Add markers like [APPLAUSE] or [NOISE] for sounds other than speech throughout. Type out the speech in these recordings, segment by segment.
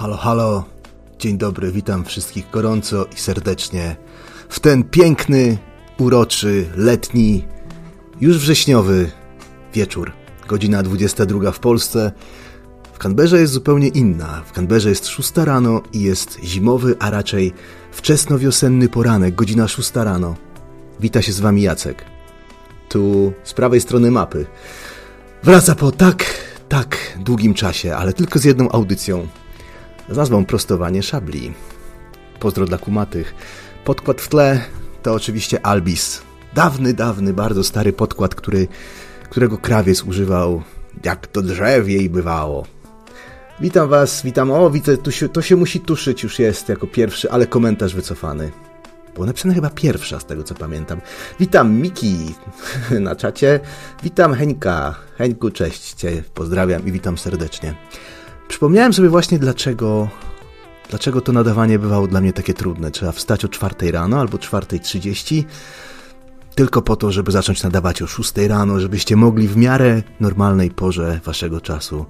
Halo, halo. Dzień dobry, witam wszystkich gorąco i serdecznie w ten piękny, uroczy, letni, już wrześniowy wieczór. Godzina 22 w Polsce. W Canberrze jest zupełnie inna. W Canberrze jest 6 rano i jest zimowy, a raczej wczesnowiosenny poranek, godzina 6 rano. Wita się z wami Jacek. Tu z prawej strony mapy. Wraca po tak, tak długim czasie, ale tylko z jedną audycją z nazwą Prostowanie Szabli. Pozdro dla kumatych. Podkład w tle to oczywiście Albis. Dawny, dawny, bardzo stary podkład, który, którego krawiec używał jak to drzewie i bywało. Witam was, witam. O, widzę, się, to się musi tuszyć, już jest jako pierwszy, ale komentarz wycofany. Było napisane chyba pierwsza, z tego co pamiętam. Witam Miki [LAUGHS] na czacie. Witam Heńka. Heńku, cześć cię, pozdrawiam i witam serdecznie. Przypomniałem sobie właśnie dlaczego, dlaczego to nadawanie bywało dla mnie takie trudne. Trzeba wstać o 4 rano albo 4.30 tylko po to, żeby zacząć nadawać o 6 rano, żebyście mogli w miarę normalnej porze waszego czasu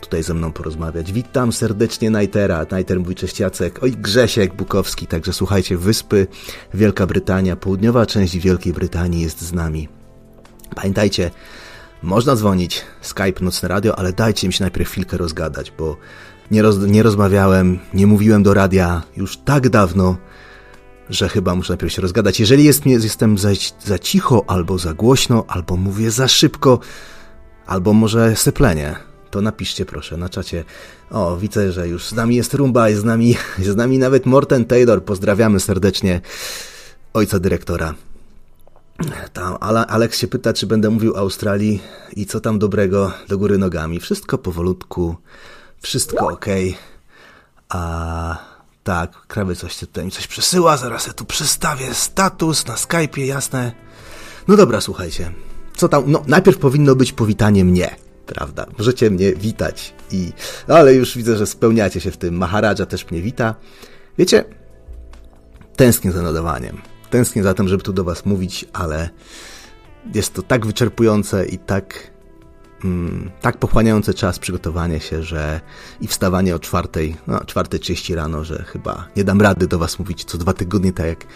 tutaj ze mną porozmawiać. Witam serdecznie Najtera. Najter mówi cześć Jacek. Oj, Grzesiek Bukowski. Także słuchajcie, Wyspy, Wielka Brytania, południowa część Wielkiej Brytanii jest z nami. Pamiętajcie, można dzwonić, Skype, Nocne Radio, ale dajcie mi się najpierw chwilkę rozgadać, bo nie, roz, nie rozmawiałem, nie mówiłem do radia już tak dawno, że chyba muszę najpierw się rozgadać. Jeżeli jest, jestem za, za cicho, albo za głośno, albo mówię za szybko, albo może seplenie, to napiszcie proszę na czacie. O, widzę, że już z nami jest Rumba, jest z nami, [LAUGHS] jest z nami nawet Morten Taylor. Pozdrawiamy serdecznie ojca dyrektora. Tam Alex się pyta, czy będę mówił o Australii i co tam dobrego do góry nogami. Wszystko powolutku, wszystko ok. A tak, krawy coś tutaj mi coś przesyła, zaraz ja tu przestawię status na Skype'ie, jasne. No dobra, słuchajcie. Co tam? No, najpierw powinno być powitanie mnie, prawda? Możecie mnie witać i... No, ale już widzę, że spełniacie się w tym. Maharadża też mnie wita. Wiecie, tęsknię za nadawaniem tęsknię za tym, żeby tu do Was mówić, ale jest to tak wyczerpujące i tak, mm, tak pochłaniające czas przygotowanie się, że i wstawanie o czwartej, no czwartej trzydzieści rano, że chyba nie dam rady do Was mówić co dwa tygodnie, tak jak,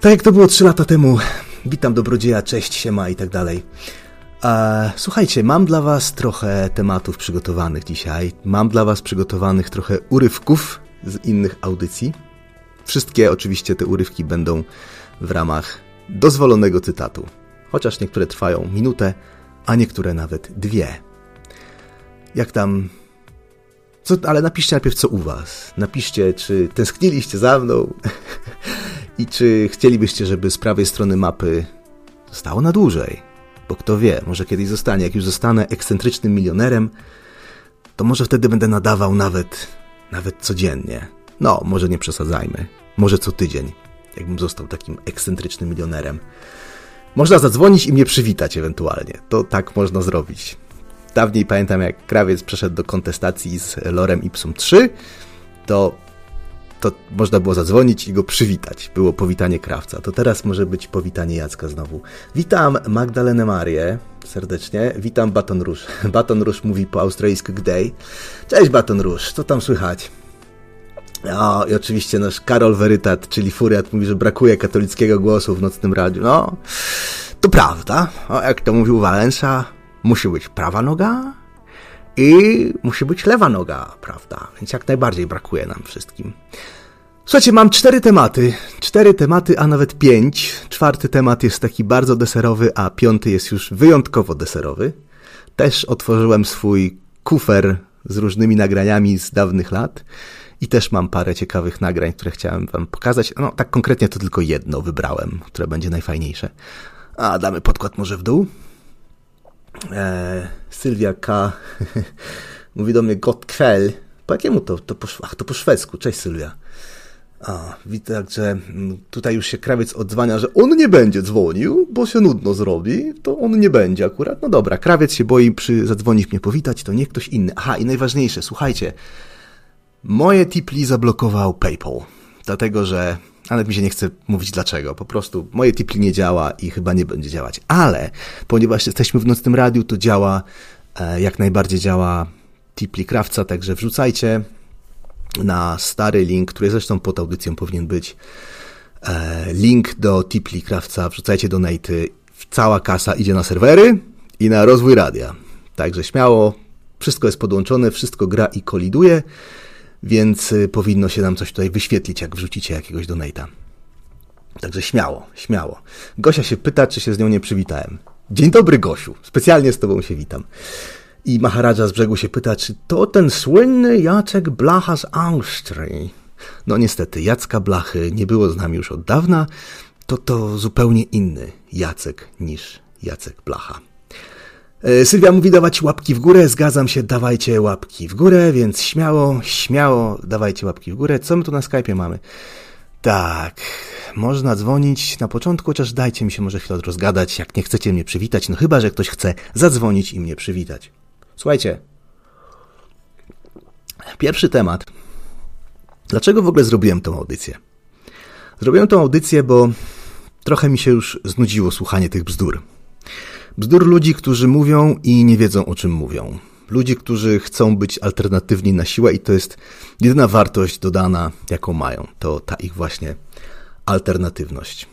tak jak to było trzy lata temu. Witam dobrodzieja, cześć, siema i tak dalej. Słuchajcie, mam dla Was trochę tematów przygotowanych dzisiaj. Mam dla Was przygotowanych trochę urywków z innych audycji. Wszystkie oczywiście te urywki będą w ramach dozwolonego cytatu, chociaż niektóre trwają minutę, a niektóre nawet dwie. Jak tam. Co, ale napiszcie najpierw, co u Was. Napiszcie, czy tęskniliście za mną [LAUGHS] i czy chcielibyście, żeby z prawej strony mapy zostało na dłużej. Bo kto wie, może kiedyś zostanie. Jak już zostanę ekscentrycznym milionerem, to może wtedy będę nadawał nawet, nawet codziennie. No, może nie przesadzajmy. Może co tydzień, jakbym został takim ekscentrycznym milionerem. Można zadzwonić i mnie przywitać ewentualnie. To tak można zrobić. Dawniej pamiętam, jak krawiec przeszedł do kontestacji z Lorem Ipsum 3, to, to można było zadzwonić i go przywitać. Było powitanie krawca. To teraz może być powitanie Jacka znowu. Witam Magdalenę Marię serdecznie. Witam Baton Rouge. [LAUGHS] Baton Rouge mówi po australijsku gday. Cześć Baton Rouge, co tam słychać? O, i oczywiście nasz Karol Werytat, czyli Furiat, mówi, że brakuje katolickiego głosu w nocnym radiu. No, to prawda. O, jak to mówił Walensa, musi być prawa noga i musi być lewa noga, prawda? Więc jak najbardziej brakuje nam wszystkim. Słuchajcie, mam cztery tematy. Cztery tematy, a nawet pięć. Czwarty temat jest taki bardzo deserowy, a piąty jest już wyjątkowo deserowy. Też otworzyłem swój kufer z różnymi nagraniami z dawnych lat. I też mam parę ciekawych nagrań, które chciałem wam pokazać. No, tak konkretnie to tylko jedno wybrałem, które będzie najfajniejsze. A, damy podkład może w dół. Eee, Sylwia K. [LAUGHS] mówi do mnie Gotkwell. Po jakiemu to? To po, ach, to po szwedzku. Cześć Sylwia. A, widzę, że mm, tutaj już się krawiec odzwania, że on nie będzie dzwonił, bo się nudno zrobi, to on nie będzie akurat. No dobra, krawiec się boi przy zadzwonić mnie powitać, to nie ktoś inny. Aha, i najważniejsze, słuchajcie, Moje Tipli zablokował PayPal, dlatego że nawet mi się nie chce mówić dlaczego. Po prostu moje Tipli nie działa i chyba nie będzie działać. Ale ponieważ jesteśmy w nocnym radiu, to działa, e, jak najbardziej działa Tipli Krawca, także wrzucajcie. na stary link, który zresztą pod audycją powinien być. E, link do Tipli Krawca, wrzucajcie donaty. Cała kasa idzie na serwery i na rozwój radia. Także śmiało, wszystko jest podłączone, wszystko gra i koliduje, więc y, powinno się nam coś tutaj wyświetlić, jak wrzucicie jakiegoś donata. Także śmiało, śmiało. Gosia się pyta, czy się z nią nie przywitałem. Dzień dobry, Gosiu. Specjalnie z tobą się witam. I Maharadża z brzegu się pyta, czy to ten słynny Jacek Blacha z Austrii. No niestety, Jacka Blachy nie było z nami już od dawna. To to zupełnie inny Jacek niż Jacek Blacha. E, Sylwia mówi dawać łapki w górę, zgadzam się, dawajcie łapki w górę, więc śmiało, śmiało dawajcie łapki w górę. Co my tu na Skype'ie mamy? Tak, można dzwonić na początku, chociaż dajcie mi się może chwilę rozgadać, jak nie chcecie mnie przywitać, no chyba, że ktoś chce zadzwonić i mnie przywitać. Słuchajcie, pierwszy temat. Dlaczego w ogóle zrobiłem tą audycję? Zrobiłem tą audycję, bo trochę mi się już znudziło słuchanie tych bzdur. Bzdur ludzi, którzy mówią i nie wiedzą o czym mówią. Ludzi, którzy chcą być alternatywni na siłę i to jest jedyna wartość dodana, jaką mają. To ta ich właśnie alternatywność.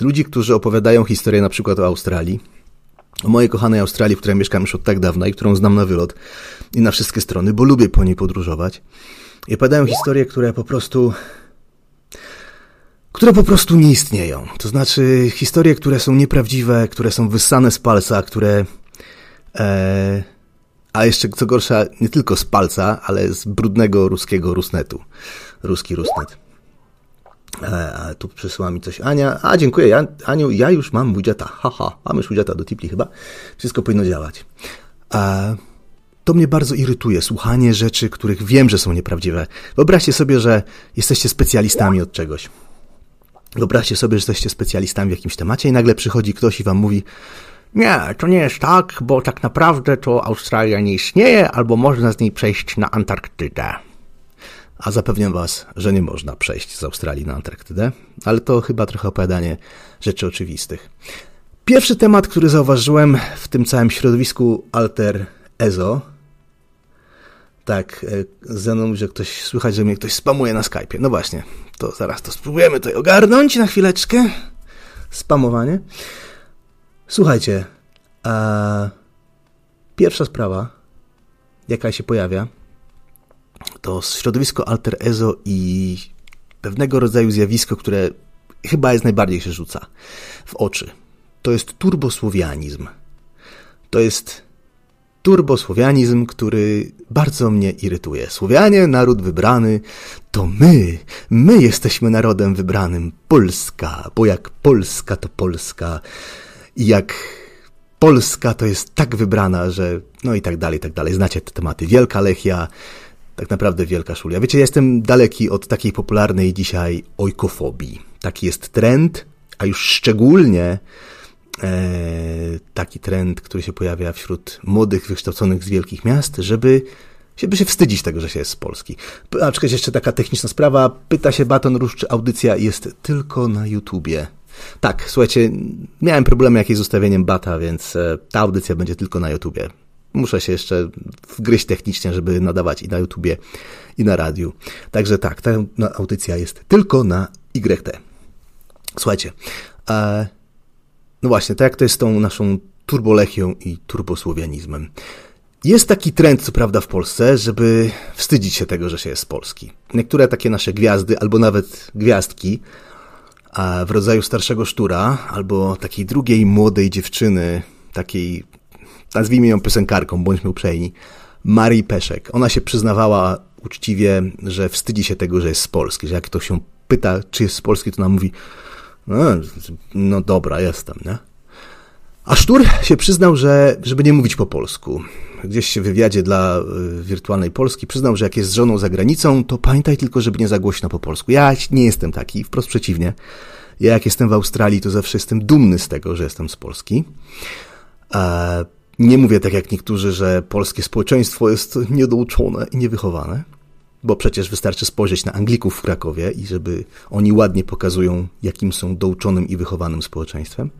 Ludzi, którzy opowiadają historię na przykład o Australii, o mojej kochanej Australii, w której mieszkam już od tak dawna i którą znam na wylot i na wszystkie strony, bo lubię po niej podróżować. I opowiadają historie, które po prostu które po prostu nie istnieją. To znaczy historie, które są nieprawdziwe, które są wyssane z palca, które... E, a jeszcze co gorsza, nie tylko z palca, ale z brudnego ruskiego rusnetu. Ruski rusnet. E, a tu przysyła mi coś Ania. A, dziękuję. Ja, Aniu, ja już mam widgeta. Haha, mamy już widgeta do Tipli chyba. Wszystko powinno działać. E, to mnie bardzo irytuje, słuchanie rzeczy, których wiem, że są nieprawdziwe. Wyobraźcie sobie, że jesteście specjalistami od czegoś. Wyobraźcie sobie, że jesteście specjalistami w jakimś temacie i nagle przychodzi ktoś i wam mówi nie, to nie jest tak, bo tak naprawdę to Australia nie istnieje, albo można z niej przejść na Antarktydę. A zapewniam was, że nie można przejść z Australii na Antarktydę, ale to chyba trochę opowiadanie rzeczy oczywistych. Pierwszy temat, który zauważyłem w tym całym środowisku Alter Ezo, tak, e, ze mną, że ktoś, słychać, że mnie ktoś spamuje na Skype'ie. No właśnie, to zaraz to spróbujemy tutaj ogarnąć na chwileczkę. Spamowanie. Słuchajcie, a pierwsza sprawa, jaka się pojawia, to środowisko alter ezo i pewnego rodzaju zjawisko, które chyba jest najbardziej się rzuca w oczy. To jest turbosłowianizm. To jest turbosłowianizm, który bardzo mnie irytuje. Słowianie, naród wybrany, to my, my jesteśmy narodem wybranym. Polska, bo jak Polska to Polska. I jak Polska to jest tak wybrana, że no i tak dalej, i tak dalej. Znacie te tematy. Wielka Lechia, tak naprawdę wielka szulia. Wiecie, ja jestem daleki od takiej popularnej dzisiaj ojkofobii. Taki jest trend, a już szczególnie taki trend, który się pojawia wśród młodych, wykształconych z wielkich miast, żeby żeby się wstydzić tego, że się jest z Polski. A czekać jeszcze taka techniczna sprawa. Pyta się Baton Róż, czy audycja jest tylko na YouTubie. Tak, słuchajcie, miałem problemy jakieś z ustawieniem bata, więc e, ta audycja będzie tylko na YouTubie. Muszę się jeszcze wgryźć technicznie, żeby nadawać i na YouTubie, i na radiu. Także tak, ta audycja jest tylko na YT. Słuchajcie, e, no właśnie, tak jak to jest z tą naszą turbolechią i turbosłowianizmem. Jest taki trend, co prawda, w Polsce, żeby wstydzić się tego, że się jest z Polski. Niektóre takie nasze gwiazdy, albo nawet gwiazdki, w rodzaju starszego sztura, albo takiej drugiej młodej dziewczyny, takiej, nazwijmy ją piosenkarką, bądźmy uprzejmi, Marii Peszek. Ona się przyznawała uczciwie, że wstydzi się tego, że jest z Polski, że jak ktoś się pyta, czy jest z Polski, to ona mówi, no, no dobra, jestem, nie? A Sztur się przyznał, że żeby nie mówić po polsku, gdzieś w wywiadzie dla y, Wirtualnej Polski przyznał, że jak jest z żoną za granicą, to pamiętaj tylko, żeby nie za głośno po polsku. Ja nie jestem taki, wprost przeciwnie. Ja jak jestem w Australii, to zawsze jestem dumny z tego, że jestem z Polski. Nie mówię tak jak niektórzy, że polskie społeczeństwo jest niedouczone i niewychowane, bo przecież wystarczy spojrzeć na Anglików w Krakowie i żeby oni ładnie pokazują, jakim są douczonym i wychowanym społeczeństwem.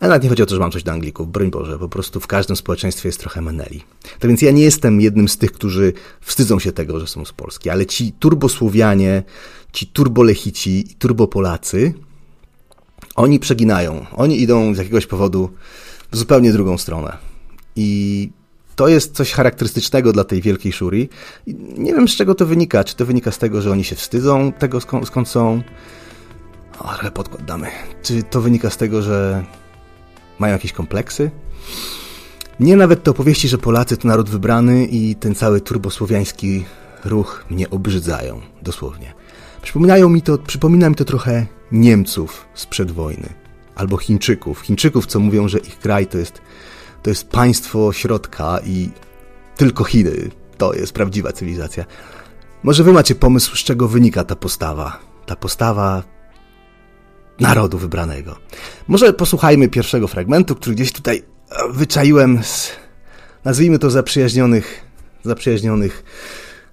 Ale nawet nie chodzi o to, że mam coś do Anglików, broń Boże, po prostu w każdym społeczeństwie jest trochę meneli. Tak więc ja nie jestem jednym z tych, którzy wstydzą się tego, że są z Polski, ale ci turbosłowianie, ci turbolechici i turbopolacy, oni przeginają. Oni idą z jakiegoś powodu w zupełnie drugą stronę. I to jest coś charakterystycznego dla tej wielkiej szury. Nie wiem, z czego to wynika. Czy to wynika z tego, że oni się wstydzą tego, skąd, skąd są? O, trochę podkład damy. Czy to wynika z tego, że mają jakieś kompleksy? Mnie nawet te opowieści, że Polacy to naród wybrany i ten cały turbosłowiański ruch mnie obrzydzają, dosłownie. Przypominają mi to, przypomina mi to trochę Niemców sprzed wojny. Albo Chińczyków. Chińczyków, co mówią, że ich kraj to jest, to jest państwo środka i tylko Chiny to jest prawdziwa cywilizacja. Może wy macie pomysł, z czego wynika ta postawa? Ta postawa narodu wybranego. Może posłuchajmy pierwszego fragmentu, który gdzieś tutaj wyczaiłem z, nazwijmy to, zaprzyjaźnionych, zaprzyjaźnionych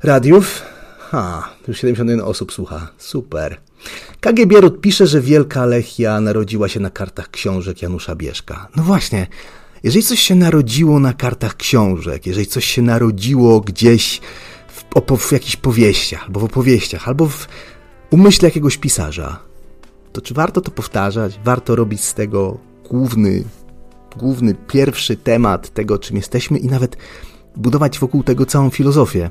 radiów. Ha, już 71 osób słucha. Super. KG Bierut pisze, że Wielka Lechia narodziła się na kartach książek Janusza Bieszka. No właśnie, jeżeli coś się narodziło na kartach książek, jeżeli coś się narodziło gdzieś w, w jakichś powieściach, albo w opowieściach, albo w umyśle jakiegoś pisarza, to czy warto to powtarzać? Warto robić z tego główny, główny, pierwszy temat tego, czym jesteśmy i nawet budować wokół tego całą filozofię.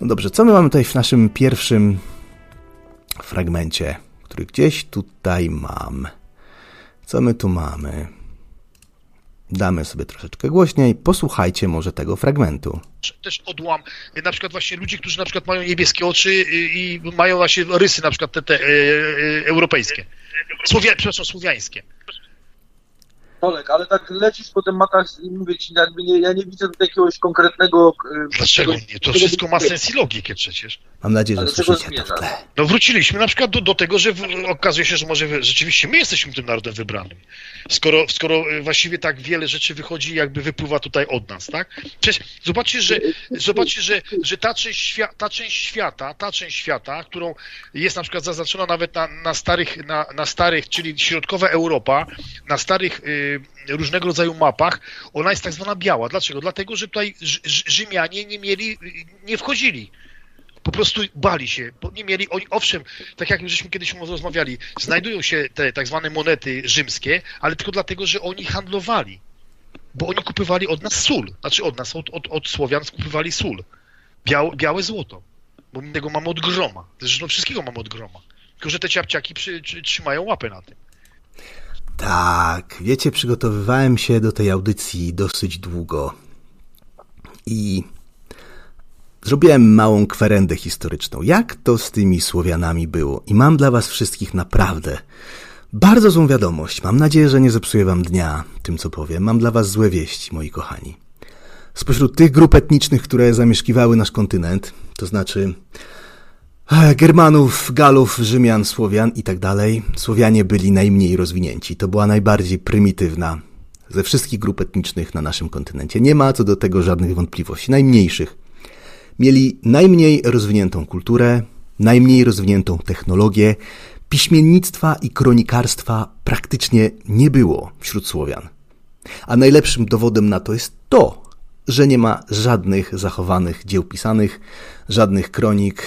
No dobrze, co my mamy tutaj w naszym pierwszym fragmencie, który gdzieś tutaj mam? Co my tu mamy? Damy sobie troszeczkę głośniej, posłuchajcie może tego fragmentu. Też odłam, na przykład właśnie ludzi, którzy na przykład mają niebieskie oczy i, mają właśnie rysy na przykład te, te e, europejskie, Słowia, przepraszam, słowiańskie. Olek, ale tak lecisz po tematach i mówię ci, jakby nie, ja nie widzę tutaj jakiegoś konkretnego... E, Dlaczego nie? To wszystko ma sens i logikę przecież. Mam nadzieję, że słyszycie to w tle. No wróciliśmy na przykład do, do tego, że w, okazuje się, że może rzeczywiście my jesteśmy tym narodem wybranym. Skoro, skoro e, właściwie tak wiele rzeczy wychodzi, jakby wypływa tutaj od nas, tak? Przecież zobaczcie, że, zobaczcie, że, że ta, część ta część świata, ta część świata, którą jest na przykład zaznaczona nawet na, na starych, na, na starych, czyli środkowa Europa, na starych y, różnego rodzaju mapach, ona jest tak zwana biała. Dlaczego? Dlatego, że tutaj Rzymianie nie mieli, nie wchodzili. Po prostu bali się, bo nie mieli, oni, owszem, tak jak żeśmy kiedyś rozmawiali, znajdują się te tak zwane monety rzymskie, ale tylko dlatego, że oni handlowali, bo oni kupywali od nas sól, znaczy od nas, od, od, od Słowian kupywali sól, białe, białe złoto, bo innego mamy od groma, zresztą wszystkiego mamy od groma, tylko że te ciapciaki przy, trzymają łapę na tym. Tak, wiecie, przygotowywałem się do tej audycji dosyć długo i zrobiłem małą kwerendę historyczną. Jak to z tymi Słowianami było? I mam dla was wszystkich naprawdę bardzo złą wiadomość. Mam nadzieję, że nie zepsuję wam dnia tym, co powiem. Mam dla was złe wieści, moi kochani. Spośród tych grup etnicznych, które zamieszkiwały nasz kontynent, to znaczy Germanów, Galów, Rzymian, Słowian i tak dalej, Słowianie byli najmniej rozwinięci. To była najbardziej prymitywna ze wszystkich grup etnicznych na naszym kontynencie. Nie ma co do tego żadnych wątpliwości, najmniejszych. Mieli najmniej rozwiniętą kulturę, najmniej rozwiniętą technologię, piśmiennictwa i kronikarstwa praktycznie nie było wśród Słowian. A najlepszym dowodem na to jest to, że nie ma żadnych zachowanych dzieł pisanych, żadnych kronik,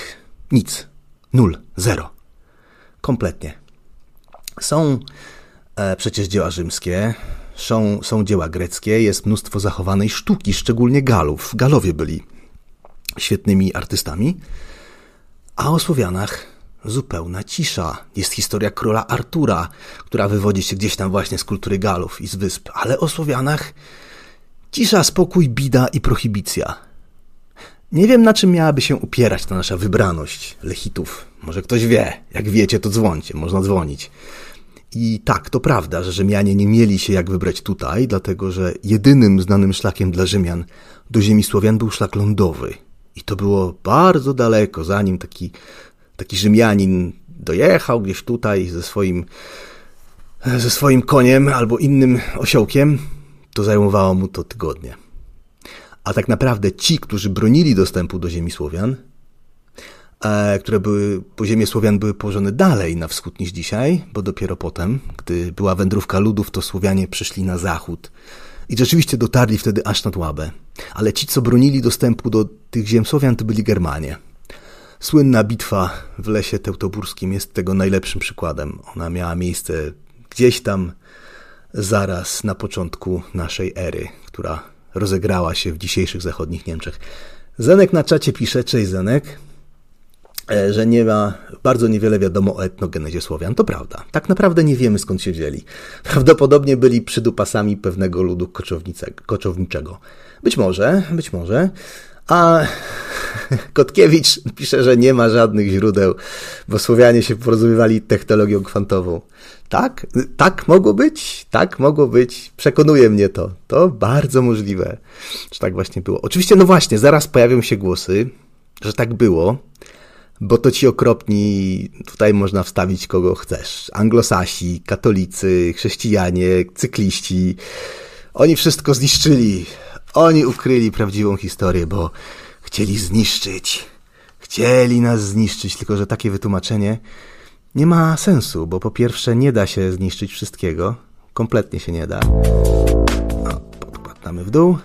nic. Nul. Zero. Kompletnie. Są e, przecież dzieła rzymskie, są, są dzieła greckie, jest mnóstwo zachowanej sztuki, szczególnie Galów. Galowie byli świetnymi artystami. A o Słowianach zupełna cisza. Jest historia króla Artura, która wywodzi się gdzieś tam właśnie z kultury Galów i z wysp. Ale o Słowianach cisza, spokój, bida i prohibicja. Nie wiem, na czym miałaby się upierać ta nasza wybraność lechitów. Może ktoś wie. Jak wiecie, to dzwońcie, można dzwonić. I tak, to prawda, że Rzymianie nie mieli się jak wybrać tutaj, dlatego że jedynym znanym szlakiem dla Rzymian do ziemi Słowian był szlak lądowy. I to było bardzo daleko, zanim taki, taki Rzymianin dojechał gdzieś tutaj ze swoim, ze swoim koniem albo innym osiołkiem, to zajmowało mu to tygodnie. A tak naprawdę ci, którzy bronili dostępu do ziemi Słowian, e, które były, po ziemię Słowian były położone dalej na wschód niż dzisiaj, bo dopiero potem, gdy była wędrówka ludów, to Słowianie przyszli na zachód. I rzeczywiście dotarli wtedy aż nad Łabę. Ale ci, co bronili dostępu do tych ziem Słowian, to byli Germanie. Słynna bitwa w lesie teutoburskim jest tego najlepszym przykładem. Ona miała miejsce gdzieś tam zaraz na początku naszej ery, która rozegrała się w dzisiejszych zachodnich Niemczech. Zenek na czacie pisze, cześć Zenek, e, że nie ma, bardzo niewiele wiadomo o etnogenezie Słowian. To prawda. Tak naprawdę nie wiemy skąd się wzięli. [LAUGHS] Prawdopodobnie byli przydupasami pewnego ludu koczowniczego. Być może, być może. A [LAUGHS] Kotkiewicz pisze, że nie ma żadnych źródeł, bo Słowianie się porozumiewali technologią kwantową. Tak, tak mogło być, tak mogło być. Przekonuje mnie to. To bardzo możliwe, że tak właśnie było. Oczywiście, no właśnie, zaraz pojawią się głosy, że tak było, bo to ci okropni, tutaj można wstawić kogo chcesz. Anglosasi, katolicy, chrześcijanie, cykliści. Oni wszystko zniszczyli. Oni ukryli prawdziwą historię, bo chcieli zniszczyć. Chcieli nas zniszczyć, tylko że takie wytłumaczenie nie ma sensu, bo po pierwsze nie da się zniszczyć wszystkiego. Kompletnie się nie da. No, podkładamy w dół.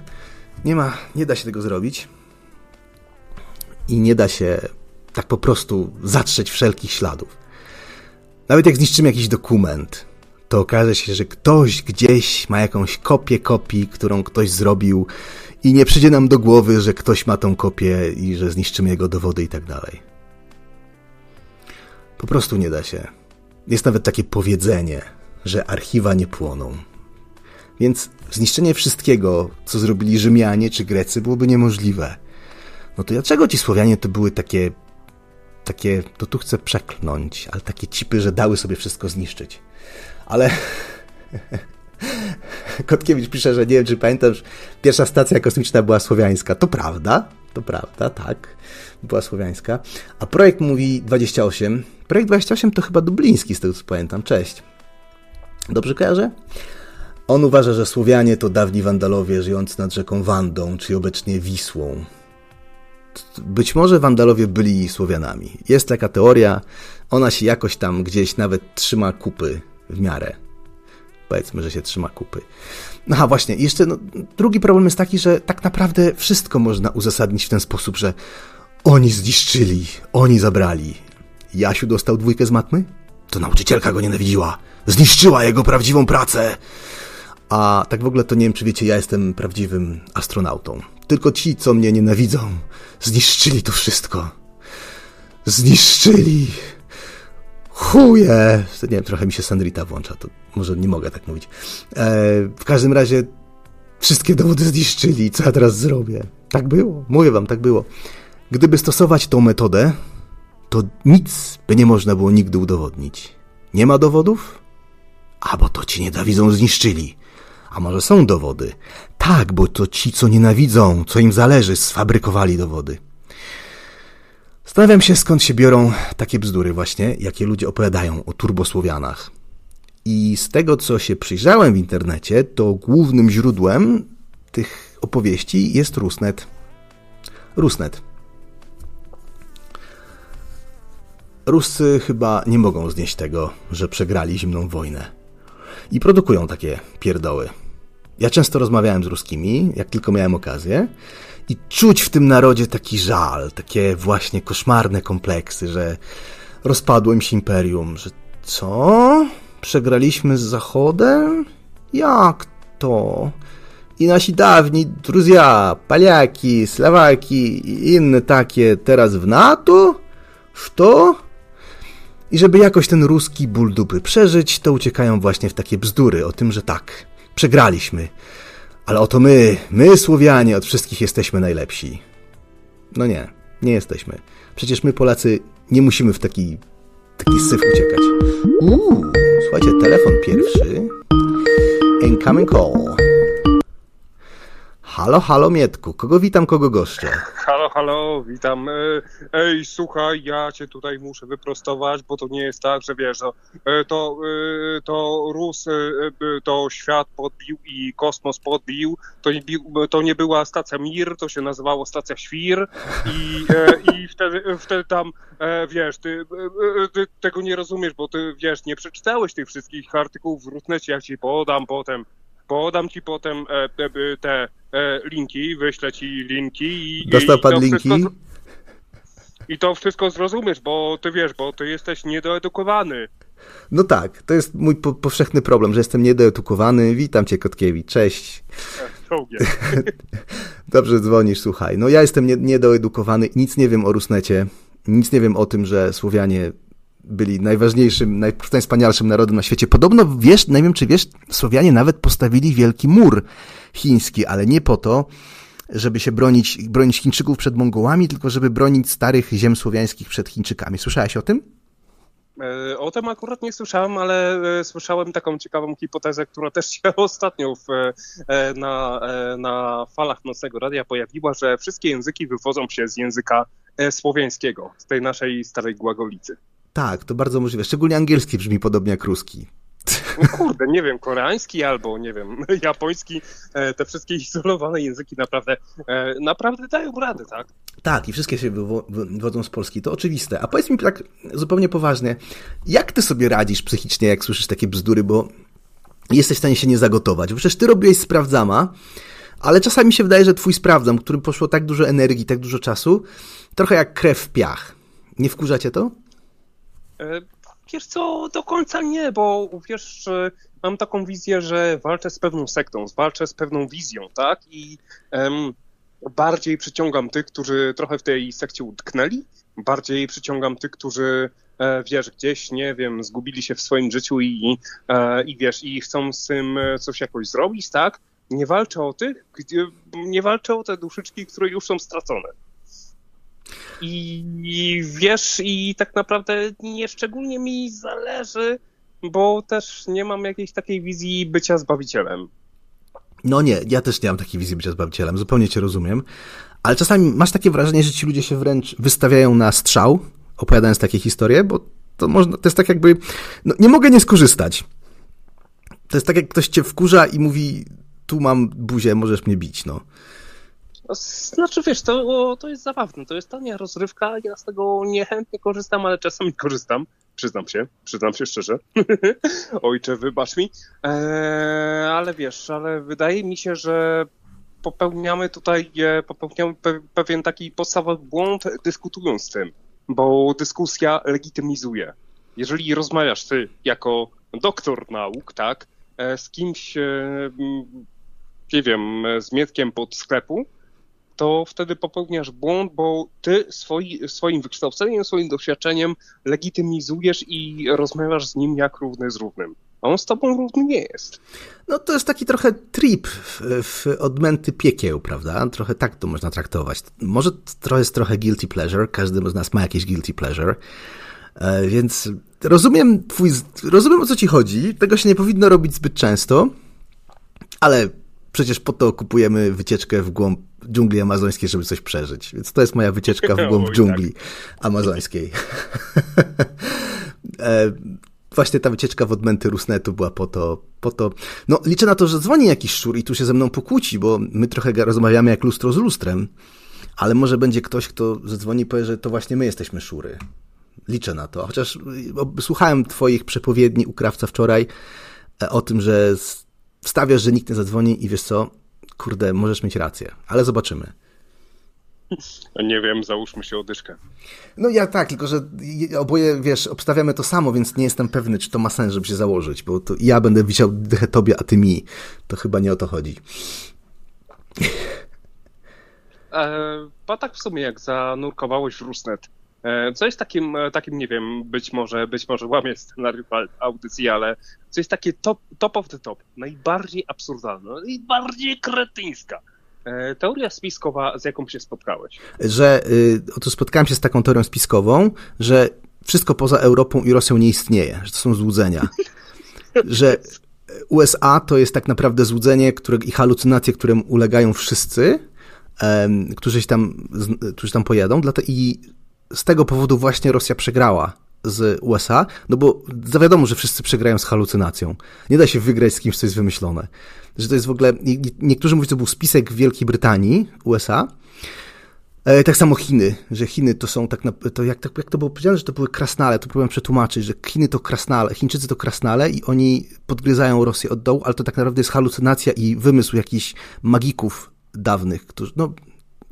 Nie ma, nie da się tego zrobić. I nie da się tak po prostu zatrzeć wszelkich śladów. Nawet jak zniszczymy jakiś dokument, to okaże się, że ktoś gdzieś ma jakąś kopię kopii, którą ktoś zrobił i nie przyjdzie nam do głowy, że ktoś ma tą kopię i że zniszczymy jego dowody i tak dalej. Po prostu nie da się. Jest nawet takie powiedzenie, że archiwa nie płoną. Więc zniszczenie wszystkiego, co zrobili Rzymianie czy Grecy, byłoby niemożliwe. No to dlaczego ci Słowianie to były takie, takie, to tu chcę przeklnąć, ale takie cipy, że dały sobie wszystko zniszczyć. Ale [LAUGHS] Kotkiewicz pisze, że nie wiem, czy pamiętasz, pierwsza stacja kosmiczna była słowiańska. To prawda, to prawda, tak, była słowiańska. A projekt mówi 28. Projekt 28 to chyba dubliński, z tego co pamiętam. Cześć. Dobrze kojarzę? On uważa, że Słowianie to dawni Wandalowie żyjący nad rzeką Wandą, czy obecnie Wisłą. Być może Wandalowie byli Słowianami. Jest taka teoria, ona się jakoś tam gdzieś nawet trzyma kupy w miarę. Powiedzmy, że się trzyma kupy. No a właśnie, jeszcze no, drugi problem jest taki, że tak naprawdę wszystko można uzasadnić w ten sposób, że oni zniszczyli, oni zabrali. Jasiu dostał dwójkę z matmy? To nauczycielka go nienawidziła. Zniszczyła jego prawdziwą pracę. A tak w ogóle to nie wiem, czy wiecie, ja jestem prawdziwym astronautą. Tylko ci, co mnie nienawidzą, zniszczyli to wszystko. Zniszczyli. Chuje! Nie wiem, trochę mi się Sandrita włącza, to może nie mogę tak mówić. E, w każdym razie wszystkie dowody zniszczyli. Co ja teraz zrobię? Tak było. Mówię wam, tak było. Gdyby stosować tą metodę, to nic by nie można było nigdy udowodnić. Nie ma dowodów? A bo to ci nienawidzą zniszczyli. A może są dowody? Tak, bo to ci, co nienawidzą, co im zależy, sfabrykowali dowody. Zastanawiam się, skąd się biorą takie bzdury właśnie, jakie ludzie opowiadają o turbosłowianach. I z tego, co się przyjrzałem w internecie, to głównym źródłem tych opowieści jest Rusnet. Rusnet. Ruscy chyba nie mogą znieść tego, że przegrali zimną wojnę. I produkują takie pierdoły. Ja często rozmawiałem z ruskimi, jak tylko miałem okazję, i czuć w tym narodzie taki żal, takie właśnie koszmarne kompleksy, że rozpadło im się imperium, że co? Przegraliśmy z Zachodem? Jak to? I nasi dawni druzja, Paliaki, Słowaki i inne takie teraz w NATO? Co? I żeby jakoś ten ruski ból dupy przeżyć, to uciekają właśnie w takie bzdury o tym, że tak, przegraliśmy. Ale oto my, my Słowianie od wszystkich jesteśmy najlepsi. No nie, nie jesteśmy. Przecież my Polacy nie musimy w taki, taki syf uciekać. Uuu, słuchajcie, telefon pierwszy. Incoming call. Halo, halo Mietku, kogo witam, kogo goszczę? [LAUGHS] Halo, halo, witam. E, ej, słuchaj, ja cię tutaj muszę wyprostować, bo to nie jest tak, że wiesz, no, e, to, e, to Rus, to świat podbił i kosmos podbił, to nie, to nie była stacja Mir, to się nazywało stacja Świr i, i wtedy, wtedy tam, wiesz, ty, ty tego nie rozumiesz, bo ty, wiesz, nie przeczytałeś tych wszystkich artykułów w Rutnecie, jak ci podam potem podam ci potem te, te E, linki, wyślę ci linki i. Dostał pan linki? Wszystko, I to wszystko zrozumiesz, bo ty wiesz, bo ty jesteś niedoedukowany. No tak, to jest mój po powszechny problem, że jestem niedoedukowany. Witam cię, Kotkiewicz, cześć. [LAUGHS] Dobrze dzwonisz, słuchaj. No ja jestem nie, niedoedukowany, nic nie wiem o Rusnecie, nic nie wiem o tym, że Słowianie byli najważniejszym, najwspanialszym narodem na świecie. Podobno, wiesz, nie wiem czy wiesz, Słowianie nawet postawili wielki mur chiński, ale nie po to, żeby się bronić, bronić Chińczyków przed Mongołami, tylko żeby bronić starych ziem słowiańskich przed Chińczykami. Słyszałeś o tym? E, o tym akurat nie słyszałem, ale e, słyszałem taką ciekawą hipotezę, która też się [LAUGHS] ostatnio w, e, na, na falach Nocnego Radia pojawiła, że wszystkie języki wywodzą się z języka słowiańskiego, z tej naszej starej głagolicy. Tak, to bardzo możliwe. Szczególnie angielski brzmi podobnie jak ruski. No kurde, nie wiem, koreański albo, nie wiem, [LAUGHS] japoński, e, te wszystkie izolowane języki naprawdę, e, naprawdę dają radę, tak? Tak, i wszystkie się wywodzą z Polski, to oczywiste. A powiedz mi tak zupełnie poważnie, jak ty sobie radzisz psychicznie, jak słyszysz takie bzdury, bo jesteś w stanie się nie zagotować. Bo przecież ty robiłeś sprawdzama, ale czasami się wydaje, że twój sprawdzam, którym poszło tak dużo energii, tak dużo czasu, trochę jak krew w piach. Nie wkurzacie to? E, wiesz co, do końca nie, bo wiesz, mam taką wizję, że walczę z pewną sektą, walczę z pewną wizją, tak? I um, bardziej przyciągam tych, którzy trochę w tej sekcie utknęli, bardziej przyciągam tych, którzy e, wiesz, gdzieś, nie wiem, zgubili się w swoim życiu i, e, i wiesz, i chcą z tym coś jakoś zrobić, tak? Nie walczę o tych, nie walczę o te duszyczki, które już są stracone. I, I wiesz, i tak naprawdę nie szczególnie mi zależy, bo też nie mam jakiejś takiej wizji bycia zbawicielem. No nie, ja też nie mam takiej wizji bycia zbawicielem, zupełnie cię rozumiem. Ale czasami masz takie wrażenie, że ci ludzie się wręcz wystawiają na strzał, opowiadając takie historie, bo to można, to jest tak jakby, no nie mogę nie skorzystać. To jest tak, jak ktoś cię wkurza i mówi, tu mam buzię, możesz mnie bić, no. Znaczy wiesz, to, to jest zabawne, to jest tania rozrywka, ja z tego niechętnie korzystam, ale czasami korzystam, przyznam się, przyznam się szczerze. [LAUGHS] Ojcze, wybacz mi. Eee, ale wiesz, ale wydaje mi się, że popełniamy tutaj, e, popełniamy pewien taki podstawowy błąd dyskutując z tym, bo dyskusja legitymizuje. Jeżeli rozmawiasz ty jako doktor nauk, tak, e, z kimś, e, nie wiem, z Mietkiem pod sklepu, to wtedy popełniasz błąd, bo ty swoi, swoim wykształceniem, swoim doświadczeniem legitymizujesz i rozmawiasz z nim jak równy z równym. A on z tobą równy nie jest. No to jest taki trochę trip w, w odmęty piekieł, prawda? Trochę tak to można traktować. Może to jest trochę guilty pleasure, każdy z nas ma jakieś guilty pleasure, e, więc rozumiem twój, rozumiem o co ci chodzi, tego się nie powinno robić zbyt często, ale przecież po to kupujemy wycieczkę w głąb dżungli amazońskiej, żeby coś przeżyć. Więc to jest moja wycieczka w [LAUGHS] głąb dżungli amazońskiej. [LAUGHS] e, właśnie ta wycieczka w odmęty Rusnetu była po to, po to. No, liczę na to, że dzwoni jakiś szur i tu się ze mną pokłóci, bo my trochę rozmawiamy jak lustro z lustrem. Ale może będzie ktoś, kto zadzwoni i powie, że to właśnie my jesteśmy szury. Liczę na to. Chociaż słuchałem twoich przepowiedni u krawca wczoraj e, o tym, że stawiasz, że nikt nie zadzwoni i wiesz co, kurde, możesz mieć rację, ale zobaczymy. Nie wiem, załóżmy się odyszkę. No ja tak, tylko że oboje, wiesz, obstawiamy to samo, więc nie jestem pewny, czy to ma sens, żeby się założyć, bo to ja będę wisiał dychę tobie, a ty mi. To chyba nie o to chodzi. E, bo tak w sumie, jak zanurkowałeś w Rusnet, co jest takim, e, takim, nie wiem, być może, być może łamie scenariusz audycji, ale co jest takie top, top of the top, najbardziej absurdalne, najbardziej kretyńska. E, teoria spiskowa, z jaką się spotkałeś? Że, y, oto spotkałem się z taką teorią spiskową, że wszystko poza Europą i Rosją nie istnieje, że to są złudzenia. [LAUGHS] że USA to jest tak naprawdę złudzenie które, i halucynacje, którym ulegają wszyscy, um, którzy, tam, którzy tam pojadą. I z tego powodu właśnie Rosja przegrała z USA, no bo wiadomo, że wszyscy przegrają z halucynacją. Nie da się wygrać z kimś, co jest wymyślone. Że to jest w ogóle, niektórzy mówią, że to był spisek Wielkiej Brytanii, USA, e, tak samo Chiny, że Chiny to są tak, to jak, jak to było powiedziane, że to były krasnale, to próbowałem przetłumaczyć, że Chiny to krasnale, Chińczycy to krasnale i oni podgryzają Rosję od dołu, ale to tak naprawdę jest halucynacja i wymysł jakichś magików dawnych, którzy, no,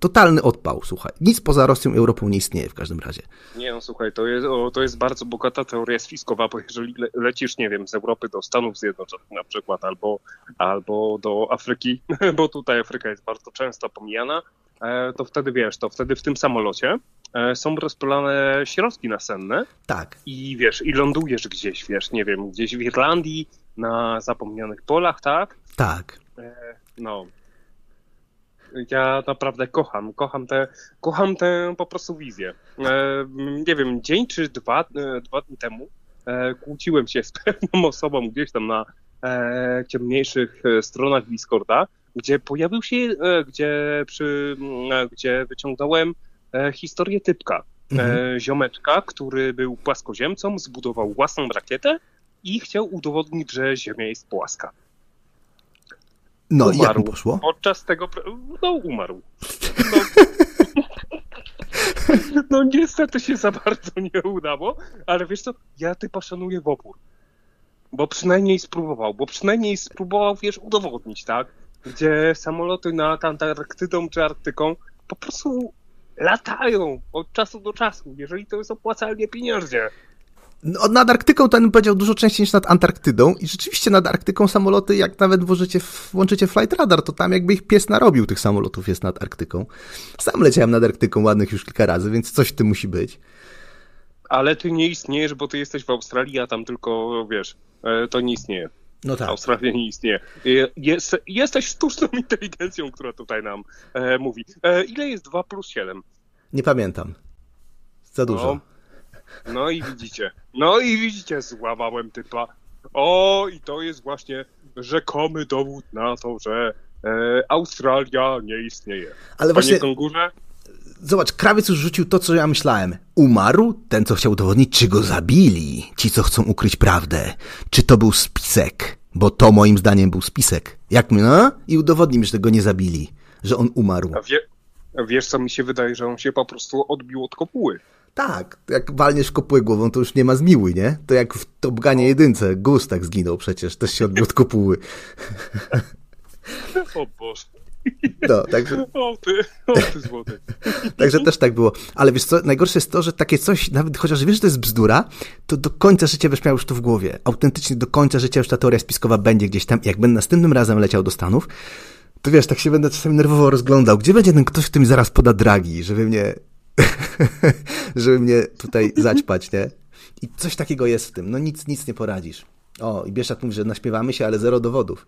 totalny odpał, słuchaj. Nic poza Rosją i Europą nie istnieje w każdym razie. Nie no, słuchaj, to jest, o, to jest bardzo bogata teoria spiskowa, bo jeżeli le, lecisz, nie wiem, z Europy do Stanów Zjednoczonych na przykład, albo, albo do Afryki, [LAUGHS] bo tutaj Afryka jest bardzo często pomijana, e, to wtedy wiesz, to wtedy w tym samolocie e, są rozpylane środki nasenne. Tak. I wiesz, i lądujesz gdzieś, wiesz, nie wiem, gdzieś w Irlandii, na zapomnianych polach, tak? Tak. E, no, ja naprawdę kocham, kocham tę, kocham tę po prostu wizję. E, nie wiem, dzień czy dwa, e, dwa dni temu e, kłóciłem się z [LAUGHS] pewną osobą gdzieś tam na ciemniejszych stronach Discorda, gdzie pojawił się, gdzie, przy, gdzie wyciągnąłem historię typka. Mhm. Ziomeczka, który był płaskoziemcą, zbudował własną rakietę i chciał udowodnić, że Ziemia jest płaska. No umarł. i jak mu poszło? Podczas tego... No umarł. No. no niestety się za bardzo nie udało, ale wiesz co, ja typa szanuję w opór. Bo przynajmniej spróbował, bo przynajmniej spróbował, wiesz, udowodnić, tak? Gdzie samoloty nad Antarktydą czy Arktyką po prostu latają od czasu do czasu, jeżeli to jest opłacalnie pieniężnie. No, nad Arktyką to bym powiedział dużo częściej niż nad Antarktydą i rzeczywiście nad Arktyką samoloty, jak nawet włożycie, włączycie flight radar, to tam jakby ich pies narobił tych samolotów jest nad Arktyką. Sam leciałem nad Arktyką ładnych już kilka razy, więc coś w tym musi być. Ale ty nie istniejesz, bo ty jesteś w Australii, a tam tylko, wiesz, e, to nie istnieje. No tak. Australia nie istnieje. Jest, jesteś sztuczną [LAUGHS] inteligencją, która tutaj nam e, mówi. E, ile jest 2 plus 7? Nie pamiętam. Za dużo. No. No i widzicie. No i widzicie, złamałem typa. O, i to jest właśnie rzekomy dowód na to, że e, Australia nie istnieje. Ale Panie właśnie... Kongurze? Zobacz, krawiec już rzucił to, co ja myślałem. Umarł ten, co chciał udowodnić, czy go zabili. Ci, co chcą ukryć prawdę. Czy to był spisek? Bo to moim zdaniem był spisek. Jak my, no? I udowodnimy, że go nie zabili. Że on umarł. A, wie, wiesz, co mi się wydaje, że on się po prostu odbił od kopuły. Tak, jak walniesz kopułę głową, to już nie ma zmiły, nie? To jak w Top Gunie jedynce, Gus tak zginął przecież, też się odbił od kopuły. [LAUGHS] O Boże. No, także... O ty, o ty złoty. [LAUGHS] Także też tak było. Ale wiesz co, najgorsze jest to, że takie coś, nawet chociaż wiesz, że to jest bzdura, to do końca życia będziesz miał już to w głowie. Autentycznie do końca życia już ta teoria spiskowa będzie gdzieś tam. Jak będę następnym razem leciał do Stanów, to wiesz, tak się będę czasami nerwowo rozglądał. Gdzie będzie ten ktoś, kto mi zaraz poda dragi, żeby mnie [LAUGHS] żeby mnie tutaj zaćpać, nie? I coś takiego jest w tym. No nic, nic nie poradzisz. O, i Bieszat mówi, że naśpiewamy się, ale zero dowodów.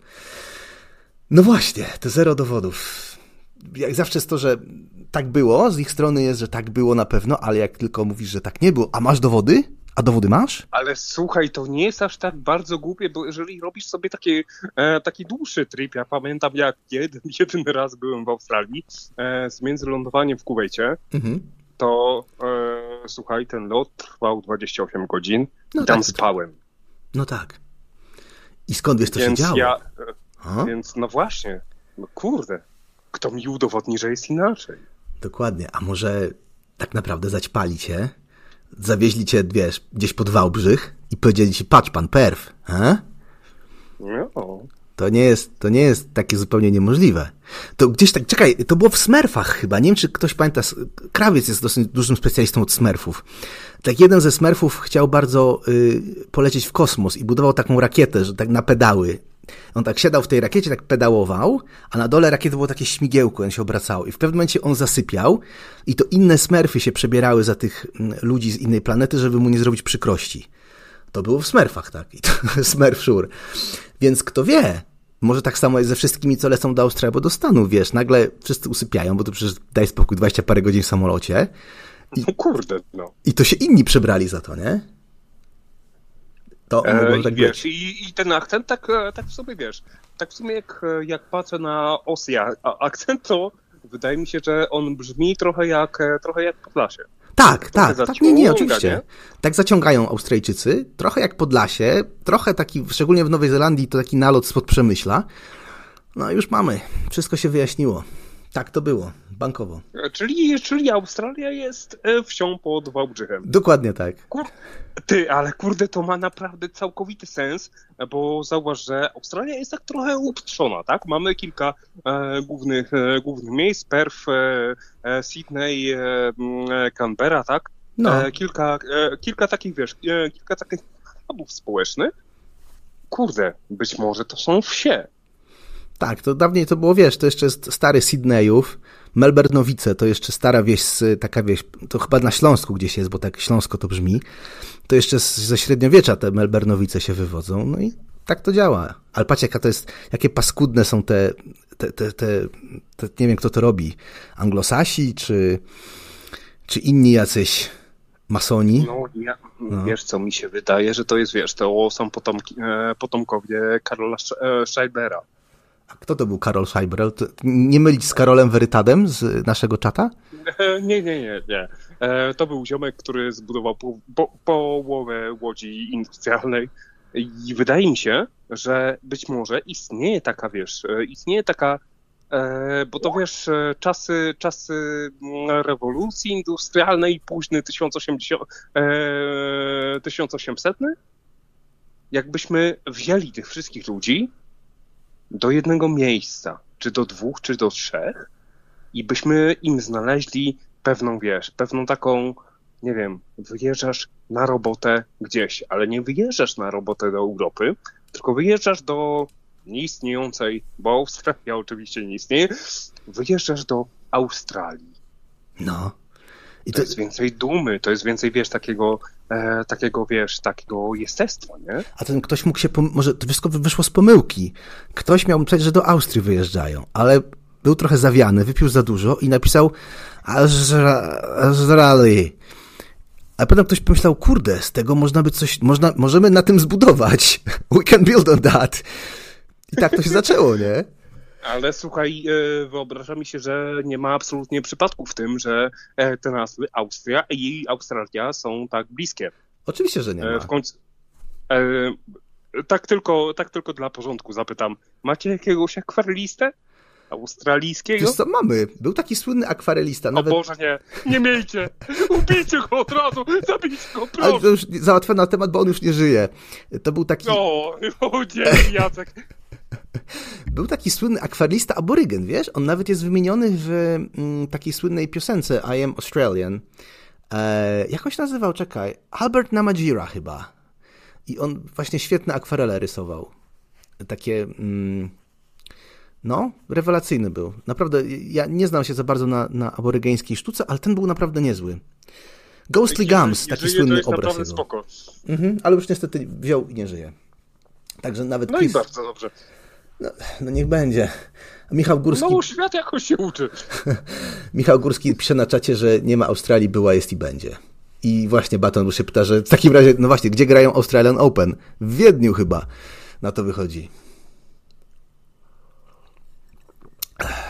No właśnie, to zero dowodów. Jak zawsze jest to, że tak było, z ich strony jest, że tak było na pewno, ale jak tylko mówisz, że tak nie było, a masz dowody? A dowody masz? Ale słuchaj, to nie jest aż tak bardzo głupie, bo jeżeli robisz sobie taki, e, taki dłuższy trip, ja pamiętam jak jeden, [LAUGHS] jeden raz byłem w Australii e, z międzylądowaniem w Kuwejcie, mhm. To e, słuchaj, ten lot trwał 28 godzin no i tam tak, spałem. No tak. I skąd wiesz, co więc się działo? Ja, e, więc no właśnie, no kurde, kto mi udowodni, że jest inaczej? Dokładnie, a może tak naprawdę zaćpali cię zawieźli cię, wiesz, gdzieś pod Wałbrzych i powiedzieli ci, patrz pan, perf, he? No. To nie jest, to nie jest takie zupełnie niemożliwe. To gdzieś tak, czekaj, to było w Smurfach chyba, nie wiem czy ktoś pamięta, Krawiec jest dosyć dużym specjalistą od Smurfów. Tak jeden ze Smurfów chciał bardzo y, polecieć w kosmos i budował taką rakietę, że tak na pedały on tak siadał w tej rakiecie, tak pedałował, a na dole rakiety było takie śmigiełko, on się obracało. I w pewnym momencie on zasypiał i to inne smerfy się przebierały za tych mm, ludzi z innej planety, żeby mu nie zrobić przykrości. To było w smerfach, tak. I to [LAUGHS] smerf szur. Więc kto wie, może tak samo jest ze wszystkimi, co lecą do Australii albo do Stanów, wiesz, nagle wszyscy usypiają, bo to przecież daj spokój, 20 parę godzin w samolocie. I, no kurde, no. I to się inni przebrali za to, nie? To E, tak wiesz, i, I ten akcent, tak, e, tak w sobie wiesz, tak w sumie jak, e, jak patrzę na Osja akcent, to wydaje mi się, że on brzmi trochę jak, e, trochę jak Podlasie. Tak, tak, trochę tak, nie, nie, oczywiście. nie? Tak zaciągają Australijczycy, trochę jak Podlasie, trochę taki, szczególnie w Nowej Zelandii, to taki nalot spod Przemyśla. No już mamy, wszystko się wyjaśniło. Tak to było, bankowo. E, Czyli, czyli Australia jest e, wsią pod Wałbrzychem. Dokładnie tak. Kur... Ty, ale kurde, to ma naprawdę całkowity sens, bo zauważ, że Australia jest tak trochę uptrzona, tak? Mamy kilka e, głównych, e, głównych miejsc, Perth, e, e, Sydney, Canberra, tak? No, kilka, kilka takich, wiesz, kilka takich hubów społecznych. Kurde, być może to są wsie. Tak, to dawniej to było, wiesz, to jeszcze jest stary Sydneyów, Melbournowice to jeszcze stara wieś, taka wieś, to chyba na Śląsku gdzieś jest, bo tak Śląsko to brzmi. To jeszcze ze średniowiecza te Melbournowice się wywodzą, no i tak to działa. Ale patrz, jaka to jest, jakie paskudne są te, te, te, te, te nie wiem kto to robi, anglosasi czy, czy inni jacyś masoni. No, ja, No. wiesz co, mi się wydaje, że to jest, wiesz, to są potomki, e, potomkowie Karola e, Scheibera. A kto to był Karol Scheiber? To Nie mylić z Karolem Werytadem z naszego czata? [LAUGHS] Nie, nie, nie, nie. E, To był ziomek, który zbudował po, po, połowę łodzi industrialnej i wydaje mi się, że być może istnieje taka, wiesz, e, istnieje taka, e, bo to wiesz, czasy, czasy mm, rewolucji industrialnej, późny 1080, e, 1800, jakbyśmy wzięli tych wszystkich ludzi do jednego miejsca, czy do dwóch, czy do trzech, i byśmy im znaleźli pewną, wiesz, pewną taką, nie wiem, wyjeżdżasz na robotę gdzieś, ale nie wyjeżdżasz na robotę do Europy, tylko wyjeżdżasz do nieistniejącej, bo Australia oczywiście nie istnieje, wyjeżdżasz do Australii. No. I To to, jest więcej dumy, to jest więcej, wiesz, takiego, e, takiego, wiesz, takiego jestestwa, nie? a ten ktoś mógł się, może to wszystko wyszło z pomyłki. Ktoś miał myśleć, że do Austrii wyjeżdżają, ale był trochę zawiany, wypił za dużo i napisał Azra- Australii. A potem ktoś pomyślał, kurde, z tego można by coś, można, możemy na tym zbudować. [LAUGHS] We can build on that. I tak to się zaczęło, nie? Ale słuchaj, e, wyobraża mi się, że nie ma absolutnie przypadku w tym, że e, te nazwy Austria i Australia są tak bliskie. Oczywiście, że nie E, ma. W końcu. Tak, tylko, tak tylko dla porządku zapytam. Macie jakiegoś akwarelistę? Australijskiego? Wiesz co, mamy. Był taki słynny akwarelista. O Nawet, Boże, nie. Nie miejcie! Ubijcie go od razu! Zabijcie go, ale to proszę! już załatwiony na temat, bo on już nie żyje. To był taki... O, o nie, Jacek. [LAUGHS] Był taki słynny akwarelista aborygen, wiesz? On nawet jest wymieniony w mm, takiej słynnej piosence I am Australian. E, jak on się nazywał? Czekaj. Albert Namadjira chyba. I on właśnie świetne akwarele rysował. Takie... Mm, no, rewelacyjny był. Naprawdę, ja nie znam się za bardzo na, na aborygeńskiej sztuce, ale ten był naprawdę niezły. Ghostly Gums, taki Żyje, to słynny jest obraz jego. spoko. Mhm, ale już niestety wziął i nie żyje. Także nawet No i bardzo dobrze. No niech będzie. Michał Górski No, świat jakoś się uczy. [LAUGHS] Michał Górski pisze na czacie, że nie ma Australii, była, jest i będzie. I właśnie Baton się pyta, że w takim razie, no właśnie, gdzie grają Australian Open? W Wiedniu chyba. Na to wychodzi.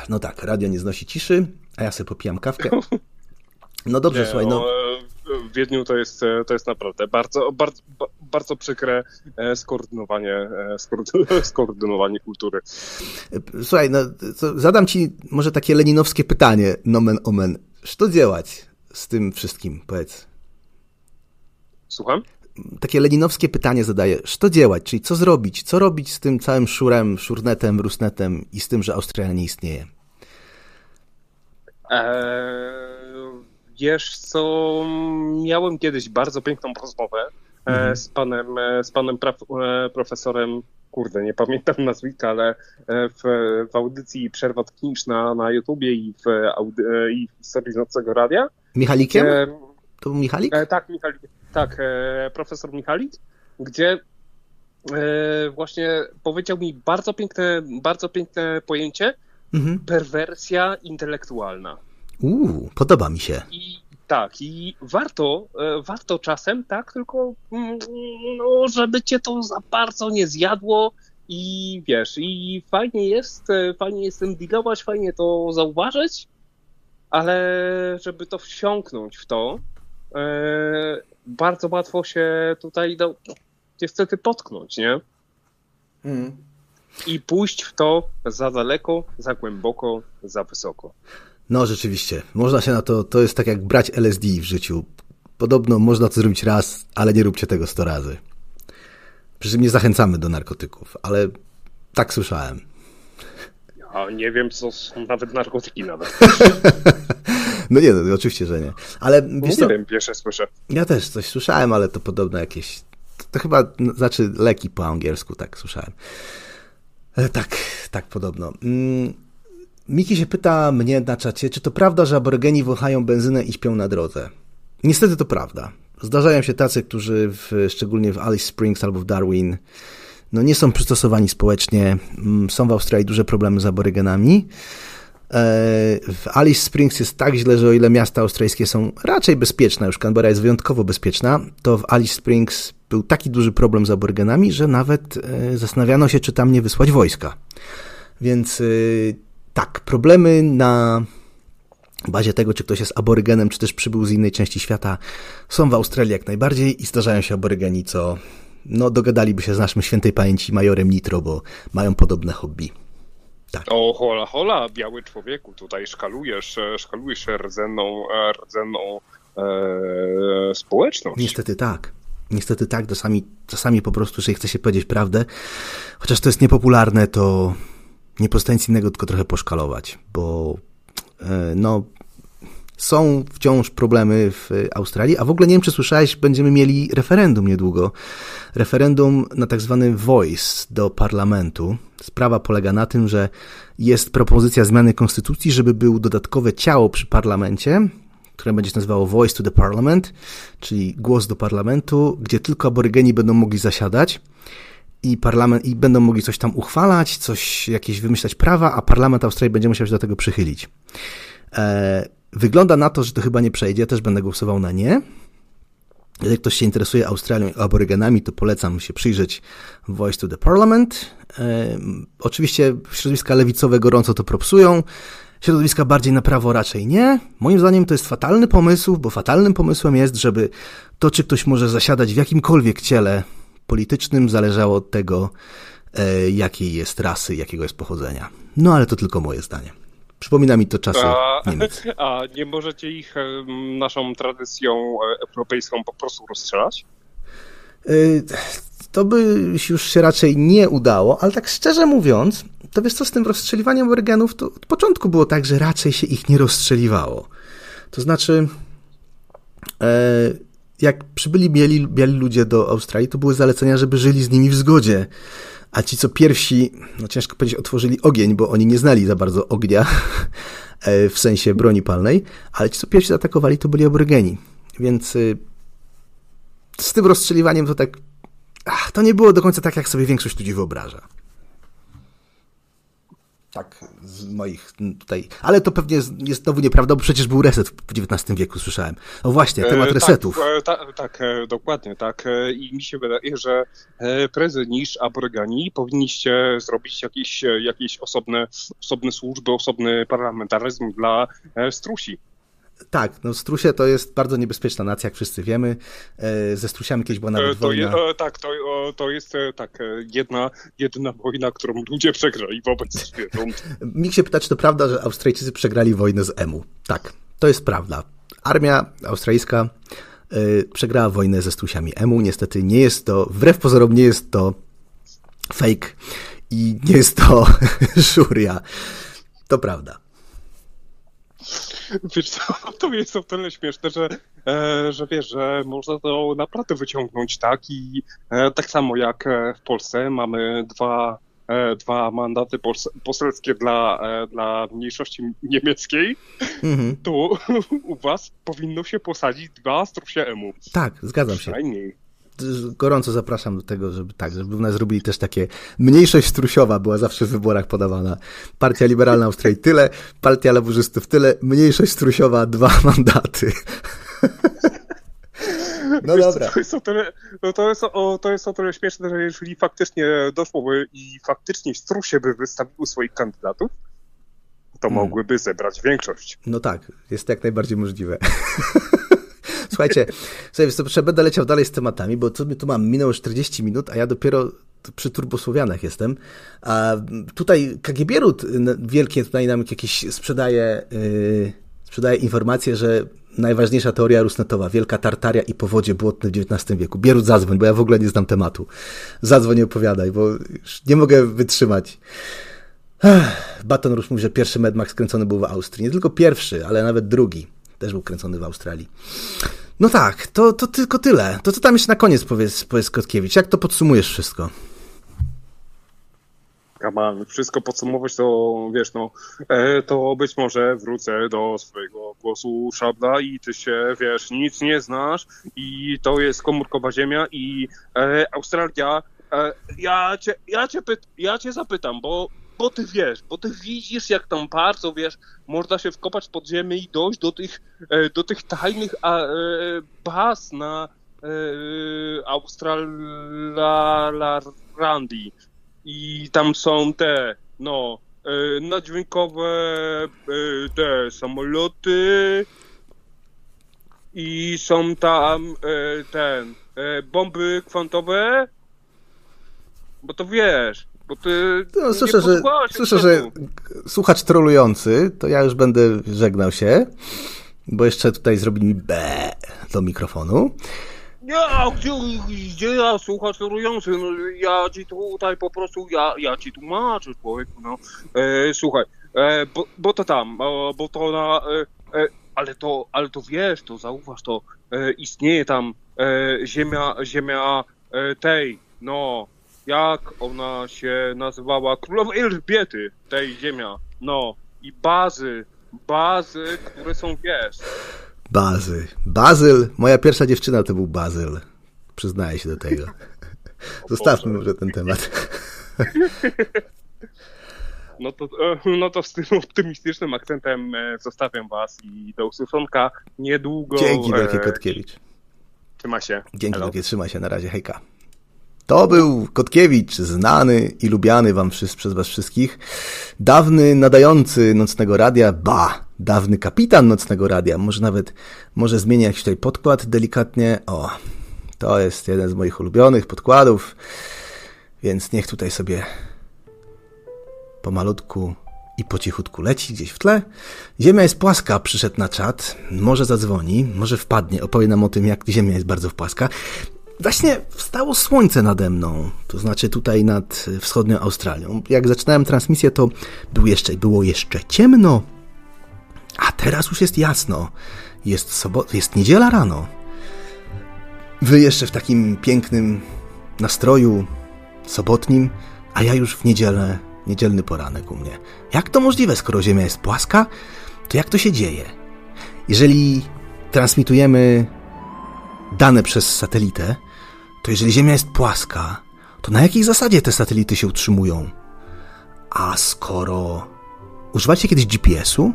No tak, radio nie znosi ciszy, a ja sobie popijam kawkę. No dobrze, Nie, słuchaj, no e, W Wiedniu to jest, e, to jest naprawdę bardzo, bardzo, ba- bardzo przykre e, skoordynowanie, e, skoordy- [LAUGHS] skoordynowanie kultury. słuchaj, no zadam ci może takie leninowskie pytanie, nomen omen. Co działać z tym wszystkim, powiedz? Słucham? takie leninowskie pytanie zadaję. Co działać? Czyli co zrobić? Co robić z tym całym szurem, szurnetem, rusnetem i z tym, że Australia nie istnieje? Eee, wiesz co, miałem kiedyś bardzo piękną rozmowę Mhm. z panem, e, z panem e, profesorem, kurde, nie pamiętam [LAUGHS] nazwiska, ale e, w, w audycji Przerwa Kliniczna na YouTubie i w, audy- e, i w historii Nocnego Radia. Michalikiem? E, To był Michalik? E, tak, Michalik, tak, e, profesor Michalik, gdzie e, właśnie powiedział mi bardzo piękne, bardzo piękne pojęcie Mhm. perwersja intelektualna. Uuu, podoba mi się. I Tak, i warto, e, warto czasem, tak, tylko mm, no, żeby cię to za bardzo nie zjadło i wiesz, i fajnie jest, e, fajnie jest tym dealować, fajnie to zauważyć, ale żeby to wsiąknąć w to, e, bardzo łatwo się tutaj no, niestety potknąć, nie? Mm. I pójść w to za daleko, za głęboko, za wysoko. No rzeczywiście, można się na to, to jest tak jak brać LSD w życiu. Podobno można to zrobić raz, ale nie róbcie tego sto razy. Przy czym nie zachęcamy do narkotyków, ale tak słyszałem. Ja nie wiem, co są nawet narkotyki nawet. [LAUGHS] no nie, no, oczywiście, że nie. Ale wiesz nie co, wiem, pierwsze słyszę. Ja też coś słyszałem, ale to podobno jakieś, to, chyba znaczy leki po angielsku, tak słyszałem. E, tak, tak podobno. Miki się pyta mnie na czacie, czy to prawda, że aborygeni wąchają benzynę i śpią na drodze? Niestety to prawda. Zdarzają się tacy, którzy w, szczególnie w Alice Springs albo w Darwin no nie są przystosowani społecznie. Mm, są w Australii duże problemy z aborygenami. E, w Alice Springs jest tak źle, że o ile miasta australijskie są raczej bezpieczne, już Canberra jest wyjątkowo bezpieczna, to w Alice Springs był taki duży problem z aborygenami, że nawet e, zastanawiano się, czy tam nie wysłać wojska. Więc e, tak, problemy na bazie tego, czy ktoś jest aborygenem, czy też przybył z innej części świata, są w Australii jak najbardziej i zdarzają się aborygeni, co no, dogadaliby się z naszym świętej pamięci majorem Nitro, bo mają podobne hobby. Tak. O, hola, hola, biały człowieku, tutaj szkalujesz, e, szkalujesz rdzenną, e, rdzenną e, społeczność. Niestety tak. Niestety tak, czasami, czasami po prostu, jeżeli chce się powiedzieć prawdę, chociaż to jest niepopularne, to nie pozostaje nic innego, tylko trochę poszkalować, bo e, no, są wciąż problemy w Australii, a w ogóle nie wiem, czy słyszałeś, będziemy mieli referendum niedługo. Referendum na tak zwany voice do parlamentu. Sprawa polega na tym, że jest propozycja zmiany konstytucji, żeby był dodatkowe ciało przy parlamencie, które będzie się nazywało Voice to the Parliament, czyli głos do parlamentu, gdzie tylko aborygeni będą mogli zasiadać i parlament, i będą mogli coś tam uchwalać, coś, jakieś wymyślać prawa, a parlament Australii będzie musiał się do tego przychylić. E, wygląda na to, że to chyba nie przejdzie, też będę głosował na nie. Jeżeli ktoś się interesuje Australią i aborygenami, to polecam się przyjrzeć Voice to the Parliament. E, oczywiście środowiska lewicowe gorąco to propsują, środowiska bardziej na prawo raczej nie. Moim zdaniem to jest fatalny pomysł, bo fatalnym pomysłem jest, żeby to, czy ktoś może zasiadać w jakimkolwiek ciele politycznym zależało od tego, e, jakiej jest rasy, jakiego jest pochodzenia. No ale to tylko moje zdanie. Przypomina mi to czasy a, Niemiec. [LAUGHS] A nie możecie ich naszą tradycją e, europejską po prostu rozstrzelać? E, to by już się raczej nie udało, ale tak szczerze mówiąc, to wiesz co, z tym rozstrzeliwaniem organów, to od początku było tak, że raczej się ich nie rozstrzeliwało. To znaczy, jak przybyli biali, ludzie do Australii, to były zalecenia, żeby żyli z nimi w zgodzie. A ci, co pierwsi, no ciężko powiedzieć, otworzyli ogień, bo oni nie znali za bardzo ognia, [LAUGHS] e, w sensie broni palnej, ale ci, co pierwsi zaatakowali, to byli aborygeni. Więc y, z tym rozstrzeliwaniem to tak. Ach, to nie było do końca tak, jak sobie większość ludzi wyobraża. Tak, moich tutaj. Ale to pewnie jest znowu nieprawda, bo przecież był reset w XIX wieku, słyszałem. O właśnie, temat e, resetów. Tak, e, ta, tak e, dokładnie, tak. I mi się wydaje, że prędzej niż aborygani powinniście zrobić jakieś, jakieś osobne, osobne służby, osobny parlamentaryzm dla strusi. Tak, no strusie to jest bardzo niebezpieczna nacja, jak wszyscy wiemy. E, ze strusiami kiedyś była nawet e, to wojna. Je, tak, to, to jest e, tak, jedna, jedna wojna, którą ludzie przegrali wobec [LAUGHS] zwierząt. Mik się pyta, czy to prawda, że Australijczycy przegrali wojnę z emu. Tak, to jest prawda. Armia australijska przegrała wojnę ze strusiami emu. Niestety nie jest to, wbrew pozorom nie jest to fake i nie jest to [LAUGHS] szuria. To prawda. Wiesz co, [LAUGHS] to jest o tyle śmieszne, że, e, że wiesz, że można to naprawdę wyciągnąć tak i e, tak samo jak e, w Polsce mamy dwa, dwa mandaty poselskie dla, dla mniejszości niemieckiej, mhm. to [LAUGHS] u was powinno się posadzić dwa strusie emu. Tak, zgadzam się. Gorąco zapraszam do tego, żeby tak, żeby u nas zrobili też takie mniejszość strusiowa była zawsze w wyborach podawana. Partia Liberalna Australii tyle, Partia Laburzystów tyle, mniejszość strusiowa dwa [LAUGHS] mandaty. No Wiesz, dobra. To jest, o tyle, no to, jest o, to jest o tyle śmieszne, że jeżeli faktycznie doszłoby i faktycznie Strusie by wystawił swoich kandydatów, to hmm. mogłyby zebrać większość. No tak, jest jak najbardziej możliwe. [LAUGHS] Słuchajcie, jeszcze będę leciał dalej z tematami, bo co my tu mam? Minęło 40 minut, a ja dopiero przy turbosłowianach jestem. A tutaj KGB Ród wielkie tutaj nam jakieś sprzedaje, yy, sprzedaje informację, że najważniejsza teoria rusnetowa, wielka tartaria i powodzie błotne w XIX wieku. Bierut zadzwoń, bo ja w ogóle nie znam tematu. Zadzwoń i opowiadaj, bo już nie mogę wytrzymać. Baton Rouge mówi, że pierwszy Mad Max kręcony był w Austrii. Nie tylko pierwszy, ale nawet drugi. Też był kręcony w Australii. No tak, to, to tylko tyle. To co tam jeszcze na koniec powiedz, powiedz Kotkiewicz? Jak to podsumujesz wszystko? Kaman, wszystko podsumować to, wiesz, no, e, to być może wrócę do swojego głosu szabla i ty się, wiesz, nic nie znasz i to jest komórkowa ziemia i e, Australia, e, ja, cię, ja, cię pyt, ja cię zapytam, bo bo ty wiesz, bo ty widzisz, jak tam bardzo, wiesz, można się wkopać pod ziemię i dojść do tych, e, do tych tajnych baz na Australarlandii. I tam są te, no, nadźwiękowe te samoloty i są tam ten, bomby kwantowe, bo to wiesz, bo ty no, słyszę, że, słyszę że słuchacz trolujący, to ja już będę żegnał się, bo jeszcze tutaj zrobili mi be do mikrofonu. Ja, gdzie, gdzie ja słuchacz trolujący? No, ja ci tutaj po prostu, ja, ja ci tłumaczę, człowieku, no. E, słuchaj, e, bo, bo to tam, bo, bo to na... E, e, ale to, ale to wiesz, to zauważ, to e, istnieje tam e, ziemia, ziemia tej, no, jak ona się nazywała, królowa Elżbiety, tej ziemia, no i bazy, bazy, które są, wiesz. Bazy. Bazyl, moja pierwsza dziewczyna to był Bazyl. Przyznaję się do tego. [LAUGHS] Zostawmy może ten temat. [LAUGHS] No to, e, no to z tym optymistycznym akcentem e, zostawiam was i do usłyszonka niedługo. Dzięki wielkie Kotkiewicz. Trzyma się. Dzięki wielkie, trzymaj się. Na razie, hejka. To był Kotkiewicz, znany i lubiany wam przez was wszystkich. Dawny nadający Nocnego Radia, ba, dawny kapitan Nocnego Radia. Może nawet, może zmienię jakiś tutaj podkład delikatnie. O, to jest jeden z moich ulubionych podkładów. Więc niech tutaj sobie pomalutku i po cichutku leci gdzieś w tle. Ziemia jest płaska, przyszedł na czat. Może zadzwoni, może wpadnie, opowie nam o tym, jak Ziemia jest bardzo płaska. Właśnie wstało słońce nade mną, to znaczy tutaj nad wschodnią Australią. Jak zaczynałem transmisję, to było jeszcze, było jeszcze ciemno, a teraz już jest jasno. Jest, jest niedziela rano. Wy jeszcze w takim pięknym nastroju sobotnim, a ja już w niedzielę, niedzielny poranek u mnie. Jak to możliwe, skoro Ziemia jest płaska? To jak to się dzieje? Jeżeli transmitujemy dane przez satelitę, to jeżeli Ziemia jest płaska, to na jakiej zasadzie te satelity się utrzymują? A skoro używacie kiedyś GPS-u?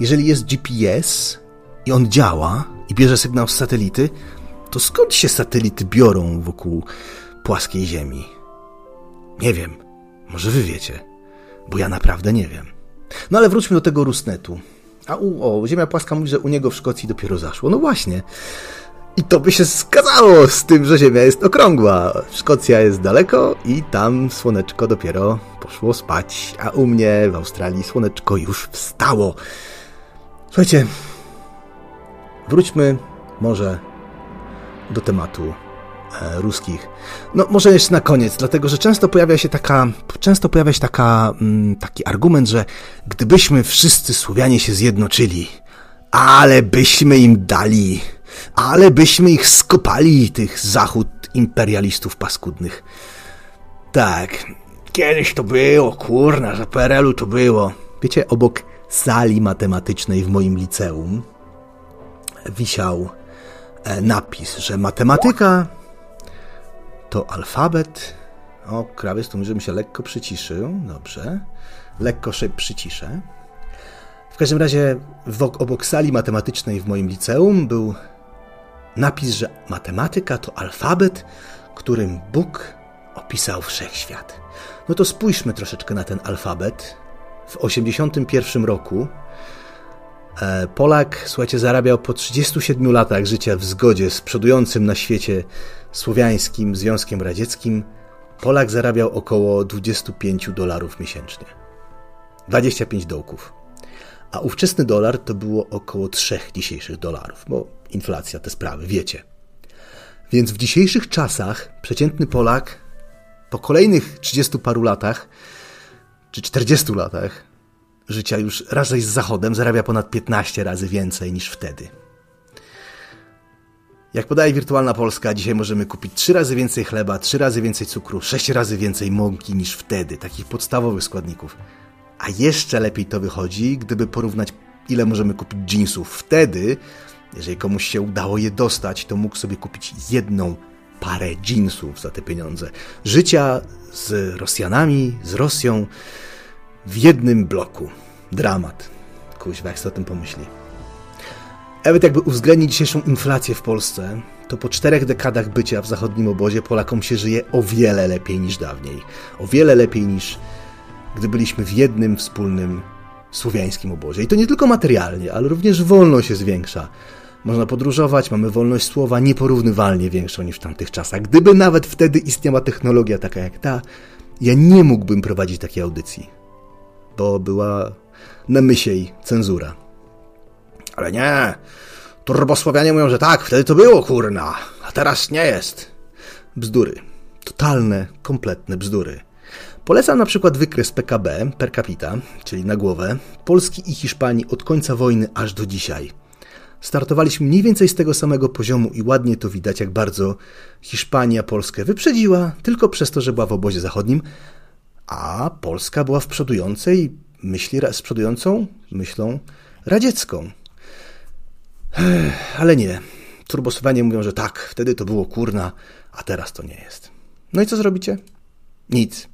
Jeżeli jest GPS i on działa i bierze sygnał z satelity, to skąd się satelity biorą wokół płaskiej Ziemi? Nie wiem. Może wy wiecie, bo ja naprawdę nie wiem. No ale wróćmy do tego Rusnetu. A u, o, Ziemia płaska mówi, że u niego w Szkocji dopiero zaszło. No właśnie. I to by się zgadzało z tym, że Ziemia jest okrągła. Szkocja jest daleko i tam słoneczko dopiero poszło spać, a u mnie w Australii słoneczko już wstało. Słuchajcie, wróćmy może do tematu e, ruskich. No może jeszcze na koniec, dlatego że często pojawia się taka, często pojawia się taka, mm, taki argument, że gdybyśmy wszyscy Słowianie się zjednoczyli, ale byśmy im dali ale byśmy ich skopali, tych zachód imperialistów paskudnych. Tak, kiedyś to było, kurna, za PRL-u to było. Wiecie, obok sali matematycznej w moim liceum wisiał e, napis, że matematyka to alfabet. O, krawiec tu żebym się lekko przyciszył. Dobrze. Lekko się przyciszę. W każdym razie obok sali matematycznej w moim liceum był napis, że matematyka to alfabet, którym Bóg opisał wszechświat. No to spójrzmy troszeczkę na ten alfabet. W 1981 roku e, Polak, słuchajcie, zarabiał po 37 latach życia w zgodzie z przodującym na świecie słowiańskim Związkiem Radzieckim. Polak zarabiał około 25 dolarów miesięcznie. 25 dołków. A ówczesny dolar to było około 3 dzisiejszych dolarów, bo inflacja, te sprawy, wiecie. Więc w dzisiejszych czasach przeciętny Polak po kolejnych 30 paru latach, czy 40 latach życia już razem z Zachodem zarabia ponad 15 razy więcej niż wtedy. Jak podaje Wirtualna Polska, dzisiaj możemy kupić 3 razy więcej chleba, 3 razy więcej cukru, 6 razy więcej mąki niż wtedy, takich podstawowych składników. A jeszcze lepiej to wychodzi, gdyby porównać, ile możemy kupić jeansów. Wtedy, jeżeli komuś się udało je dostać, to mógł sobie kupić jedną parę jeansów za te pieniądze. Życia z Rosjanami, z Rosją w jednym bloku. Dramat. Kuźwa, jak sobie o tym pomyśli. Nawet jakby uwzględnić dzisiejszą inflację w Polsce, to po czterech dekadach bycia w zachodnim obozie Polakom się żyje o wiele lepiej niż dawniej. O wiele lepiej niż gdy byliśmy w jednym wspólnym słowiańskim obozie. I to nie tylko materialnie, ale również wolność się zwiększa. Można podróżować, mamy wolność słowa nieporównywalnie większą niż w tamtych czasach. Gdyby nawet wtedy istniała technologia taka jak ta, ja nie mógłbym prowadzić takiej audycji, bo była na mysiej cenzura. Ale nie, turbosławianie mówią, że tak, wtedy to było, kurna, a teraz nie jest. Bzdury. Totalne, kompletne bzdury. Polecam na przykład wykres PKB per capita, czyli na głowę, Polski i Hiszpanii od końca wojny aż do dzisiaj. Startowaliśmy mniej więcej z tego samego poziomu i ładnie to widać, jak bardzo Hiszpania Polskę wyprzedziła, tylko przez to, że była w obozie zachodnim, a Polska była w przodującej myśli, z przodującą myślą radziecką. Ale nie. Turbosłowanie mówią, że tak, wtedy to było kurna, a teraz to nie jest. No i co zrobicie? Nic.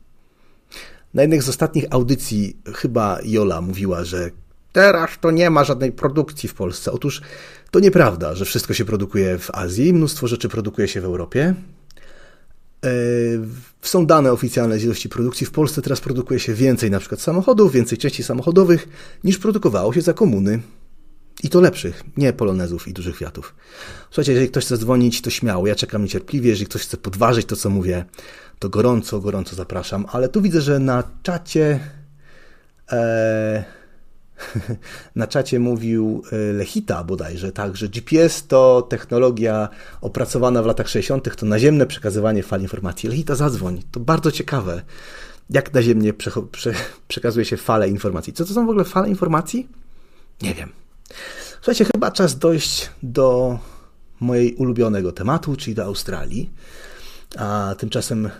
Na jednej z ostatnich audycji chyba Jola mówiła, że teraz to nie ma żadnej produkcji w Polsce. Otóż to nieprawda, że wszystko się produkuje w Azji, mnóstwo rzeczy produkuje się w Europie. E, są dane oficjalne z ilości produkcji. W Polsce teraz produkuje się więcej na przykład samochodów, więcej części samochodowych niż produkowało się za komuny. I to lepszych, nie polonezów i dużych Fiatów. Słuchajcie, jeżeli ktoś chce dzwonić, to śmiało. Ja czekam niecierpliwie. Jeżeli ktoś chce podważyć to, co mówię, to gorąco, gorąco zapraszam. Ale tu widzę, że na czacie. E, na czacie mówił e, Lechita bodajże, tak, że GPS to technologia opracowana w latach 60., to naziemne przekazywanie fal informacji. Lechita, zadzwoń. To bardzo ciekawe. Jak naziemnie prze, prze, przekazuje się fale informacji? Co to są w ogóle fale informacji? Nie wiem. Słuchajcie, chyba czas dojść do mojej ulubionego tematu, czyli do Australii. A tymczasem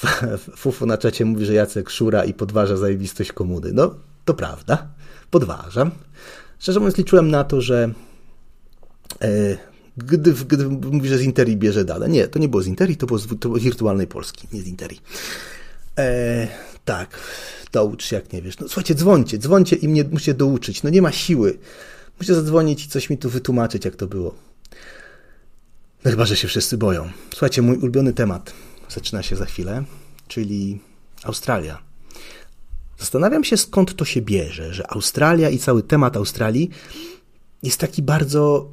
[LAUGHS] Fufu na czacie mówi, że Jacek szura i podważa zajebistość komuny. No, to prawda. Podważam. Szczerze mówiąc, liczyłem na to, że e, gdy, gdy mówi, że z Interi bierze dane. Nie, to nie było z Interi, to było z, to było z wirtualnej Polski, nie z Interi. E, tak, doucz jak nie wiesz. No słuchajcie, dzwońcie, dzwońcie i mnie musicie douczyć. No nie ma siły. Musicie zadzwonić i coś mi tu wytłumaczyć, jak to było. No chyba, że się wszyscy boją. Słuchajcie, mój ulubiony temat zaczyna się za chwilę, czyli Australia. Zastanawiam się, skąd to się bierze, że Australia i cały temat Australii jest taki bardzo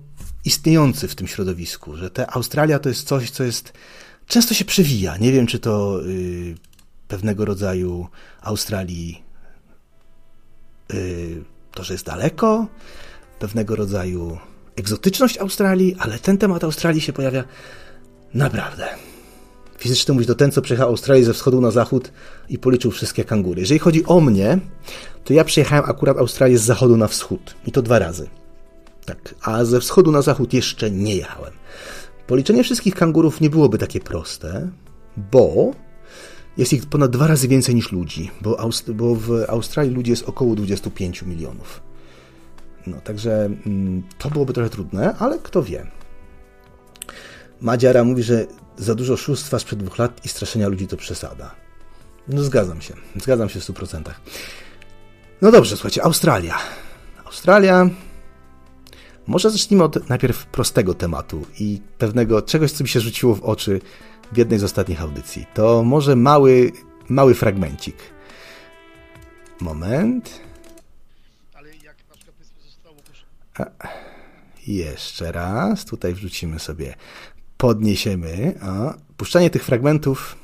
istniejący w tym środowisku, że ta Australia to jest coś, co jest często się przewija. Nie wiem, czy to yy, pewnego rodzaju Australii yy, to, że jest daleko, pewnego rodzaju egzotyczność Australii, ale ten temat Australii się pojawia naprawdę fizycznie mówić, to ten, co przejechał Australię ze wschodu na zachód i policzył wszystkie kangury. Jeżeli chodzi o mnie, to ja przejechałem akurat Australię z zachodu na wschód i to dwa razy. Tak, a ze wschodu na zachód jeszcze nie jechałem. Policzenie wszystkich kangurów nie byłoby takie proste, bo jest ich ponad dwa razy więcej niż ludzi, bo, Aust bo w Australii ludzi jest około 25 milionów. No, także mm, to byłoby trochę trudne, ale kto wie. Madziara mówi, że za dużo szóstwa sprzed dwóch lat i straszenia ludzi to przesada. No zgadzam się, zgadzam się w 100%. No dobrze, słuchajcie, Australia. Australia. Może zacznijmy od najpierw prostego tematu i pewnego czegoś, co mi się rzuciło w oczy w jednej z ostatnich audycji. To może mały, mały fragmencik. Moment. Ale jak na przykład zostało... Jeszcze raz, tutaj wrzucimy sobie, podniesiemy. O, puszczanie tych fragmentów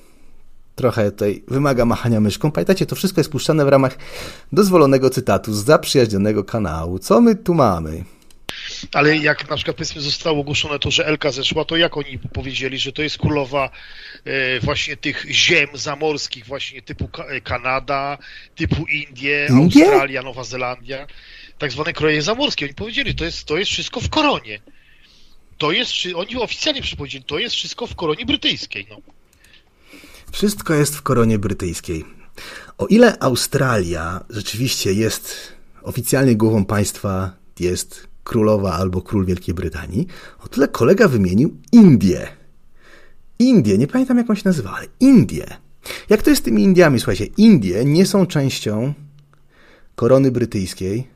trochę tutaj wymaga machania myszką. Pamiętajcie, to wszystko jest puszczane w ramach dozwolonego cytatu z zaprzyjaźnionego kanału. Co my tu mamy? Ale jak na przykład powiedzmy zostało ogłoszone to, że Elka zeszła, to jak oni powiedzieli, że to jest królowa e, właśnie tych ziem zamorskich, właśnie typu Kanada, typu Indie, Indie? Australia, Nowa Zelandia tak zwane kroje zamorskie. Oni powiedzieli, to jest, to jest wszystko w koronie. To jest, oni oficjalnie przypowiedzieli, to jest wszystko w koronie brytyjskiej. No. Wszystko jest w koronie brytyjskiej. O ile Australia rzeczywiście jest oficjalnie głową państwa, jest królowa albo król Wielkiej Brytanii, o tyle kolega wymienił Indię. Indię, nie pamiętam jak on się nazywa, ale Indię. Jak to jest z tymi Indiami? Słuchajcie, Indie nie są częścią korony brytyjskiej,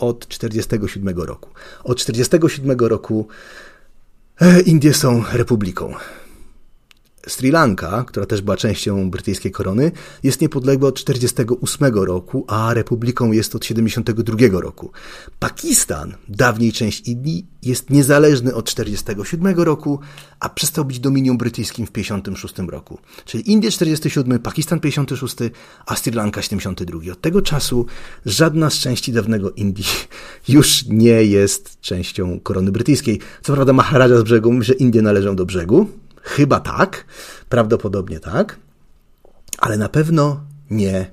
od 1947 roku. Od 1947 roku e, Indie są republiką. Sri Lanka, która też była częścią brytyjskiej korony, jest niepodległa od 1948 roku, a republiką jest od 1972 roku. Pakistan, dawniej część Indii, jest niezależny od 1947 roku, a przestał być dominium brytyjskim w 1956 roku. Czyli Indie 47, Pakistan 56, a Sri Lanka 72. Od tego czasu żadna z części dawnego Indii [LAUGHS] już nie jest częścią korony brytyjskiej. Co prawda Maharaja z brzegu mówi, że Indie należą do brzegu, Chyba tak, prawdopodobnie tak, ale na pewno nie,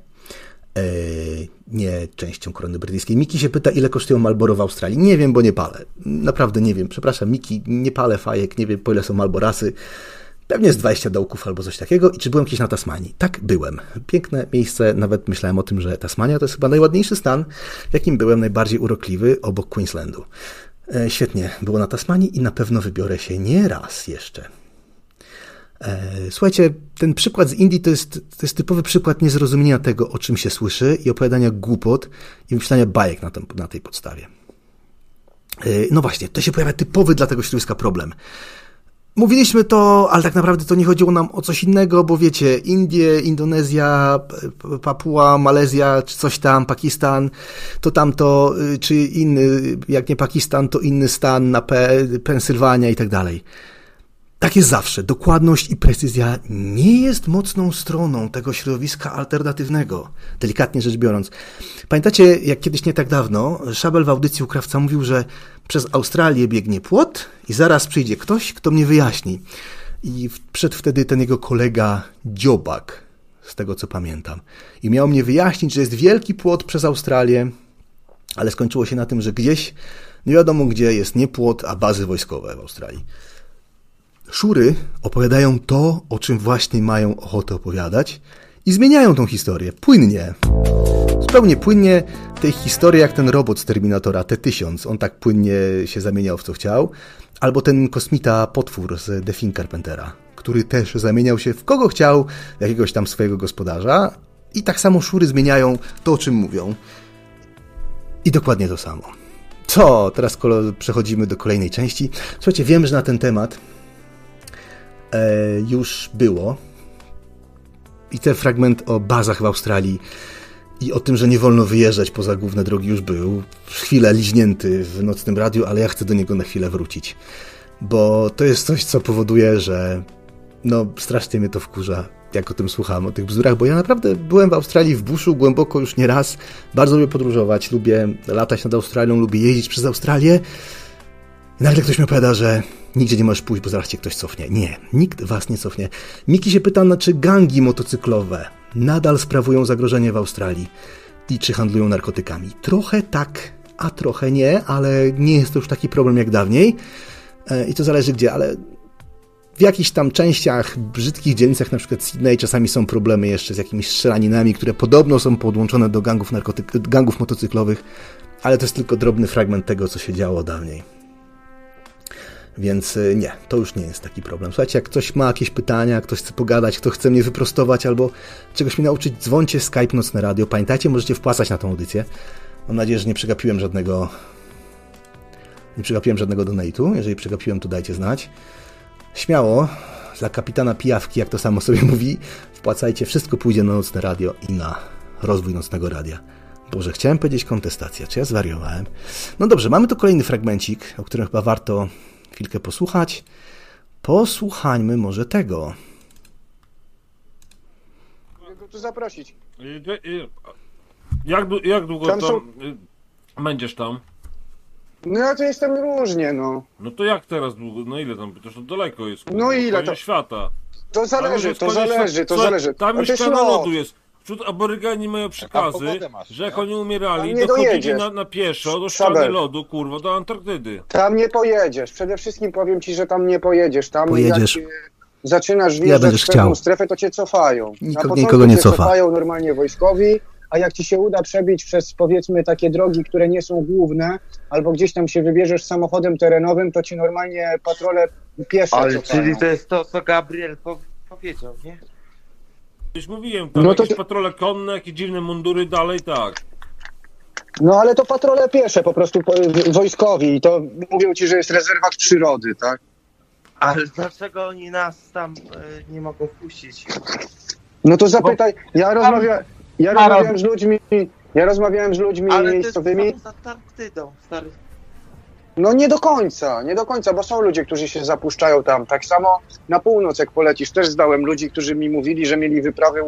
e, nie częścią korony brytyjskiej. Miki się pyta, ile kosztują Malboro w Australii. Nie wiem, bo nie palę. Naprawdę nie wiem. Przepraszam, Miki, nie palę fajek, nie wiem, po ile są Malborasy. Pewnie z 20 dołków albo coś takiego. I czy byłem kiedyś na Tasmanii? Tak, byłem. Piękne miejsce, nawet myślałem o tym, że Tasmania to jest chyba najładniejszy stan, w jakim byłem, najbardziej urokliwy obok Queenslandu. E, świetnie było na Tasmanii i na pewno wybiorę się nie raz jeszcze. E, słuchajcie, ten przykład z Indii to jest, to jest typowy przykład niezrozumienia tego, o czym się słyszy i opowiadania głupot i wymyślania bajek na, tym, na tej podstawie. E, no właśnie, to się pojawia typowy dla tego środowiska problem. Mówiliśmy to, ale tak naprawdę to nie chodziło nam o coś innego, bo wiecie, Indie, Indonezja, Papua, Malezja, czy coś tam, Pakistan, to tamto, y, czy inny, jak nie Pakistan, to inny stan na Pensylwania i tak dalej. Tak jest zawsze. Dokładność i precyzja nie jest mocną stroną tego środowiska alternatywnego, delikatnie rzecz biorąc. Pamiętacie, jak kiedyś nie tak dawno, Szabel w audycji u Krawca mówił, że przez Australię biegnie płot i zaraz przyjdzie ktoś, kto mnie wyjaśni. I przed wtedy ten jego kolega Dziobak, z tego co pamiętam. I miał mnie wyjaśnić, że jest wielki płot przez Australię, ale skończyło się na tym, że gdzieś, nie wiadomo gdzie, jest nie płot, a bazy wojskowe w Australii. Szury opowiadają to, o czym właśnie mają ochotę opowiadać i zmieniają tą historię płynnie. Zupełnie płynnie tej historii jak ten robot z Terminatora T-1000. On tak płynnie się zamieniał w co chciał. Albo ten kosmita potwór z The Carpentera, który też zamieniał się w kogo chciał, jakiegoś tam swojego gospodarza. I tak samo szury zmieniają to, o czym mówią. I dokładnie to samo. Co? Teraz przechodzimy do kolejnej części. Słuchajcie, wiem, że na ten temat już było. I ten fragment o bazach w Australii i o tym, że nie wolno wyjeżdżać poza główne drogi już był. Chwilę liźnięty w nocnym radiu, ale ja chcę do niego na chwilę wrócić. Bo to jest coś, co powoduje, że no strasznie mnie to wkurza, jak o tym słucham, o tych bzdurach, bo ja naprawdę byłem w Australii w buszu głęboko już nie raz. Bardzo lubię podróżować, lubię latać nad Australią, lubię jeździć przez Australię. I nagle ktoś mi opowiada, że Nigdzie nie możesz pójść, bo zaraz cię ktoś cofnie. Nie, nikt was nie cofnie. Miki się pyta, czy gangi motocyklowe nadal sprawują zagrożenie w Australii i czy handlują narkotykami. Trochę tak, a trochę nie, ale nie jest to już taki problem jak dawniej. E, I to zależy gdzie, ale w jakichś tam częściach, brzydkich dzielnicach, na przykład Sydney, czasami są problemy jeszcze z jakimiś strzelaninami, które podobno są podłączone do gangów, narkotyk- gangów motocyklowych, ale to jest tylko drobny fragment tego, co się działo dawniej. Więc y, nie, to już nie jest taki problem. Słuchajcie, jak ktoś ma jakieś pytania, ktoś chce pogadać, kto chce mnie wyprostować albo czegoś mi nauczyć, dzwońcie Skype Nocne Radio. Pamiętajcie, możecie wpłacać na tą audycję. Mam nadzieję, że nie przegapiłem żadnego nie przegapiłem żadnego donate'u. Jeżeli przegapiłem, to dajcie znać. Śmiało, dla kapitana pijawki, jak to samo sobie [LAUGHS] mówi, wpłacajcie, wszystko pójdzie na Nocne Radio i na rozwój Nocnego Radia. Boże, chciałem powiedzieć kontestacja, czy ja zwariowałem? No dobrze, mamy tu kolejny fragmencik, o którym chyba warto chwilkę posłuchać. Posłuchajmy może tego. go tu zaprosić. Jak, jak długo Tam to są- y, będziesz tam? No ja to jestem różnie, no. No to jak teraz długo? No ile tam? Przecież to daleko jest. No ile to- świata. To Ale zależy, jest to zależy, to zależy. Tam to już lot. lodu jest. Wśród aborygeni mają przekazy, masz, że jak nie? oni umierali, Tam nie dochodzili dojedziesz. na, na pieszo do ściany lodu, kurwa, do Antarktydy. Tam nie pojedziesz. Przede wszystkim powiem ci, że tam nie pojedziesz. Tam Pojedziesz. jak zaczynasz Ja wjeżdżać będziesz w pewną strefę, to cię cofają. Niko- Na początku nikogo nie cię cofa. cofają normalnie wojskowi, a jak ci się uda przebić przez powiedzmy takie drogi, które nie są główne, albo gdzieś tam się wybierzesz samochodem terenowym, to ci normalnie patrole piesze Ale cofają. czyli to jest to, co Gabriel po, powiedział, nie? Już mówiłem, tam No to jakieś patrole konne, jakieś dziwne mundury, dalej tak. No ale to patrole piesze, po prostu po, wojskowi i to mówią ci, że jest rezerwat przyrody, tak? Ale dlaczego oni nas tam e, nie mogą wpuścić? No to zapytaj, ja, rozmawia, ja rozmawiałem z ludźmi, ja rozmawiałem z ludźmi Ale to jest miejscowymi, tam z Antarktydą, stary. No nie do końca, nie do końca, bo są ludzie, którzy się zapuszczają tam, tak samo na północ jak polecisz, też zdałem ludzi, którzy mi mówili, że mieli wyprawy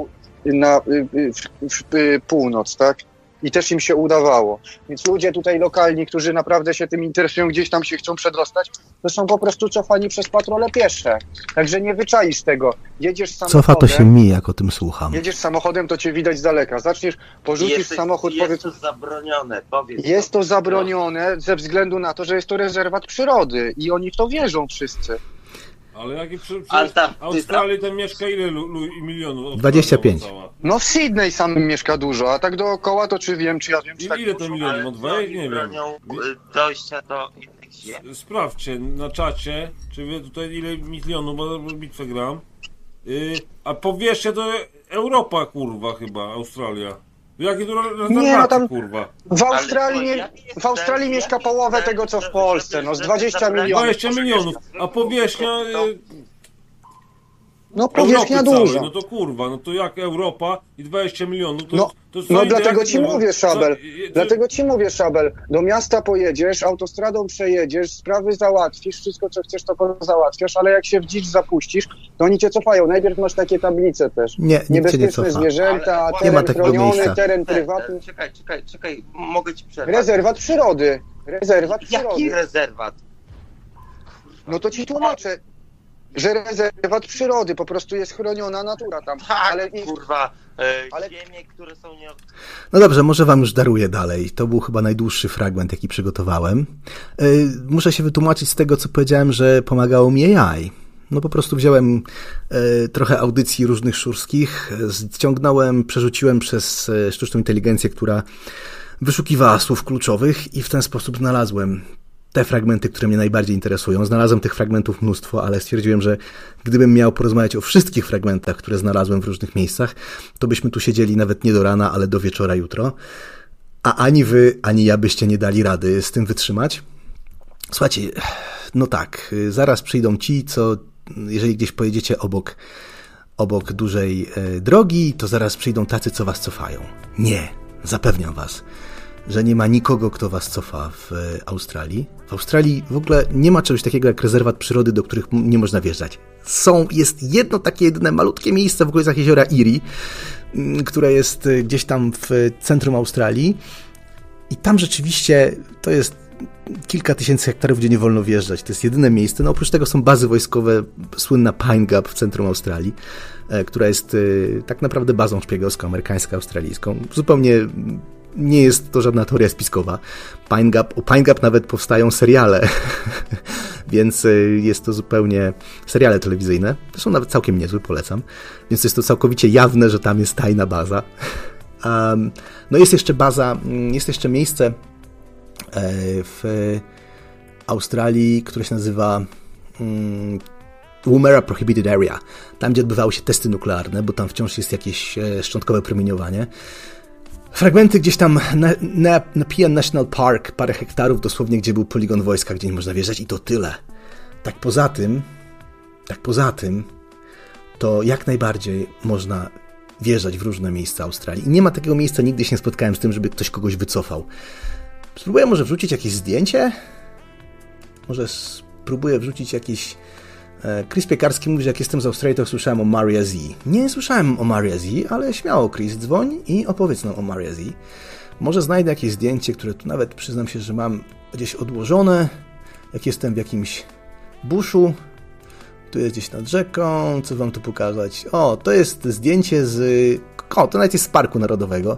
na północ, tak? I też im się udawało. Więc ludzie tutaj lokalni, którzy naprawdę się tym interesują, gdzieś tam się chcą przedostać, to są po prostu cofani przez patrole piesze. Także nie wyczaisz tego. Jedziesz samochodem. Cofa to się mi, jak o tym słucham. Jedziesz samochodem, to cię widać z daleka. Zaczniesz, porzucisz Jest- samochód, jest powiedz, to zabronione, powiedz. jest to zabronione ze względu na to, że jest to rezerwat przyrody i oni w to wierzą wszyscy. Ale jak i przy, przy Antarktyda. Australii tam mieszka ile lu, lu, milionów? Australia 25. cała. No w Sydney samym mieszka dużo, a tak dookoła to czy wiem, czy ja wiem, czy I tak ile to milionów? Od dwa? oni Nie wiem. e, dojścia do innych ziem? Sprawdźcie na czacie, czy wie tutaj ile milionów, bo bitwę gram. Yy, a powierzcie to Europa, kurwa, chyba, Australia. Jakie to Nie, no tam- kurwa? W Australii, nie, w Australii mieszka połowę tego, co w Polsce, no z żeby 20 zabrać- milionów. 20 milionów, a powierzchnia... No Europy powierzchnia całej, duża. no to kurwa, no to jak Europa i 20 milionów, to, No, to No dlatego ci nie mówię, Szabel. co- i- Dlatego ci mówię, Szabel. Do miasta pojedziesz, autostradą przejedziesz, sprawy załatwisz, wszystko co chcesz to załatwiasz, ale jak się w dzicz zapuścisz, to oni cię cofają. Najpierw masz takie tablice też. Nie, nie Niebezpieczne cofa. zwierzęta, Ale- teren Nie ma takiego chroniony, miejsca. teren Te- prywatny. te- Czekaj, czekaj, czekaj, mogę ci przerwać. Rezerwat przyrody. Rezerwat Jaki przyrody. rezerwat? No to ci tłumaczę, że rezerwat przyrody, po prostu jest chroniona natura tam. Tak, Ale i- kurwa, e, ale- ziemie, które są nie... No dobrze, może wam już daruję dalej. To był chyba najdłuższy fragment, jaki przygotowałem. Yy, Muszę się wytłumaczyć z tego, co powiedziałem, że pomagało mi AI. No po prostu wziąłem e, trochę audycji różnych szurskich, e, ściągnąłem, przerzuciłem przez e, sztuczną inteligencję, która wyszukiwała słów kluczowych i w ten sposób znalazłem te fragmenty, które mnie najbardziej interesują. Znalazłem tych fragmentów mnóstwo, ale stwierdziłem, że gdybym miał porozmawiać o wszystkich fragmentach, które znalazłem w różnych miejscach, to byśmy tu siedzieli nawet nie do rana, ale do wieczora jutro. A ani wy, ani ja byście nie dali rady z tym wytrzymać. Słuchajcie, no tak, zaraz przyjdą ci, co jeżeli gdzieś pojedziecie obok, obok dużej e, drogi, to zaraz przyjdą tacy, co was cofają. Nie, zapewniam was, że nie ma nikogo, kto was cofa w e, Australii. W Australii w ogóle nie ma czegoś takiego jak rezerwat przyrody, do których nie można wjeżdżać. Są, jest jedno takie jedyne malutkie miejsce w okolicach jeziora Erie, które jest y, gdzieś tam w centrum Australii. I tam rzeczywiście to jest kilka tysięcy hektarów, gdzie nie wolno wjeżdżać. To jest jedyne miejsce. No oprócz tego są bazy wojskowe, słynna Pine Gap w centrum Australii, e, która jest e, tak naprawdę bazą szpiegowską, amerykańsko-australijską. Zupełnie nie jest to żadna teoria spiskowa. Pine Gap, o Pine Gap nawet powstają seriale, [LAUGHS] więc e, jest to zupełnie seriale telewizyjne. To są nawet całkiem niezłe, polecam. Więc jest to całkowicie jawne, że tam jest tajna baza. [LAUGHS] Um, no jest jeszcze baza, mm, jest jeszcze miejsce e, w Australii, które się nazywa mm, Woomera Prohibited Area, tam gdzie odbywały się testy nuklearne, bo tam wciąż jest jakieś e, szczątkowe promieniowanie. Fragmenty gdzieś tam na, na, na Pian National Park, parę hektarów dosłownie, gdzie był poligon wojska, gdzie nie można wjeżdżać i to tyle. Tak poza tym, tak poza tym, to jak najbardziej można wjeżdżać w różne miejsca Australii. I nie ma takiego miejsca, nigdy się nie spotkałem z tym, żeby ktoś kogoś wycofał. Spróbuję może wrzucić jakieś zdjęcie? Może spróbuję wrzucić jakieś... E, Chris Piekarski mówi, że jak jestem z Australii, to słyszałem o Maria Z. Nie słyszałem o Maria Z, ale śmiało, Chris, dzwoń i opowiedz nam o Maria Z. Może znajdę jakieś zdjęcie, które tu nawet przyznam się, że mam gdzieś odłożone, jak jestem w jakimś buszu. Tu jest gdzieś nad rzeką, co wam tu pokazać? O, to jest zdjęcie z... O, to nawet jest z Parku Narodowego.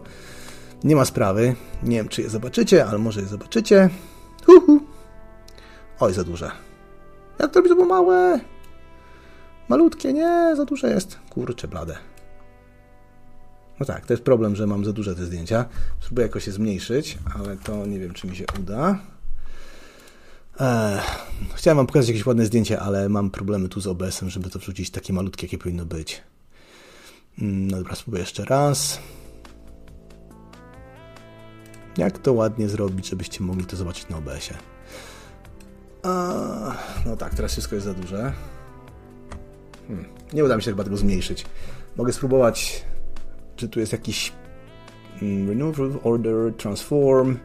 Nie ma sprawy. Nie wiem, czy je zobaczycie, ale może je zobaczycie. Uhu. Oj, za duże. Jak to robić, to było małe? Malutkie, nie, za duże jest. Kurczę, blade. No tak, to jest problem, że mam za duże te zdjęcia. Spróbuję jakoś je zmniejszyć, ale to nie wiem, czy mi się uda. Eee, chciałem wam pokazać jakieś ładne zdjęcie, ale mam problemy tu z OBS-em, żeby to wrzucić takie malutkie, jakie powinno być. No dobra, spróbuję jeszcze raz. Jak to ładnie zrobić, żebyście mogli to zobaczyć na OBS-ie? A, no tak, teraz wszystko jest za duże. Hmm, nie uda mi się chyba tego zmniejszyć. Mogę spróbować, czy tu jest jakiś mm, Remove, Order, Transform.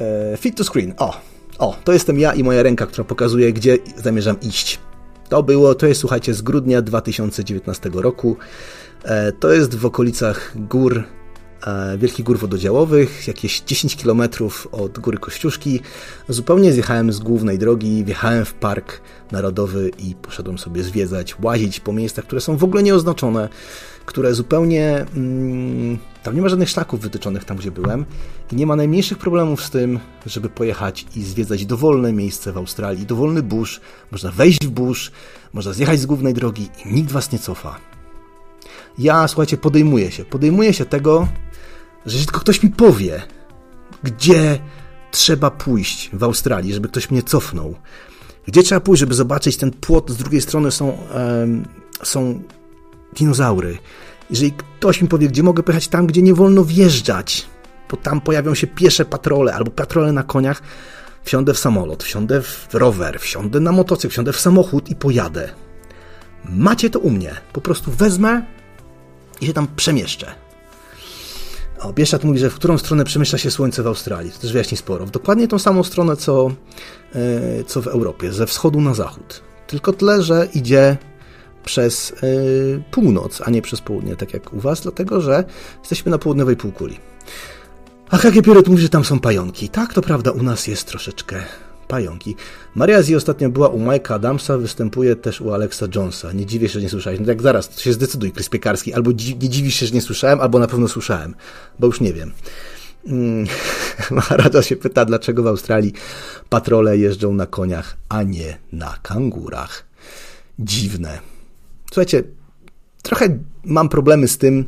E, fit to screen. O, o, to jestem ja i moja ręka, która pokazuje, gdzie zamierzam iść. To było, to jest, słuchajcie, z grudnia 2019 roku. E, to jest w okolicach gór Wielkich Gór Wododziałowych, jakieś 10 km od Góry Kościuszki. Zupełnie zjechałem z głównej drogi, wjechałem w Park Narodowy i poszedłem sobie zwiedzać, łazić po miejscach, które są w ogóle nieoznaczone, które zupełnie... Mm, tam nie ma żadnych szlaków wytyczonych tam, gdzie byłem i nie ma najmniejszych problemów z tym, żeby pojechać i zwiedzać dowolne miejsce w Australii, dowolny busz, można wejść w busz, można zjechać z głównej drogi i nikt was nie cofa. Ja, słuchajcie, podejmuję się, podejmuję się tego, że tylko ktoś mi powie, gdzie trzeba pójść w Australii, żeby ktoś mnie cofnął. Gdzie trzeba pójść, żeby zobaczyć ten płot, z drugiej strony są, um, są dinozaury. Jeżeli ktoś mi powie, gdzie mogę pojechać tam, gdzie nie wolno wjeżdżać, bo tam pojawią się piesze patrole albo patrole na koniach, wsiądę w samolot, wsiądę w rower, wsiądę na motocykl, wsiądę w samochód i pojadę. Macie to u mnie. Po prostu wezmę i się tam przemieszczę. O, Bieszczad mówi, że w którą stronę przemieszcza się Słońce w Australii. To też wyjaśni sporo. W dokładnie tą samą stronę, co, yy, co w Europie. Ze wschodu na zachód. Tylko tyle, że idzie przez yy, północ, a nie przez południe, tak jak u Was, dlatego że jesteśmy na południowej półkuli. A Hagie Pierrot mówi, że tam są pająki. Tak, to prawda, u nas jest troszeczkę pająki. Maria Z ostatnio była u Mike'a Adamsa, występuje też u Alexa Jonesa. Nie dziwię się, że nie słyszałeś. No tak zaraz, to się zdecyduj, Krys Piekarski. Albo dzi nie dziwisz się, że nie słyszałem, albo na pewno słyszałem, bo już nie wiem. [LAUGHS] Maharaja się pyta, dlaczego w Australii patrole jeżdżą na koniach, a nie na kangurach. Dziwne. Słuchajcie, trochę mam problemy z tym,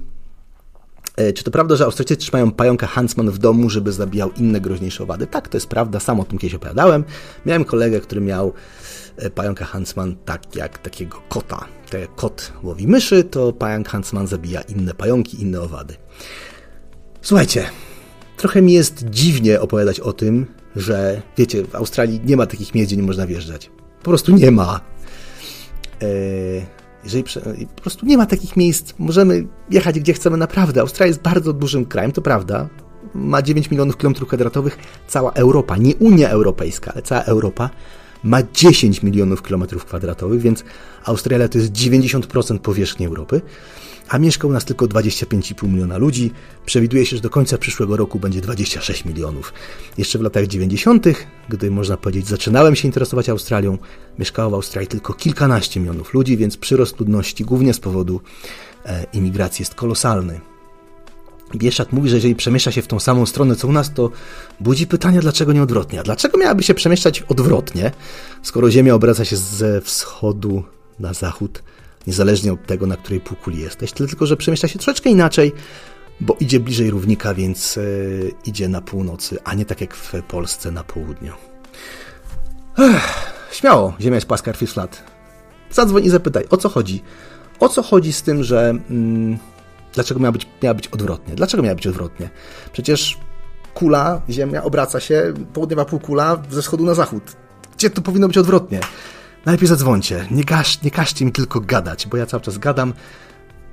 czy to prawda, że Australijczycy trzymają pająka Huntsman w domu, żeby zabijał inne groźniejsze owady? Tak, to jest prawda, sam o tym kiedyś opowiadałem. Miałem kolegę, który miał e, pająka Huntsman tak jak takiego kota. Tak jak kot łowi myszy, to pająk Huntsman zabija inne pająki, inne owady. Słuchajcie, trochę mi jest dziwnie opowiadać o tym, że wiecie, w Australii nie ma takich miejsc, nie można wjeżdżać. Po prostu nie ma. Eee, jeżeli po prostu nie ma takich miejsc, możemy jechać gdzie chcemy naprawdę. Australia jest bardzo dużym krajem, to prawda. Ma 9 milionów kilometrów kwadratowych. Cała Europa, nie Unia Europejska, ale cała Europa ma 10 milionów kilometrów kwadratowych, więc Australia to jest 90% powierzchni Europy a mieszka u nas tylko 25,5 miliona ludzi. Przewiduje się, że do końca przyszłego roku będzie 26 milionów. Jeszcze w latach 90., gdy można powiedzieć, zaczynałem się interesować Australią, mieszkało w Australii tylko kilkanaście milionów ludzi, więc przyrost ludności głównie z powodu e, imigracji jest kolosalny. Bieszat mówi, że jeżeli przemieszcza się w tą samą stronę co u nas, to budzi pytania, dlaczego nie odwrotnie. A dlaczego miałaby się przemieszczać odwrotnie, skoro Ziemia obraca się ze wschodu na zachód? Niezależnie od tego, na której półkuli jesteś, tylko że przemieszcza się troszeczkę inaczej, bo idzie bliżej równika, więc e, idzie na północy, a nie tak jak w Polsce na południu. Śmiało, ziemia jest płaska, krwi flat. Zadzwoń i zapytaj, o co chodzi? O co chodzi z tym, że... Mm, dlaczego miała być, miała być odwrotnie? Dlaczego miała być odwrotnie? Przecież kula, ziemia obraca się, południowa półkula ze wschodu na zachód. Gdzie to powinno być odwrotnie? Najlepiej zadzwońcie. Nie, gaś, nie każcie mi tylko gadać, bo ja cały czas gadam.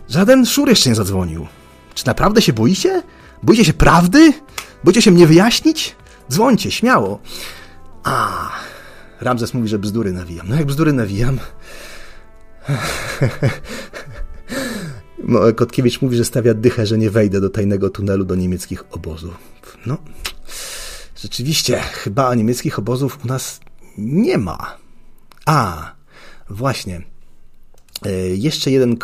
Żaden szur jeszcze nie zadzwonił. Czy naprawdę się boicie? Boicie się prawdy? Boicie się mnie wyjaśnić? Dzwońcie, śmiało. A, Ramzes mówi, że bzdury nawijam. No jak bzdury nawijam... [LAUGHS] Kotkiewicz mówi, że stawia dychę, że nie wejdę do tajnego tunelu do niemieckich obozów. No, rzeczywiście, chyba niemieckich obozów u nas nie ma. A, właśnie. E, jeszcze jeden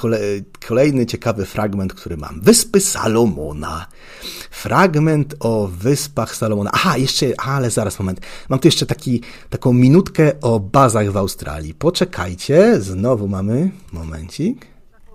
kolejny ciekawy fragment, który mam. Wyspy Salomona. Fragment o wyspach Salomona. Aha, jeszcze, ale zaraz, moment. Mam tu jeszcze taki, taką minutkę o bazach w Australii. Poczekajcie, znowu mamy, momencik.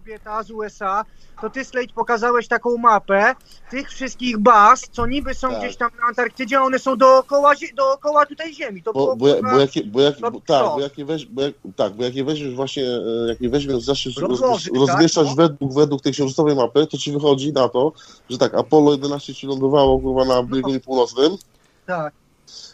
Kobieta z USA to ty, Slade, pokazałeś taką mapę tych wszystkich baz, co niby są Tak. gdzieś tam na Antarktydzie, a one są dookoła, dookoła tutaj Ziemi. To Bo, bo, bo, jak, bo, jak, no bo, co? tak, bo jak je weź, bo jak, tak, bo jak je weźmiesz właśnie, e, jak je weźmiesz, zaczniesz roz, Rozłożyć, tak, rozmieszczać no. według, według tej księżycowej mapy, to ci wychodzi na to, że tak, Apollo 11 ci lądowało kurwa na biegunie północnym, tak.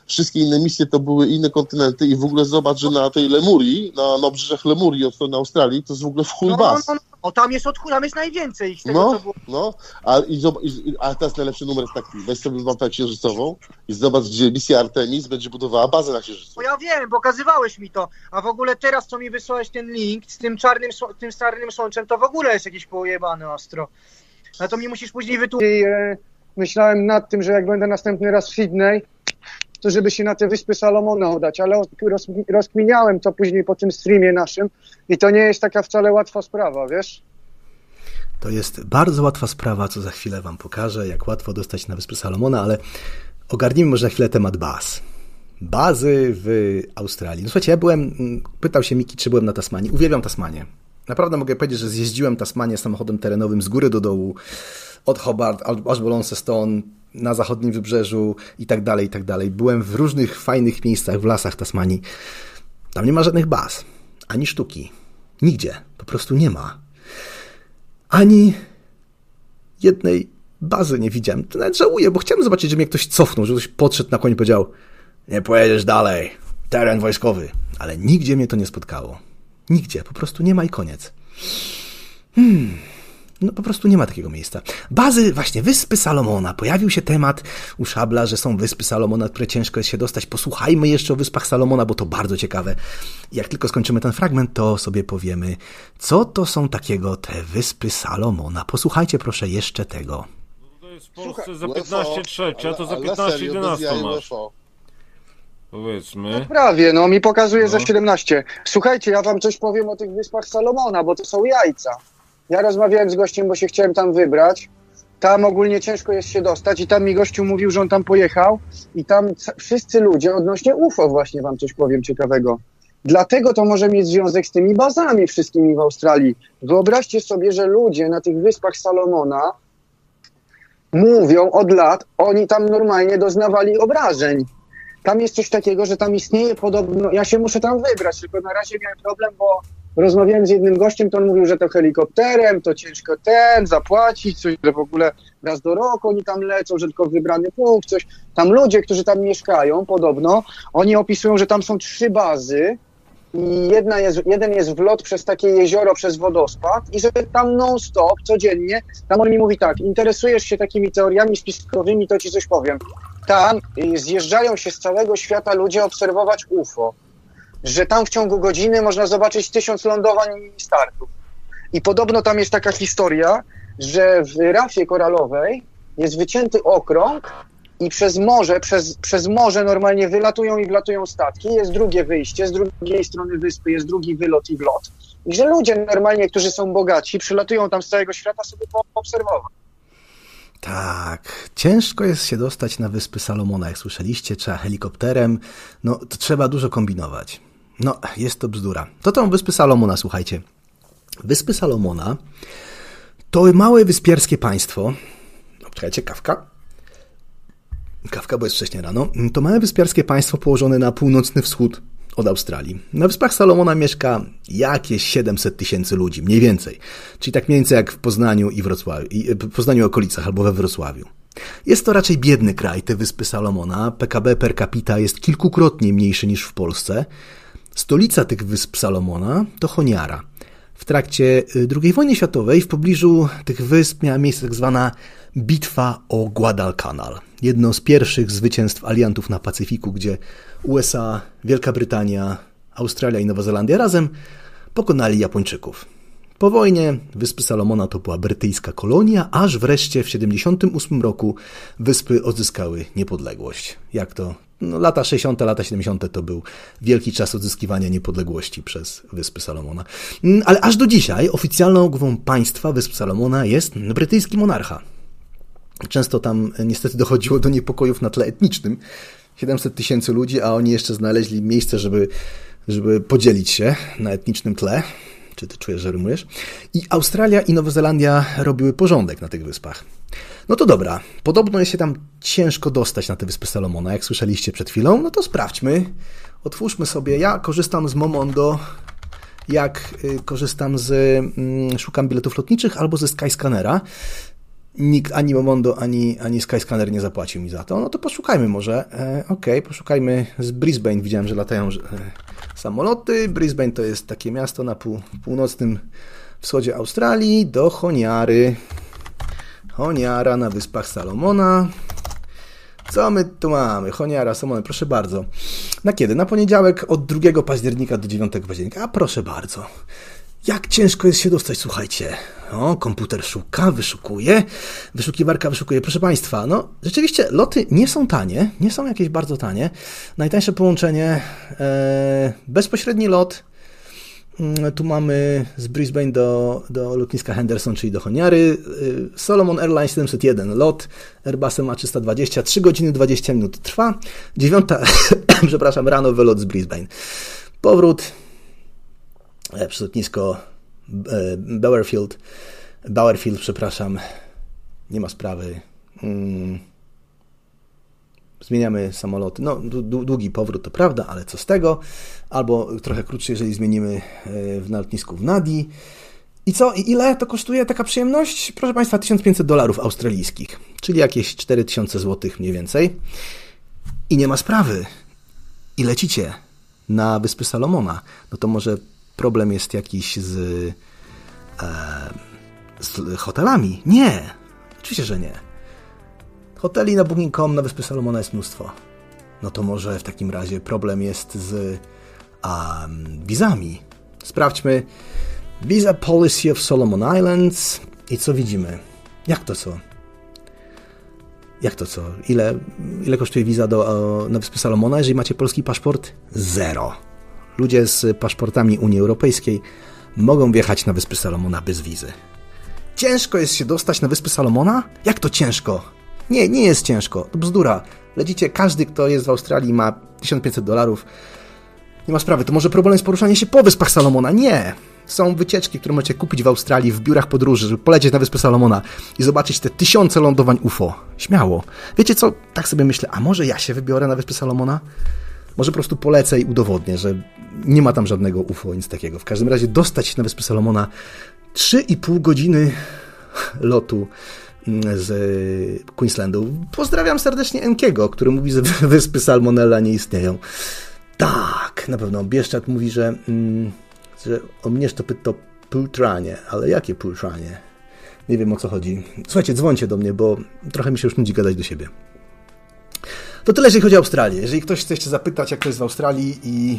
wszystkie inne misje to były inne kontynenty i w ogóle zobacz, że na tej Lemurii, na, na obrzeżach Lemurii od strony Australii, to jest w ogóle w chuj No, no, no, no, tam jest od tam jest najwięcej ich z tego, No, co było. no, a, i, zob- i, a teraz najlepszy numer jest taki, weź sobie mapę księżycową i zobacz, gdzie misja Artemis będzie budowała bazę na księżycu. Bo ja wiem, pokazywałeś mi to, a w ogóle teraz, co mi wysłałeś ten link z tym czarnym, tym czarnym słońcem, to w ogóle jest jakieś pojebane ostro. A to mi musisz później wytłumaczyć. E, myślałem nad tym, że jak będę następny raz w Sydney, to żeby się na te Wyspy Salomona udać, ale rozkminiałem to później po tym streamie naszym i to nie jest taka wcale łatwa sprawa, wiesz? To jest bardzo łatwa sprawa, co za chwilę Wam pokażę, jak łatwo dostać na Wyspy Salomona, ale ogarnijmy może na chwilę temat baz. Bazy w Australii. No słuchajcie, ja byłem, mm, pytał się Miki, czy byłem na Tasmanii. Uwielbiam Tasmanię. Naprawdę mogę powiedzieć, że zjeździłem Tasmanię samochodem terenowym z góry do dołu, od Hobart aż po Launceston, na zachodnim wybrzeżu i tak dalej, i tak dalej. Byłem w różnych fajnych miejscach w lasach Tasmanii. Tam nie ma żadnych baz, ani sztuki. Nigdzie. Po prostu nie ma. Ani jednej bazy nie widziałem. To nawet żałuję, bo chciałem zobaczyć, że mnie ktoś cofnął, że ktoś podszedł na koń i powiedział nie pojedziesz dalej, teren wojskowy. Ale nigdzie mnie to nie spotkało. Nigdzie, po prostu nie ma i koniec. Hmm. No po prostu nie ma takiego miejsca. Bazy, właśnie, Wyspy Salomona. Pojawił się temat u Szabla, że są Wyspy Salomona, które ciężko jest się dostać. Posłuchajmy jeszcze o Wyspach Salomona, bo to bardzo ciekawe. I Jak tylko skończymy ten fragment, to sobie powiemy, co to są takiego te Wyspy Salomona. Posłuchajcie proszę jeszcze tego. To jest w Polsce Słuchaj, za UFO, 15 trzecia, to za ale 15 serio, bez 11 jaj masz. Powiedzmy. Prawie, no mi pokazuje za No. 17. Słuchajcie, ja wam coś powiem o tych Wyspach Salomona, bo to są jajca. Ja rozmawiałem z gościem, bo się chciałem tam wybrać. Tam ogólnie ciężko jest się dostać i tam mi gościu mówił, że on tam pojechał i tam wszyscy ludzie odnośnie UFO właśnie wam coś powiem ciekawego. Dlatego to może mieć związek z tymi bazami wszystkimi w Australii. Wyobraźcie sobie, że ludzie na tych Wyspach Salomona mówią od lat, oni tam normalnie doznawali obrażeń. Tam jest coś takiego, że tam istnieje podobno. Ja się muszę tam wybrać, tylko na razie miałem problem, bo rozmawiałem z jednym gościem, to on mówił, że to helikopterem, to ciężko ten, zapłacić, coś, że w ogóle raz do roku oni tam lecą, że tylko wybrany punkt, coś. Tam ludzie, którzy tam mieszkają, podobno, oni opisują, że tam są trzy bazy i jedna jest, jeden jest wlot przez takie jezioro, przez wodospad i że tam non-stop, codziennie, tam on mi mówi tak, interesujesz się takimi teoriami spiskowymi, to ci coś powiem. Tam y, zjeżdżają się z całego świata ludzie obserwować UFO. Że tam w ciągu godziny można zobaczyć tysiąc lądowań i startów. I podobno tam jest taka historia, że w rafie koralowej jest wycięty okrąg i przez morze, przez, przez morze normalnie wylatują i wlatują statki. Jest drugie wyjście, z drugiej strony wyspy jest drugi wylot i wlot. Że ludzie normalnie, którzy są bogaci, przylatują tam z całego świata sobie poobserwować. Tak, ciężko jest się dostać na Wyspy Salomona, jak słyszeliście, trzeba helikopterem, no to trzeba dużo kombinować. No, jest to bzdura. To są Wyspy Salomona, słuchajcie. Wyspy Salomona to małe wyspiarskie państwo. No, czekajcie, kawka. Kawka, bo jest wcześnie rano. To małe wyspiarskie państwo położone na północny wschód od Australii. Na Wyspach Salomona mieszka jakieś 700 tysięcy ludzi, mniej więcej. Czyli tak mniej więcej jak w Poznaniu i Wrocławiu, i w Poznaniu okolicach albo we Wrocławiu. Jest to raczej biedny kraj, te Wyspy Salomona. PKB per capita jest kilkukrotnie mniejszy niż w Polsce. Stolica tych Wysp Salomona to Honiara. W trakcie II wojny światowej w pobliżu tych wysp miała miejsce tak zwana Bitwa o Guadalcanal. Jedno z pierwszych zwycięstw aliantów na Pacyfiku, gdzie USA, Wielka Brytania, Australia i Nowa Zelandia razem pokonali Japończyków. Po wojnie Wyspy Salomona to była brytyjska kolonia, aż wreszcie w 1978 roku wyspy odzyskały niepodległość. Jak to? No, lata 60., lata 70. to był wielki czas odzyskiwania niepodległości przez Wyspy Salomona. Mm, Ale aż do dzisiaj oficjalną głową państwa Wysp Salomona jest brytyjski monarcha. Często tam e, niestety dochodziło do niepokojów na tle etnicznym. 700 tysięcy ludzi, a oni jeszcze znaleźli miejsce, żeby, żeby podzielić się na etnicznym tle. Czy ty czujesz, że rymujesz? I Australia i Nowa Zelandia robiły porządek na tych wyspach. No to dobra, podobno jest się tam ciężko dostać na te wyspy Salomona, jak słyszeliście przed chwilą. No to sprawdźmy. Otwórzmy sobie. Ja korzystam z Momondo, jak y, korzystam z. mm, Szukam biletów lotniczych albo ze Skyscannera. Nikt, ani Momondo, ani, ani Skyscanner nie zapłacił mi za to. No to poszukajmy może. E, Okej, poszukajmy z Brisbane. Widziałem, że latają e, samoloty. Brisbane to jest takie miasto na pół, północnym wschodzie Australii. Do Honiary. Honiara na Wyspach Salomona. Co my tu mamy? Honiara, Salomon, proszę bardzo. Na kiedy? Na poniedziałek od 2 października do 9 października. A proszę bardzo. Jak ciężko jest się dostać, słuchajcie. O, komputer szuka, wyszukuje, wyszukiwarka wyszukuje. Proszę Państwa, no rzeczywiście loty nie są tanie, nie są jakieś bardzo tanie. Najtańsze połączenie, e, bezpośredni lot. Mm, Tu mamy z Brisbane do, do lotniska Henderson, czyli do Honiary. Y, Solomon Airlines 701 lot, Airbusem A320, 3 godziny 20 minut trwa. Dziewiąta, [COUGHS] przepraszam, rano wylot z Brisbane. Powrót e, przez lotnisko e, Bowerfield, Bowerfield, przepraszam, nie ma sprawy. Mm. Zmieniamy samoloty. No, dłu- długi powrót to prawda, ale co z tego? Albo trochę krótszy, jeżeli zmienimy e, w lotnisku w Nadi. I co? I ile to kosztuje taka przyjemność? Proszę Państwa, 1500 dolarów australijskich, czyli jakieś 4000 zł mniej więcej. I nie ma sprawy. I lecicie na Wyspy Salomona. No to może problem jest jakiś z, e, z hotelami? Nie. Oczywiście, że nie. Hoteli na Booking.com na Wyspy Salomona jest mnóstwo. No to może w takim razie problem jest z um, wizami. Sprawdźmy Visa Policy of Solomon Islands i co widzimy? Jak to co? Jak to co? Ile, ile kosztuje wiza do, na Wyspy Salomona, jeżeli macie polski paszport? Zero. Ludzie z paszportami Unii Europejskiej mogą wjechać na Wyspy Salomona bez wizy. Ciężko jest się dostać na Wyspy Salomona? Jak to ciężko? Nie, nie jest ciężko. To bzdura. Lecicie, każdy, kto jest w Australii ma 1500 dolarów. Nie ma sprawy. To może problem jest poruszanie się po Wyspach Salomona? Nie. Są wycieczki, które możecie kupić w Australii, w biurach podróży, żeby polecieć na Wyspy Salomona i zobaczyć te tysiące lądowań UFO. Śmiało. Wiecie co? Tak sobie myślę, a może ja się wybiorę na Wyspy Salomona? Może po prostu polecę i udowodnię, że nie ma tam żadnego UFO, nic takiego. W każdym razie dostać się na Wyspy Salomona 3,5 godziny lotu z Queenslandu. Pozdrawiam serdecznie Enkiego, który mówi, że [LAUGHS] wyspy Salmonella nie istnieją. Tak, na pewno. Bieszczak mówi, że, mm, że o mnie to pyta pultranie, ale jakie pultranie? Nie wiem o co chodzi. Słuchajcie, dzwońcie do mnie, bo trochę mi się już nudzi gadać do siebie. To tyle, jeżeli chodzi o Australię. Jeżeli ktoś chce jeszcze zapytać, jak to jest w Australii i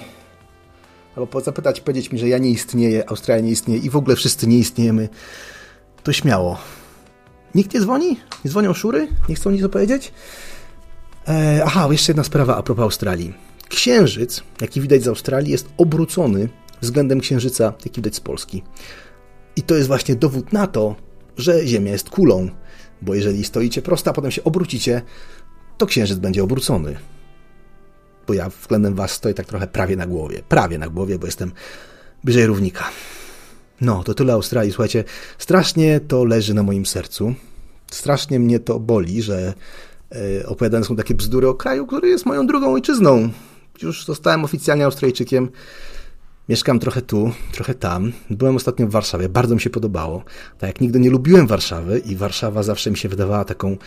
albo zapytać, powiedzieć mi, że ja nie istnieję, Australia nie istnieje i w ogóle wszyscy nie istniejemy, to śmiało. Nikt nie dzwoni? Nie dzwonią szury? Nie chcą nic opowiedzieć? E, aha, jeszcze jedna sprawa a propos Australii. Księżyc, jaki widać z Australii, jest obrócony względem księżyca, jaki widać z Polski. I to jest właśnie dowód na to, że Ziemia jest kulą. Bo jeżeli stoicie prosto, a potem się obrócicie, to księżyc będzie obrócony. Bo ja względem was stoję tak trochę prawie na głowie. Prawie na głowie, bo jestem bliżej równika. No, to tyle Australii. Słuchajcie, strasznie to leży na moim sercu. Strasznie mnie to boli, że e, opowiadane są takie bzdury o kraju, który jest moją drugą ojczyzną. już zostałem oficjalnie Australijczykiem. Mieszkam trochę tu, trochę tam. Byłem ostatnio w Warszawie, bardzo mi się podobało. Tak jak nigdy nie lubiłem Warszawy i Warszawa zawsze mi się wydawała taką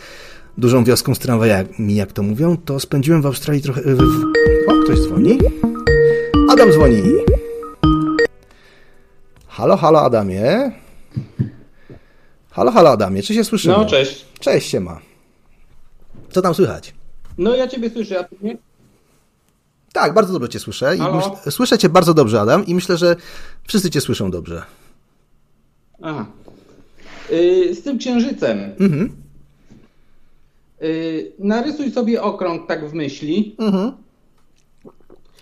dużą wioską z tramwajami, jak to mówią, to spędziłem w Australii trochę... O, ktoś dzwoni. Adam dzwoni. Halo, halo Adamie. Halo, halo Adamie, czy się słyszymy? No, cześć. Cześć, siema. Co tam słychać? No ja ciebie słyszę, a ty nie? Tak, bardzo dobrze cię słyszę. Halo? słyszę cię bardzo dobrze, Adam, i myślę, że wszyscy cię słyszą dobrze. Aha. Y, z tym księżycem. Mhm. Y, narysuj sobie okrąg tak w myśli. Mhm.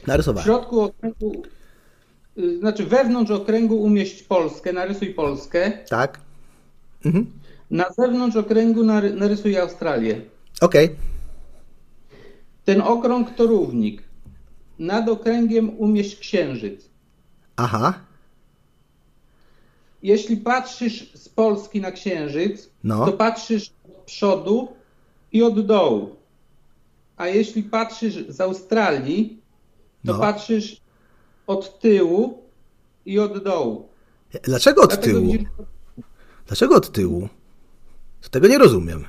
W Narysowałem. środku okręgu, znaczy wewnątrz okręgu umieść Polskę, narysuj Polskę. Tak. Mhm. Na zewnątrz okręgu nary, narysuj Australię. Okej. Ten okrąg to równik. Nad okręgiem umieść księżyc. Aha. Jeśli patrzysz z Polski na księżyc, No. to patrzysz od przodu i od dołu. A jeśli patrzysz z Australii, to No. patrzysz od tyłu i od dołu. Dlaczego od Dlatego tyłu? Dlaczego od tyłu? Tego nie rozumiem.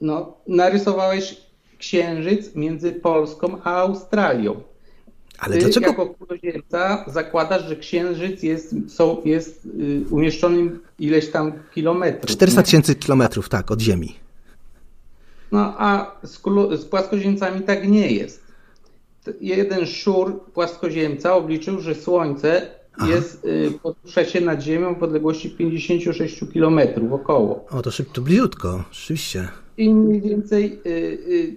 No, narysowałeś księżyc między Polską a Australią. Ale Ty dlaczego? jako kuloziemca zakładasz, że księżyc jest, są, jest y, umieszczony ileś tam kilometrów. 400 nie? tysięcy kilometrów, tak, od Ziemi. No a z, z płaskoziemcami tak nie jest. Jeden szur płaskoziemca obliczył, że Słońce jest, y, się nad Ziemią w odległości 56 km około. O, to szybko, bliziutko, rzeczywiście. I mniej więcej y, y,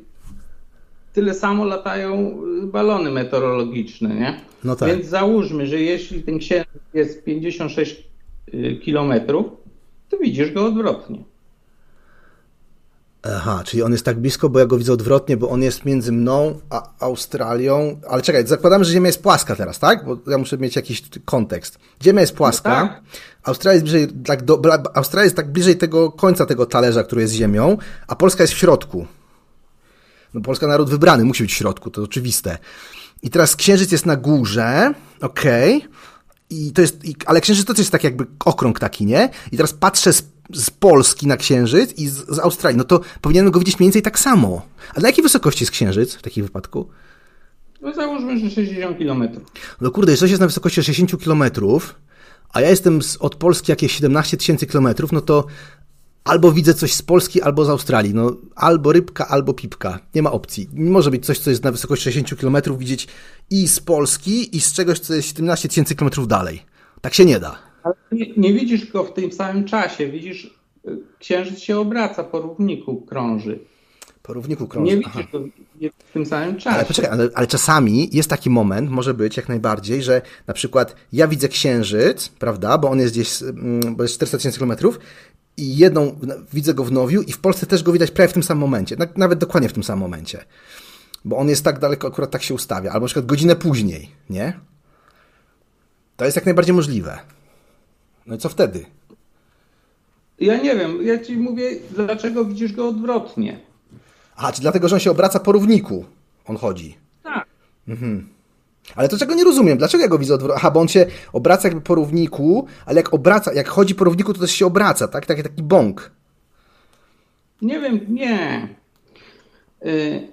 tyle samo latają y, balony meteorologiczne, nie? No tak. Więc załóżmy, że jeśli ten księżyc jest 56 km, to widzisz go odwrotnie. Aha, czyli on jest tak blisko, bo ja go widzę odwrotnie, bo on jest między mną a Australią. Ale czekaj, zakładamy, że Ziemia jest płaska teraz, tak? Bo ja muszę mieć jakiś kontekst. Ziemia jest płaska. No tak. Australia jest bliżej, tak do, Australia jest tak bliżej tego końca tego talerza, który jest Ziemią, a Polska jest w środku. No, Polska naród wybrany, musi być w środku, to oczywiste. I teraz księżyc jest na górze, okej. I to jest, i, ale księżyc to jest tak jakby okrąg taki, nie? I teraz patrzę z, z Polski na księżyc i z, z Australii, no to powinienem go widzieć mniej więcej tak samo. A na jakiej wysokości jest księżyc w takim wypadku? No załóżmy, że 60 km. No kurde, jeżeli coś jest na wysokości 60 km, a ja jestem z, od Polski jakieś 17 tysięcy kilometrów, no to albo widzę coś z Polski, albo z Australii. No, albo rybka, albo pipka. Nie ma opcji. Nie może być coś, co jest na wysokości 60 km, widzieć i z Polski, i z czegoś, co jest 17 tysięcy kilometrów dalej. Tak się nie da. Ale nie, nie widzisz go w tym samym czasie. Widzisz, y, księżyc się obraca po równiku, krąży. Po równiku krąży. Nie widzisz go w tym samym czasie. Ale poczekaj, ale, ale czasami jest taki moment, może być jak najbardziej, że na przykład ja widzę księżyc, prawda, bo on jest gdzieś, mm, bo jest 400 tysięcy kilometrów i jedną widzę go w Nowiu i w Polsce też go widać prawie w tym samym momencie, na- nawet dokładnie w tym samym momencie. Bo on jest tak daleko, akurat tak się ustawia, albo na przykład godzinę później, nie? To jest jak najbardziej możliwe. No i co wtedy? Ja nie wiem, ja ci mówię, dlaczego widzisz go odwrotnie. Aha, czy dlatego, że on się obraca po równiku, on chodzi. Tak. Mhm. Ale to czego nie rozumiem? Dlaczego ja go widzę odwrotnie? Aha, bo on się obraca jakby po równiku, ale jak obraca, jak chodzi po równiku, to też się obraca, tak? Taki, taki bąk. Nie wiem, nie. Y...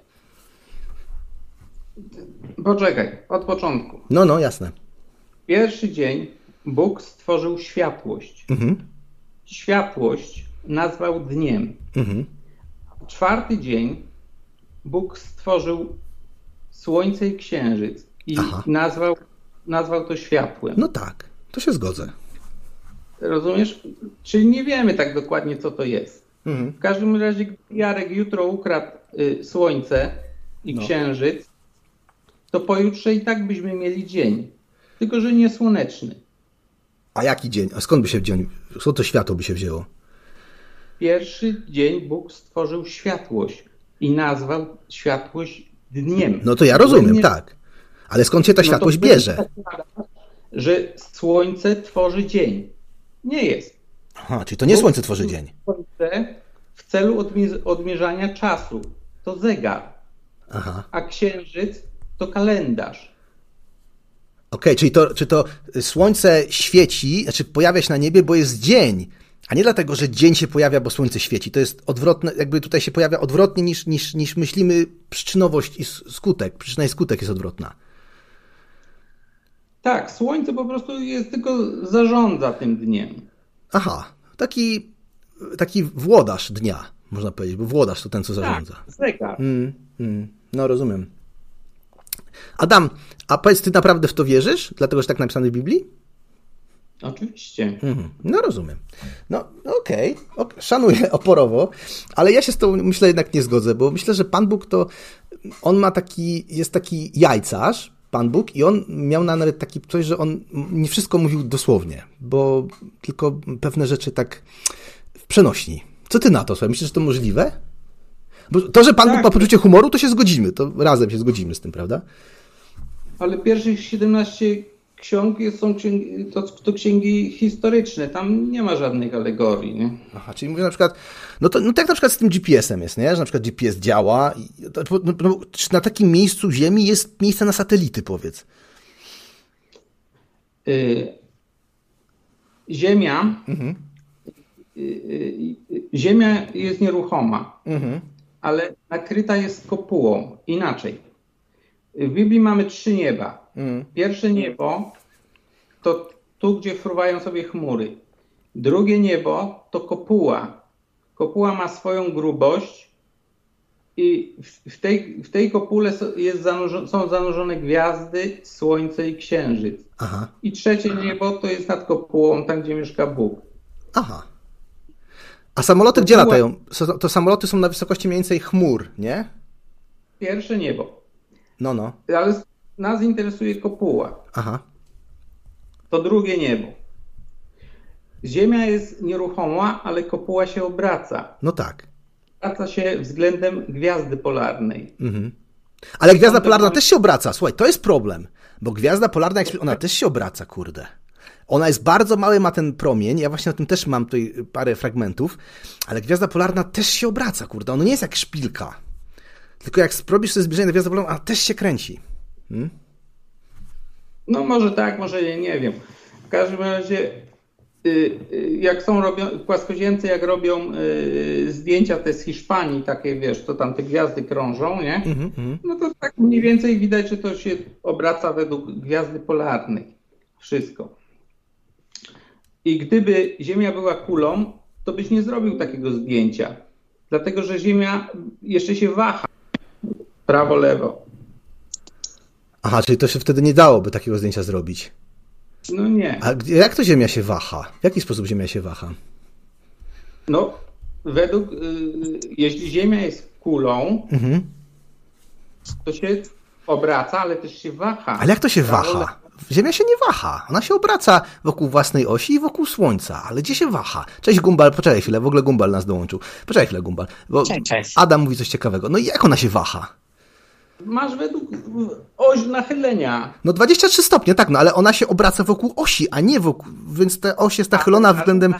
Poczekaj, od początku. No, no, jasne. Pierwszy dzień Bóg stworzył światłość. Mhm. Światłość nazwał dniem. Mhm. Czwarty dzień Bóg stworzył słońce i księżyc i Aha. nazwał, nazwał to światłem. No tak, to się zgodzę. Rozumiesz? Czyli nie wiemy tak dokładnie, co to jest. Mhm. W każdym razie, gdy Jarek jutro ukradł y, słońce i No. księżyc, to pojutrze i tak byśmy mieli dzień. Tylko, że nie słoneczny. A jaki dzień? A skąd by się wziął? Skąd to światło by się wzięło? Pierwszy dzień Bóg stworzył światłość i nazwał światłość dniem. No to ja rozumiem, Dniem- tak. Ale skąd się ta No światłość bierze? zakłada, Że słońce tworzy dzień. Nie jest. Aha, czyli to nie słońce tworzy dzień. Słońce w celu odmi- odmierzania czasu. To zegar. Aha. a księżyc to kalendarz. Okej, czyli to, czy to słońce świeci, znaczy pojawia się na niebie, bo jest dzień, a nie dlatego, że dzień się pojawia, bo słońce świeci. To jest odwrotne, jakby tutaj się pojawia odwrotnie niż, niż, niż myślimy przyczynowość i skutek. Przyczyna i skutek jest odwrotna. Tak, słońce po prostu jest tylko zarządza tym dniem. Aha, taki, taki włodarz dnia, można powiedzieć, bo włodarz to ten, co zarządza. Tak, zegar. Mm, mm, no rozumiem. Adam, a powiedz, ty naprawdę w to wierzysz? Dlatego, że tak napisane w Biblii? Oczywiście. Mhm. No rozumiem. No okej, ok, szanuję [LAUGHS] oporowo, ale ja się z tą myślę jednak nie zgodzę, bo myślę, że Pan Bóg to, on ma taki, jest taki jajcarz, Pan Bóg i on miał na- nawet taki coś, że on nie wszystko mówił dosłownie, bo tylko pewne rzeczy tak w przenośni. Co ty na to, słuchaj? Myślisz, że to możliwe? Bo to, że Pan Bóg ma poczucie humoru, to się zgodzimy, to razem się zgodzimy z tym, prawda? Ale pierwszych 17 ksiąg są księgi, to, to księgi historyczne. Tam nie ma żadnych alegorii. Nie? Aha, czyli mówię na przykład, no to, no to jak na przykład z tym GPS-em jest, nie? Że na przykład GPS działa to, no, no, czy na takim miejscu Ziemi jest miejsce na satelity, powiedz. Y, Ziemia, Mhm. y, y, Ziemia jest nieruchoma, Mhm. Ale nakryta jest kopułą. Inaczej. W Biblii mamy trzy nieba. Mhm. Pierwsze niebo to tu, gdzie fruwają sobie chmury. Drugie niebo to kopuła. Kopuła ma swoją grubość i w- tej, w tej kopule są zanurzone gwiazdy, słońce i księżyc. Aha, I trzecie niebo to jest nad kopułą, tam gdzie mieszka Bóg. aha. A samoloty gdzie Kopuła- latają? To samoloty są na wysokości mniej więcej chmur, nie? Pierwsze niebo. No, no. Ale nas interesuje kopuła. Aha. To drugie niebo. Ziemia jest nieruchoma, ale kopuła się obraca. No tak. Obraca się względem gwiazdy polarnej. Mhm. Ale gwiazda polarna też się obraca. Słuchaj, to jest problem, bo gwiazda polarna, ona też się obraca, kurde. Ona jest bardzo mały, ma ten promień. Ja właśnie na tym też mam tutaj parę fragmentów, ale gwiazda polarna też się obraca, kurde. Ona nie jest jak szpilka. Tylko jak robisz sobie zbliżenie do gwiazdy polarnej, ona też się kręci. Hmm? No może tak, może nie, nie wiem. W każdym razie, y, y, jak są robią, płaskoziemcy, jak robią y, zdjęcia te z Hiszpanii, takie wiesz, to tam te gwiazdy krążą, nie? Mhm, mhm. No to tak mniej więcej widać, że to się obraca według gwiazdy polarnej. Wszystko. I gdyby Ziemia była kulą, to byś nie zrobił takiego zdjęcia. Dlatego, że Ziemia jeszcze się waha. Prawo, lewo. Aha, czyli to się wtedy nie dałoby takiego zdjęcia zrobić. No nie. A jak to Ziemia się waha? W jaki sposób Ziemia się waha? No, według, y, jeśli Ziemia jest kulą, Mhm. to się obraca, ale też się waha. Ale jak to się waha? Ziemia się nie waha. Ona się obraca wokół własnej osi i wokół Słońca. Ale gdzie się waha? Cześć Gumbal, poczekaj chwilę, w ogóle Gumbal nas dołączył. Poczekaj chwilę Gumbal, bo Cześć, cześć. Adam mówi coś ciekawego. No i jak ona się waha? Masz według oś nachylenia. No 23 stopnie, tak, no ale ona się obraca wokół osi, a nie wokół, więc ta oś jest nachylona względem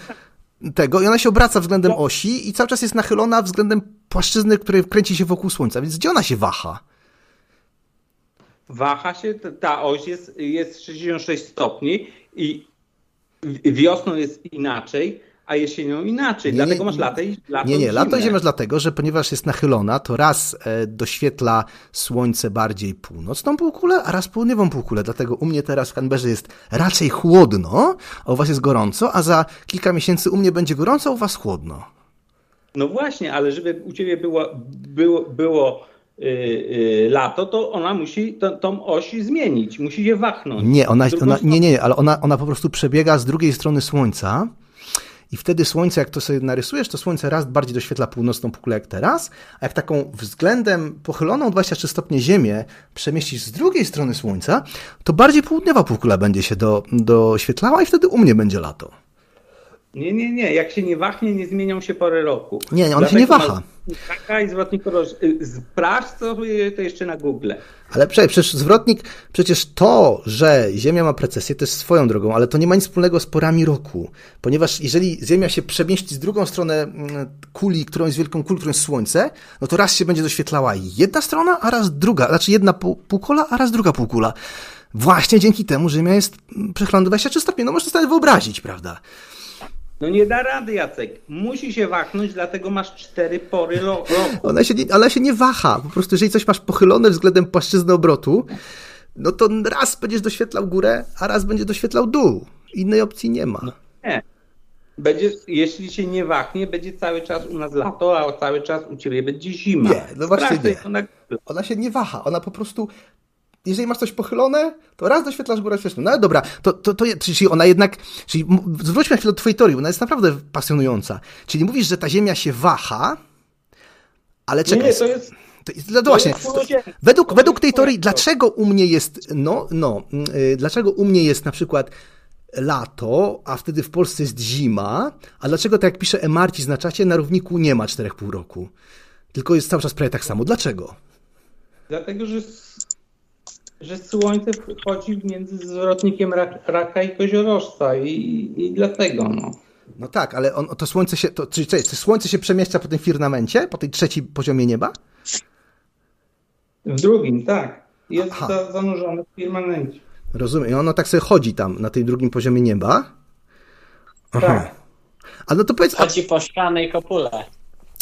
tego i ona się obraca względem osi i cały czas jest nachylona względem płaszczyzny, której kręci się wokół Słońca, więc gdzie ona się waha? Waha się, ta- oś jest, jest 66 stopni i wiosną jest inaczej, a jesienią inaczej. Nie, Dlatego masz lato i lato Nie, nie, i lato i zimę. dlatego, że ponieważ jest nachylona, to raz e, doświetla słońce bardziej północną półkulę, a raz południową półkulę. Dlatego u mnie teraz w Canberrze jest raczej chłodno, a u was jest gorąco, a za kilka miesięcy u mnie będzie gorąco, a u was chłodno. No właśnie, ale żeby u ciebie było, było, było lato, to ona musi tą, tą oś zmienić, musi je wachnąć. Nie, ona, ona, nie, nie, ale ona, ona po prostu przebiega z drugiej strony słońca i wtedy słońce, jak to sobie narysujesz, to słońce raz bardziej doświetla północną półkulę jak teraz, a jak taką względem pochyloną 23 stopnie Ziemię przemieścisz z drugiej strony słońca, to bardziej południowa półkula będzie się do, doświetlała i wtedy u mnie będzie lato. Nie, nie, nie. Jak się nie wachnie, nie zmienią się pory roku. Nie, nie, ona się Dlatego nie waha. Raka i zwrotnik uroczy. Y, Sprawdź sobie to jeszcze na Google. Ale przecież, zwrotnik, przecież to, że Ziemia ma precesję, to jest swoją drogą, ale to nie ma nic wspólnego z porami roku. Ponieważ jeżeli Ziemia się przemieści z drugą stronę mm, kuli, którą jest wielką kulą, którą jest Słońce, no to raz się będzie doświetlała jedna strona, a raz druga. Znaczy jedna pół, półkula, a raz druga półkula. Właśnie dzięki temu, Ziemia jest mm, przechylona do 23 stopni. No można sobie wyobrazić, prawda? No nie da rady, Jacek. Musi się wachnąć, dlatego masz cztery pory ro- roku. Ona się, nie, ona się nie waha. Po prostu, jeżeli coś masz pochylone względem płaszczyzny obrotu, no to raz będziesz doświetlał górę, a raz będzie doświetlał dół. Innej opcji nie ma. Nie. Będzie, jeśli się nie wachnie, będzie cały czas u nas lato, a cały czas u ciebie będzie zima. Nie, no właśnie nie. to na Google. Ona się nie waha. Ona po prostu jeżeli masz coś pochylone, to raz doświetlasz górę świetlną. No ale dobra, to, to, to, czyli ona jednak, czyli zwróćmy chwilę do twojej teorii, ona jest naprawdę pasjonująca. Czyli mówisz, że ta Ziemia się waha, ale czekaj. Nie, to jest... To no właśnie, jest północie- według, to według tej teorii, dlaczego u mnie jest, no, no, y, dlaczego u mnie jest na przykład lato, a wtedy w Polsce jest zima, a dlaczego, tak jak pisze Emarci na czacie, na równiku nie ma 4,5 roku, tylko jest cały czas prawie tak samo. Dlaczego? Dlatego, że, że słońce wchodzi między zwrotnikiem rak, raka i koziorożca i, i dlatego, no. No tak, ale on, to słońce się, to, czyli, czy słońce się przemieszcza po tym firmamencie, po tej trzecim poziomie nieba? W drugim, tak. Jest Aha. za, zanurzony w firmamencie. Rozumiem. I ono tak sobie chodzi tam na tym drugim poziomie nieba. Aha. Tak. A no to powiedz, Chodzi po szklanej kopule.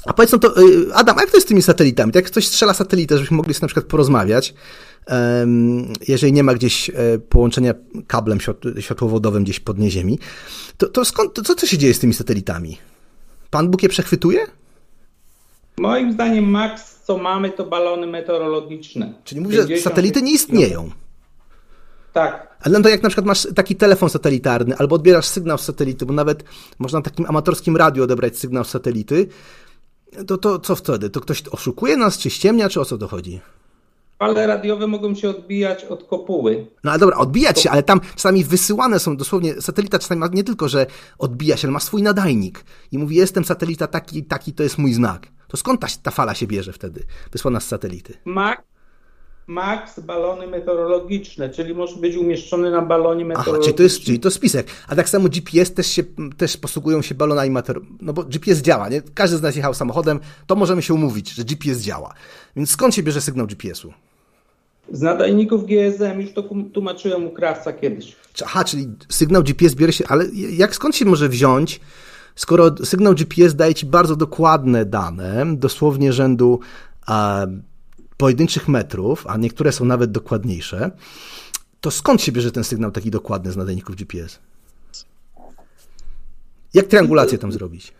A powiedz no to, y, Adam, a jak to jest z tymi satelitami? Jak ktoś strzela satelitę, żebyśmy mogli sobie na przykład porozmawiać, jeżeli nie ma gdzieś e, połączenia kablem świat- światłowodowym gdzieś pod nie ziemi, to, to skąd, to co, co się dzieje z tymi satelitami? Pan Bóg je przechwytuje? Moim zdaniem max, co mamy, to balony meteorologiczne. Czyli mówi, że 50 satelity nie istnieją. Tak. Ale no to jak na przykład masz taki telefon satelitarny, albo odbierasz sygnał z satelity, bo nawet można na takim amatorskim radiu odebrać sygnał z satelity, to, to co wtedy? To ktoś oszukuje nas, czy ściemnia, czy o co to chodzi? Fale radiowe mogą się odbijać od kopuły. No ale dobra, odbijać się, ale tam czasami wysyłane są dosłownie, satelita czasami ma nie tylko, że odbija się, ale ma swój nadajnik i mówi, jestem satelita taki, taki, to jest mój znak. To skąd ta, ta fala się bierze wtedy, wysłana z satelity? Max, max balony meteorologiczne, czyli może być umieszczony na balonie Aha, meteorologicznym. czyli to jest, czyli to spisek. A tak samo GPS też się, też posługują się balonami meteor... No bo GPS działa, nie? Każdy z nas jechał samochodem, to możemy się umówić, że GPS działa. Więc skąd się bierze sygnał GPS-u? Z nadajników GSM, już to tłumaczyłem u krawca kiedyś. Aha, czyli sygnał GPS bierze się, ale jak skąd się może wziąć, skoro sygnał GPS daje ci bardzo dokładne dane, dosłownie rzędu pojedynczych metrów, a niektóre są nawet dokładniejsze, to skąd się bierze ten sygnał taki dokładny z nadajników GPS? Jak triangulację tam zrobić?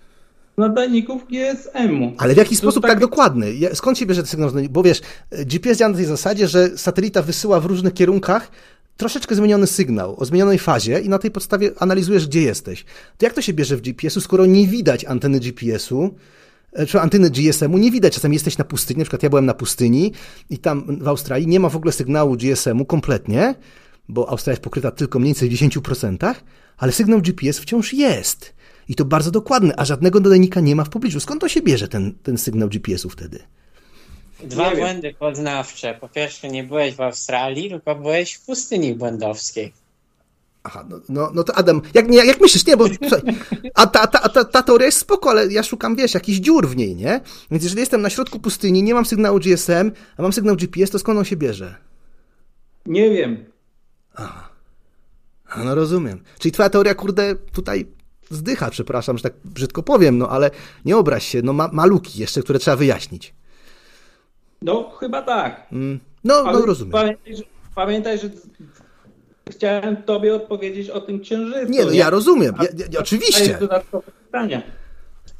Nadajników GSM-u. Ale w jaki sposób tak- tak dokładny? Skąd się bierze ten sygnał? Bo wiesz, GPS działa na tej zasadzie, że satelita wysyła w różnych kierunkach troszeczkę zmieniony sygnał o zmienionej fazie i na tej podstawie analizujesz, gdzie jesteś. To jak to się bierze w GPS-u, skoro nie widać anteny GPS-u, czy anteny GSM-u nie widać. Czasami jesteś na pustyni, na przykład ja byłem na pustyni i tam w Australii nie ma w ogóle sygnału GSM-u kompletnie, bo Australia jest pokryta tylko mniej więcej w 10%, ale sygnał GPS wciąż jest. I to bardzo dokładny, a żadnego nadajnika nie ma w pobliżu. Skąd to się bierze ten, ten sygnał GPS-u wtedy? Dwa Nie wiem. błędy poznawcze. Po pierwsze, nie byłeś w Australii, tylko byłeś w pustyni błędowskiej. Aha, no, no, no to Adam, jak, nie, jak myślisz, nie, bo słuchaj, a ta, ta, ta, ta teoria jest spoko, ale ja szukam, wiesz, jakichś dziur w niej, nie? Więc jeżeli jestem na środku pustyni, nie mam sygnału GSM, a mam sygnał GPS, to skąd on się bierze? Nie wiem. A, no rozumiem. Czyli twoja teoria, kurde, tutaj zdycha, przepraszam, że tak brzydko powiem, no ale nie obraź się, no ma, maluki jeszcze, które trzeba wyjaśnić. No, chyba tak. Mm, no, Ale no rozumiem. Pamiętaj, że, pamiętaj, że chciałem tobie odpowiedzieć o tym księżycu. Nie, no ja rozumiem, ja, ja, A oczywiście. dodatkowe pytania.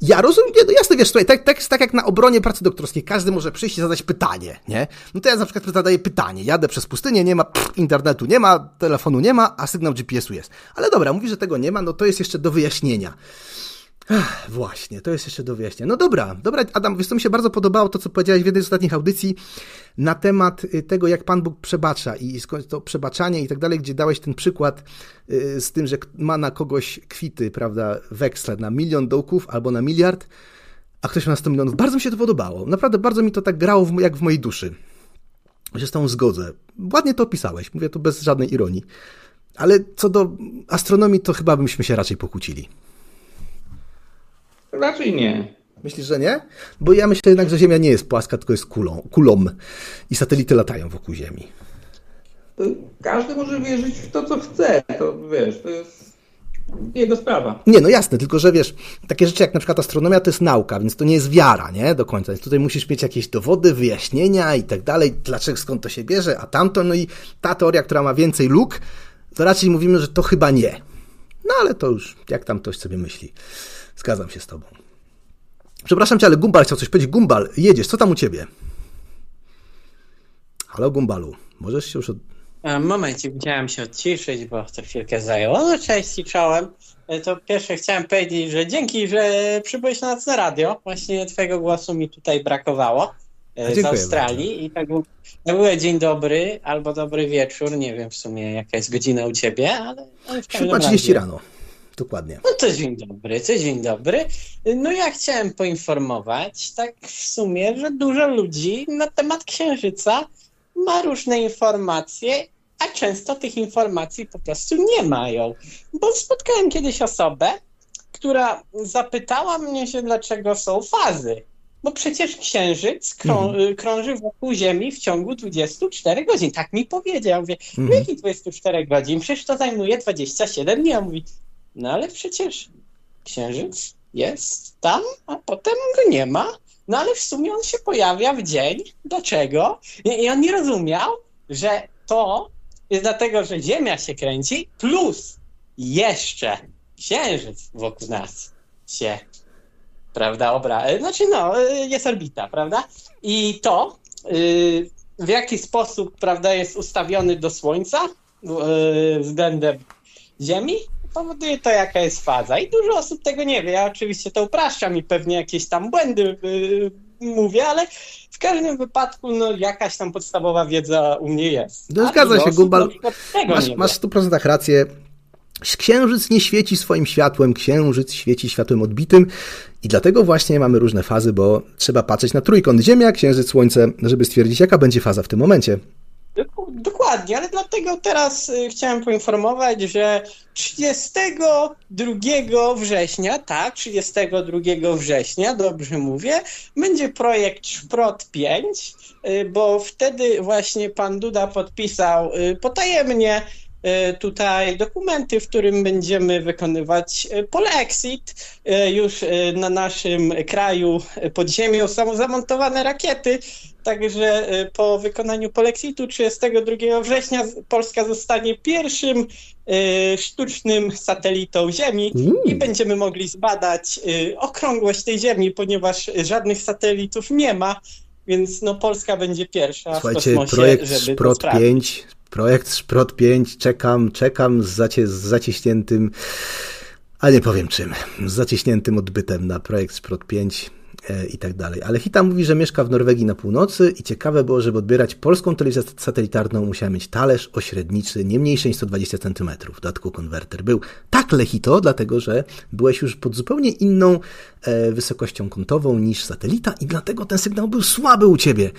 Ja rozumiem, no jasne, wiesz, słuchaj, tak, tak, tak jak na obronie pracy doktorskiej, każdy może przyjść i zadać pytanie, nie? No to ja na przykład zadaję pytanie, jadę przez pustynię, nie ma pff, internetu, nie ma, telefonu nie ma, a sygnał GPS-u jest. Ale dobra, mówi, że tego nie ma, no to jest jeszcze do wyjaśnienia. Ach, właśnie, to jest jeszcze do wyjaśnienia. No dobra, dobra, Adam, wiesz co mi się bardzo podobało to, co powiedziałeś w jednej z ostatnich audycji na temat y, tego, jak Pan Bóg przebacza i to przebaczanie i tak dalej, gdzie dałeś ten przykład y, z tym, że ma na kogoś kwity, prawda, weksle na milion dołków albo na miliard, a ktoś ma 100 milionów. Bardzo mi się to podobało. Naprawdę bardzo mi to tak grało w, jak w mojej duszy. Się z tą zgodzę. Ładnie to opisałeś, mówię to bez żadnej ironii. Ale co do astronomii, to chyba byśmy się raczej pokłócili. Raczej nie. Myślisz, że nie? Bo ja myślę jednak, że Ziemia nie jest płaska, tylko jest kulą, kulą i satelity latają wokół Ziemi. To każdy może wierzyć w to, co chce. To wiesz, to jest jego sprawa. Nie, no jasne, tylko że wiesz, takie rzeczy jak na przykład astronomia to jest nauka, więc to nie jest wiara, nie? Do końca. Więc tutaj musisz mieć jakieś dowody, wyjaśnienia i tak dalej, dlaczego, skąd to się bierze, a tamto, no i ta teoria, która ma więcej luk, to raczej mówimy, że to chyba nie. No ale to już, jak tam ktoś sobie myśli. Zgadzam się z tobą. Przepraszam cię, ale Gumbal chciał coś powiedzieć. Gumbal, jedziesz, co tam u ciebie? Halo Gumbalu, możesz się już od... A, Momencie, musiałem się odciszyć, bo to chwilkę zajęło. No cześć i czołem. E, To pierwsze chciałem powiedzieć, że dzięki, że przybyłeś na nas na radio. Właśnie twojego głosu mi tutaj brakowało e, z Australii. I tak był, to był dzień dobry albo dobry wieczór. Nie wiem w sumie jaka jest godzina u ciebie, ale, ale w każdym 7.30 razie. rano. Dokładnie. No to dzień dobry, to dzień dobry. No ja chciałem poinformować, tak w sumie, że dużo ludzi na temat Księżyca ma różne informacje, a często tych informacji po prostu nie mają. Bo spotkałem kiedyś osobę, która zapytała mnie się, dlaczego są fazy. Bo przecież Księżyc krą- krąży wokół Ziemi w ciągu 24 godzin. Tak mi powiedział. Mówię, no Mhm. jakich 24 godzin? Przecież to zajmuje 27 dni. A mówi, no ale przecież Księżyc jest tam, a potem go nie ma. No ale w sumie on się pojawia w dzień. Dlaczego? I, i on nie rozumiał, że to jest dlatego, że Ziemia się kręci, plus jeszcze Księżyc wokół nas się, prawda, obra... Znaczy no, e, jest orbita, prawda? I to, y, w jaki sposób, prawda, jest ustawiony do Słońca y, względem Ziemi, powoduje to, jaka jest faza. I dużo osób tego nie wie. Ja oczywiście to upraszczam i pewnie jakieś tam błędy y, mówię, ale w każdym wypadku no, jakaś tam podstawowa wiedza u mnie jest. No, zgadza się, Gumbal. Masz, masz wie. w 100% rację. Księżyc nie świeci swoim światłem, księżyc świeci światłem odbitym i dlatego właśnie mamy różne fazy, bo trzeba patrzeć na trójkąt Ziemia, Księżyc, Słońce, żeby stwierdzić, jaka będzie faza w tym momencie. Dok- Dokładnie, ale dlatego teraz y, chciałem poinformować, że 32 września, tak, 32 września, dobrze mówię, będzie projekt Szprot 5, y, bo wtedy właśnie pan Duda podpisał y, potajemnie tutaj dokumenty, w którym będziemy wykonywać polexit. Już na naszym kraju pod ziemią są rakiety, Także y, po wykonaniu polexitu 32 września Polska zostanie pierwszym y, sztucznym satelitą Ziemi i będziemy mogli zbadać y, okrągłość tej Ziemi, ponieważ żadnych satelitów nie ma, więc no Polska będzie pierwsza Słuchajcie, w kosmosie, projekt żeby to Szprot sprawdzić. 5, projekt Szprot 5, czekam, czekam z, zacie, z zaciśniętym, a nie powiem czym, z zaciśniętym odbytem na projekt Szprot 5 e, i tak dalej. Ale Hita mówi, że mieszka w Norwegii na północy i ciekawe było, żeby odbierać polską telewizję satelitarną, musiała mieć talerz ośredniczy nie mniejszy niż 120 cm. W dodatku konwerter był tak lechito, dlatego że byłeś już pod zupełnie inną e, wysokością kątową niż satelita i dlatego ten sygnał był słaby u ciebie.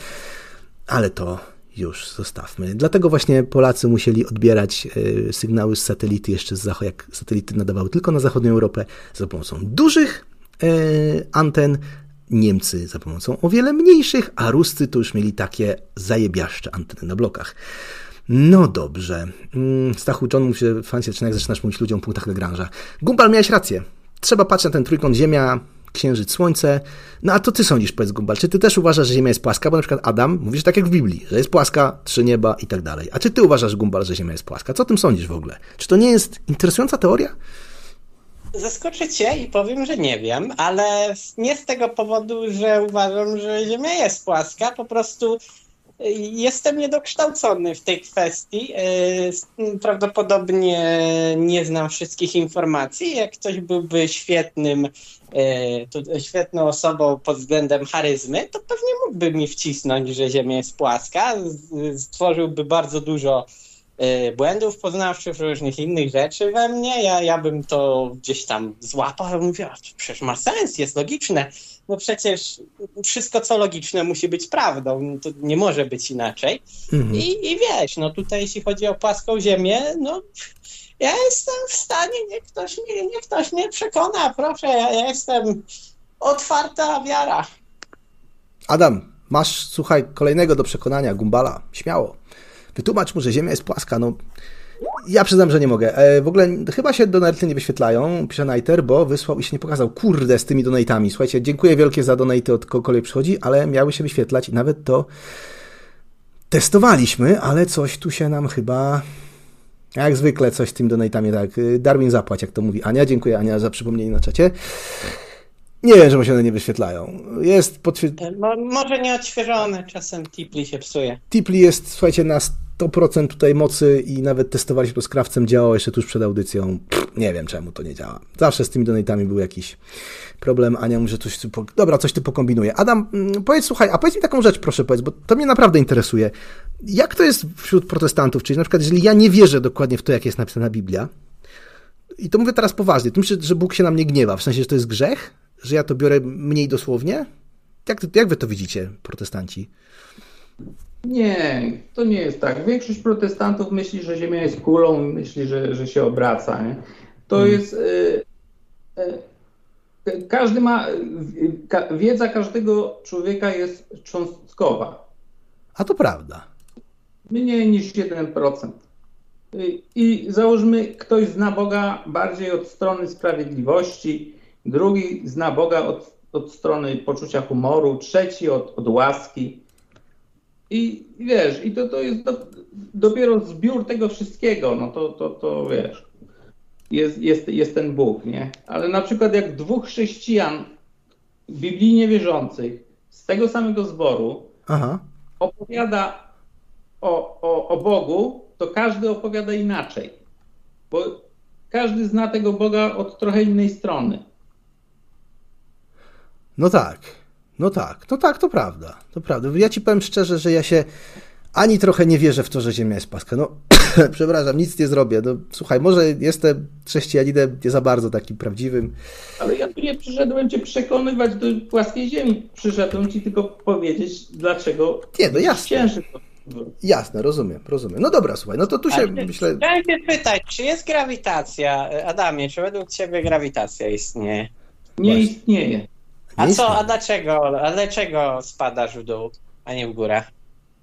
Ale to już zostawmy. Dlatego właśnie Polacy musieli odbierać e, sygnały z satelity jeszcze z zachodu, jak satelity nadawały tylko na zachodnią Europę za pomocą dużych e, anten, Niemcy za pomocą o wiele mniejszych, a Ruscy to już mieli takie zajebiaszcze anteny na blokach. No dobrze. Mm, Stachu John mówi, że fan się zaczyna, jak zaczynasz mówić ludziom o punktach Lagrange'a. Gumbal, miałeś rację. Trzeba patrzeć na ten trójkąt Ziemia, Księżyc, Słońce. No a to ty sądzisz, powiedz Gumbal, czy ty też uważasz, że Ziemia jest płaska? Bo na przykład Adam mówi, że tak jak w Biblii, że jest płaska, trzy nieba i tak dalej. A czy ty uważasz, Gumbal, że Ziemia jest płaska? Co o tym sądzisz w ogóle? Czy to nie jest interesująca teoria? Zaskoczę cię i powiem, że nie wiem, ale nie z tego powodu, że uważam, że Ziemia jest płaska, po prostu y, jestem niedokształcony w tej kwestii. Y, Prawdopodobnie nie znam wszystkich informacji. Jak ktoś byłby świetnym, y, świetną osobą pod względem charyzmy, to pewnie mógłby mi wcisnąć, że Ziemia jest płaska. Stworzyłby bardzo dużo błędów poznawczych, różnych innych rzeczy we mnie. Ja, ja bym to gdzieś tam złapał i mówił, "A, to przecież ma sens, jest logiczne. bo przecież wszystko co logiczne musi być prawdą, to nie może być inaczej. Mhm. I, I wiesz, no tutaj jeśli chodzi o płaską ziemię, no ja jestem w stanie, niech ktoś mnie, niech ktoś mnie przekona, proszę, ja jestem otwarta wiara. Adam, masz, słuchaj, kolejnego do przekonania, Gumbala, śmiało. Wytłumacz mu, że Ziemia jest płaska, no... Ja przyznam, że nie mogę. E, w ogóle chyba się donaty nie wyświetlają, pisze Nighter, bo wysłał i się nie pokazał. Kurde, z tymi donatami. Słuchajcie, dziękuję wielkie za donaty od kogokolwiek przychodzi, ale miały się wyświetlać i nawet to testowaliśmy, ale coś tu się nam chyba... Jak zwykle coś z tymi donatami, tak. y, Darwin zapłać, jak to mówi Ania. Dziękuję Ania za przypomnienie na czacie. Nie wiem, czemu się one nie wyświetlają. Jest Mo, może nieodświeżone, czasem tipli się psuje. Tipli jest, słuchajcie, na 100% tutaj mocy i nawet testowaliśmy to z krawcem, działało jeszcze tuż przed audycją. Pff, nie wiem, czemu to nie działa. Zawsze z tymi donatami był jakiś problem. Ania mówi, że coś tu... Po... Dobra, coś tu pokombinuje. Adam, mm, powiedz, słuchaj, a powiedz mi taką rzecz, proszę powiedz, bo to mnie naprawdę interesuje. Jak to jest wśród protestantów? Czyli na przykład, jeżeli ja nie wierzę dokładnie w to, jak jest napisana Biblia, i to mówię teraz poważnie, to myślę, że Bóg się na mnie gniewa, w sensie, że to jest grzech? Że ja to biorę mniej dosłownie? Jak, jak wy to widzicie, protestanci? Nie, to nie jest tak. Większość protestantów myśli, że Ziemia jest kulą i myśli, że, że się obraca. Nie? To Mhm. jest. Y, y, każdy ma. y, ka, wiedza każdego człowieka jest cząstkowa. A to prawda. Mniej niż 1%. Y, I załóżmy, ktoś zna Boga bardziej od strony sprawiedliwości, drugi zna Boga od, od strony poczucia humoru, trzeci od, od łaski. I wiesz, i to, to jest do, dopiero zbiór tego wszystkiego, no to, to, to wiesz, jest, jest, jest ten Bóg, nie? Ale na przykład jak dwóch chrześcijan biblijnie wierzących z tego samego zboru Aha. opowiada o, o, o Bogu, to każdy opowiada inaczej. Bo każdy zna tego Boga od trochę innej strony. No tak, no tak, no tak, to prawda, to prawda. Ja ci powiem szczerze, że ja się ani trochę nie wierzę w to, że Ziemia jest płaska. No, [CLEARS THROAT] przepraszam, nic nie zrobię. No, słuchaj, może jestem chrześcijaninem nie za bardzo takim prawdziwym. Ale ja tu nie przyszedłem cię przekonywać do płaskiej ziemi. Przyszedłem ci tylko powiedzieć, dlaczego Nie, no jasne. ciężko. Jasne, rozumiem, rozumiem. No dobra, słuchaj, no to tu się, Ale myślę... Chciałem się pytać, czy jest grawitacja? Adamie, czy według ciebie grawitacja istnieje? Nie istnieje. A Nie co, a dlaczego, a dlaczego spadasz w dół, a nie w górę?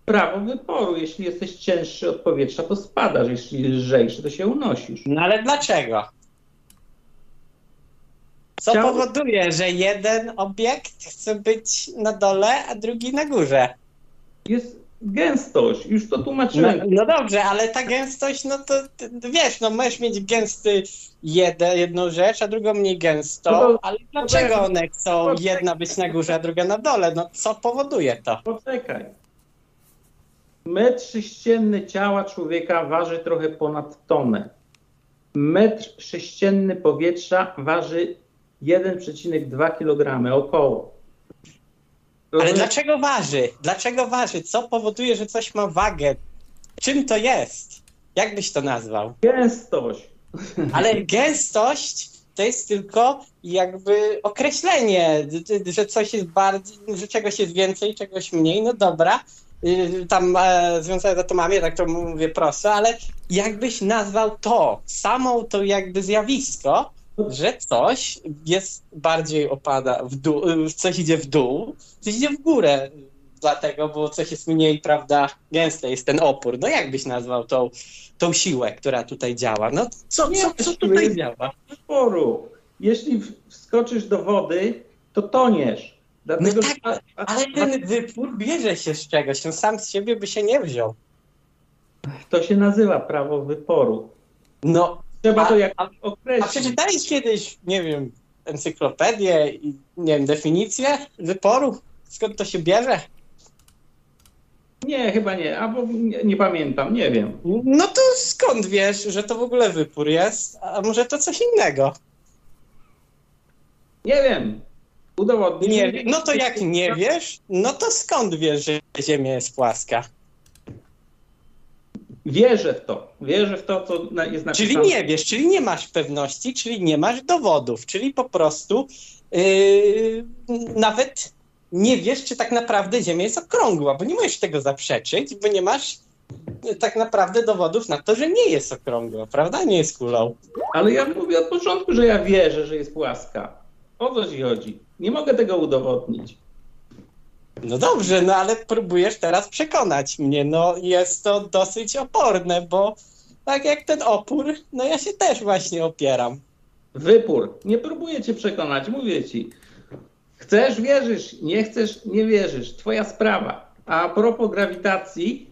Prawo wyboru. Jeśli jesteś cięższy od powietrza, to spadasz. Jeśli lżejszy, to się unosisz. No ale dlaczego? Co Chciał- powoduje, że jeden obiekt chce być na dole, a drugi na górze? Jest gęstość. Już to No, tłumaczyłem. no dobrze, ale ta gęstość, no to wiesz, no możesz mieć gęsty jeden, jedną rzecz, a drugą mniej gęstą, No to- ale dlaczego to- one chcą Poczekaj. jedna być na górze, a druga na dole? No co powoduje to? Poczekaj. Metr sześcienny ciała człowieka waży trochę ponad tonę. Metr sześcienny powietrza waży 1,2 kg około. Ale Rozumiesz? dlaczego waży? Dlaczego waży? Co powoduje, że coś ma wagę? Czym to jest? Jak byś to nazwał? Gęstość. Ale [LAUGHS] gęstość to jest tylko jakby określenie, że coś jest bardziej, że czegoś jest więcej, czegoś mniej, no dobra. Yy, Tam e, związane z atomami, tak to mówię prosto, ale jakbyś nazwał to, samą to jakby zjawisko, że coś jest bardziej opada w dół, coś idzie w dół, coś idzie w górę, dlatego, bo coś jest mniej, prawda, gęste jest ten opór. No jak byś nazwał tą, tą siłę, która tutaj działa? No co, co, co tutaj działa? Wyboru. Jeśli wskoczysz do wody, to toniesz. No Dlatego, tak, że- a- ale ten wypór bierze się z czegoś, on sam z siebie by się nie wziął. to się nazywa prawo wyporu. No, Trzeba A- to jak a- a określić. przeczytałeś kiedyś, nie wiem, encyklopedię i, nie wiem, definicję wyporu? Skąd to się bierze? Nie, chyba nie, albo nie, nie pamiętam, nie wiem. No to skąd wiesz, że to w ogóle wypór jest? A może to coś innego? Nie wiem. Udowodnij. Nie, no to jak nie wiesz, no to skąd wiesz, że Ziemia jest płaska? Wierzę w to. Wierzę w to, co jest napisane. Czyli nie wiesz, czyli nie masz pewności, czyli nie masz dowodów, czyli po prostu yy, nawet nie wiesz, czy tak naprawdę Ziemia jest okrągła, bo nie możesz tego zaprzeczyć, bo nie masz yy, tak naprawdę dowodów na to, że nie jest okrągła, prawda? Nie jest kulą. Ale ja mówię od początku, że ja wierzę, że jest płaska. O co ci chodzi? Nie mogę tego udowodnić. No dobrze, no ale próbujesz teraz przekonać mnie. No jest to dosyć oporne, bo tak jak ten opór, no ja się też właśnie opieram. Wypór. Nie próbuję cię przekonać, mówię ci. Chcesz, wierzysz, nie chcesz, nie wierzysz. Twoja sprawa. A propos grawitacji,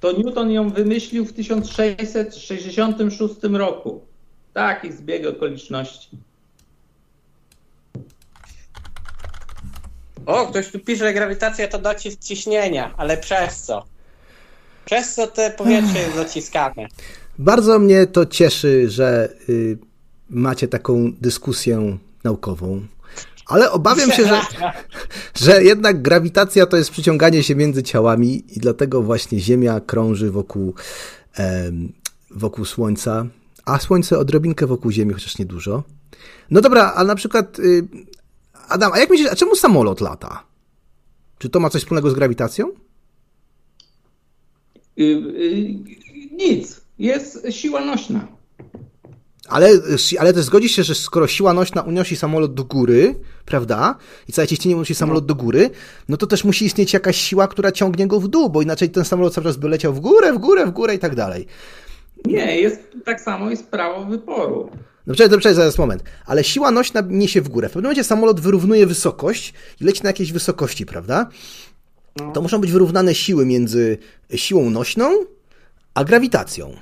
to Newton ją wymyślił w 1666 roku. Taki zbieg okoliczności. O, ktoś tu pisze, że grawitacja to docisk ciśnienia, ale przez co? Przez co te powietrze jest dociskane? Bardzo mnie to cieszy, że y, macie taką dyskusję naukową. Ale obawiam się, że, [LAUGHS] że jednak grawitacja to jest przyciąganie się między ciałami i dlatego właśnie Ziemia krąży wokół, em, wokół Słońca, a Słońce odrobinkę wokół Ziemi, chociaż niedużo. No dobra, a na przykład, y, Adam, a jak myślisz, a czemu samolot lata? Czy to ma coś wspólnego z grawitacją? Y, y, nic. Jest siła nośna. Ale, ale też zgodzisz się, że skoro siła nośna unosi samolot do góry, prawda, i całe ciśnienie unosi samolot do góry, no to też musi istnieć jakaś siła, która ciągnie go w dół, bo inaczej ten samolot cały czas by leciał w górę, w górę, w górę i tak dalej. Nie, jest tak samo jest prawo wyporu. No przecież, przecież zaraz moment. Ale siła nośna niesie w górę. W pewnym momencie samolot wyrównuje wysokość i leci na jakiejś wysokości, prawda? To muszą być wyrównane siły między siłą nośną a grawitacją.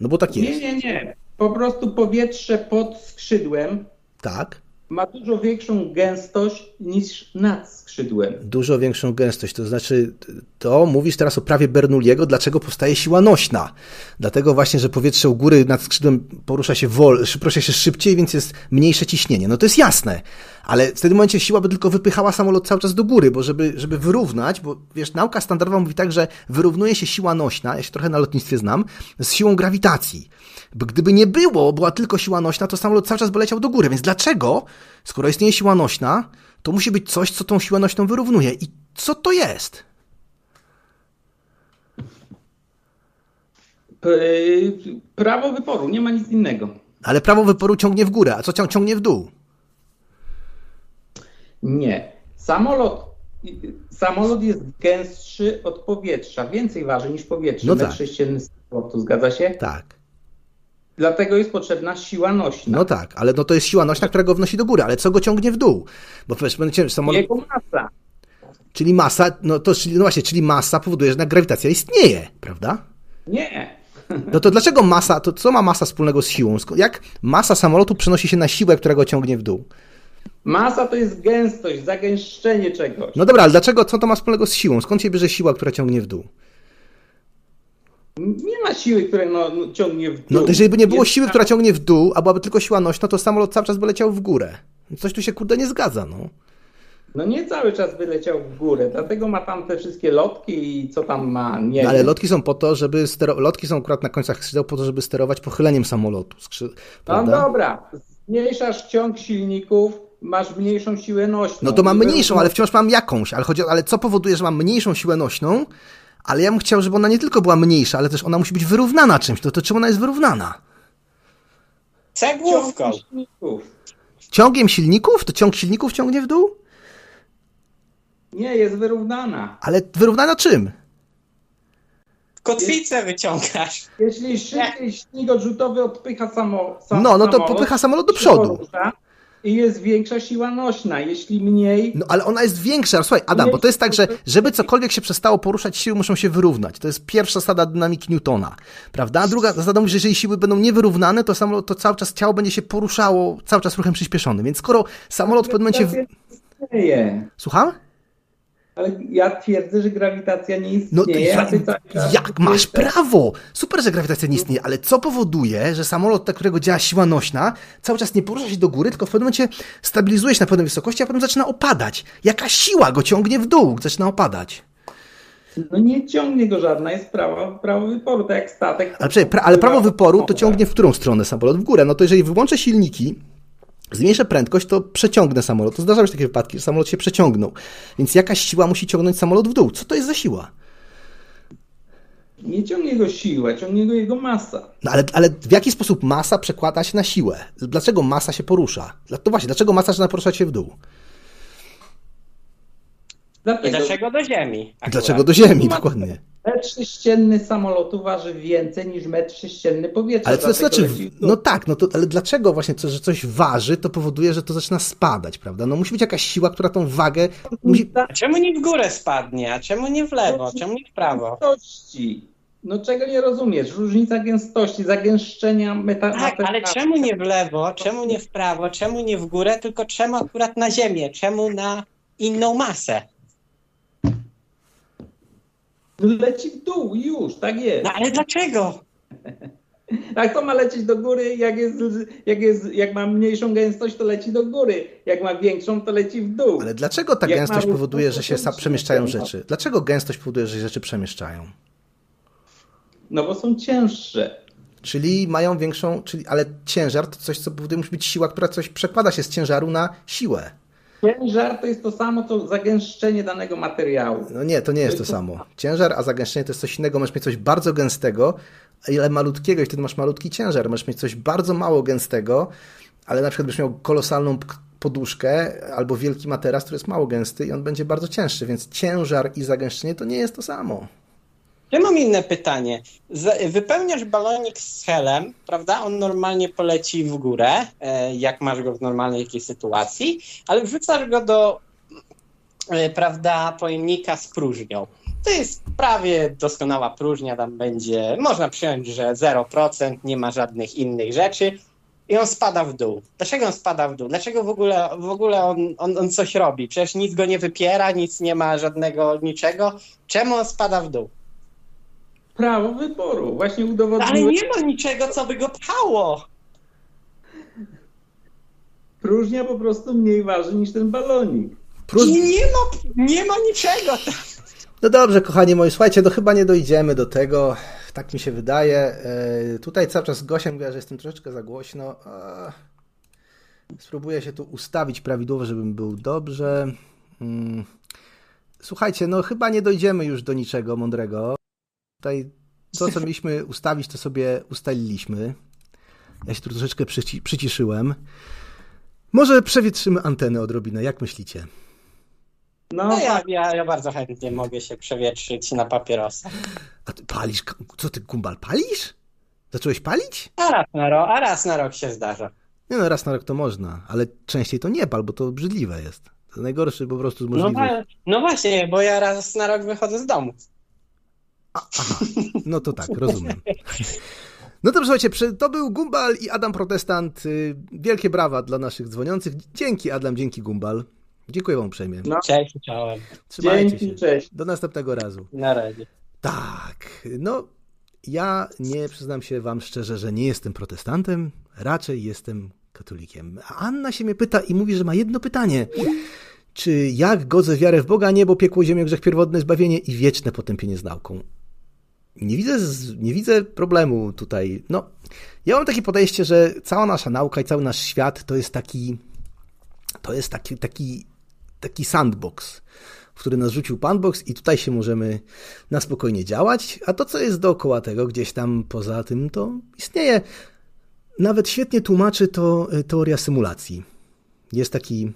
No bo tak jest. Nie, nie, nie. Po prostu powietrze pod skrzydłem Tak. Ma dużo większą gęstość niż nad skrzydłem. Dużo większą gęstość. To znaczy, to mówisz teraz o prawie Bernoulliego, dlaczego powstaje siła nośna. Dlatego właśnie, że powietrze u góry nad skrzydłem porusza się wol, porusza się szybciej, więc jest mniejsze ciśnienie. No to jest jasne. Ale w tym momencie siła by tylko wypychała samolot cały czas do góry, bo żeby, żeby wyrównać, bo wiesz, nauka standardowa mówi tak, że wyrównuje się siła nośna, ja się trochę na lotnictwie znam, z siłą grawitacji. Bo gdyby nie było, była tylko siła nośna, to samolot cały czas by leciał do góry. Więc dlaczego, skoro istnieje siła nośna, to musi być coś, co tą siłę nośną wyrównuje. I co to jest? Prawo wyporu, nie ma nic innego. Ale prawo wyporu ciągnie w górę, a co cią- ciągnie w dół? Nie. Samolot, samolot jest gęstszy od powietrza, więcej waży niż powietrze. No tak. sześcienny samolotu, zgadza się? Tak. Dlatego jest potrzebna siła nośna. No tak, ale no to jest siła nośna, która go wnosi do góry, ale co go ciągnie w dół? Bo będzie samolot, Jego masa. czyli masa, no to czyli, no właśnie, czyli masa powoduje, że grawitacja istnieje, prawda? Nie. [LAUGHS] No to dlaczego masa, to co ma masa wspólnego z siłą? Jak masa samolotu przenosi się na siłę, która go ciągnie w dół? Masa to jest gęstość, zagęszczenie czegoś. No dobra, ale dlaczego, co to ma wspólnego z siłą? Skąd się bierze siła, która ciągnie w dół? Nie ma siły, która no, no, ciągnie w dół. No jeżeli by nie było Jest siły, która ciągnie w dół, a byłaby tylko siła nośna, to samolot cały czas by leciał w górę. Coś tu się kurde nie zgadza, no. No nie cały czas wyleciał w górę, dlatego ma tam te wszystkie lotki i co tam ma, nie No, ale lotki są po to, żeby stero... lotki są akurat na końcach skrzydeł po to, żeby sterować pochyleniem samolotu. Skrzy... No dobra, zmniejszasz ciąg silników, masz mniejszą siłę nośną. No to mam mniejszą, ale wciąż mam jakąś. Ale chodzi o, ale co powoduje, że mam mniejszą siłę nośną? Ale ja bym chciał, żeby ona nie tylko była mniejsza, ale też ona musi być wyrównana czymś. To, to czym ona jest wyrównana? Cegłówką. Ciągiem silników? To ciąg silników ciągnie w dół? Nie, jest wyrównana. Ale wyrównana czym? Kotwicę wyciągasz. Jeśli szybciej silnik odrzutowy odpycha samo, sam, No, no to samolot, popycha samolot do przodu. porusza I jest większa siła nośna. Jeśli mniej, No ale ona jest większa. Słuchaj, Adam, bo to jest tak, że żeby cokolwiek się przestało poruszać, siły muszą się wyrównać. To jest pierwsza zasada dynamiki Newtona. Prawda? A druga zasada mówi, że jeżeli siły będą niewyrównane, to samolot, to cały czas ciało będzie się poruszało cały czas ruchem przyspieszonym. Więc skoro samolot w pewnym momencie... Słucham? Ale ja twierdzę, że grawitacja nie No istnieje. a ja, ty cały czas jak masz prawo? Super, że grawitacja nie istnieje, ale co powoduje, że samolot, dla którego działa siła nośna, cały czas nie porusza się do góry, tylko w pewnym momencie stabilizuje się na pewnej wysokości, a potem zaczyna opadać? Jaka siła go ciągnie w dół, zaczyna opadać? No nie ciągnie go żadna, jest prawo, prawo wyporu, tak jak statek. Ale, pra, ale prawo wyporu to ciągnie w którą stronę samolot? W górę. No to jeżeli wyłączę silniki zmniejszę prędkość, to przeciągnę samolot. To zdarzały się takie wypadki, że samolot się przeciągnął. Więc jakaś siła musi ciągnąć samolot w dół. Co to jest za siła? Nie ciągnie go siła, ciągnie go jego masa. No ale, ale w jaki sposób masa przekłada się na siłę? Dlaczego masa się porusza? To właśnie, dlaczego masa zaczyna poruszać się w dół? I Dlatego dlaczego do ziemi? akurat? Dlaczego do ziemi? Dokładnie. metr sześcienny samolotu waży więcej niż metr sześcienny powietrza. Ale to dlatego znaczy, no tak, no to, ale dlaczego właśnie to, że coś waży, to powoduje, że to zaczyna spadać, prawda? No musi być jakaś siła, która tą wagę musi... A czemu nie w górę spadnie? A czemu nie w lewo? Czemu nie w prawo? Gęstości. No czego nie rozumiesz? Różnica gęstości, zagęszczenia meta... Tak, ale czemu nie w lewo, czemu nie w prawo, czemu nie w górę, tylko czemu akurat na ziemię, czemu na inną masę? Leci w dół i już, tak jest. No ale dlaczego? [LAUGHS] A kto ma lecieć do góry, jak, jest, jak, jest, jak ma mniejszą gęstość, to leci do góry. Jak ma większą, to leci w dół. Ale dlaczego ta Jak gęstość ma- powoduje, że się przemieszczają rzeczy? Dlaczego gęstość powoduje, że się rzeczy przemieszczają? No bo są cięższe. Czyli mają większą, czyli, ale ciężar to coś, co powoduje, musi być siła, która coś przekłada się z ciężaru na siłę. Ciężar to jest to samo, co zagęszczenie danego materiału. No nie, to nie jest to samo. Ciężar, a zagęszczenie to jest coś innego. Możesz mieć coś bardzo gęstego, ale malutkiego i wtedy masz malutki ciężar. Możesz mieć coś bardzo mało gęstego, ale na przykład będziesz miał kolosalną poduszkę albo wielki materac, który jest mało gęsty i on będzie bardzo cięższy, więc ciężar i zagęszczenie to nie jest to samo. Ja mam inne pytanie. Wypełniasz balonik z helem, prawda? On normalnie poleci w górę, e, jak masz go w normalnej jakiejś sytuacji, ale wrzucasz go do, e, prawda, pojemnika z próżnią. To jest prawie doskonała próżnia, tam będzie, można przyjąć, że 0%, nie ma żadnych innych rzeczy i on spada w dół. Dlaczego on spada w dół? Dlaczego w ogóle, w ogóle on, on, on coś robi? Przecież nic go nie wypiera, nic nie ma żadnego niczego. Czemu on spada w dół? Prawo wyboru. Właśnie Ale udowodniłeś. nie ma niczego, co by go pchało. Próżnia po prostu mniej waży niż ten balonik. Próż... I nie ma, nie ma niczego. No dobrze, kochani moi, słuchajcie, no chyba nie dojdziemy do tego, tak mi się wydaje. E, Tutaj cały czas Gosia mówiła, że jestem troszeczkę za głośno. E, Spróbuję się tu ustawić prawidłowo, żebym był dobrze. Mm. Słuchajcie, no chyba nie dojdziemy już do niczego mądrego. Tutaj to, co mieliśmy ustawić, to sobie ustaliliśmy. Ja się tu troszeczkę przyci- przyciszyłem. Może przewietrzymy antenę odrobinę, jak myślicie? No ja, ja, ja bardzo chętnie mogę się przewietrzyć na papierosa. A ty palisz? Co ty, kumbal, palisz? Zacząłeś palić? A raz na rok, a raz na rok się zdarza. Nie no, raz na rok to można, ale częściej to nie pal, bo to obrzydliwe jest. To najgorsze po prostu z No, możliwych. wa- no właśnie, bo ja raz na rok wychodzę z domu. No to tak, rozumiem. No dobrze, słuchajcie, to był Gumbal i Adam Protestant. Y, Wielkie brawa dla naszych dzwoniących. Dzięki Adam, dzięki Gumbal. Dziękuję wam uprzejmie. Cześć, czołem. Trzymajcie Dzięki, się. cześć. Do następnego razu. Na razie. Tak, no ja nie przyznam się wam szczerze, że nie jestem protestantem, raczej jestem katolikiem. A Anna się mnie pyta i mówi, że ma jedno pytanie. Czy jak godzę wiarę w Boga, niebo, piekło, ziemię, grzech pierwotny, zbawienie i wieczne potępienie z nauką? Nie widzę, nie widzę problemu tutaj. No, ja mam takie podejście, że cała nasza nauka i cały nasz świat to jest taki, to jest taki, taki, taki sandbox, w który nas rzucił Panbox i tutaj się możemy na spokojnie działać, a to, co jest dookoła tego, gdzieś tam poza tym, to istnieje. Nawet świetnie tłumaczy to y, teoria symulacji. Jest taki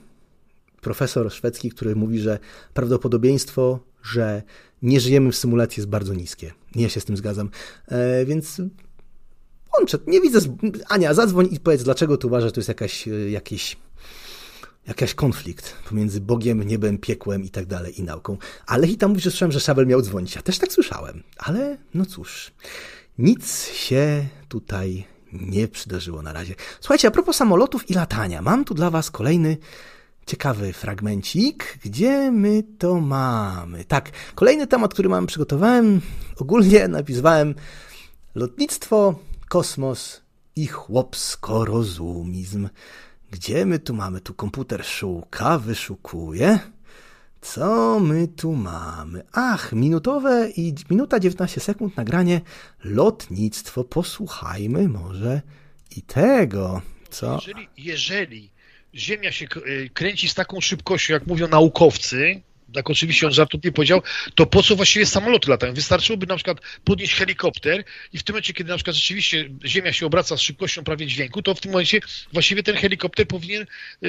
profesor szwedzki, który mówi, że prawdopodobieństwo, że nie żyjemy w symulacji jest bardzo niskie. Ja się z tym zgadzam. E, więc łączę. Nie widzę. z- Ania, zadzwoń i powiedz, dlaczego tu uważasz, że to jest jakaś, y, jakiś, jakaś konflikt pomiędzy Bogiem, niebem, piekłem i tak dalej i nauką. Ale i tam mówi, że słyszałem, że Szabel miał dzwonić. Ja też tak słyszałem. Ale no cóż, nic się tutaj nie przydarzyło na razie. Słuchajcie, a propos samolotów i latania, mam tu dla was kolejny ciekawy fragmencik. Gdzie my to mamy? Tak, kolejny temat, który mam przygotowałem, ogólnie napisałem lotnictwo, kosmos i chłopsko-rozumizm. Gdzie my tu mamy? Tu komputer szuka, wyszukuje. Co my tu mamy? Ach, minutowe i minuta 19 sekund nagranie lotnictwo. Posłuchajmy może i tego. Co? Jeżeli, jeżeli Ziemia się y, kręci z taką szybkością, jak mówią naukowcy, tak oczywiście on żartownie powiedział, to po co właściwie samoloty latają? Wystarczyłoby na przykład podnieść helikopter i w tym momencie, kiedy na przykład rzeczywiście Ziemia się obraca z szybkością prawie dźwięku, to w tym momencie właściwie ten helikopter powinien, y,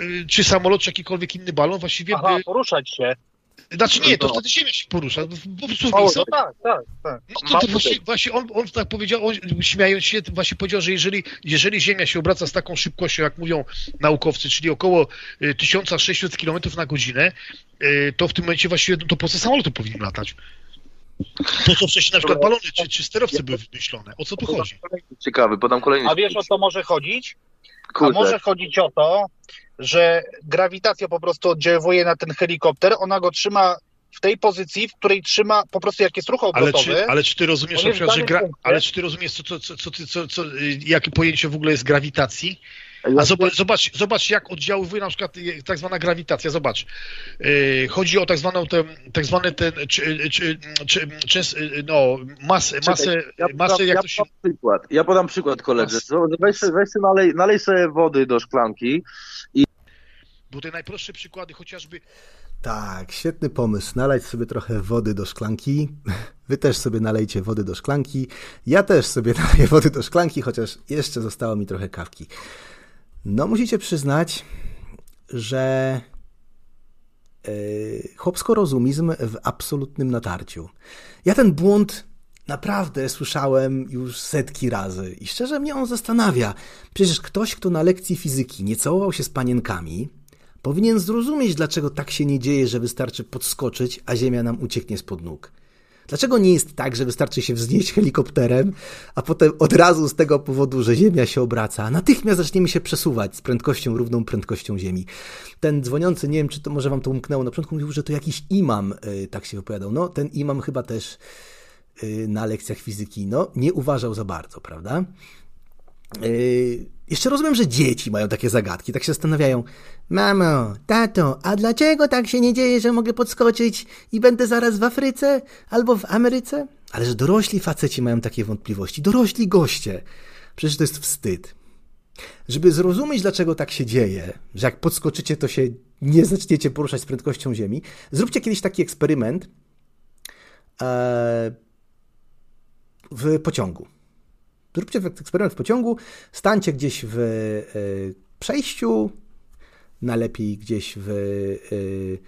y, czy samolot, czy jakikolwiek inny balon właściwie... Aha, poruszać się. Znaczy nie, to No. wtedy Ziemia się porusza. Po prostu no tak, tak, tak. no to, to właśnie, właśnie on, on tak powiedział, on, śmiejąc się, właśnie powiedział, że jeżeli, jeżeli Ziemia się obraca z taką szybkością, jak mówią naukowcy, czyli około y, 1600 km na godzinę, y, to w tym momencie właściwie no to po co samoloty powinny latać? Po co wcześniej na przykład balony czy, czy sterowce były wymyślone? O co tu chodzi? Ciekawy, podam kolejny. A wiesz o co może chodzić? Kurde. A może chodzić o to, że grawitacja po prostu oddziaływuje na ten helikopter, ona go trzyma w tej pozycji, w której trzyma po prostu jak jest ruch Ale obrotowy. czy, ale czy ty rozumiesz na przykład, że gra, ale czy ty rozumiesz, co, co, co, co, ty- co, co, y, jakie pojęcie w ogóle jest grawitacji? A zobacz, zobacz, zobacz, jak oddziaływuje na przykład y, tak zwana grawitacja. Zobacz. Y, Chodzi o tak zwaną ten, tak zwany ten, czy, czy, czy, czy, no, masę, masę, ja masę, podam, jak ja to się... podam przykład. Ja podam przykład koledze. Weź, sobie- weź sobie nalej, nalej sobie wody do szklanki Bo te najprostsze przykłady, chociażby Tak, świetny pomysł. Nalać sobie trochę wody do szklanki. [LAUGHS] Wy też sobie nalejcie wody do szklanki. Ja też sobie [LAUGHS] naleję wody do szklanki, chociaż jeszcze zostało mi trochę kawki. No, musicie przyznać, że yy, chłopsko-rozumizm w absolutnym natarciu. Ja ten błąd naprawdę słyszałem już setki razy i szczerze mnie on zastanawia. Przecież ktoś, kto na lekcji fizyki nie całował się z panienkami, powinien zrozumieć, dlaczego tak się nie dzieje, że wystarczy podskoczyć, a Ziemia nam ucieknie spod nóg. Dlaczego nie jest tak, że wystarczy się wznieść helikopterem, a potem od razu z tego powodu, że Ziemia się obraca, natychmiast zaczniemy się przesuwać z prędkością równą prędkością Ziemi. Ten dzwoniący, nie wiem, czy to może wam to umknęło, na początku mówił, że to jakiś imam y, tak się wypowiadał. No, ten imam chyba też y, na lekcjach fizyki, no, nie uważał za bardzo, prawda? Yy, jeszcze rozumiem, że dzieci mają takie zagadki, tak się zastanawiają. Mamo, tato, a dlaczego tak się nie dzieje, że mogę podskoczyć i będę zaraz w Afryce albo w Ameryce? Ale że dorośli faceci mają takie wątpliwości, dorośli goście. Przecież to jest wstyd. Żeby zrozumieć, dlaczego tak się dzieje, że jak podskoczycie, to się nie zaczniecie poruszać z prędkością Ziemi, zróbcie kiedyś taki eksperyment e, w pociągu. Zróbcie eksperyment w pociągu, stańcie gdzieś w y, przejściu, najlepiej gdzieś w. Y,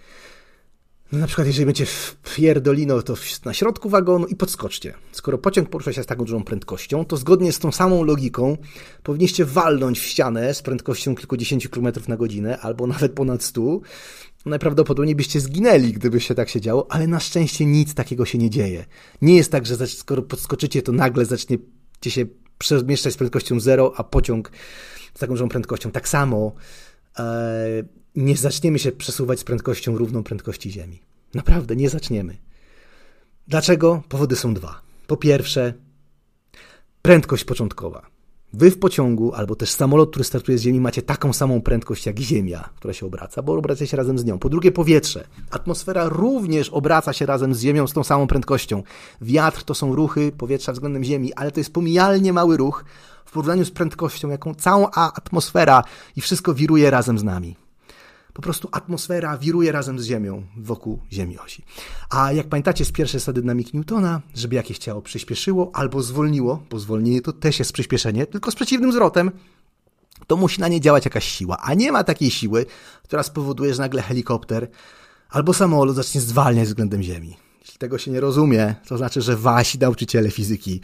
no na przykład, jeżeli będzie w pierdolino, to na środku wagonu i podskoczcie. Skoro pociąg porusza się z taką dużą prędkością, to zgodnie z tą samą logiką powinniście walnąć w ścianę z prędkością kilkudziesięciu kilometrów na godzinę, albo nawet ponad stu. Najprawdopodobniej byście zginęli, gdyby się tak się działo, ale na szczęście nic takiego się nie dzieje. Nie jest tak, że skoro podskoczycie, to nagle zaczniecie się przemieszczać z prędkością zero, a pociąg z taką dużą prędkością. Tak samo e, nie zaczniemy się przesuwać z prędkością równą prędkości Ziemi. Naprawdę, nie zaczniemy. Dlaczego? Powody są dwa. Po pierwsze, prędkość początkowa. Wy w pociągu, albo też samolot, który startuje z Ziemi, macie taką samą prędkość jak Ziemia, która się obraca, bo obraca się razem z nią. Po drugie, powietrze. Atmosfera również obraca się razem z Ziemią z tą samą prędkością. Wiatr to są ruchy powietrza względem Ziemi, ale to jest pomijalnie mały ruch w porównaniu z prędkością, jaką całą a- atmosfera i wszystko wiruje razem z nami. Po prostu atmosfera wiruje razem z Ziemią wokół Ziemi osi. A jak pamiętacie z pierwszej zasady dynamiki Newtona, żeby jakieś ciało przyspieszyło albo zwolniło, bo zwolnienie to też jest przyspieszenie, tylko z przeciwnym zwrotem, to musi na nie działać jakaś siła. A nie ma takiej siły, która spowoduje, że nagle helikopter albo samolot zacznie zwalniać względem Ziemi. Jeśli tego się nie rozumie, to znaczy, że wasi nauczyciele fizyki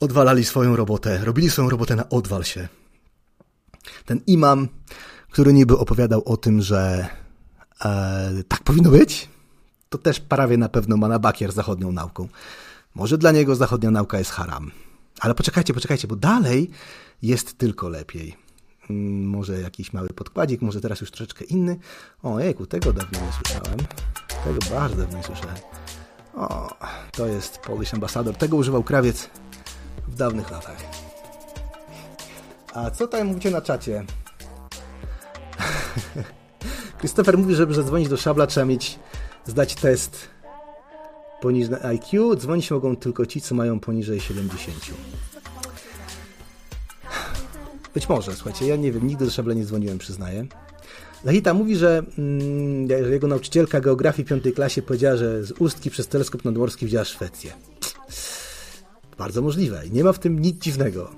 odwalali swoją robotę, robili swoją robotę na odwal się. Ten imam, który niby opowiadał o tym, że e, tak powinno być, to też prawie na pewno ma na bakier zachodnią nauką. Może dla niego zachodnia nauka jest haram. Ale poczekajcie, poczekajcie, bo dalej jest tylko lepiej. Mm, Może jakiś mały podkładzik, może teraz już troszeczkę inny. O, jejku, tego dawno nie słyszałem. Tego bardzo dawno nie słyszałem. O, to jest Polish Ambassador. Tego używał krawiec w dawnych latach. A co tutaj mówicie na czacie? [LAUGHS] Christopher mówi, żeby zadzwonić do szabla, trzeba mieć, zdać test poniżej IQ. Dzwonić mogą tylko ci, co mają poniżej 70. Być może, słuchajcie, ja nie wiem, nigdy do Szable nie dzwoniłem, przyznaję. Lahita mówi, że mm, że jego nauczycielka geografii piątej klasie powiedziała, że z Ustki przez teleskop nadmorski widziała Szwecję. Bardzo możliwe nie ma w tym nic dziwnego.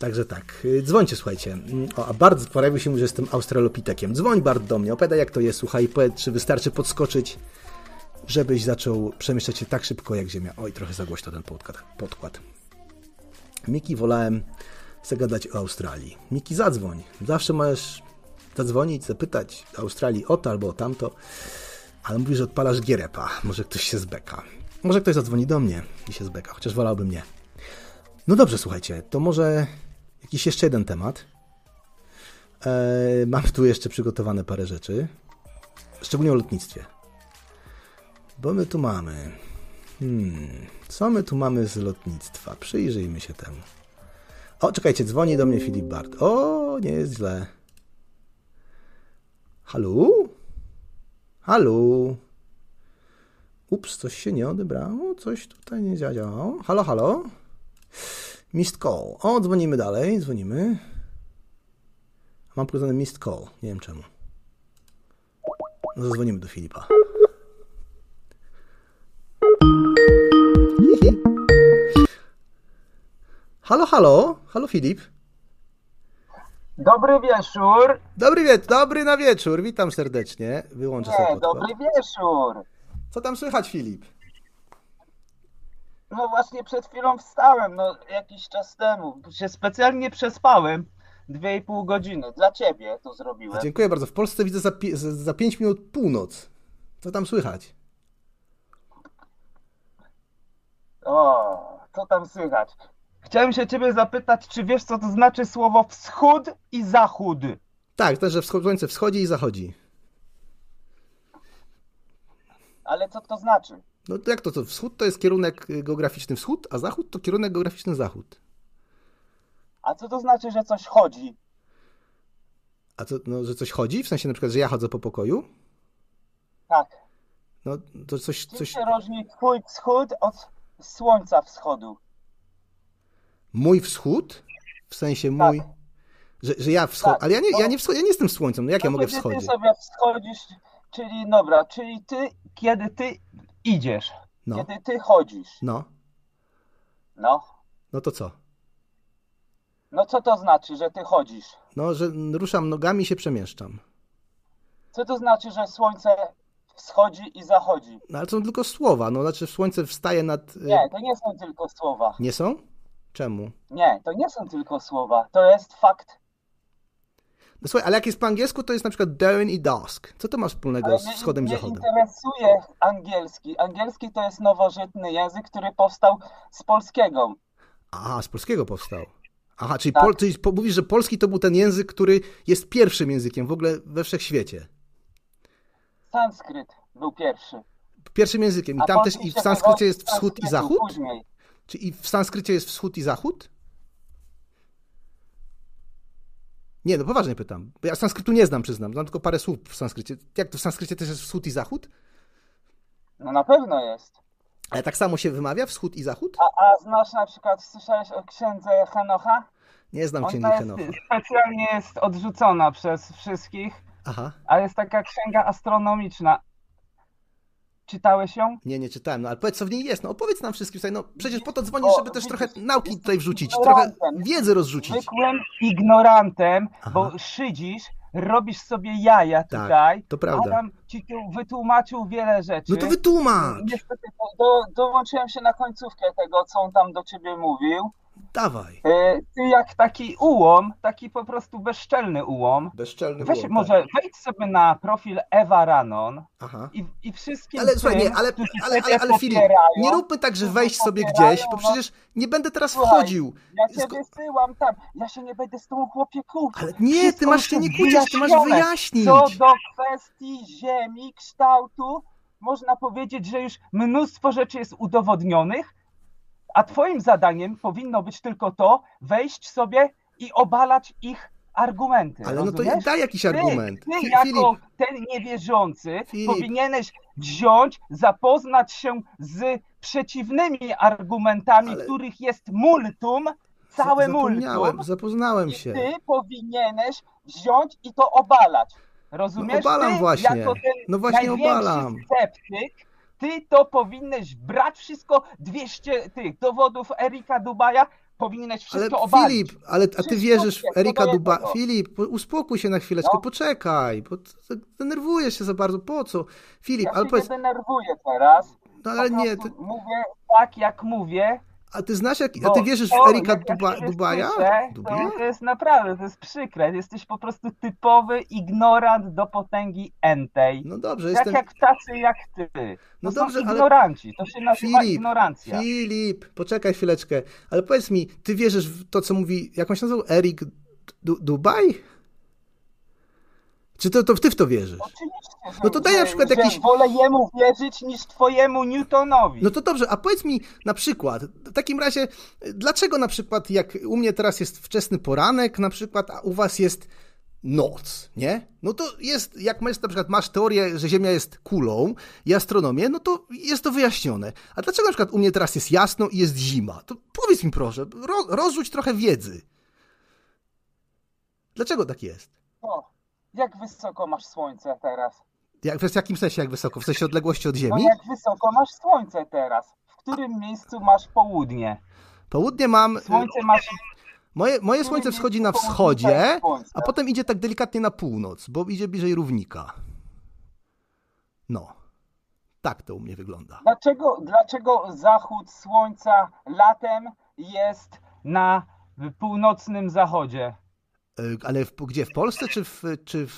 Także tak, y, dzwońcie, słuchajcie. Mm, O, a Bart pojawił się, że jestem australopitekiem. Dzwoń Bart do mnie, opowiadaj jak to jest, słuchaj, powiedz, czy wystarczy podskoczyć, żebyś zaczął przemieszczać się tak szybko jak Ziemia. Oj, trochę za głośno ten podkład. podkład. Miki, wolałem zagadać o Australii. Miki, zadzwoń. Zawsze możesz zadzwonić, zapytać Australii o to albo o tamto, ale mówisz, że odpalasz gierepa. Może ktoś się zbeka. Może ktoś zadzwoni do mnie i się zbeka, chociaż wolałbym nie. No dobrze, słuchajcie, to może jakiś jeszcze jeden temat. Eee, mam tu jeszcze przygotowane parę rzeczy, szczególnie o lotnictwie. Bo my tu mamy. Hmm, co my tu mamy z lotnictwa? Przyjrzyjmy się temu. O, czekajcie, dzwoni do mnie Filip Bart. O, nie jest źle. Halo? Halo? Ups, coś się nie odebrało, coś tutaj nie zadziałało. Halo, halo? Missed call. O, dzwonimy dalej, dzwonimy. Mam pokazany missed call, nie wiem czemu. No, zadzwonimy do Filipa. Halo, halo? Halo, Filip? Dobry wieczór. Dobry, wie- dobry na wieczór, witam serdecznie. Wyłączę sobie Nie, podkład. dobry wieczór. Co tam słychać, Filip? No właśnie przed chwilą wstałem, no jakiś czas temu. Się specjalnie przespałem. Dwie i pół godziny. Dla ciebie to zrobiłem. Dziękuję bardzo. W Polsce widzę za, pi- za- za 5 minut północ. Co tam słychać? O, co tam słychać? Chciałem się ciebie zapytać, czy wiesz co to znaczy słowo wschód i zachód? Tak, to, że wschod- słońce wschodzi i zachodzi. Ale co to znaczy? No to jak to, to wschód to jest kierunek y, geograficzny wschód, a zachód to kierunek geograficzny zachód. A co to znaczy, że coś chodzi? A to, no, że coś chodzi? W sensie na przykład, że ja chodzę po pokoju? Tak. No to coś, Czym coś... się różni twój wschód od słońca wschodu? Mój wschód? W sensie mój... Że, że ja wschod... Tak, Ale ja nie, ja, nie wschod... ja nie jestem słońcem, no jak ja No mogę kiedy wschodzić? Ty sobie wschodzisz, czyli dobra, czyli ty, kiedy ty idziesz, No. kiedy ty chodzisz, No, no, no to co? no co to znaczy, że ty chodzisz? No, że ruszam nogami i się przemieszczam. Co to znaczy, że słońce wschodzi i zachodzi? No ale to są tylko słowa, no znaczy słońce wstaje nad... y, Nie, to nie są tylko słowa. Nie są? Czemu? Nie, to nie są tylko słowa, to jest fakt. No słuchaj, ale jak jest po angielsku, to jest na przykład dawn i dusk. Co to ma wspólnego Ale z mnie, wschodem i mnie zachodem? interesuje angielski. Angielski to jest nowożytny język, który powstał z polskiego. Aha, z polskiego powstał. Aha, czyli, Tak. pol, czyli mówisz, że polski to był ten język, który jest pierwszym językiem w ogóle we wszechświecie. Sanskryt był pierwszy. Pierwszym językiem. I tam też i w sanskrycie jest wschód i zachód? Później. Czy i w sanskrycie jest wschód i zachód? Nie, no poważnie pytam. Bo ja sanskrytu nie znam, przyznam. Znam tylko parę słów w sanskrycie. Jak to w sanskrycie też jest wschód i zachód? No na pewno jest. Ale tak samo się wymawia, wschód i zachód? A, a znasz na przykład, słyszałeś o księdze Henocha? Nie znam księgi jest, Henocha. specjalnie jest odrzucona przez wszystkich, Aha. a jest taka księga astronomiczna. Czytałeś ją? Nie, nie czytałem, no ale powiedz co w niej jest, no opowiedz nam wszystkim, słuchaj, no przecież po to dzwonisz, żeby też trochę nauki tutaj wrzucić, trochę wiedzy rozrzucić. Zwykłym ignorantem, bo szydzisz, robisz sobie jaja Tak, tutaj. to prawda. Adam ci tu wytłumaczył wiele rzeczy. No to wytłumacz! Niestety do, dołączyłem się na końcówkę tego, co on tam do ciebie mówił. Dawaj. E, Ty jak taki ułom, taki po prostu bezczelny ułom. Bezczelny Weź ułom, może wejdź sobie na profil Ewa Ranon Aha. i, i wszystkim Ale słuchaj, tym, nie, ale, ale, ale, ale Filip, nie róbmy tak, że wejść sobie gdzieś, bo no. przecież nie będę teraz Słuchaj, wchodził. Ja cię wysyłam tam, ja się nie będę z tą chłopie kłócił. Ale nie, ty masz się nie kłócić, ty masz wyjaśnić. Co do kwestii ziemi, kształtu, można powiedzieć, że już mnóstwo rzeczy jest udowodnionych, a twoim zadaniem powinno być tylko to, wejść sobie i obalać ich argumenty. Ale no to rozumiesz? daj jakiś Ty- argument. Ty, jako Filip. ten niewierzący Filip. powinieneś wziąć, zapoznać się z przeciwnymi argumentami, których jest multum całe multum zapoznałem i się. ty powinieneś wziąć i to obalać. Rozumiesz? No obalam ty, właśnie. Jako ten No właśnie obalam. sceptyk, ty to powinieneś brać wszystko, 200 tych dowodów Erika Dubaja, powinieneś Ale wszystko obalić. Filip, ale a ty wierzysz w Erika do Duba. jednego. Filip, po- uspokój się na chwileczkę, No. poczekaj, bo denerwujesz się za bardzo. Po co? Filip, Ja ale się powiedz, nie denerwuję teraz. no ale nie, prostu ty, Mówię tak, jak mówię. A ty znasz, jak, a ty wierzysz to, w Erika ja Dubaja? słyszę, Dubaja? To, to jest naprawdę, to jest przykre. Jesteś po prostu typowy ignorant do potęgi entej. No dobrze, tak jestem... jak tacy jak ty. To No są dobrze, ale- ignoranci. To się nazywa Filip, ignorancja. Filip, poczekaj chwileczkę, ale powiedz mi, ty wierzysz w to, co mówi, jak on się nazywał, Erik Du- Dubaj? Czy to, to ty w to wierzysz? Oczywiście, No to daj na przykład jakiś... wolę jemu wierzyć niż twojemu Newtonowi. No to dobrze, a powiedz mi na przykład, w takim razie, dlaczego na przykład jak u mnie teraz jest wczesny poranek, na przykład, a u was jest noc, nie? No to jest, jak masz na przykład masz teorię, że Ziemia jest kulą i astronomię, no to jest to wyjaśnione. A dlaczego na przykład u mnie teraz jest jasno i jest zima? To powiedz mi proszę, ro, rozrzuć trochę wiedzy. Dlaczego tak jest? O, jak wysoko masz słońce teraz? Jak, w jakim sensie jak wysoko? W sensie odległości od No Ziemi? jak wysoko masz słońce teraz? W którym miejscu masz południe? Południe mam... Słońce masz... Moje, moje słońce wschodzi na wschodzie, a potem idzie tak delikatnie na północ, bo idzie bliżej równika. No. Tak to u mnie wygląda. Dlaczego, dlaczego zachód słońca latem jest na północnym zachodzie? Y, Ale w, gdzie? W Polsce czy w, czy w,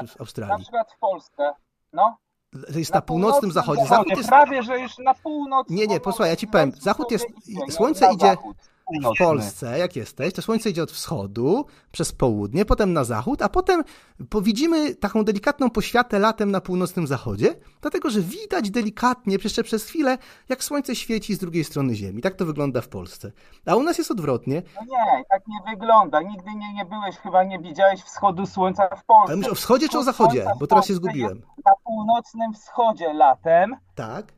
czy w Na Australii? przykład w Polsce. No. To jest na, północnym zachodzie. Zachód jest... Prawie, że już na północ. Nie, nie, posłuchaj, ja ci powiem. Zachód jest. Słońce na idzie w. Polsce, jak jesteś, to słońce idzie od wschodu przez południe, potem na zachód, a potem po- widzimy taką delikatną poświatę latem na północnym zachodzie, dlatego że widać delikatnie, jeszcze przez chwilę, jak słońce świeci z drugiej strony Ziemi. Tak to wygląda w Polsce. A u nas jest odwrotnie. No nie, tak nie wygląda. Nigdy nie, nie byłeś, chyba nie widziałeś wschodu słońca w Polsce. Ale mówisz o wschodzie czy o zachodzie? Bo teraz się zgubiłem. Na północnym wschodzie latem. Tak.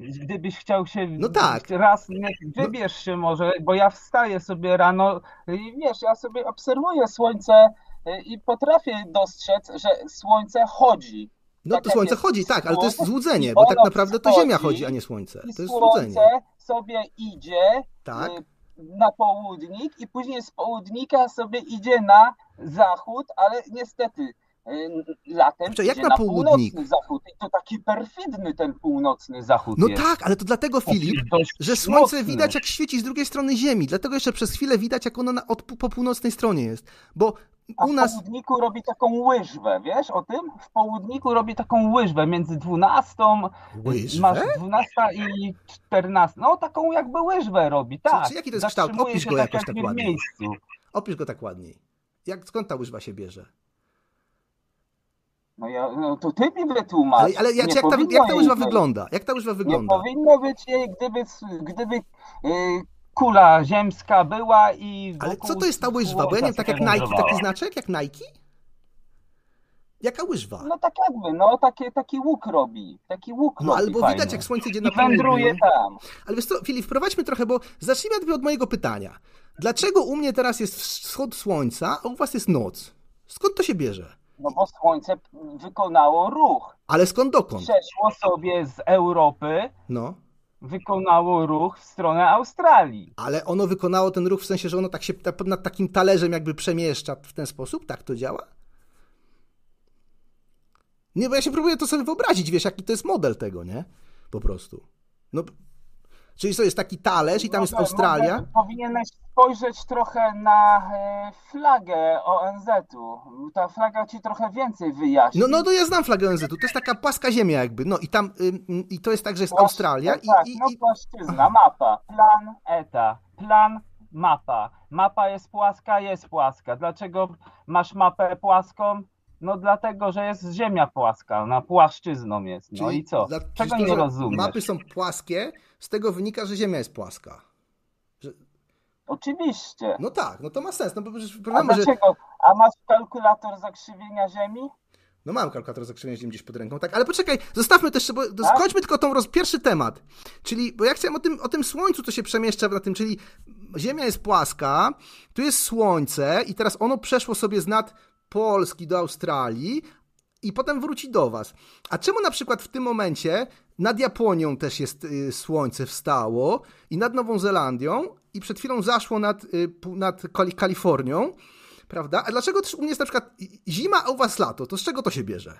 Gdybyś chciał się No tak. raz, wybierz się może, bo ja wstaję sobie rano i wiesz, ja sobie obserwuję słońce y, i potrafię dostrzec, że słońce chodzi. No Tak to słońce chodzi, tak, ale to jest złudzenie, bo tak naprawdę to Ziemia chodzi, a nie słońce. To jest słońce złudzenie. sobie idzie Tak. y, na południk i później z południka sobie idzie na zachód, ale niestety latem Znaczy, jak na na północny zachód i to taki perfidny ten północny zachód No jest. tak, ale to dlatego, Filip, że słońce mocny. widać jak świeci z drugiej strony Ziemi. Dlatego jeszcze przez chwilę widać, jak ono na, od, po północnej stronie jest. Bo A u nas... w południku robi taką łyżwę, wiesz o tym? W południku robi taką łyżwę między 12, Łyżwę? masz 12 i 14, no taką jakby łyżwę robi, tak. czy jaki to jest kształt? Opisz go jakoś tak nie w ładnie. miejscu. Opisz go tak ładniej. Jak, skąd ta łyżwa się bierze? No, ja, no to ty mi wytłumacz. Ale, ale jak, Nie jak, ta, jak ta łyżwa wygląda? Jak ta łyżwa Nie wygląda? powinno być jej, gdyby, gdyby y, kula ziemska była i Ale co to jest ta łyżwa? Bo ja nie wiem, tak jak Nike, taki znaczek jak Nike? Jaka łyżwa? No tak jakby, no takie, taki łuk robi, taki łuk No robi albo fajny. widać, jak słońce idzie na I wędruje tam. Ale wiesz co, Filip, wprowadźmy trochę, bo zacznijmy najpierw od mojego pytania. Dlaczego u mnie teraz jest wschód słońca, a u was jest noc? Skąd to się bierze? No bo słońce wykonało ruch. Ale skąd dokąd? Przeszło sobie z Europy, No. wykonało ruch w stronę Australii. Ale ono wykonało ten ruch w sensie, że ono tak się nad takim talerzem jakby przemieszcza w ten sposób? Tak to działa? Nie, bo ja się próbuję to sobie wyobrazić, wiesz, jaki to jest model tego, nie? Po prostu. No, czyli to jest taki talerz i tam jest Australia. może Powinieneś spojrzeć trochę na e, flagę ONZ-u. Ta flaga ci trochę więcej wyjaśni. No, no to ja znam flagę ONZ-u, to jest taka płaska ziemia jakby, no i tam, i to jest tak, że jest Płaszcz- Australia i, tak, i, no płaszczyzna, mapa, plan, eta, plan, mapa. Mapa jest płaska, jest płaska. Dlaczego masz mapę płaską? No dlatego, że jest ziemia płaska, na płaszczyzną jest. No Czyli i co? dla- Czego nie rozumiesz? Mapy są płaskie, z tego wynika, że ziemia jest płaska. Że... Oczywiście. No tak, no to ma sens, no bo przecież A problem, że... dlaczego? A masz kalkulator zakrzywienia Ziemi? No mam kalkulator z okrągleniem gdzieś pod ręką, tak, ale poczekaj, zostawmy też, bo Tak? skończmy tylko tą roz... pierwszy temat. Czyli, bo ja chciałem o tym, o tym słońcu, co się przemieszcza na tym, czyli Ziemia jest płaska, tu jest słońce i teraz ono przeszło sobie z nad Polski do Australii i potem wróci do was. A czemu na przykład w tym momencie nad Japonią też jest y, słońce wstało i nad Nową Zelandią i przed chwilą zaszło nad, y, nad Kali- Kalifornią, prawda? A dlaczego też u mnie jest na przykład zima, a u was lato? To z czego to się bierze?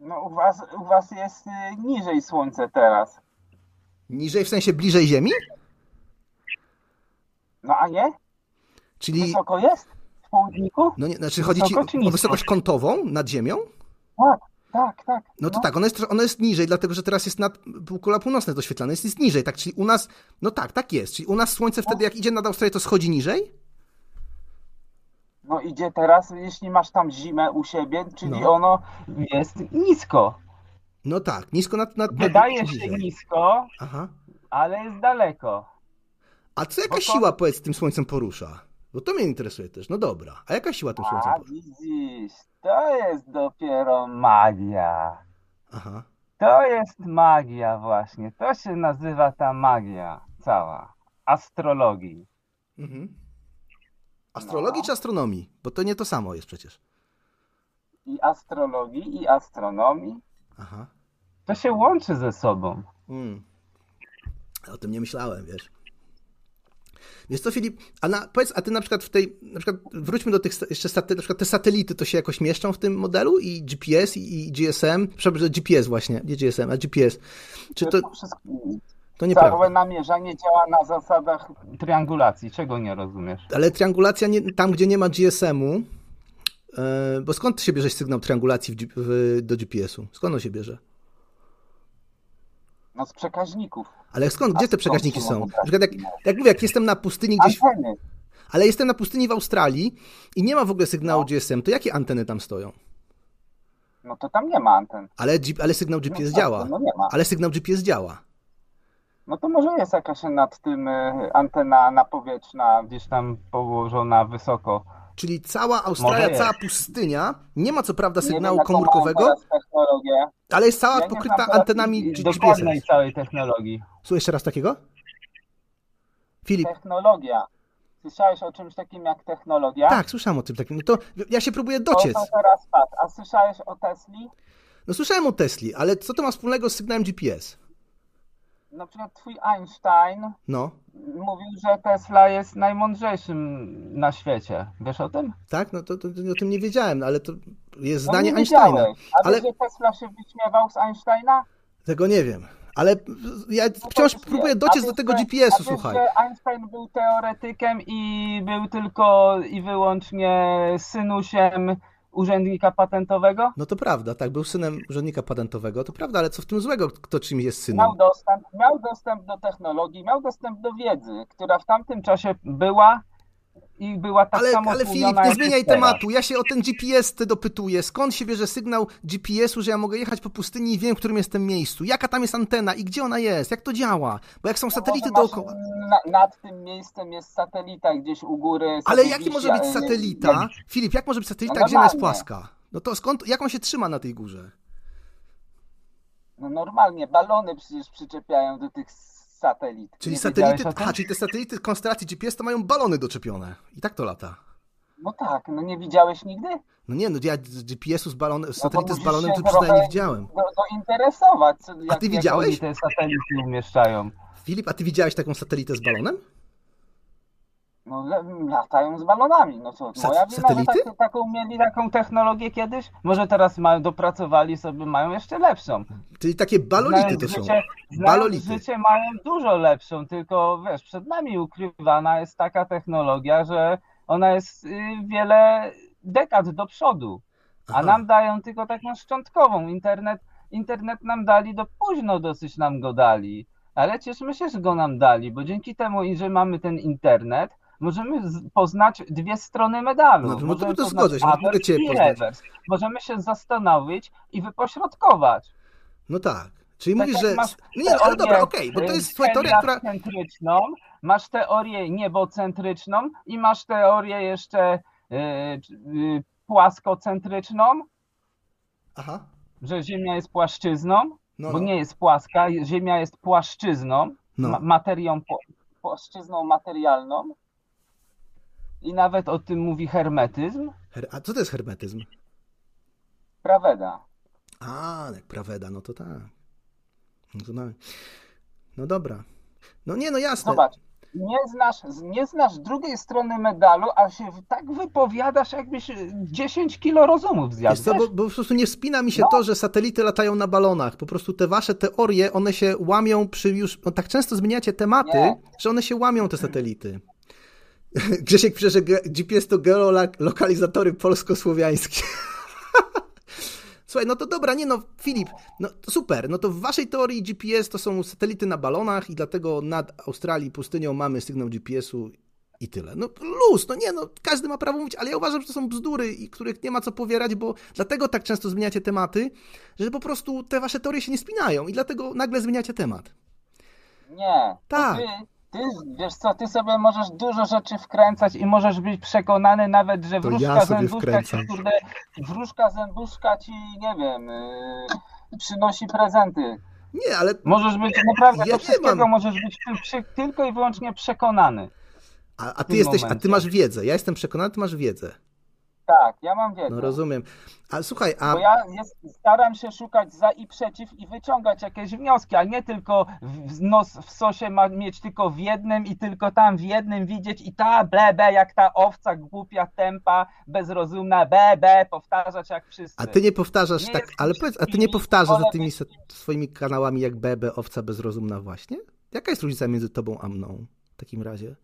No u was, u was jest y, niżej słońce teraz. Niżej w sensie bliżej Ziemi? No a nie? Czyli, Wysoko jest? W południku? no nie, znaczy chodzi ci Wysoko o wysokość kątową nad Ziemią? Tak, tak, tak. No to tak, ona jest, ona jest niżej, dlatego że teraz jest nad półkula północna doświetlana, jest, jest niżej, tak? Czyli u nas, no tak, tak jest. Czyli u nas słońce wtedy, jak idzie nad Australię, to schodzi niżej? No idzie teraz, jeśli masz tam zimę u siebie, czyli No. ono jest nisko. No tak, nisko nad... nad, nad Wydaje się niżej. nisko, Aha. ale jest daleko. A co jaka Bo to- siła, powiedz, tym słońcem porusza? Bo to mnie interesuje też. No dobra. A jaka siła tym słońcem A widzisz, to jest dopiero magia. Aha. To jest magia właśnie. To się nazywa ta magia cała. Astrologii. Mhm. Astrologii czy astronomii? Bo to nie to samo jest przecież. I astrologii, i astronomii. Aha. To się łączy ze sobą. Mm. O tym nie myślałem, wiesz. Wiesz co, Filip, a na, powiedz, a ty na przykład w tej, na przykład wróćmy do tych jeszcze sate, na przykład te satelity, to się jakoś mieszczą w tym modelu? I GPS, i, i GSM? Przepraszam, że GPS właśnie, nie GSM, a GPS. Czy to, To to nieprawda? całe namierzanie działa na zasadach triangulacji. Czego nie rozumiesz? Ale triangulacja nie, tam, gdzie nie ma GSM-u, e, bo skąd się bierze sygnał triangulacji w, w, do GPS-u? Skąd on się bierze? No z przekaźników. Ale skąd, gdzie te przekaźniki są? Na przykład jak, jak mówię, jak jestem na pustyni gdzieś, Anteny. ale jestem na pustyni w Australii i nie ma w ogóle sygnału GSM, to jakie anteny tam stoją? No to tam nie ma anten. Ale, ale sygnał GPS tak, działa. no nie ma. Ale sygnał GPS działa. No to może jest jakaś nad tym y, antena napowietrzna, gdzieś tam położona wysoko. Czyli cała Australia, cała pustynia, nie ma co prawda Nie sygnału komórkowego, ale jest cała Ja nie pokryta antenami GPS. całej technologii. Słuchaj jeszcze raz takiego? Filip, Technologia. Słyszałeś o czymś takim jak technologia? tak, słyszałem o tym takim. No to ja się próbuję dociec. To teraz patrz. A słyszałeś o Tesli? No słyszałem o Tesli, ale co to ma wspólnego z sygnałem GPS? Na przykład twój Einstein No, mówił, że Tesla jest najmądrzejszym na świecie. Wiesz o tym? tak? No to, to, to o tym nie wiedziałem, ale to jest No zdanie nie Einsteina. A Ale wiesz, że Tesla się wyśmiewał z Einsteina? tego nie wiem. Ale ja No wciąż próbuję dociec do tego GPS-u, słuchaj. że Einstein był teoretykiem i był tylko i wyłącznie synusiem urzędnika patentowego? No to prawda, tak, był synem urzędnika patentowego, to prawda, ale co w tym złego, kto czymś jest synem? Miał dostęp, miał dostęp do technologii, miał dostęp do wiedzy, która w tamtym czasie była i była tak Ale, samo ale Filip, nie zmieniaj tematu. Ja się o ten GPS ty dopytuję. Skąd się bierze sygnał GPS-u, że ja mogę jechać po pustyni i wiem, w którym jestem miejscu? Jaka tam jest antena i gdzie ona jest? Jak to działa? Bo jak są satelity Może masz- dookoła... Na, nad tym miejscem jest satelita gdzieś u góry. Ale sobie jaki może być satelita? Filip, jak może być satelita, No gdzie ona jest płaska? No to skąd, jak on się trzyma na tej górze? No normalnie, balony przecież przyczepiają do tych satelit. Czyli Nie satelity, aha, czyli te satelity konstelacji GPS to mają balony doczepione. I tak to lata. No tak, no nie widziałeś nigdy? No nie, no ja GPS-u z balonem, No satelity z balonem to przynajmniej trochę widziałem. Do, dointeresować, co, jak, ty jak widziałeś? oni te satelity umieszczają. Filip, a ty widziałeś taką satelitę z balonem? No latają z balonami, no co, Sa- moja wina, że tak, taką mieli taką technologię kiedyś? Może teraz mają, dopracowali sobie, mają jeszcze lepszą. Czyli takie balolity to są. Życie, Balolity. życie mają dużo lepszą, tylko wiesz, przed nami ukrywana jest taka technologia, że ona jest y, wiele dekad do przodu, a Aha. nam dają tylko taką szczątkową. Internet, internet nam dali, do późno dosyć nam go dali, ale cieszmy się, że go nam dali, bo dzięki temu, że mamy ten internet, możemy poznać dwie strony medalu. No, no to- możemy to poznać zgodzę się, no mogę cię poznać. Możemy się zastanowić i wypośrodkować. No tak. Czyli Tak mówisz, że. masz No nie, no, ale dobra, okej, bo to y, jest słuchaj, teoria, która. heliacentryczną, masz teorię niebocentryczną i masz teorię jeszcze y, y, płaskocentryczną, Aha. że Ziemia jest płaszczyzną, No, bo no. nie jest płaska, Ziemia jest płaszczyzną, No. ma- materią, płaszczyzną materialną. I nawet o tym mówi hermetyzm, Her- A co to jest hermetyzm? praweda. A, jak praweda, no to tak. No, to no dobra. No nie, no jasne. Zobacz, nie znasz, nie znasz drugiej strony medalu, a się tak wypowiadasz, jakbyś 10 kilo rozumów zjadł. Co, bo, bo po prostu nie wspina mi się No. to, że satelity latają na balonach. Po prostu te wasze teorie, one się łamią przy już... No, tak często zmieniacie tematy, Nie. że one się łamią, te satelity. [LAUGHS] Grzesiek pisze, że GPS to geolokalizatory polsko-słowiańskie. [LAUGHS] Słuchaj, no to dobra, nie no, Filip, no super, no to w waszej teorii GPS to są satelity na balonach i dlatego nad Australii pustynią mamy sygnał GPS-u i tyle. No luz, no nie no, każdy ma prawo mówić, ale ja uważam, że to są bzdury, i których nie ma co powierać, bo dlatego tak często zmieniacie tematy, że po prostu te wasze teorie się nie spinają i dlatego nagle zmieniacie temat. Nie. to Tak. Ty, ty, wiesz co, ty sobie możesz dużo rzeczy wkręcać i możesz być przekonany nawet, że To wróżka ja zębuszka ci, kurde, wróżka zębuszka ci, nie wiem, yy, przynosi prezenty. Nie, ale... Możesz być, naprawdę, Ja do wszystkiego mam- możesz być przy, tylko i wyłącznie przekonany. A, a ty jesteś, a ty momencie. masz wiedzę, ja jestem przekonany, ty masz wiedzę. Tak, ja mam wiedzę. No rozumiem. A słuchaj, a... Bo ja jest, staram się szukać za i przeciw i wyciągać jakieś wnioski, a nie tylko w, nos w sosie ma mieć tylko w jednym i tylko tam w jednym widzieć i ta blebe jak ta owca głupia, tempa, bezrozumna, be, powtarzać jak wszyscy. A ty nie powtarzasz Nie tak, ale powiedz, a ty nie powtarzasz za tymi swoimi kanałami jak BB, owca bezrozumna właśnie? Jaka jest różnica między tobą a mną w takim razie?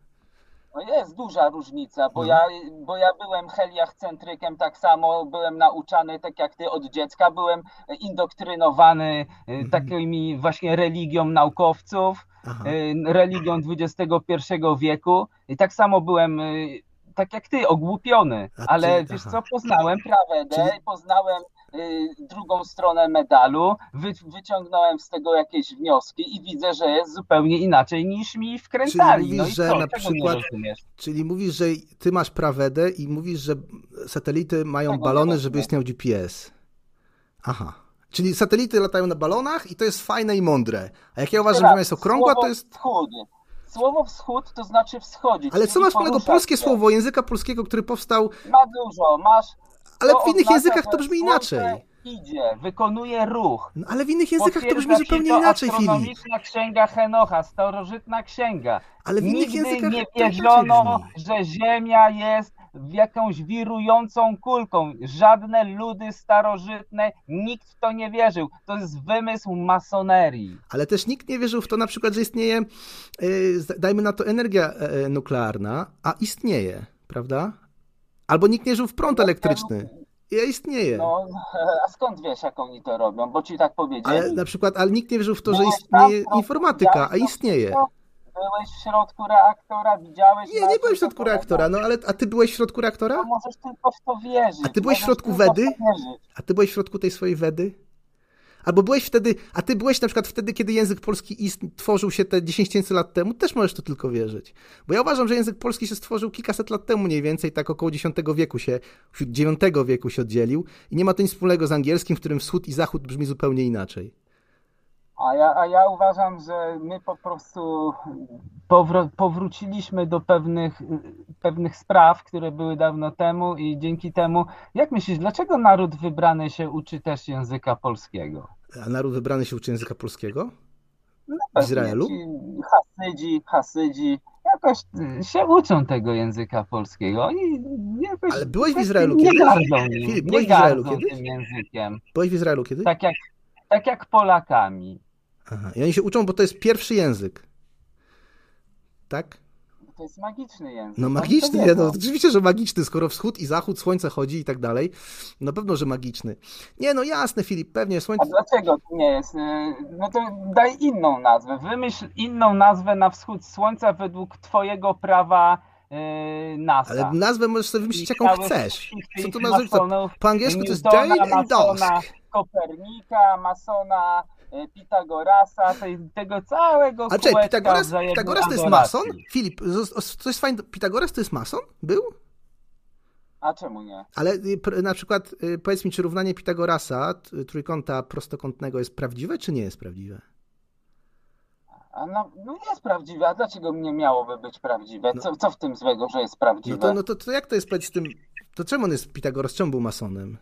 No jest duża różnica, bo, No. ja, bo ja byłem heliachcentrykiem tak samo, byłem nauczany tak jak ty od dziecka, byłem indoktrynowany Mhm. y, takimi właśnie religią naukowców, Aha. y, religią XXI wieku i tak samo byłem y, tak jak ty, ogłupiony, ale wiesz co, poznałem prawdę, Czyli- poznałem drugą stronę medalu, wy, wyciągnąłem z tego jakieś wnioski i widzę, że jest zupełnie inaczej niż mi Czyli wkręcali. mówisz, no i że co, na czego nie przykład, czyli mówisz, że ty masz prawedę i mówisz, że satelity mają balony, żeby istniał GPS. Aha. Czyli satelity latają na balonach i to jest fajne i mądre. A jak ja uważam, że Teraz Ziemia jest okrągła, to jest... Wschód. Słowo wschód to znaczy wschodzić. Ale co czyli ma wspólnego polskie się. słowo, języka polskiego, który powstał... Ma dużo, masz... Ale w innych językach to brzmi inaczej. Idzie, wykonuje ruch. No, ale w innych językach to brzmi zupełnie to inaczej, Filip. astronomiczna księga Henocha, starożytna księga. Ale w innych Nigdy językach nie wierzono, że Ziemia jest jakąś wirującą kulką. Żadne ludy starożytne, nikt w to nie wierzył. To jest wymysł masonerii. Ale też nikt nie wierzył w to na przykład, że istnieje, z- dajmy na to, energia e, nuklearna, a istnieje, prawda? Albo nikt nie żył w prąd elektryczny. Ja istnieje. No, [LAUGHS] a skąd wiesz, jak oni to robią? Bo ci tak powiedzieli. Ale na przykład, ale nikt nie wierzył w to, że istnieje no, informatyka, a istnieje. Byłeś w środku reaktora, widziałeś... Nie, nie byłem w środku reaktora, no ale a ty byłeś w środku To reaktora? możesz tylko w to wierzyć. A ty byłeś w środku Wedy? A ty byłeś w środku tej swojej wedy? Albo byłeś wtedy, a ty byłeś na przykład wtedy, kiedy język polski ist, tworzył się te 10 tysięcy lat temu, też możesz to tylko wierzyć. Bo ja uważam, że język polski się stworzył kilkaset lat temu mniej więcej, tak około X wieku się, IX wieku się oddzielił i nie ma to nic wspólnego z angielskim, w którym wschód i zachód brzmi zupełnie inaczej. A ja, a ja uważam, że my po prostu powro- powróciliśmy do pewnych, pewnych spraw, które były dawno temu i dzięki temu, jak myślisz, dlaczego naród wybrany się uczy też języka polskiego? A naród wybrany się uczy języka polskiego? No W Izraelu? Hasydzi, Hasydzi jakoś się uczą tego języka polskiego. Oni jakoś Ale byłeś w jakoś Izraelu nie kiedyś? gardzą nim, Filip, nie byłeś w Izraelu kiedyś? tym językiem. Byłeś w Izraelu kiedyś? Tak jak, tak jak Polakami. Aha. I oni się uczą, bo to jest pierwszy język. Tak? To jest magiczny język. No magiczny, nie, no oczywiście, że magiczny, skoro wschód i zachód, słońce chodzi i tak dalej. Na pewno, że magiczny. Nie, no jasne, Filip, pewnie A słońce... dlaczego to nie jest? y, No to daj inną nazwę. Wymyśl inną nazwę na wschód słońca według twojego prawa y, NASA. Ale nazwę możesz sobie wymyślić jaką chcesz. Co to nazwać? Po angielsku to jest Jane and Dusk. Kopernika, masona Pitagorasa, tej, tego całego A czekaj, Pitagoras, Pitagoras to jest mason? Filip, coś fajne. Pitagoras to jest mason? Był? A czemu nie? Ale y, na przykład y, powiedz mi, czy równanie Pitagorasa trójkąta prostokątnego jest prawdziwe, czy nie jest prawdziwe? A no, no jest prawdziwe, a dlaczego nie miałoby być prawdziwe? Co, co w tym złego, że jest prawdziwe? No to, no to, to jak to jest z tym, to czemu on jest Pitagoras, czemu był masonem?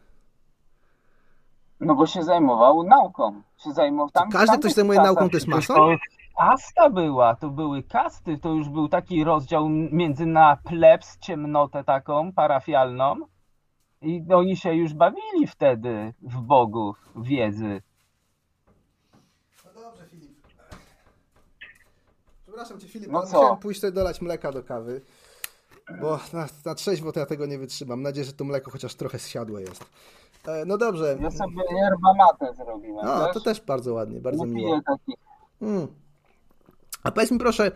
No bo się zajmował nauką. Się zajmował tam, każdy, kto się zajmuje nauką, to jest mason? Kasta była, to były kasty, to już był taki rozdział między na plebs, ciemnotę taką parafialną i oni się już bawili wtedy w bogów wiedzy. Przepraszam cię Filip, No ale co? musiałem pójść sobie dolać mleka do kawy, bo na, na trzeźwo to ja tego nie wytrzymam. Mam nadzieję, że to mleko chociaż trochę zsiadłe jest. E, no dobrze. Ja sobie yerba mate zrobiłem, No, to też bardzo ładnie, bardzo Nie miło. piję takich. Mm. A powiedz mi proszę,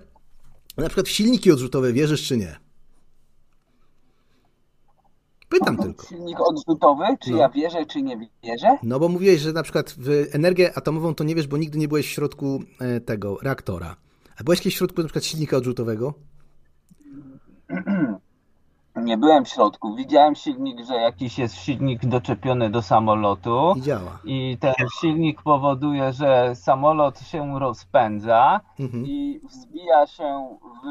na przykład w silniki odrzutowe wierzysz czy nie? Pytam tylko. Silnik odrzutowy, czy No. ja wierzę, czy nie wierzę? No bo mówiłeś, że na przykład w energię atomową to nie wiesz, bo nigdy nie byłeś w środku e, tego reaktora. A byłeś kiedyś w środku na przykład silnika odrzutowego? [CLEARS THROAT] Nie byłem w środku. Widziałem silnik, że jakiś jest silnik doczepiony do samolotu. I działa. I ten silnik powoduje, że samolot się rozpędza Mhm. i wzbija się w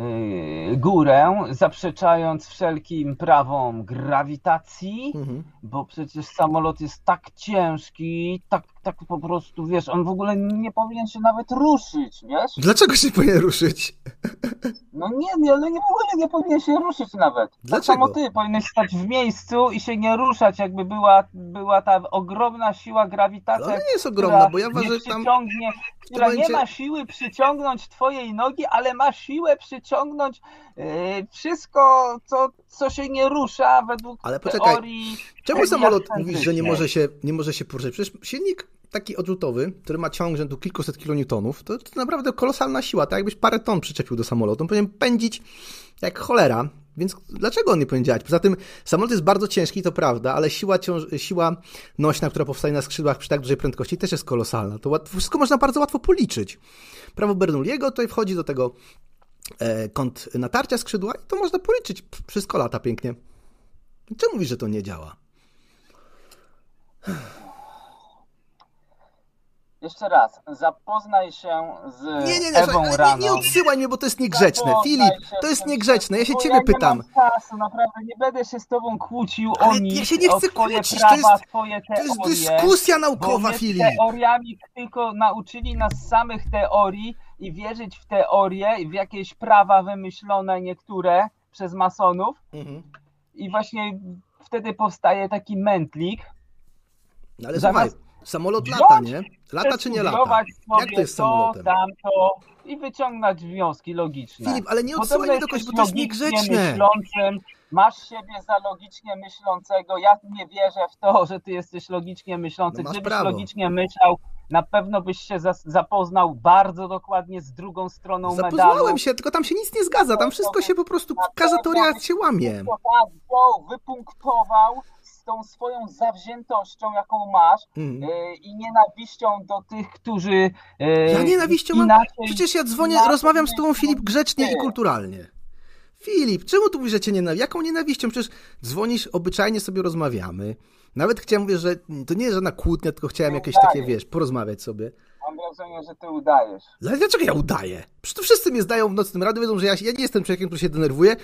y, górę, zaprzeczając wszelkim prawom grawitacji, Mhm. bo przecież samolot jest tak ciężki, tak, tak po prostu, wiesz, on w ogóle nie powinien się nawet ruszyć, wiesz? Dlaczego się powinien ruszyć? No nie, nie, ale nie, w ogóle nie powinien się ruszyć nawet. Tak Dlaczego? samo ty powinieneś stać w miejscu i się nie ruszać, jakby była, była ta ogromna siła grawitacji. Ale nie jest ogromna, bo ja uważam, nie że tam która momencie- nie ma siły przyciągnąć twojej nogi, ale ma siłę przyciągnąć e, wszystko, co, co się nie rusza według Ale poczekaj, teorii Czemu samolot mówisz, że nie może się, nie może się poruszać? Przecież silnik taki odrzutowy, który ma ciąg rzędu kilkuset kilonewtonów, to, to naprawdę kolosalna siła. Tak jakbyś parę ton przyczepił do samolotu, on powinien pędzić jak cholera. Więc dlaczego on nie powinien działać? Poza tym samolot jest bardzo ciężki, to prawda, ale siła, ciąż, siła nośna, która powstaje na skrzydłach przy tak dużej prędkości też jest kolosalna. To łat, wszystko można bardzo łatwo policzyć. Prawo Bernoulliego tutaj wchodzi do tego e, kąt natarcia skrzydła i to można policzyć. Wszystko lata pięknie. Czemu mówisz, że to nie działa? Jeszcze raz, zapoznaj się z Nie, nie, nie, Ewą rano. nie, nie odsyłaj mnie, bo to jest niegrzeczne. Zapoznaj Filip, to jest niegrzeczne. Ja się ciebie ja nie pytam. Mam czasu, naprawdę nie będę się z tobą kłócił Ale o ja nic, się nie chcę kłócić, to prawa, jest- twoje to jest teorie, dyskusja naukowa, Filip. teoriami tylko nauczyli nas samych teorii i wierzyć w teorie i w jakieś prawa wymyślone niektóre przez masonów Mhm. i właśnie wtedy powstaje taki mętlik. No ale Zamiast samolot lata, nie? Lata czy nie lata? Jak to jest z samolotem? i wyciągnąć wnioski logiczne. Filip, ale nie odsyłaj mnie do kogoś, bo to jest niegrzeczne. Myślącym, masz siebie za logicznie myślącego. Ja nie wierzę w to, że ty jesteś logicznie myślący. No Gdybyś prawo. logicznie myślał, na pewno byś się zapoznał bardzo dokładnie z drugą stroną medalu. Zapoznałem się, tylko tam się nic nie zgadza. Tam wszystko się po prostu, każda teoria się łamie. Tak wypunktował tą swoją zawziętością, jaką masz Mhm. e, i nienawiścią do tych, którzy e, Ja nienawiścią mam. inaczej, Przecież ja dzwonię, rozmawiam z tobą, Filip, grzecznie niż i ty. kulturalnie. Filip, czemu tu mówisz, że cię nienawidzę? Jaką nienawiścią? Przecież dzwonisz, obyczajnie sobie rozmawiamy. Nawet chciałem mówić, że to nie jest żadna kłótnia, tylko chciałem jakieś takie, wiesz, porozmawiać sobie. Mam wrażenie, że ty udajesz. Ale dlaczego ja udaję? Przecież to wszyscy mnie zdają w nocnym radiu, wiedzą, że ja, ja nie jestem człowiekiem, który się denerwuje,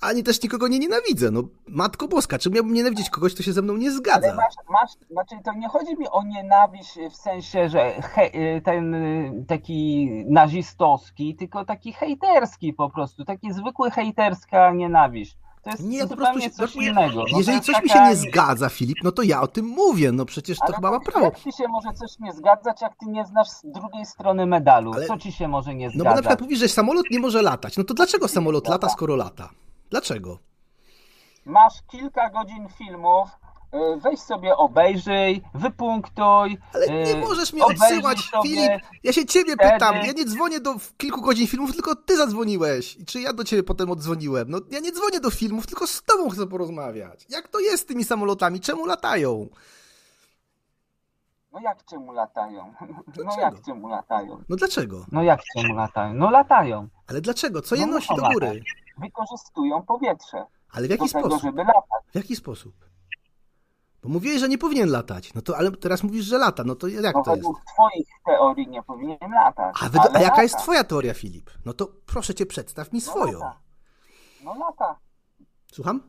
ani też nikogo nie nienawidzę. No, Matko Boska, czemu miałbym nienawidzić kogoś, kto się ze mną nie Ale zgadza? masz, masz, znaczy to nie chodzi mi o nienawiść w sensie, że he, ten y, taki nazistowski, tylko taki hejterski po prostu, taki zwykły hejterska nienawiść. To jest Nie, ja po zupełnie prostu się- coś innego. No to Jeżeli coś mi się taka- nie zgadza, Filip, no to ja o tym mówię. No przecież to Ale chyba ma to prawo. Jak ci się może coś nie zgadzać, jak ty nie znasz z drugiej strony medalu? Ale- Co ci się może nie No bo na zgadzać? przykład mówisz, że samolot nie może latać. No to dlaczego samolot lata, skoro lata? Dlaczego? Masz kilka godzin filmów, y, weź sobie obejrzyj, wypunktuj. Ale y, nie możesz mnie odsyłać, Filip. Ja się ciebie wtedy- pytam. Ja nie dzwonię do kilku godzin filmów, tylko ty zadzwoniłeś. I czy ja do ciebie potem odzwoniłem? No ja nie dzwonię do filmów, tylko z tobą chcę porozmawiać. Jak to jest z tymi samolotami? Czemu latają? No jak czemu latają? [LAUGHS] No Dlaczego? jak czemu latają? No dlaczego? No jak czemu latają? No latają. Ale dlaczego? Co je No nosi do góry? latać. Wykorzystują powietrze. Ale w jaki tego, sposób? żeby latać. W jaki sposób? Bo mówiłeś, że nie powinien latać. No to, ale teraz mówisz, że lata. No to jak No to jest? według twoich teorii nie powinien latać. A, wy, ale a jaka lata. jest twoja teoria, Filip? No to proszę cię, przedstaw mi swoją. No lata, Słucham?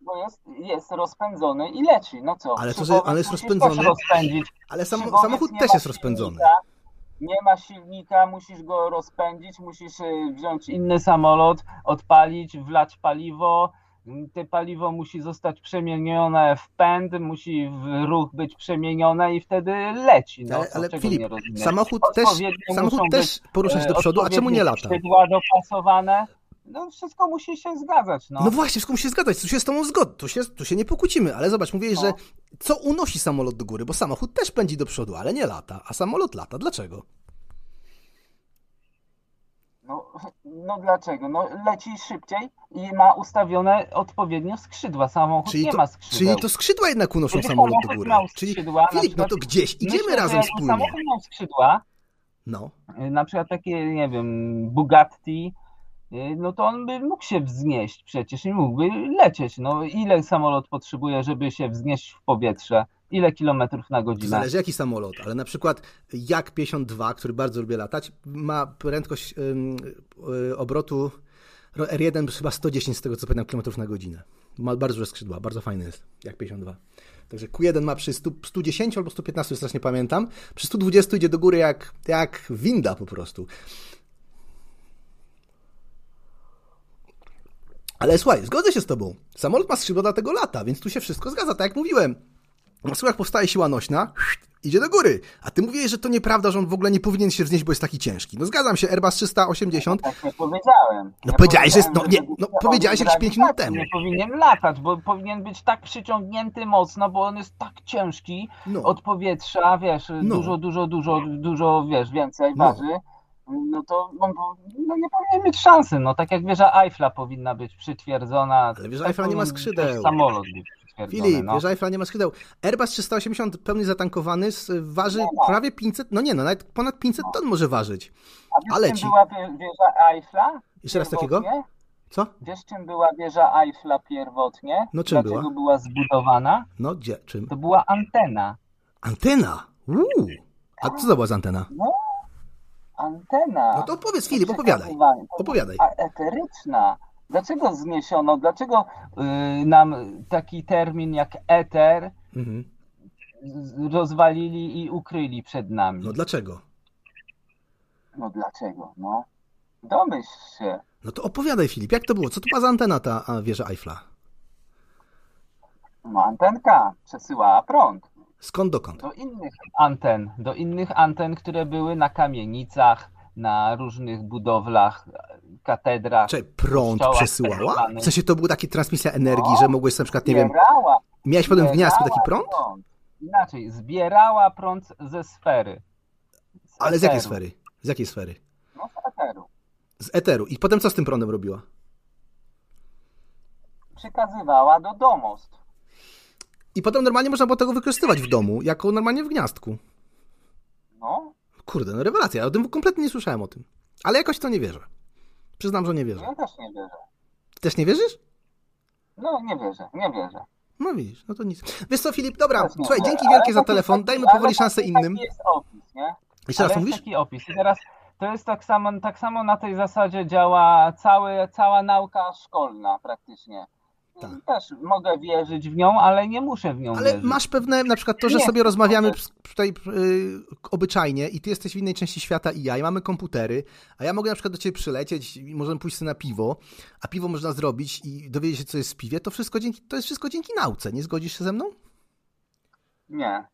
bo jest, jest rozpędzony i leci. No co? Ale to, że on jest rozpędzony. Ale sam, samochód też jest rozpędzony. silnika, Nie ma silnika, musisz go rozpędzić, musisz y, wziąć inny samolot, odpalić, wlać paliwo. Te paliwo musi zostać przemienione w pęd, musi w ruch być przemienione i wtedy leci. No, Ale, ale Filip, samochód też, samochód też porusza się do e, przodu, a czemu nie lata? skrzydła dopasowane. No wszystko musi się zgadzać. No, No właśnie, wszystko musi się zgadzać, tu się z tobą zgodzę, tu się, tu się nie pokłócimy, ale zobacz, mówiłeś, No. że co unosi samolot do góry, bo samochód też pędzi do przodu, ale nie lata, a samolot lata, dlaczego? No, no dlaczego? No leci szybciej i ma ustawione odpowiednio skrzydła. Samochód Czyli nie to, ma skrzydeł. czyli to skrzydła jednak unoszą Gdyby samolot do góry. Czyli skrzydła, Filip, no to gdzieś, idziemy Myślę, razem wspólnie. samochód miał skrzydła, No. na przykład takie, nie wiem, Bugatti, no to on by mógł się wznieść przecież i mógłby lecieć. No ile samolot potrzebuje, żeby się wznieść w powietrze? Ile kilometrów na godzinę? zależy jaki samolot, ale na przykład Jak 52, który bardzo lubię latać, ma prędkość y, obrotu no, R1 chyba 110 z tego co pamiętam kilometrów na godzinę. Ma bardzo duże skrzydła, bardzo fajny jest, Jak 52. Także Q1 ma przy 100, 110 albo 115, już teraz nie pamiętam. Przy 120 idzie do góry jak, jak winda po prostu. Ale słuchaj, zgodzę się z tobą. Samolot ma skrzydła, dlatego lata, więc tu się wszystko zgadza, tak jak mówiłem. Na skórach powstaje siła nośna, [SNIFFS] idzie do góry. A ty mówiłeś, że to nieprawda, że on w ogóle nie powinien się wznieść, bo jest taki ciężki. No zgadzam się, Airbus 380. Tak nie powiedziałem. No Ja powiedziałeś, że jest- no nie, no powiedziałeś jakieś pięć minut grawitacji temu. Nie powinien latać, bo powinien być tak przyciągnięty mocno, bo on jest tak ciężki No. od powietrza, wiesz, No. dużo, dużo, dużo, dużo, wiesz, więcej No. waży. No to on po- no nie powinien mieć szansy, no tak jak wieża Eiffla powinna być przytwierdzona. Ale wieża tak Eiffla nie ma być skrzydeł. Samolot być przytwierdzony, Filip, no. wieża Eiffla nie ma skrzydeł. Airbus 380 pełny zatankowany waży prawie 500, no nie no, nawet ponad 500 ton może ważyć. A Ale czym ci... była wie- wieża Eiffla? Jeszcze raz takiego? Co? Wiesz, czym była wieża Eiffla pierwotnie? No, czym Dlaczego była? była zbudowana? No gdzie, czym? To była antena. Antena! Uuu. A co to była za antena? No, antena. No to opowiedz Filip, opowiadaj. Opowiadaj. A eteryczna. Dlaczego zniesiono, dlaczego y, nam taki termin jak eter Mhm. rozwalili i ukryli przed nami? No dlaczego? No dlaczego? No, domyśl się. No to opowiadaj Filip, jak to było? Co to była za antena ta wieża Eiffla? No antenka przesyłała prąd. Skąd dokąd? do innych anten, do innych anten, które były na kamienicach, na różnych budowlach, katedrach. Czy prąd przesyłała? tak. W sensie to była taka transmisja energii, No, że mogłeś na przykład, nie wiem, Zbierała, miałeś potem w gniazdku taki zbierała prąd? Inaczej, zbierała prąd ze sfery. Ale z jakiej sfery? Z jakiej sfery? No z eteru. Z eteru. I potem co z tym prądem robiła? Przekazywała do domostw. I potem normalnie można było tego wykorzystywać w domu, jako normalnie w gniazdku. No, Kurde, no rewelacja, ja o tym kompletnie nie słyszałem o tym. Ale jakoś to nie wierzę. Przyznam, że nie wierzę. ja też nie wierzę. Ty też nie wierzysz? No, nie wierzę, nie wierzę. No widzisz, no to nic. Wiesz co, Filip, dobra, Też słuchaj, dzięki Ale wielkie za taki- telefon, dajmy ale powoli szansę innym. Taki jest opis, nie? Jeszcze raz Ale mówisz? jest taki opis. I teraz to jest tak samo, tak samo na tej zasadzie działa cały, cała nauka szkolna praktycznie. I Też mogę wierzyć w nią, ale nie muszę w nią Tak. Ale wierzyć. masz pewne, na przykład to, że Nie, sobie rozmawiamy tutaj y, obyczajnie i ty jesteś w innej części świata i ja, i mamy komputery, a ja mogę na przykład do ciebie przylecieć i możemy pójść sobie na piwo, a piwo można zrobić i dowiedzieć się, co jest w piwie, to wszystko dzięki, to jest wszystko dzięki nauce. Nie zgodzisz się ze mną? Nie.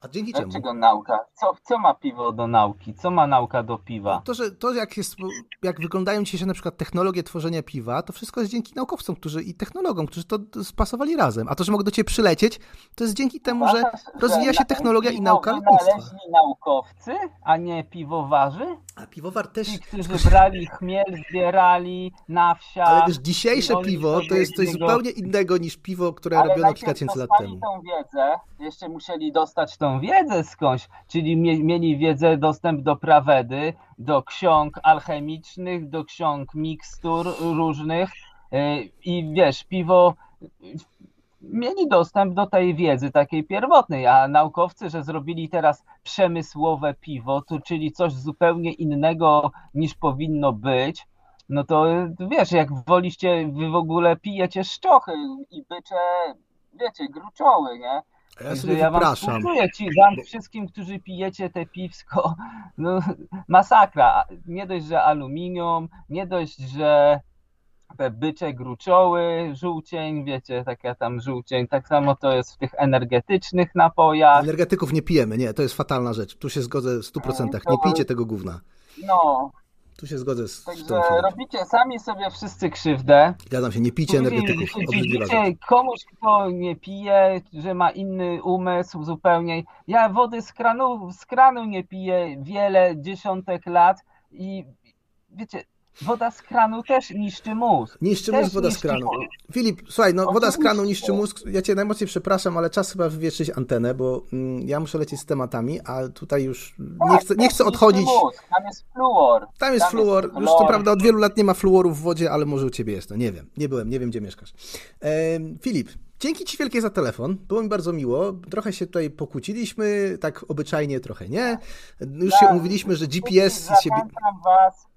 A dzięki czemu? Dlaczego nauka? Co, co ma piwo do nauki? Co ma nauka do piwa? To, że to jak, jest, jak wyglądają dzisiaj na przykład technologie tworzenia piwa, to wszystko jest dzięki naukowcom którzy, i technologom, którzy to spasowali razem. A to, że mogę do ciebie przylecieć, to jest dzięki temu, że Uważasz, rozwija się na- technologia i nauka lotnictwa. naukowcy, a nie piwowarzy? A piwowar też... Ci, [LAUGHS] którzy brali chmiel, zbierali na wsiach. Ale wiesz, dzisiejsze piwo to jest coś zupełnie innego niż piwo, które robiono kilka tysięcy lat temu. tą wiedzę, jeszcze musieli dostać tą wiedzę skądś, czyli mie mieli wiedzę, dostęp do prawedy, do ksiąg alchemicznych, do ksiąg mikstur różnych, y, i wiesz, piwo mieli dostęp do tej wiedzy takiej pierwotnej, a naukowcy, że zrobili teraz przemysłowe piwo, to czyli coś zupełnie innego niż powinno być, no to wiesz, jak woliście, wy w ogóle pijecie szczochy i bycze, wiecie, gruczoły, nie? Ja sobie ja wam wypraszam. współczuję ci, wam wszystkim, którzy pijecie te piwsko, [LAUGHS] no masakra. Nie dość, że aluminium, nie dość, że te bycze gruczoły, żółcień, wiecie, taka tam żółcień, tak samo to jest w tych energetycznych napojach. Energetyków nie pijemy, nie, to jest fatalna rzecz. Tu się zgodzę w 100%. Nie pijcie tego gówna. No, Tu się zgodzę z także tą robicie sami sobie wszyscy krzywdę. Zgadzam się, nie pijcie Później energetyków. dziwicie komuś, kto nie pije, że ma inny umysł zupełnie. Ja wody z kranu, z kranu nie piję wiele dziesiątek lat i wiecie, woda z kranu też niszczy mózg. Niszczy Też mózg woda z niszczy kranu. mózg. Filip, słuchaj, no woda z kranu niszczy mózg. Ja cię najmocniej przepraszam, ale czas chyba wywietrzyć antenę, bo mm, ja muszę lecieć z tematami, a tutaj już nie chcę, nie chcę odchodzić. mózg. Tam jest fluor. Tam jest fluor. Już to prawda od wielu lat nie ma fluoru w wodzie, ale może u ciebie jest. No nie wiem, nie byłem, nie wiem gdzie mieszkasz. Em, Filip, dzięki ci wielkie za telefon. Było mi bardzo miło. Trochę się tutaj pokłóciliśmy, tak obyczajnie trochę nie. Już się Tak. umówiliśmy, że GPS z siebie... Was,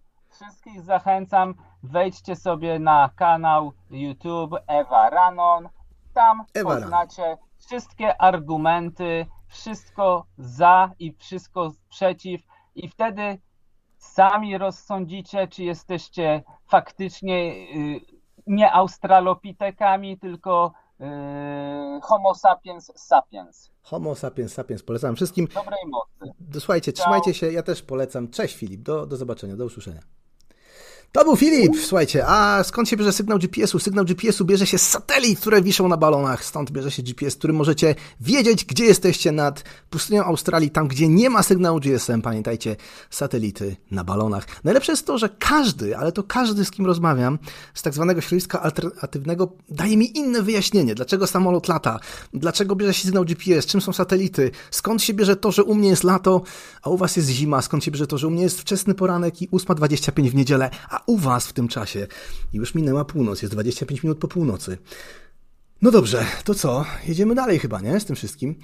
wszystkich zachęcam, wejdźcie sobie na kanał YouTube Ewa Ranon. Tam Ewa Ranon. poznacie wszystkie argumenty, wszystko za i wszystko przeciw i wtedy sami rozsądzicie, czy jesteście faktycznie y, nie australopitekami, tylko y, homo sapiens sapiens. Homo sapiens sapiens polecam wszystkim. Dobrej mocy. Słuchajcie, trzymajcie się, ja też polecam. Cześć Filip, do, do zobaczenia, do usłyszenia. To był Filip, słuchajcie, a skąd się bierze sygnał GPS-u? Sygnał GPS-u bierze się z satelit, które wiszą na balonach, stąd bierze się GPS, którym możecie wiedzieć, gdzie jesteście nad pustynią Australii, tam gdzie nie ma sygnału GSM, pamiętajcie, satelity na balonach. Najlepsze jest to, że każdy, ale to każdy, z kim rozmawiam, z tak zwanego środowiska alternatywnego, daje mi inne wyjaśnienie, dlaczego samolot lata, dlaczego bierze się sygnał GPS, czym są satelity, skąd się bierze to, że u mnie jest lato, a u was jest zima, skąd się bierze to, że u mnie jest wczesny poranek i 8.25 w niedzielę, a u was w tym czasie już minęła północ, jest 25 minut po północy. No dobrze, to co? Jedziemy dalej chyba, nie? Z tym wszystkim.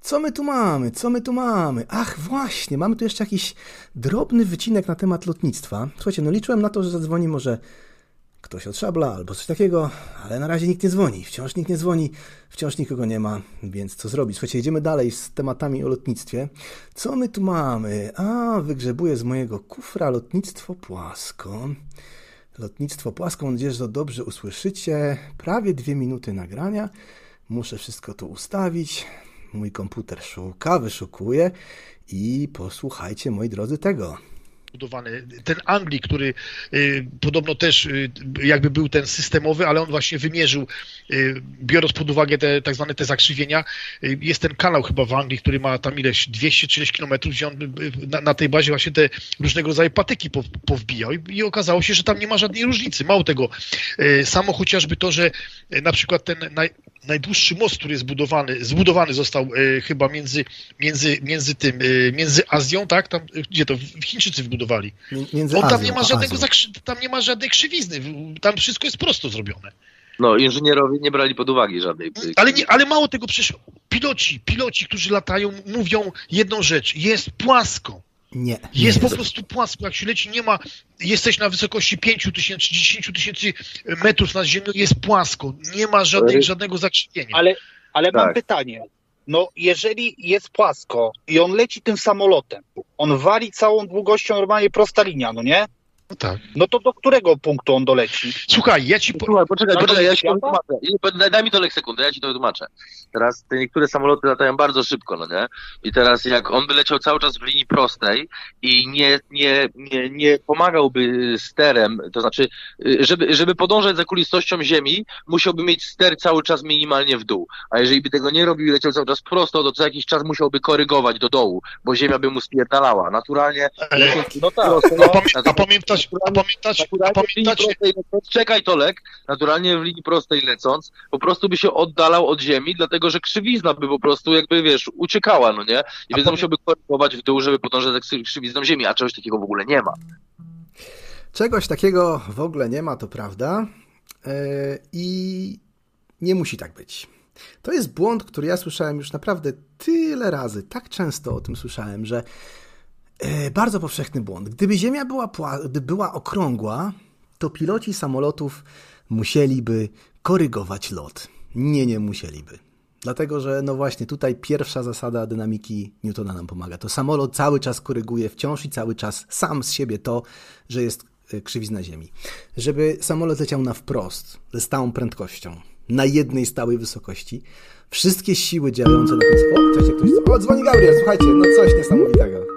Co my tu mamy? Co my tu mamy? Ach, właśnie, mamy tu jeszcze jakiś drobny wycinek na temat lotnictwa. Słuchajcie, no liczyłem na to, że zadzwoni może ktoś od szabla albo coś takiego, ale na razie nikt nie dzwoni. Wciąż nikt nie dzwoni, wciąż nikogo nie ma, więc co zrobić? Słuchajcie, jedziemy dalej z tematami o lotnictwie. Co my tu mamy? A, wygrzebuję z mojego kufra lotnictwo płasko. Lotnictwo płasko, mam nadzieję, że to dobrze usłyszycie. Prawie dwie minuty nagrania. Muszę wszystko tu ustawić. Mój komputer szuka, wyszukuje i posłuchajcie, moi drodzy, tego. Budowany. Ten Anglik, który y, podobno też y, jakby był ten systemowy, ale on właśnie wymierzył, y, biorąc pod uwagę te tak zwane te zakrzywienia, jest ten kanał chyba w Anglii, który ma tam ileś 200 czy ileś kilometrów, gdzie on na, na tej bazie właśnie te różnego rodzaju patyki po, powbijał i, i okazało się, że tam nie ma żadnej różnicy. Mało tego, samo chociażby to, że na przykład ten naj, najdłuższy most, który jest zbudowany, zbudowany został y, chyba między, między, między tym, y, między Azją, tak? Tam, y, gdzie to? Chińczycy wybudowali. Między On tam Azją nie ma żadnego tam nie ma żadnej krzywizny. Tam wszystko jest prosto zrobione. No, inżynierowie nie brali pod uwagę żadnej. Ale, nie, ale mało tego, przecież piloci, piloci, którzy latają, mówią jedną rzecz. Jest płasko. Nie. Jest nie po prostu płasko. Jak się leci, nie ma. Jesteś na wysokości 5 tysięcy, 10 tysięcy metrów nad ziemią, jest płasko. Nie ma żadnej, żadnego zakrzywienia. Ale, ale mam Tak. pytanie. No, jeżeli jest płasko i on leci tym samolotem, on wali całą długością normalnie prosta linia, no nie? No tak. No to do którego punktu on doleci? Słuchaj, ja ci Słuchaj, poczekaj, Na poczekaj, ja ci wytłumaczę. Daj, daj mi to lek sekundę, ja ci to wytłumaczę. Teraz te niektóre samoloty latają bardzo szybko, no nie? I teraz jak on by leciał cały czas w linii prostej i nie, nie, nie, nie pomagałby sterem, to znaczy, y, żeby, żeby podążać za kulistością Ziemi, musiałby mieć ster cały czas minimalnie w dół. A jeżeli by tego nie robił i leciał cały czas prosto, to co jakiś czas musiałby korygować do dołu, bo Ziemia by mu spierdalała. Naturalnie lecąc no tak, prosto, A, pamię- a pamiętasz, a pamiętasz, a linii pamiętacie, prostej lecąc, czekaj Tolek, naturalnie w linii prostej lecąc, po prostu by się oddalał od ziemi, dlatego że krzywizna by po prostu jakby, wiesz, uciekała, no nie? I więc musiałby korygować w dół, żeby podążać za krzy- krzywizną ziemi, a czegoś takiego w ogóle nie ma. Czegoś takiego w ogóle nie ma, to prawda. e, i nie musi tak być. To jest błąd, który ja słyszałem już naprawdę tyle razy, tak często o tym słyszałem, że bardzo powszechny błąd. Gdyby Ziemia była, była okrągła, to piloci samolotów musieliby korygować lot. Nie, nie musieliby. Dlatego, że no właśnie tutaj pierwsza zasada dynamiki Newtona nam pomaga. To samolot cały czas koryguje wciąż i cały czas sam z siebie to, że jest y, krzywizna Ziemi. Żeby samolot leciał na wprost, ze stałą prędkością, na jednej stałej wysokości, wszystkie siły działające na tym... O, ktoś... O, dzwoni Gabriel, słuchajcie, no coś niesamowitego.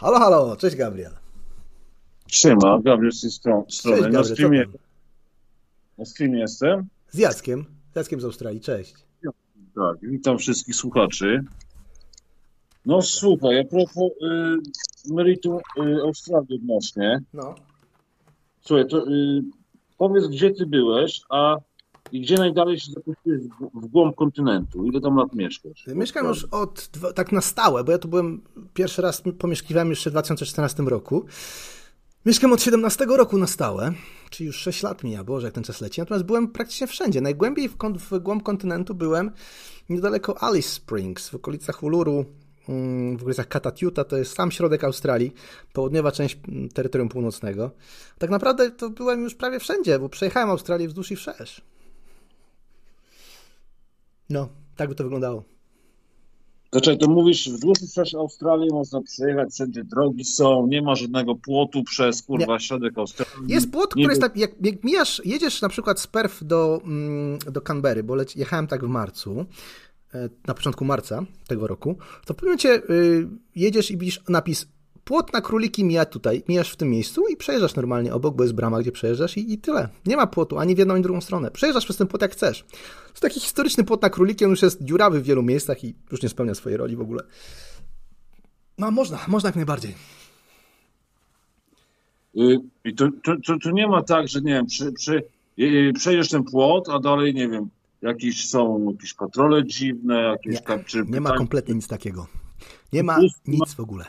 Halo, halo, cześć Gabriel. Siema, Gabriel z tej stron- strony. Cześć, na, Gabriel, streamie, co tam? na streamie jestem. Z Jackiem, z Jackiem z Australii, cześć. Tak, witam wszystkich słuchaczy. No słuchaj, a propos y, meritum y, Australii odnośnie. No. Słuchaj, to y, powiedz, gdzie ty byłeś, a i gdzie najdalej się zapuściłeś w, głąb kontynentu? Ile tam lat mieszkasz? Mieszkam już od, tak na stałe, bo ja tu byłem, pierwszy raz pomieszkiwałem jeszcze w 2014 roku. Mieszkam od 17 roku na stałe, czyli już 6 lat mija, Boże, jak ten czas leci. Natomiast byłem praktycznie wszędzie. Najgłębiej w, kon- w głąb kontynentu byłem niedaleko Alice Springs, w okolicach Uluru, mm, w okolicach Katatiuta, to jest sam środek Australii, południowa część mm, terytorium północnego. Tak naprawdę to byłem już prawie wszędzie, bo przejechałem Australię wzdłuż i wszerz. No, tak by to wyglądało. Zaczekaj, to mówisz, wzdłuż i wszerz Australii można przejechać, wszędzie drogi są, nie ma żadnego płotu przez, kurwa, środek Australii. Jest płot, Nie który jest tak, jak, jak mijasz, jedziesz na przykład z Perth do, mm, do Canberry, bo leci, jechałem tak w marcu, e, na początku marca tego roku, to w pewnym momencie y, jedziesz i widzisz napis płot na króliki mija tutaj, mijasz w tym miejscu i przejeżdżasz normalnie obok, bo jest brama, gdzie przejeżdżasz i, i tyle. Nie ma płotu ani w jedną, ani w drugą stronę. Przejeżdżasz przez ten płot jak chcesz. To taki historyczny płot na króliki, on już jest dziurawy w wielu miejscach i już nie spełnia swojej roli w ogóle. No można, można jak najbardziej. Y, I to nie ma tak, że nie wiem, przy, przy, y, przejdziesz ten płot, a dalej nie wiem, jakieś są jakieś patrole dziwne, jakieś tam, czy Nie ma kompletnie nic takiego. Nie ma nic w ogóle.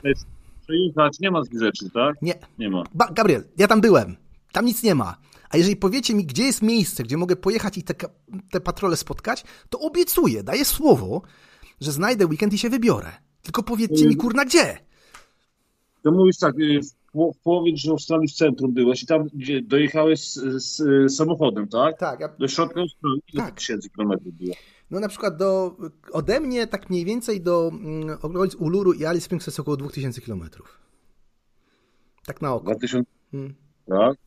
Przejechać, nie ma takich rzeczy, tak? Nie. Nie ma. Ba Gabriel, ja tam byłem. Tam nic nie ma. A jeżeli powiecie mi, gdzie jest miejsce, gdzie mogę pojechać i te, te patrole spotkać, to obiecuję, daję słowo, że znajdę weekend i się wybiorę. Tylko powiedzcie mi, kurna, gdzie? To mówisz tak, y, w, po- w połowie że Australii w centrum byłeś i tam gdzie dojechałeś z, z y, samochodem, tak? Tak. Ja... Do środka Australii, ile tysięcy kilometrów było? No na przykład do, ode mnie tak mniej więcej do mm, okolic Uluru i Alice Springs jest około 2000 kilometrów. Tak na oko. 2000, Hmm. tak?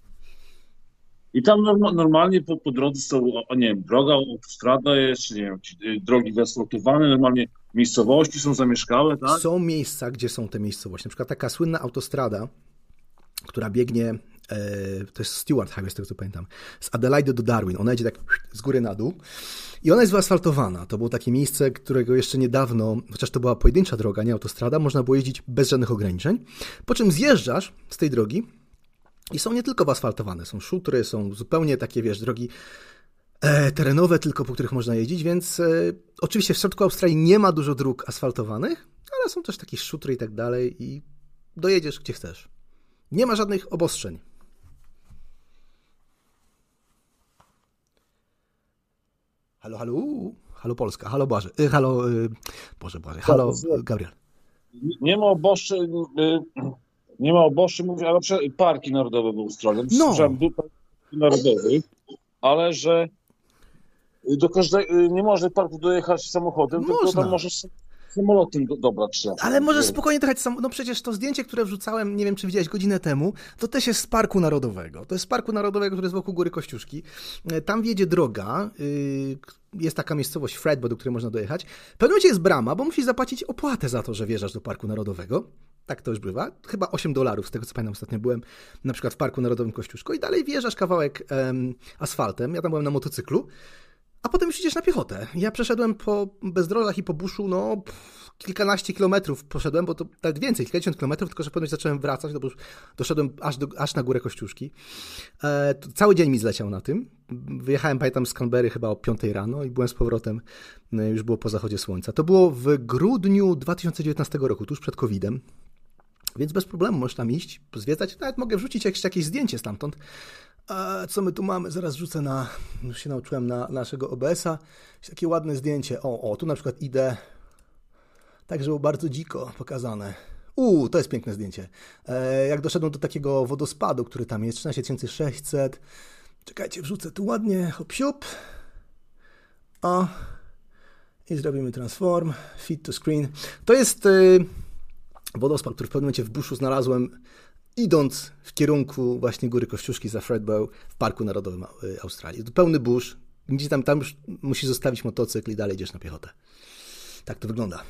I tam norma, normalnie po, po drodze są, nie wiem, droga, autostrada jest, czy nie wiem, y, drogi wyasfaltowane, normalnie miejscowości są zamieszkałe, tak? Są miejsca, gdzie są te miejscowości. Na przykład taka słynna autostrada, która biegnie, e, to jest Stewart Highway, z tego co pamiętam, z Adelaide do Darwin. Ona idzie tak z góry na dół i ona jest wyasfaltowana. To było takie miejsce, którego jeszcze niedawno, chociaż to była pojedyncza droga, nie autostrada, można było jeździć bez żadnych ograniczeń. Po czym zjeżdżasz z tej drogi i są nie tylko wyasfaltowane, są szutry, są zupełnie takie, wiesz, drogi e, terenowe, tylko po których można jeździć, więc e, oczywiście w środku Australii nie ma dużo dróg asfaltowanych, ale są też takie szutry i tak dalej i dojedziesz gdzie chcesz. Nie ma żadnych obostrzeń. Halo, halo, halo Polska, halo Boże, y, halo, y, Boże, Boże, halo Gabriel. Nie- ma oboszczy, y, nie ma oboszczy, mówię, ale parki narodowe w Australii. No. Słyszałem dużo parków narodowych, ale że do każdego, nie do parku dojechać samochodem, tylko tam możesz samolotem do, dobrać się. Ale możesz spokojnie dojechać sam. No przecież to zdjęcie, które wrzucałem, nie wiem czy widziałeś godzinę temu, to też jest z Parku Narodowego. To jest z Parku Narodowego, który jest wokół Góry Kościuszki. E, Tam wiedzie droga, y, jest taka miejscowość Fredbo, do której można dojechać. W pewnym momencie jest brama, bo musisz zapłacić opłatę za to, że wjeżdżasz do Parku Narodowego. Tak to już bywa. Chyba 8 dolarów, z tego co pamiętam ostatnio byłem na przykład w Parku Narodowym Kościuszko i dalej wjeżdżasz kawałek em, asfaltem. Ja tam byłem na motocyklu. A potem już idziesz na piechotę. Ja przeszedłem po bezdrożach i po buszu, no pff, kilkanaście kilometrów poszedłem, bo to nawet więcej, kilkadziesiąt kilometrów, tylko że potem zacząłem wracać, no bo już doszedłem aż, do, aż na górę Kościuszki. E, cały dzień mi zleciał na tym. Wyjechałem, pamiętam, z Canberry chyba o 5 rano i byłem z powrotem, no, już było po zachodzie słońca. To było w grudniu 2019 roku, tuż przed COVID-em. Więc bez problemu możesz tam iść, zwiedzać. Nawet mogę wrzucić jakieś, jakieś zdjęcie stamtąd. A co my tu mamy? Zaraz rzucę na, już się nauczyłem na naszego OBS-a. Takie ładne zdjęcie. O, o, tu na przykład idę. Tak, było bardzo dziko pokazane. Uuu, to jest piękne zdjęcie. E, jak doszedłem do takiego wodospadu, który tam jest, 13600. Czekajcie, wrzucę tu ładnie, hop siup. O. I zrobimy transform, fit to screen. To jest y, wodospad, który w pewnym momencie w buszu znalazłem, idąc w kierunku właśnie Góry Kościuszki za Fredbow w Parku Narodowym y, Australii. Pełny busz, gdzie tam, tam już musisz zostawić motocykl i dalej idziesz na piechotę. Tak to wygląda.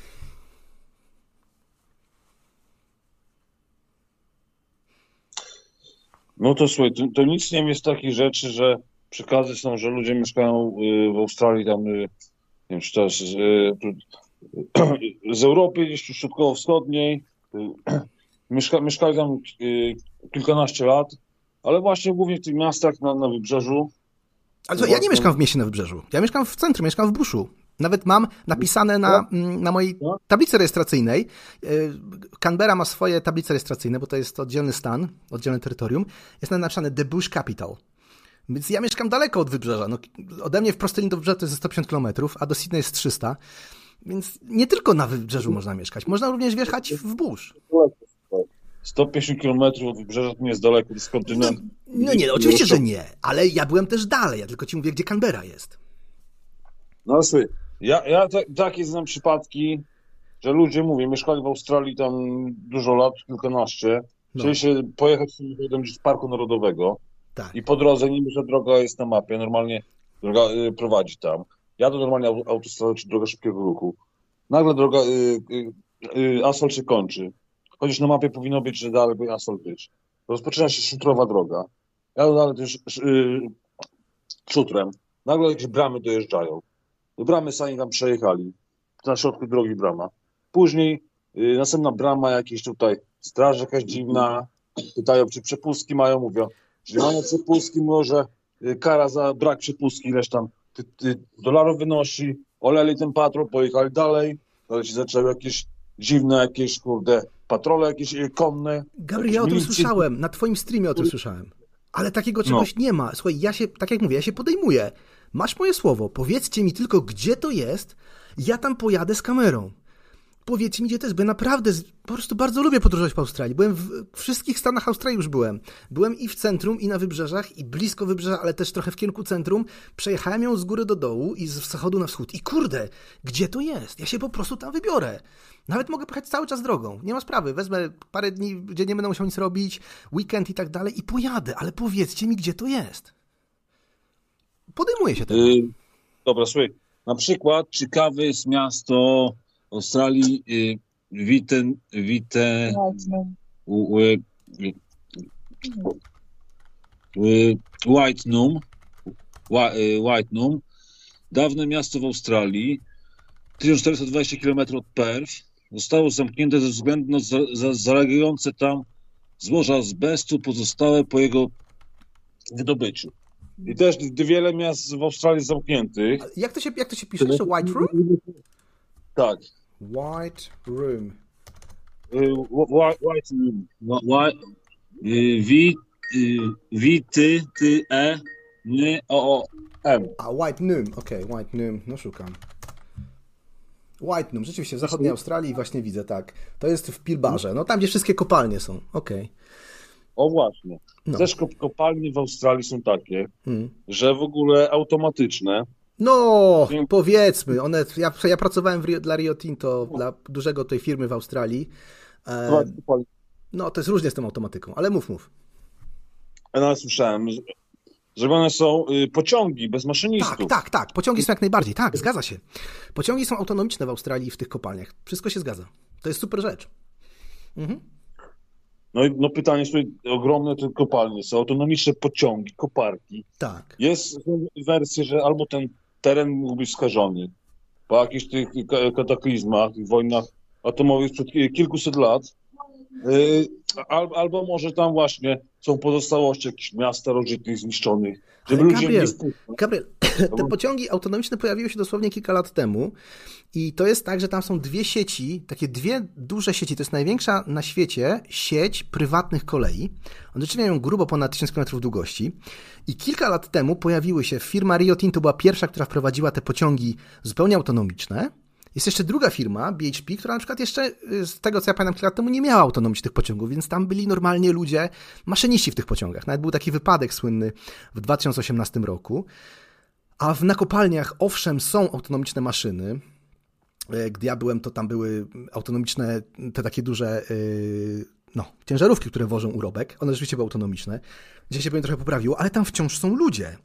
No to słuchaj, to, to nic nie jest takich rzeczy, że przekazy są, że ludzie mieszkają y, w Australii tam, y, nie wiem, czy y, tu, [CLEARS THROAT] z Europy, gdzieś tu środkowo-wschodniej, [CLEARS THROAT] mieszka, mieszkali tam y, kilkanaście lat, ale właśnie głównie w tych miastach na, na wybrzeżu. Ale co, ja nie mieszkam w mieście na wybrzeżu. Ja mieszkam w centrum, mieszkam w buszu. Nawet mam napisane na, mm, na mojej tablicy rejestracyjnej. y, Canberra ma swoje tablice rejestracyjne, bo to jest oddzielny stan, oddzielne terytorium. Jest napisane The Bush Capital. Więc ja mieszkam daleko od wybrzeża. No, ode mnie w prostej linii do wybrzeża to jest 150 km, a do Sydney jest 300. Więc nie tylko na wybrzeżu można mieszkać. Można również wjechać w burz. 150 km od wybrzeża to nie jest daleko, to jest kontynent. No nie, no, oczywiście, że nie. Ale ja byłem też dalej. Ja tylko ci mówię, gdzie Canberra jest. No ale słuchaj, ja, ja ta, takie znam przypadki, że ludzie, mówię, mieszkali w Australii tam dużo lat, kilkanaście, No. chcieli się pojechać samochodem gdzieś z Parku Narodowego Tak. i po drodze, nie wiem, że droga jest na mapie, normalnie droga y, prowadzi tam. Jadę normalnie au- autostradą czy droga szybkiego ruchu. Nagle droga, y, y, y, asfalt się kończy. Chociaż na mapie powinno być, że dalej by asfalt być. Rozpoczyna się szutrowa droga. Jadę dalej też y, szutrem. Nagle jakieś bramy dojeżdżają. Do bramy sami tam przejechali. Na środku drogi brama. Później y, następna brama, jakieś tutaj straż jakaś dziwna. Pytają, czy przepustki mają. Mówią, że mają przepustki, może y, kara za brak przepustki, ileś tam ty, ty, dolarów wynosi. Oleli ten patrol, pojechali dalej. Dalej się zaczęły jakieś dziwne, jakieś kurde, patrole jakieś y, konne. Gabriel, ja o tym słyszałem. Na twoim streamie o tym słyszałem. Ale takiego czegoś nie ma. Słuchaj, ja się, tak jak mówię, ja się podejmuję. Masz moje słowo, powiedzcie mi tylko, gdzie to jest, ja tam pojadę z kamerą. Powiedzcie mi, gdzie to jest, bo ja naprawdę po prostu bardzo lubię podróżować po Australii. Byłem w wszystkich stanach Australii już byłem. Byłem i w centrum, i na wybrzeżach, i blisko wybrzeża, ale też trochę w kierunku centrum. Przejechałem ją z góry do dołu i z wschodu na wschód. I kurde, gdzie to jest? Ja się po prostu tam wybiorę. Nawet mogę pojechać cały czas drogą. Nie ma sprawy. Wezmę parę dni, gdzie nie będę musiał nic robić, weekend i tak dalej i pojadę, ale powiedzcie mi, gdzie to jest. Podejmuję się tego. Y, dobra, słuchaj. Na przykład ciekawe jest miasto Australii y, Witten, Witte, u- u- y, y, Whitenum, Whi- y, Whitenum, dawne miasto w Australii, 1420 km od Perth, zostało zamknięte ze względu na za, za, zalegające tam złoża azbestu pozostałe po jego wydobyciu. I też wiele miast w Australii jest zamkniętych. Jak to się, jak to się pisze? Jeszcze White Room? Tak. White Room. Y, whi- White Room. Whi- whi- y, Wi, y, wi, ty, ty, e, ny, o, o, m. A, White Noom, okej, White Noom, no szukam. White Noom, rzeczywiście, w zachodniej Australii właśnie widzę, tak. To jest w Pilbarze, no tam, gdzie wszystkie kopalnie są, okej. O właśnie. No. Też kop- kopalnie w Australii są takie, Mm. że w ogóle automatyczne. No, powiedzmy, one, ja, ja pracowałem w Rio, dla Rio Tinto, dla dużego tej firmy w Australii. E, no, to jest różnie z tą automatyką, ale mów, mów. Ja nawet słyszałem, że- zrobione są y, pociągi bez maszynistów. Tak, tak, tak, pociągi są jak najbardziej, tak, zgadza się. Pociągi są autonomiczne w Australii w tych kopalniach, wszystko się zgadza. To jest super rzecz. Mhm. No i no pytanie jest tutaj, ogromne te kopalnie są, autonomiczne pociągi, koparki. Tak. Jest są wersje, że albo ten teren mógł być skażony po jakichś tych ka- kataklizmach, tych wojnach atomowych sprzed ki- kilkuset lat, al, albo może tam właśnie są pozostałości jakichś miast starożytnych zniszczonych, żeby Ale ludzie Gabriel, nie. Gabriel, [CLEARS THROAT] te pociągi autonomiczne pojawiły się dosłownie kilka lat temu i to jest tak, że tam są dwie sieci, takie dwie duże sieci, to jest największa na świecie sieć prywatnych kolei. One rzeczywiście mają grubo ponad 1000 km długości i kilka lat temu pojawiły się, firma Rio Tinto była pierwsza, która wprowadziła te pociągi zupełnie autonomiczne. Jest jeszcze druga firma, BHP, która na przykład jeszcze, y, z tego co ja pamiętam, kilka lat temu nie miała autonomicznych pociągów, więc tam byli normalnie ludzie, maszyniści w tych pociągach. Nawet był taki wypadek słynny w 2018 roku. A w nakopalniach, owszem, są autonomiczne maszyny. E, Gdy ja byłem, to tam były autonomiczne, te takie duże yy, no, ciężarówki, które wożą urobek. One rzeczywiście były autonomiczne. Dzisiaj się pewnie trochę poprawiło, ale tam wciąż są ludzie.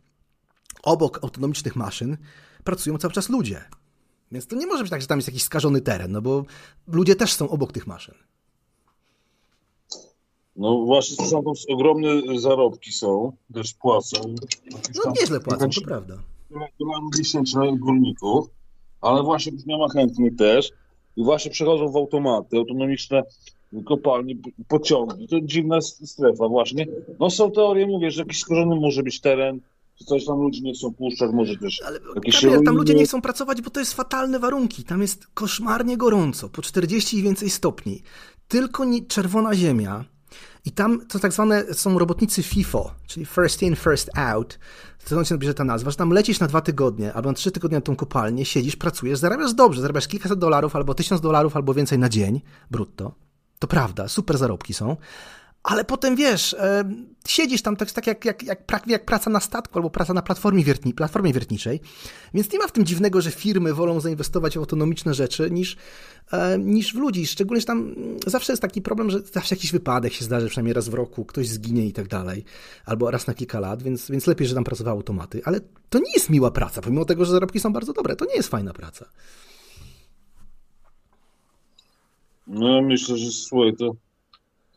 Obok autonomicznych maszyn pracują cały czas ludzie. Więc to nie może być tak, że tam jest jakiś skażony teren, no bo ludzie też są obok tych maszyn. No właśnie, są tam ogromne zarobki są, też płacą. No nieźle płacą, to prawda. Dolarów miesięcznych górników, ale właśnie nie ma chętnych też i właśnie przechodzą w automaty, autonomiczne kopalnie, pociągi. To dziwna strefa właśnie. No są teorie, mówię, że jakiś skorzony może być teren, że coś tam ludzie nie chcą puszczać, może też jakieś się Gabriel, tam ludzie nie chcą pracować, bo to jest fatalne warunki. Tam jest koszmarnie gorąco, po 40 i więcej stopni. Tylko nie, czerwona ziemia. I tam to tak zwane są robotnicy FIFO, czyli first in, first out. Stąd się bierze ta nazwa, że tam lecisz na dwa tygodnie albo na trzy tygodnie na tą kopalnię, siedzisz, pracujesz, zarabiasz dobrze, zarabiasz kilkaset dolarów albo tysiąc dolarów albo więcej na dzień brutto. To prawda, super zarobki są. Ale potem wiesz, e, siedzisz tam tak, tak jak, jak, jak, jak praca na statku albo praca na platformie, wiertni, platformie wiertniczej. Więc nie ma w tym dziwnego, że firmy wolą zainwestować w autonomiczne rzeczy niż, e, niż w ludzi. Szczególnie, że tam zawsze jest taki problem, że zawsze jakiś wypadek się zdarzy, przynajmniej raz w roku, ktoś zginie i tak dalej. Albo raz na kilka lat, więc, więc lepiej, że tam pracowały automaty. Ale to nie jest miła praca, pomimo tego, że zarobki są bardzo dobre. To nie jest fajna praca. No myślę, że słuchaj, to, to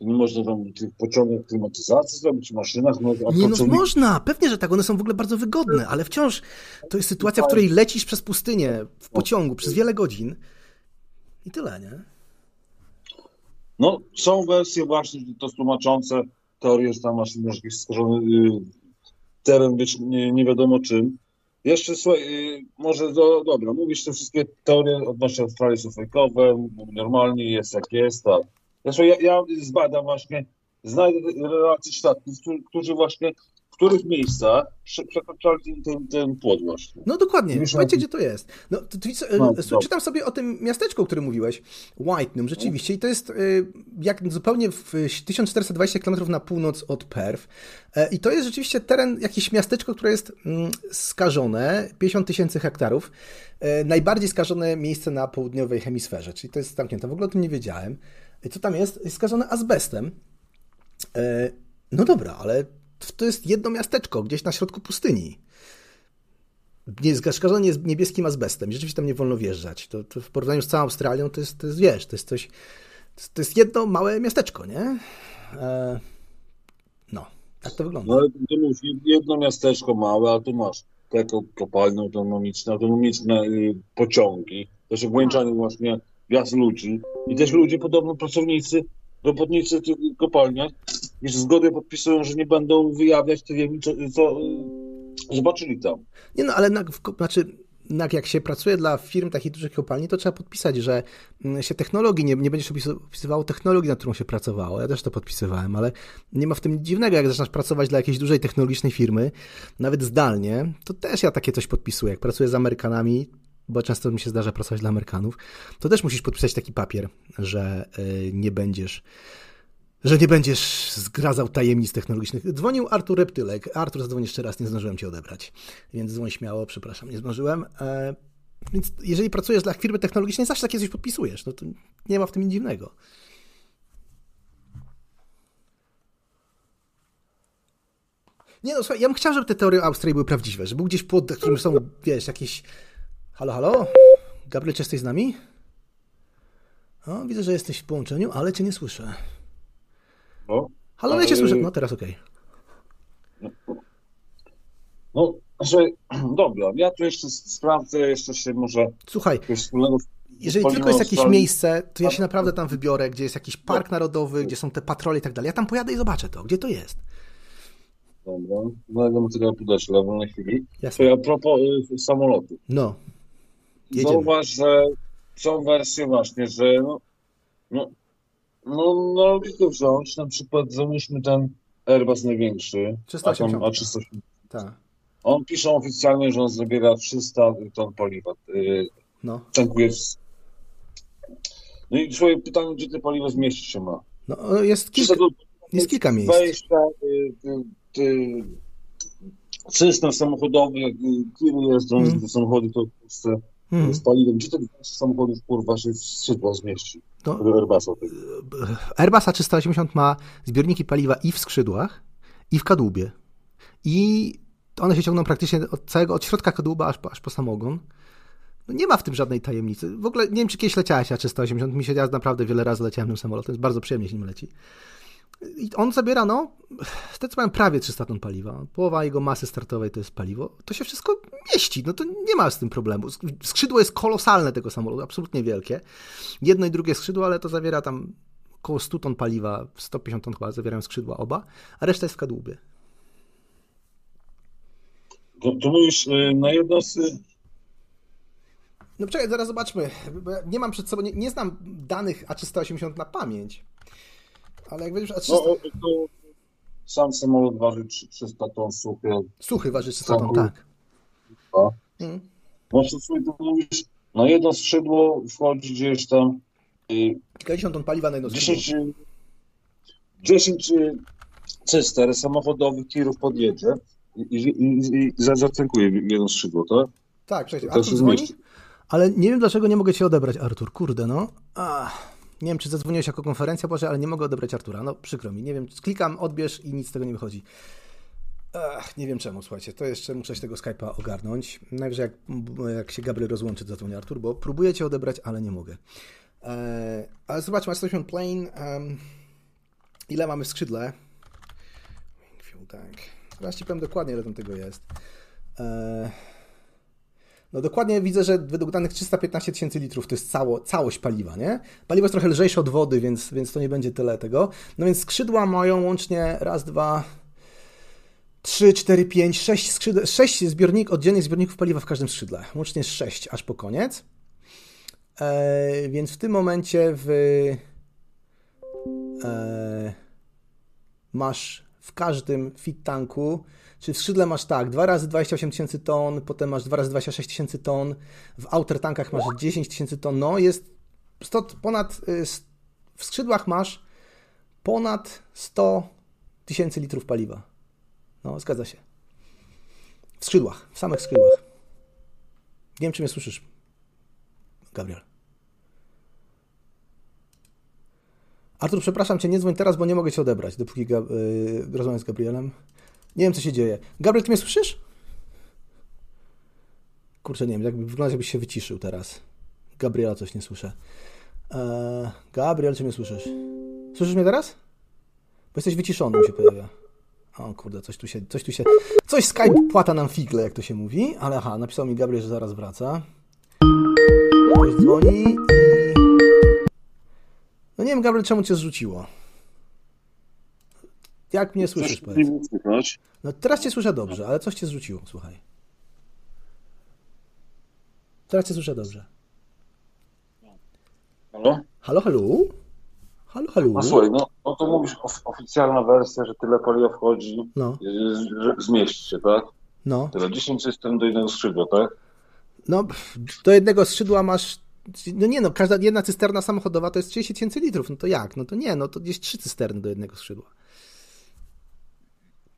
nie można tam tych pociągów klimatyzacji zrobić, maszynach, no, Nie no, można, pewnie, że tak, one są w ogóle bardzo wygodne, ale wciąż to jest sytuacja, w której lecisz przez pustynię w pociągu przez wiele godzin i tyle, nie? No, są wersje właśnie to tłumaczące teorie, że tam masz jakiś skorzony y, teren być nie, nie wiadomo czym. Jeszcze słuchaj, y, może do, dobra, mówisz, te wszystkie teorie odnośnie Australii są fejkowe, normalnie jest jak jest, tak. Zresztą ja, ja zbadam właśnie, znajdę relacje świadków, którzy, właśnie w których miejscach prze- przekraczali ten, ten, płot właśnie. No dokładnie, no- gdzie to jest. No, to, to, No, e, dobra. czytam sobie o tym miasteczku, o którym mówiłeś, Whitenham, rzeczywiście, i to jest e, jak zupełnie w 1420 km na północ od Perth. E, I to jest rzeczywiście teren, jakieś miasteczko, które jest mm, skażone, 50 tysięcy hektarów. E, Najbardziej skażone miejsce na południowej hemisferze, czyli to jest zamknięte. W ogóle o tym nie wiedziałem. Co tam jest? Jest skażone azbestem. E, No dobra, ale to jest jedno miasteczko, gdzieś na środku pustyni. Nie, skażone jest niebieskim azbestem. Rzeczywiście tam nie wolno wjeżdżać. To, to w porównaniu z całą Australią to jest, to jest wiesz, to jest coś. To jest, to jedno małe miasteczko, nie? E, no, tak to wygląda. No to mówisz, jedno miasteczko małe, a tu masz taką kopalnię autonomiczne, autonomiczne y, pociągi, też ograniczany właśnie wjazd ludzi i też ludzie, podobno pracownicy, robotnicy w tych kopalniach już zgodę podpisują, że nie będą wyjawiać wiemy, co, co y, zobaczyli tam. Nie no, ale na, w, znaczy, na, jak się pracuje dla firm takich dużych kopalni, to trzeba podpisać, że mm, się technologii, nie, nie będziesz opis- opisywało technologii, nad którą się pracowało. Ja też to podpisywałem, ale nie ma w tym nic dziwnego, jak zaczynasz pracować dla jakiejś dużej technologicznej firmy, nawet zdalnie, to też ja takie coś podpisuję. Jak pracuję z Amerykanami, bo często mi się zdarza pracować dla Amerykanów, to też musisz podpisać taki papier, że y, nie będziesz że nie będziesz zgradzał tajemnic technologicznych. Dzwonił Artur Reptylek. Artur, zadzwoń jeszcze raz, nie zdążyłem cię odebrać. Więc dzwoń śmiało, przepraszam, nie zdążyłem. E, więc jeżeli pracujesz dla firmy technologicznej, zawsze takie coś podpisujesz. No to nie ma w tym nic dziwnego. Nie no, słuchaj, ja bym chciał, żeby te teorie Austrii były prawdziwe, żeby był gdzieś pod, którym są, wiesz, jakieś... Halo, halo? Gabriel, czy jesteś z nami? O, widzę, że jesteś w połączeniu, ale cię nie słyszę. No, Halo, ja cię Ale- słyszę. No teraz okej. No, że [CLEARS THROAT] dobra, ja tu jeszcze sprawdzę, jeszcze się może Słuchaj, Jeżeli tylko jest jakieś miejsce, to ja się naprawdę tam wybiorę, gdzie jest jakiś park narodowy, gdzie są te patrole i tak dalej. Ja tam pojadę i zobaczę to, gdzie to jest. Dobra, znajdę materiał podać w wolnej chwili. Jasne. To a propos y, samolotu. No. Jedziemy. Zauważ, że są wersje właśnie, że no, no, no, no logikę wziąć, na przykład załóżmy ten Airbus największy, 380. A, tam, A380. Tak. On pisze oficjalnie, że on zabiera 300 ton paliwa. Yy, No. tankuje. No i swoje pytanie, gdzie to paliwo zmieścić się ma? No, jest kilka, jest kilka miejsc. Wejścia, y, y, y, system samochodowy, jak y, tiry jeżdżą, Mm. te samochody to w Polsce Mm. z paliwem. Gdzie 12 samochodów kurwa się skrzydła zmieści? No. Tego Airbusa. tego. Airbusa 380 ma zbiorniki paliwa i w skrzydłach, i w kadłubie. I one się ciągną praktycznie od całego, od środka kadłuba aż po, aż po samogon. No nie ma w tym żadnej tajemnicy. W ogóle nie wiem, czy kiedyś leciałeś na 380. Mi się ja naprawdę wiele razy leciałem tym samolotem. Jest bardzo przyjemnie się nim leci. I on zabiera, no, zdecydowanie prawie 300 ton paliwa. Połowa jego masy startowej to jest paliwo. To się wszystko mieści. No to nie ma z tym problemu. Skrzydło jest kolosalne tego samolotu, absolutnie wielkie. Jedno i drugie skrzydło, ale to zawiera tam około 100 ton paliwa, 150 ton chyba zawierają skrzydła oba, a reszta jest w kadłubie. To, to mówisz y, na jednostce No czekaj, zaraz zobaczmy. Nie mam przed sobą, nie, nie znam danych A380 na pamięć. Ale jak będziesz A300... No, o, to sam samolot waży trzy- 300 ton suchy. Suchy waży 300 ton, tak. A. Mm. No to sobie to mówisz, na jedno skrzydło wchodzi gdzieś tam y, Kilkadziesiąt ton paliwa na jedno skrzydło. 10, 10 y, cyster samochodowych tirów podjedzie i, i, i, i za- zacynkuje w jedno skrzydło, tak? Tak, przecież Artur dzwoni, ale nie wiem dlaczego nie mogę cię odebrać, Artur. Kurde, no. Ach, nie wiem, czy zadzwoniłeś jako konferencja, Boże, ale nie mogę odebrać Artura. No, przykro mi. Nie wiem, klikam, odbierz i nic z tego nie wychodzi. Ach, nie wiem czemu, słuchajcie. To jeszcze muszę się tego Skype'a ogarnąć. Najwyżej jak, jak się Gabriel rozłączy, zadzwoni Artur, bo próbuję cię odebrać, ale nie mogę. E, ale zobaczmy, jesteśmy plane. Um, ile mamy w skrzydle? Wing fuel tank. Zaraz ci powiem dokładnie, ile tam tego jest. E, no dokładnie widzę, że według danych 315 tysięcy litrów to jest cało, całość paliwa, nie? Paliwo jest trochę lżejsze od wody, więc, więc to nie będzie tyle tego. No więc skrzydła mają łącznie raz, dwa, trzy, cztery, pięć, sześć skrzydł, sześć zbiornik, oddzielnych zbiorników paliwa w każdym skrzydle. Łącznie sześć aż po koniec. E, więc w tym momencie w, e, masz w każdym fit tanku, czy w skrzydle masz tak, 2 razy 28 tysięcy ton, potem masz 2 razy 26 tysięcy ton, w outer tankach masz 10 tysięcy ton, no jest 100, ponad, y, w skrzydłach masz ponad 100 tysięcy litrów paliwa. No, zgadza się. W skrzydłach, w samych skrzydłach. Nie wiem, czy mnie słyszysz, Gabriel. Artur, przepraszam cię, nie dzwoń teraz, bo nie mogę cię odebrać, dopóki yy, rozmawiam z Gabrielem. Nie wiem, co się dzieje. Gabriel, ty mnie słyszysz? Kurczę, nie wiem, jakby wygląda, jakbyś się wyciszył teraz. Gabriela coś nie słyszę. Eee, Gabriel, czy mnie słyszysz? Słyszysz mnie teraz? Bo jesteś wyciszony, mi się pojawia. O kurde, coś tu się, coś tu się, coś Skype płata nam figle, jak to się mówi, ale aha, napisał mi Gabriel, że zaraz wraca. Ktoś dzwoni nie wiem, Gabriel, czemu cię zrzuciło? Jak mnie słyszysz, powiedz? No teraz cię słyszę dobrze, ale coś cię zrzuciło, słuchaj. Teraz cię słyszę dobrze. Halo? Halo, halo? Halo, halo? No słuchaj, no, no to mówisz of, oficjalna wersja, że tyle paliwa wchodzi, No. że zmieści się, tak? No. Tyle, 10 system do jednego skrzydła, tak? No, do jednego skrzydła masz. No nie no, każda jedna cysterna samochodowa to jest 30 tysięcy litrów. No to jak? No to nie, no to gdzieś trzy cysterny do jednego skrzydła.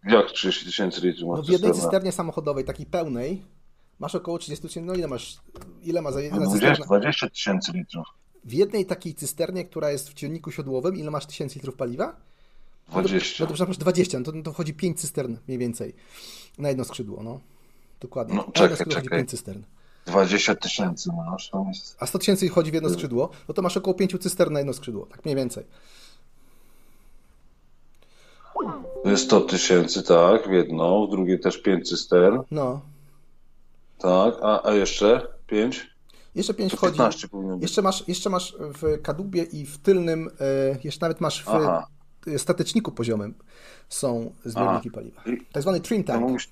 Jak 30 tysięcy litrów ma No w jednej cysterna? cysternie samochodowej, takiej pełnej, masz około 30 tysięcy. No ile masz? Ile ma za jedna 20, cysterna? 20 tysięcy litrów. W jednej takiej cysternie, która jest w ciągniku siodłowym, ile masz tysięcy litrów paliwa? No to, 20. no to przepraszam, 20, no to, no to wchodzi 5 cystern mniej więcej na jedno skrzydło, no. Dokładnie. No, na jedno czekaj, skrzydło czekaj. 5 cystern. 20 tysięcy masz. To jest... A 100 tysięcy chodzi w jedno skrzydło, no to masz około 5 cystern na jedno skrzydło, tak mniej więcej. To jest 100 tysięcy, tak, w jedną, w drugie też 5 cystern, No. tak, a, a jeszcze 5? Jeszcze 5 To wchodzi. 15 powinno być. Jeszcze masz, jeszcze masz w kadłubie i w tylnym, e, jeszcze nawet masz w Aha. stateczniku poziomym są zbiorniki Aha. paliwa. Tak zwany trim tank. mówisz,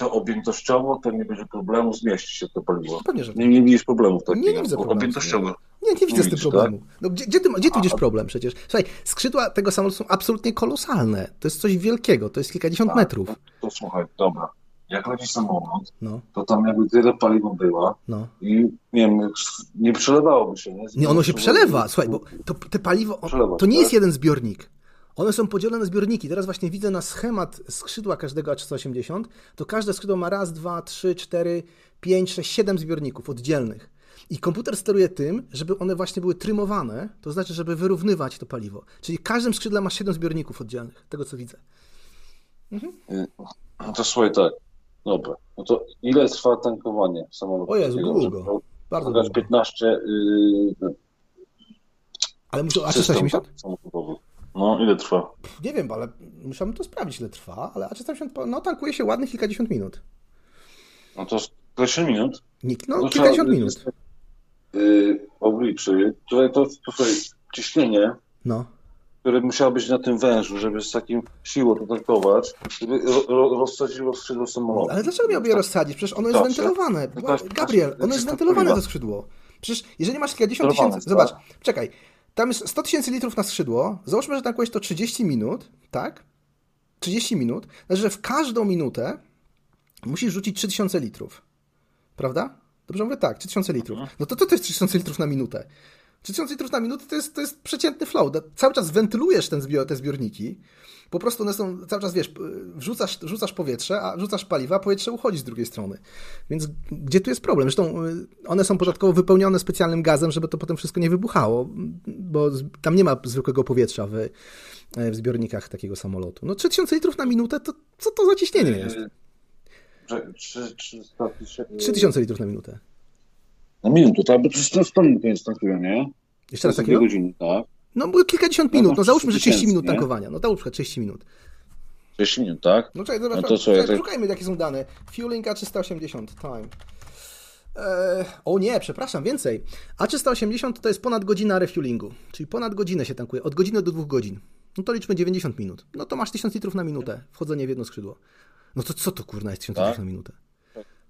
to objętościowo to nie będzie problemu zmieścić się to paliwo. Pewnie, że Nie, nie widzisz problemów. Nie, nie widzę problemu. Objętościowo. Nie, nie widzę z tym widzisz, problemu. tak? No, gdzie, gdzie, ty, gdzie tu widzisz problem przecież? Słuchaj, skrzydła tego samolotu są absolutnie kolosalne. To jest coś wielkiego, to jest kilkadziesiąt Tak, metrów. To, to słuchaj, dobra. Jak leci samolot, No. to tam jakby tyle paliwa była No. i nie wiem, nie przelewałoby się. Nie, Nie, ono się przelewa. Słuchaj, bo to, te paliwo, Przelewa to nie jest tak? jeden zbiornik. One są podzielone na zbiorniki. Teraz właśnie widzę na schemat skrzydła każdego A380, to każde skrzydło ma raz, dwa, trzy, cztery, pięć, sześć, siedem zbiorników oddzielnych. I komputer steruje tym, żeby one właśnie były trymowane, to znaczy, żeby wyrównywać to paliwo. Czyli w każdym skrzydle ma siedem zbiorników oddzielnych, tego co widzę. Y, No to słuchaj tak, dobra. No to ile trwa tankowanie samolotu? O Jezu, takiego, długo. Bardzo długo. 15 yy, Ale muszę, A380? system samochodowy. No, ile trwa? Nie wiem, ale musiałbym to sprawdzić, ile trwa, ale A380 no, tankuje się ładnych kilkadziesiąt minut. No to 20 minut? Nie, no, kilkadziesiąt trzeba, minut. Yy, obliczy. Tutaj to, tutaj ciśnienie, No. które musiało być na tym wężu, żeby z takim siłą to tankować, żeby ro, ro, rozsadziło skrzydło samolotu. Ale dlaczego miałby je rozsadzić? Przecież ono jest Dobrze. wentylowane. Tak, Gabriel, tak, ono jest tak, wentylowane tak. to skrzydło. Przecież jeżeli masz kilkadziesiąt tysięcy... Zobacz, tak. czekaj. Tam jest 100 tysięcy litrów na skrzydło. Załóżmy, że tankujesz to 30 minut, tak? 30 minut. Znaczy, że w każdą minutę musisz rzucić 3000 litrów. Prawda? Dobrze mówię? Tak, 3000 litrów. No to, to, to jest 3000 litrów na minutę. 3000 litrów na minutę to jest, to jest przeciętny flow. Cały czas wentylujesz ten zbior, te zbiorniki. Po prostu one są cały czas, wiesz, wrzucasz, wrzucasz powietrze, a wrzucasz paliwa, a powietrze uchodzi z drugiej strony. Więc gdzie tu jest problem? Zresztą y, one są początkowo wypełnione specjalnym gazem, żeby to potem wszystko nie wybuchało, bo tam nie ma zwykłego powietrza w, w zbiornikach takiego samolotu. No 3000 litrów na minutę, to co to za ciśnienie jest? 300 tysięcy- 3000 litrów na minutę. Na minutę, tak? Bo to jest 100 minut jest tankuje, nie? Jeszcze raz takiego? godziny, tak? No bo kilkadziesiąt No minut, to no załóżmy, że 30 tysięcy, minut nie? tankowania. No załóżmy 30 minut. 30 minut, tak? No czekaj, zobacz, No to co, czekaj, tak... szukajmy jakie są dane. Fueling A380, time. Eee, o nie, przepraszam, więcej. A380 to jest ponad godzina refuelingu, czyli ponad godzinę się tankuje, od godziny do dwóch godzin. No to liczmy 90 minut. No to masz 1000 litrów na minutę, wchodzenie w jedno skrzydło. No to co to kurna jest 1000 Tak? litrów na minutę?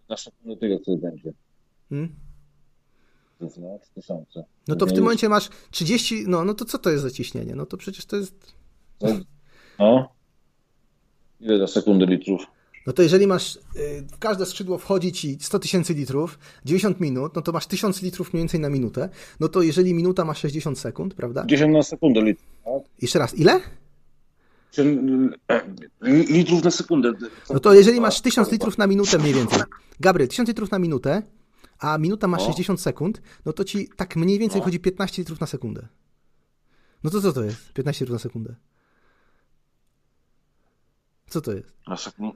Na sekundę tyle będzie. Hmm? No, 3000. No to w tym momencie masz 30, no, no to co to jest za ciśnienie? No to przecież to jest... No. Ile na sekundę litrów? No to jeżeli masz, y, w każde skrzydło wchodzi ci 100 tysięcy litrów, 90 minut, no to masz 1000 litrów mniej więcej na minutę. No to jeżeli minuta ma 60 sekund, prawda? 10 na sekundę litrów, tak? Jeszcze raz, ile? Litrów na sekundę. No to jeżeli masz 1000 litrów na minutę mniej więcej. Gabriel, 1000 litrów na minutę, a minuta ma No. 60 sekund, no to ci tak mniej więcej No. chodzi 15 litrów na sekundę. No to co to jest? 15 litrów na sekundę. Co to jest?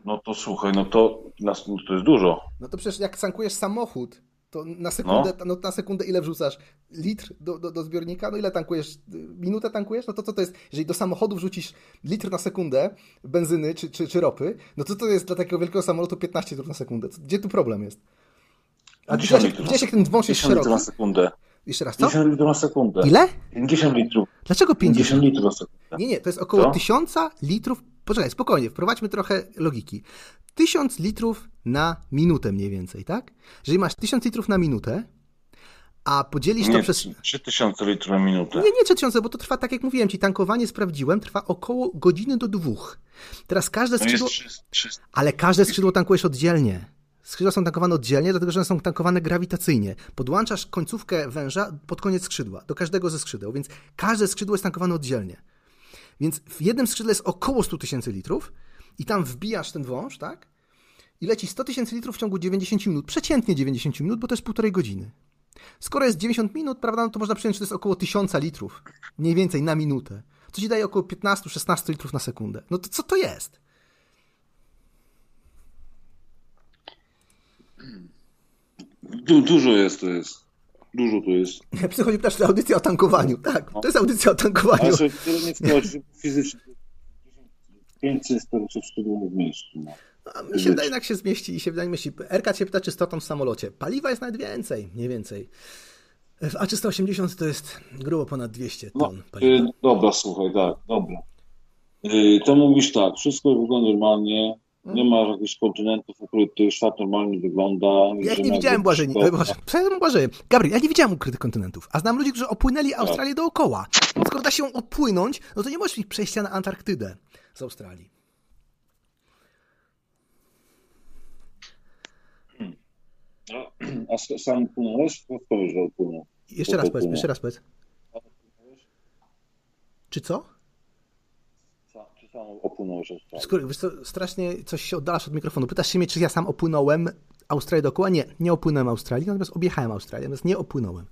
No to słuchaj, no to, no to jest dużo. No to przecież jak tankujesz samochód, to na sekundę, No. no. na sekundę ile wrzucasz? Litr do, do, do zbiornika? No ile tankujesz? Minutę tankujesz? No to co to jest? Jeżeli do samochodu wrzucisz litr na sekundę benzyny czy, czy, czy ropy, no to to jest dla takiego wielkiego samolotu 15 litrów na sekundę. Gdzie tu problem jest? A 10 widziałeś, litrów widziałeś jak ten wąż jest 50 litrów na sekundę. Jeszcze raz, co? 50 litrów na sekundę. Ile? 50 litrów. Dlaczego 50? 50 litrów na sekundę. Nie, nie, to jest około Co? 1000 litrów. Poczekaj, spokojnie, wprowadźmy trochę logiki. 1000 litrów na minutę mniej więcej, tak? Jeżeli masz 1000 litrów na minutę, a podzielisz to Nie, przez. 3000 litrów na minutę. Nie, nie 3000, bo to trwa, tak jak mówiłem ci, tankowanie sprawdziłem, trwa około godziny do dwóch. Teraz każde No skrzydło. 300, 300. Ale każde skrzydło tankujesz oddzielnie. Skrzydła są tankowane oddzielnie, dlatego że one są tankowane grawitacyjnie. Podłączasz końcówkę węża pod koniec skrzydła, do każdego ze skrzydeł, więc każde skrzydło jest tankowane oddzielnie. Więc w jednym skrzydle jest około 100 tysięcy litrów i tam wbijasz ten wąż, tak? I leci 100 tysięcy litrów w ciągu 90 minut, przeciętnie 90 minut, bo to jest półtorej godziny. Skoro jest 90 minut, prawda, no to można przyjąć, że to jest około 1000 litrów, mniej więcej na minutę. Co ci daje około 15-16 litrów na sekundę. No to co to jest? Du, dużo jest to jest. Dużo to jest. [LAUGHS] Przychodzi też audycja o tankowaniu. Tak, to jest audycja o tankowaniu. Ale [LAUGHS] tyle nie wchodzi, fizycznie 500 400 szkół w miejscu. No. A mi się wydaje, jednak się zmieści i się wydaje, myśli. RK cię pyta, czy 100 ton w samolocie. Paliwa jest nawet więcej, nie więcej. W A380 to jest grubo ponad 200 ton paliwa. Y, dobra, słuchaj, tak, dobra. Y, to mówisz tak, wszystko wygląda normalnie, nie ma jakichś kontynentów, u których to świat normalnie wygląda. Jak że nie widziałem [LAUGHS] Boże, przepraszam Błażej, Gabriel, ja nie widziałem ukrytych kontynentów, a znam ludzi, którzy opłynęli Australię dookoła. No skoro da się ją opłynąć, no to nie możesz mieć przejścia na Antarktydę z Australii. A, [CLEARS THROAT] a s- sam płynąłeś? No, że opłynął. Jeszcze raz powiedz, jeszcze raz powiedz. Czy co? Sam Australię? Skoro, wiesz co, strasznie coś się oddalasz od mikrofonu. Pytasz się mnie, czy ja sam opłynąłem Australię dookoła? Nie, nie opłynąłem Australii, natomiast objechałem Australię, natomiast nie opłynąłem.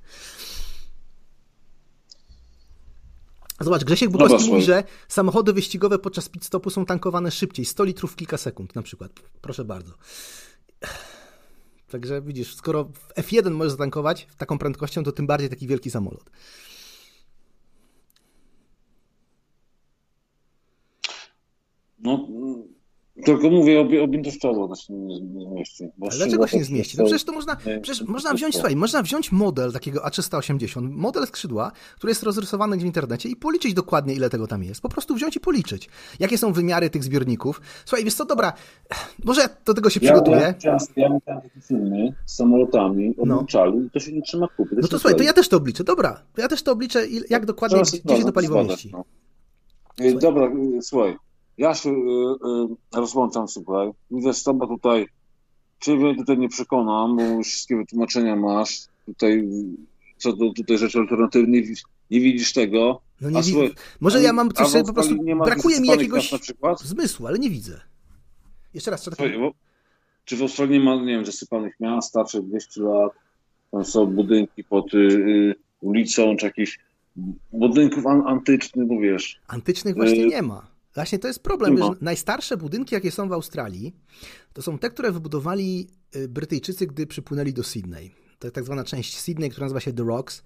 Zobacz, Grzesiek Dobra, Bukowski mówi, że samochody wyścigowe podczas pit stopu są tankowane szybciej, 100 litrów w kilka sekund na przykład. Proszę bardzo. Także widzisz, skoro w F1 możesz zatankować taką prędkością, to tym bardziej taki wielki samolot. No, tylko mówię, obie- objętościowo to się nie, nie zmieści. Ale dlaczego się nie zmieści? No przecież to można, nie, przecież można wziąć, słuchaj, można wziąć model takiego A380, model skrzydła, który jest rozrysowany gdzieś w internecie i policzyć dokładnie, ile tego tam jest. Po prostu wziąć i policzyć. Jakie są wymiary tych zbiorników. Słuchaj, wiesz co, dobra, może ja do tego się Ja, przygotuję. ja, widziałem takie filmy z samolotami, obliczali i to się nie trzyma kupy. No to słuchaj, to ja też to obliczę, dobra. To ja też to obliczę, jak dokładnie, Zaraz gdzie się to paliwo mieści. no. Dobra, y, słuchaj, ja się y, y, rozłączam, słuchaj. Widzę z tobą tutaj, ciebie tutaj nie przekonam, bo wszystkie wytłumaczenia masz. Tutaj, co do tutaj rzeczy alternatywnych, nie widzisz tego. No nie A wi- słuchaj, Może a- ja mam coś, po prostu brakuje mi jakiegoś zmysłu, ale nie widzę. Jeszcze raz, co takiego? Słuchaj, bo, czy w Australii nie ma, nie wiem, zasypanych miast starsze 200 lat, tam są budynki pod y, y, ulicą, czy jakieś budynków an, antycznych, no wiesz. Antycznych właśnie Y, nie ma. Właśnie to jest problem, nie że najstarsze budynki, jakie są w Australii, to są te, które wybudowali y, Brytyjczycy, gdy przypłynęli do Sydney. To jest tak zwana część Sydney, która nazywa się The Rocks,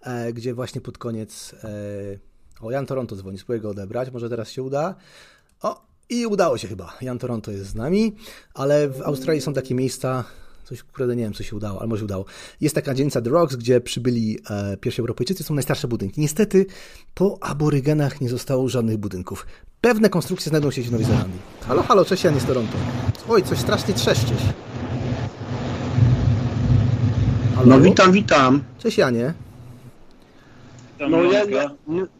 e, gdzie właśnie pod koniec... E, o, Jan Toronto dzwoni, spróbuję go odebrać, może teraz się uda. O, i udało się chyba. Jan Toronto jest z nami, ale w Australii są takie miejsca, coś, kurde, nie wiem, co się udało, ale może udało. Jest taka dzielnica The Rocks, gdzie przybyli e, pierwsi Europejczycy, są najstarsze budynki. Niestety po aborygenach nie zostało żadnych budynków. Pewne konstrukcje znajdą się w Nowej Zelandii. Halo, halo, cześć Janie z Toronto. Oj, coś strasznie trzeszczysz. Halo? No witam, witam. Cześć Janie. No ja, ja,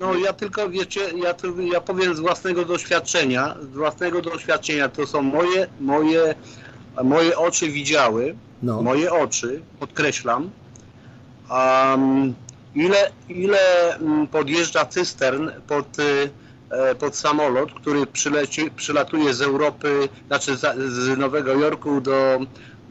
no ja tylko wiecie, ja, to, ja powiem z własnego doświadczenia, z własnego doświadczenia to są moje, moje, moje oczy widziały, No. moje oczy, podkreślam, um, ile, ile mm, podjeżdża cystern pod, y, pod samolot, który przyleci, przylatuje z Europy, znaczy z Nowego Jorku do,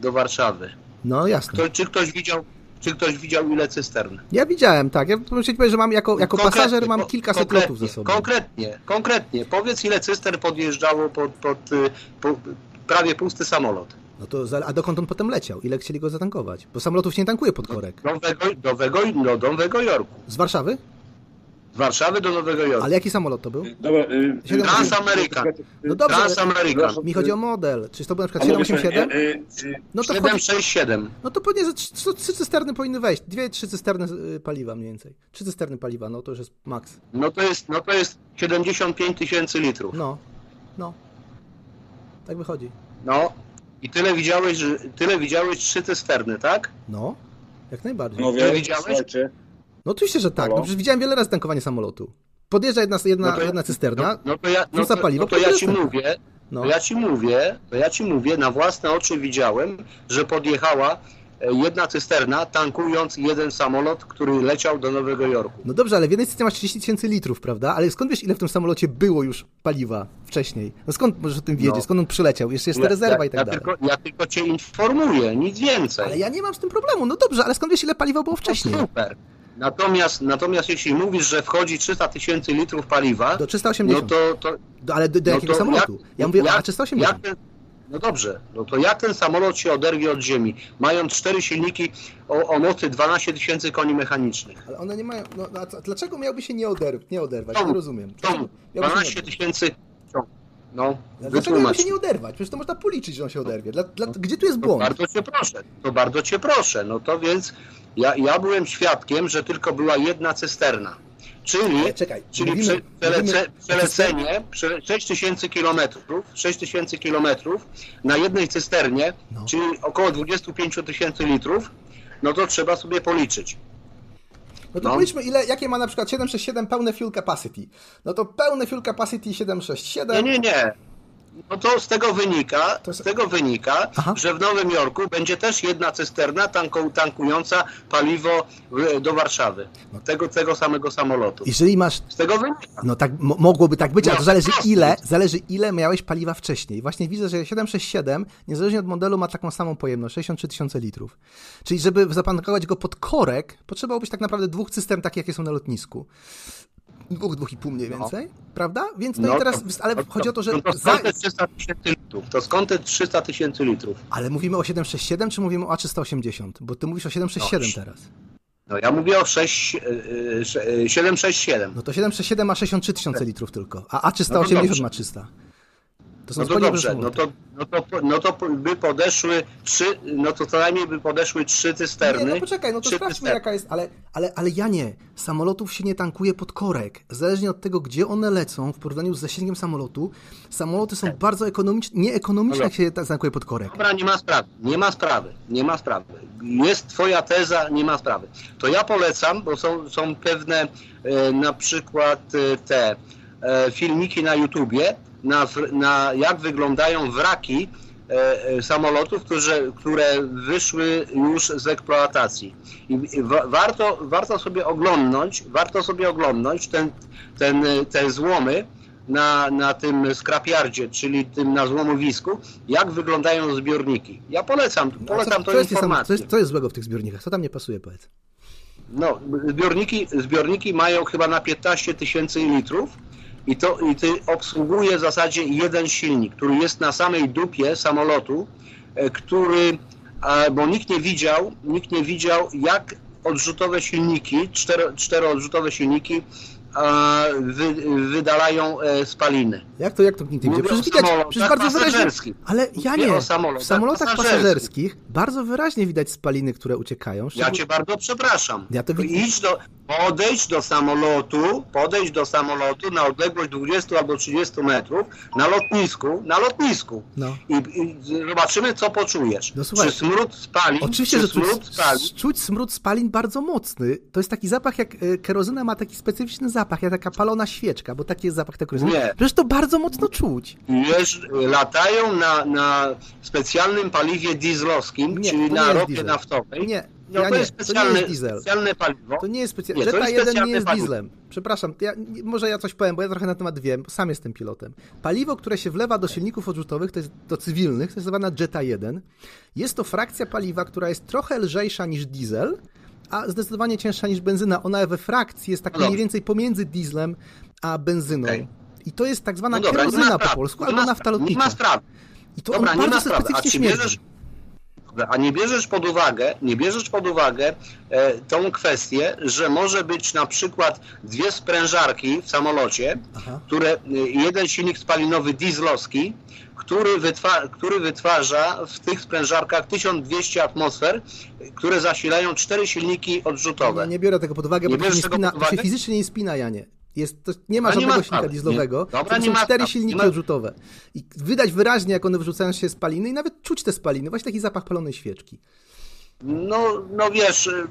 do Warszawy. No jasne. Kto, czy ktoś widział, czy ktoś widział ile cystern? Ja widziałem, tak. Ja muszę ci powiedzieć, że mam jako, jako pasażer mam kilkaset lotów ze sobą. Konkretnie, konkretnie. Powiedz ile cyster podjeżdżało pod, pod, y, po, prawie pusty samolot. No to, a dokąd on potem leciał? Ile chcieli go zatankować? Bo samolotów się nie tankuje pod korek. Do Nowego, nowego, no, do Nowego Jorku. Z Warszawy? Z Warszawy do Nowego Jorku. Ale jaki samolot to był? Dobra, y, Transamerican. No dobrze, Transamerican. mi chodzi o model. Czy to był na przykład A mogę 787? się- y, No to 767. No to pewnie co- trzy cysterny powinny wejść. Dwie, trzy cysterny y, paliwa mniej więcej. Trzy cysterny paliwa, no to już jest maks. No to jest, no to jest 75 tysięcy litrów. No, no. Tak wychodzi. No. I tyle widziałeś, że tyle widziałeś trzy cysterny, tak? No, jak najbardziej. No wiem, widziałeś? słuchajcie. No oczywiście, że tak. No przecież widziałem wiele razy tankowanie samolotu. Podjeżdża jedna, jedna, No to- jedna cysterna, No to ja, no to, paliwo, no to ja ci mówię, No. to ja ci mówię, to ja ci mówię, na własne oczy widziałem, że podjechała e, jedna cysterna, tankując jeden samolot, który leciał do Nowego Jorku. No dobrze, ale w jednej cysternie masz 30 tysięcy litrów, prawda? Ale skąd wiesz, ile w tym samolocie było już paliwa wcześniej? No skąd możesz o tym wiedzieć? No. Skąd on przyleciał? Jeszcze jest Ja- rezerwa ja, i tak ja dalej. Tylko, ja tylko cię informuję, nic więcej. Ale ja nie mam z tym problemu. No dobrze, ale skąd wiesz, ile paliwa było wcześniej? No super. Natomiast, natomiast jeśli mówisz, że wchodzi 300 tysięcy litrów paliwa, Do 380. no to, to Do, ale do, do no jakiego samolotu? jak- ja mówię jak- A380. jak ten- No dobrze, no to jak ten samolot się oderwie od ziemi? Mają cztery silniki o, o mocy 12 tysięcy koni mechanicznych. Ale one nie mają. No, a dlaczego miałby się nie, oderw nie oderwać? Czemu? Nie rozumiem. Nie 12 tysięcy No, Dlaczego wytłumacz. się nie oderwać? Przecież to można policzyć, że on się oderwie. Dla, dla, gdzie tu jest To błąd? bardzo cię proszę, to bardzo cię proszę. No to więc ja, ja byłem świadkiem, że tylko była jedna cysterna. Czyli, czekaj, czyli mówimy- prze, przelece, przelecenie prze, 6 tysięcy kilometrów, 6 tysięcy kilometrów na jednej cysternie, No. czyli około 25 tysięcy litrów, no to trzeba sobie policzyć. No to No. policzmy, ile, jakie ma na przykład 767 pełne fuel capacity. No to pełne fuel capacity 767. Nie, nie, nie. No to z tego wynika, z tego wynika, że w Nowym Jorku będzie też jedna cysterna tanku, tankująca paliwo w, do Warszawy. Tego, tego samego samolotu. Jeżeli masz. Z tego wynika. No tak, mo- mogłoby tak być, ale to No, zależy ile, zależy ile miałeś paliwa wcześniej. Właśnie widzę, że 767, niezależnie od modelu, ma taką samą pojemność, 63 tysiące litrów. Czyli żeby zapankować go pod korek, potrzebowałobyś tak naprawdę dwóch cystern, takich jakie są na lotnisku. Dwóch, dwóch i pół mniej więcej, prawda? Więc no, i teraz, ale chodzi o to, że No to za, skąd te 300 tysięcy litrów? To skąd te 300 tysięcy litrów? ale mówimy o 767 czy mówimy o A380? Bo ty mówisz o 767 No, teraz. No ja mówię o 6, y, y, sz- y, 767. No to 767 ma 63 tysiące litrów tylko, a A380 No to dobrze. ma 300. To są No to dobrze, no to, no, to, no to by podeszły trzy, no to co najmniej by podeszły trzy cysterny. Nie, no poczekaj, no to sprawdźmy cysterny. jaka jest, ale, ale, ale ja nie. Samolotów się nie tankuje pod korek. Zależnie od tego, gdzie one lecą w porównaniu z zasięgiem samolotu, samoloty są bardzo ekonomiczne, nieekonomiczne, jak się ta- tankuje pod korek. Dobra, nie ma sprawy, nie ma sprawy, nie ma sprawy. Jest twoja teza, nie ma sprawy. To ja polecam, bo są, są pewne e, na przykład e, te e, filmiki na YouTubie, na, na jak wyglądają wraki e, e, samolotów, które, które wyszły już z eksploatacji. I, i wa, warto, warto sobie oglądnąć, warto sobie oglądnąć ten, ten, te złomy, na, na tym skrapiardzie, czyli tym na złomowisku, jak wyglądają zbiorniki. Ja polecam, A polecam to co, jest, informację. co, jest, co jest złego w tych zbiornikach? Co tam nie pasuje, powiedz? No, zbiorniki, zbiorniki mają chyba na 15 tysięcy litrów i to i ty obsługuje w zasadzie jeden silnik, który jest na samej dupie samolotu, e, który, bo nikt nie widział, nikt nie widział jak odrzutowe silniki, cztero, czteroodrzutowe silniki wy, wydalają e, spaliny. Jak to, jak to Mówię wie? Przecież widać, przecież bardzo wyraźnie, ale ja nie, samolotach w samolotach pasażerskich. pasażerskich bardzo wyraźnie widać spaliny, które uciekają. Ja cię bardzo przepraszam. Ja to widzę. Idź do, podejdź do samolotu, podejdź do samolotu na odległość 20 albo 30 metrów na lotnisku, na lotnisku No. i, i zobaczymy co poczujesz. No słuchaj, czy smród spalin, Oczywiście, czy że czuć, smród spalin, czuć smród spalin bardzo mocny. To jest taki zapach, jak e, kerozyna ma taki specyficzny zapach, jak taka palona świeczka, bo taki jest zapach kerozyny. Nie. Przecież to bardzo mocno czuć. wiesz, latają na, na specjalnym paliwie dieslowskim, Nie, czyli na ropie diesel. naftowej. Nie, No ja to nie, jest to nie specjalne, jest diesel. specjalne paliwo. To nie jest specjalne. Jetta jest 1 nie specjalne jest paliwo. dieslem. Przepraszam, ja, może ja coś powiem, bo ja trochę na temat wiem, bo sam jestem pilotem. Paliwo, które się wlewa do silników odrzutowych, to jest do cywilnych, to jest nazywana Jetta 1. Jest to frakcja paliwa, która jest trochę lżejsza niż diesel, a zdecydowanie cięższa niż benzyna. Ona we frakcji jest tak No mniej więcej pomiędzy dieslem a benzyną. I to jest tak zwana No dobra, kerozyna po polsku, albo nafta lotnicza. Nie ma sprawy. I to Dobra, on nie ma sprawy. A czy bierzesz, a nie bierzesz pod uwagę, nie bierzesz pod uwagę e, tą kwestię, że może być na przykład dwie sprężarki w samolocie, które e, jeden silnik spalinowy dieslowski, który, wytwa, który wytwarza w tych sprężarkach 1200 atmosfer, które zasilają cztery silniki odrzutowe. Nie, nie biorę tego pod uwagę, Nie bo to się, nie spina, się fizycznie nie spina, Janie. Jest, to nie ma nie żadnego ma silnika dieslowego. Nie. Dobra, to nie są cztery silniki Nie odrzutowe. I widać wyraźnie, jak one wyrzucają się spaliny i nawet czuć te spaliny. Właśnie taki zapach palonej świeczki. No, no wiesz, e,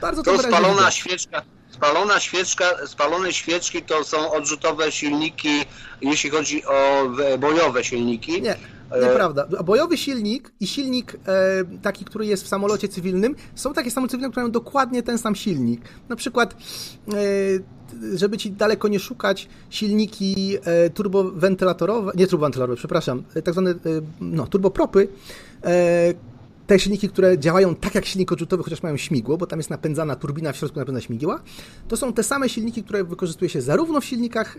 Bardzo to to spalona widać. świeczka, spalona świeczka, spalone świeczki to są odrzutowe silniki, jeśli chodzi o we- bojowe silniki. Nie, E, nieprawda. Bojowy silnik i silnik e, taki, który jest w samolocie cywilnym, są takie samoloty cywilne, które mają dokładnie ten sam silnik. Na przykład, e, żeby ci daleko nie szukać, silniki e, turbowentylatorowe, nie turbowentylatorowe, przepraszam, e, tak zwane e, no, turbopropy, te silniki, które działają tak jak silnik odrzutowy, chociaż mają śmigło, bo tam jest napędzana turbina w środku napędzana śmigła, to są te same silniki, które wykorzystuje się zarówno w silnikach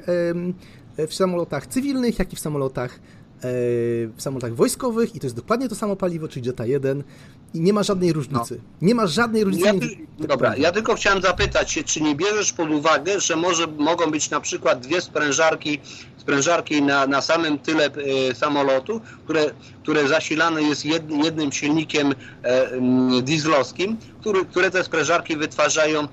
w samolotach cywilnych, jak i w samolotach w samolotach wojskowych i to jest dokładnie to samo paliwo, czyli Jetta 1 i nie ma żadnej różnicy. Nie ma żadnej różnicy. Ja, między- dobra, ja tylko chciałem zapytać się, czy nie bierzesz pod uwagę, że może mogą być na przykład dwie sprężarki, sprężarki na, na samym tyle e, samolotu, które, które zasilane jest jed, jednym silnikiem e, dieslowskim, który, które te sprężarki wytwarzają e,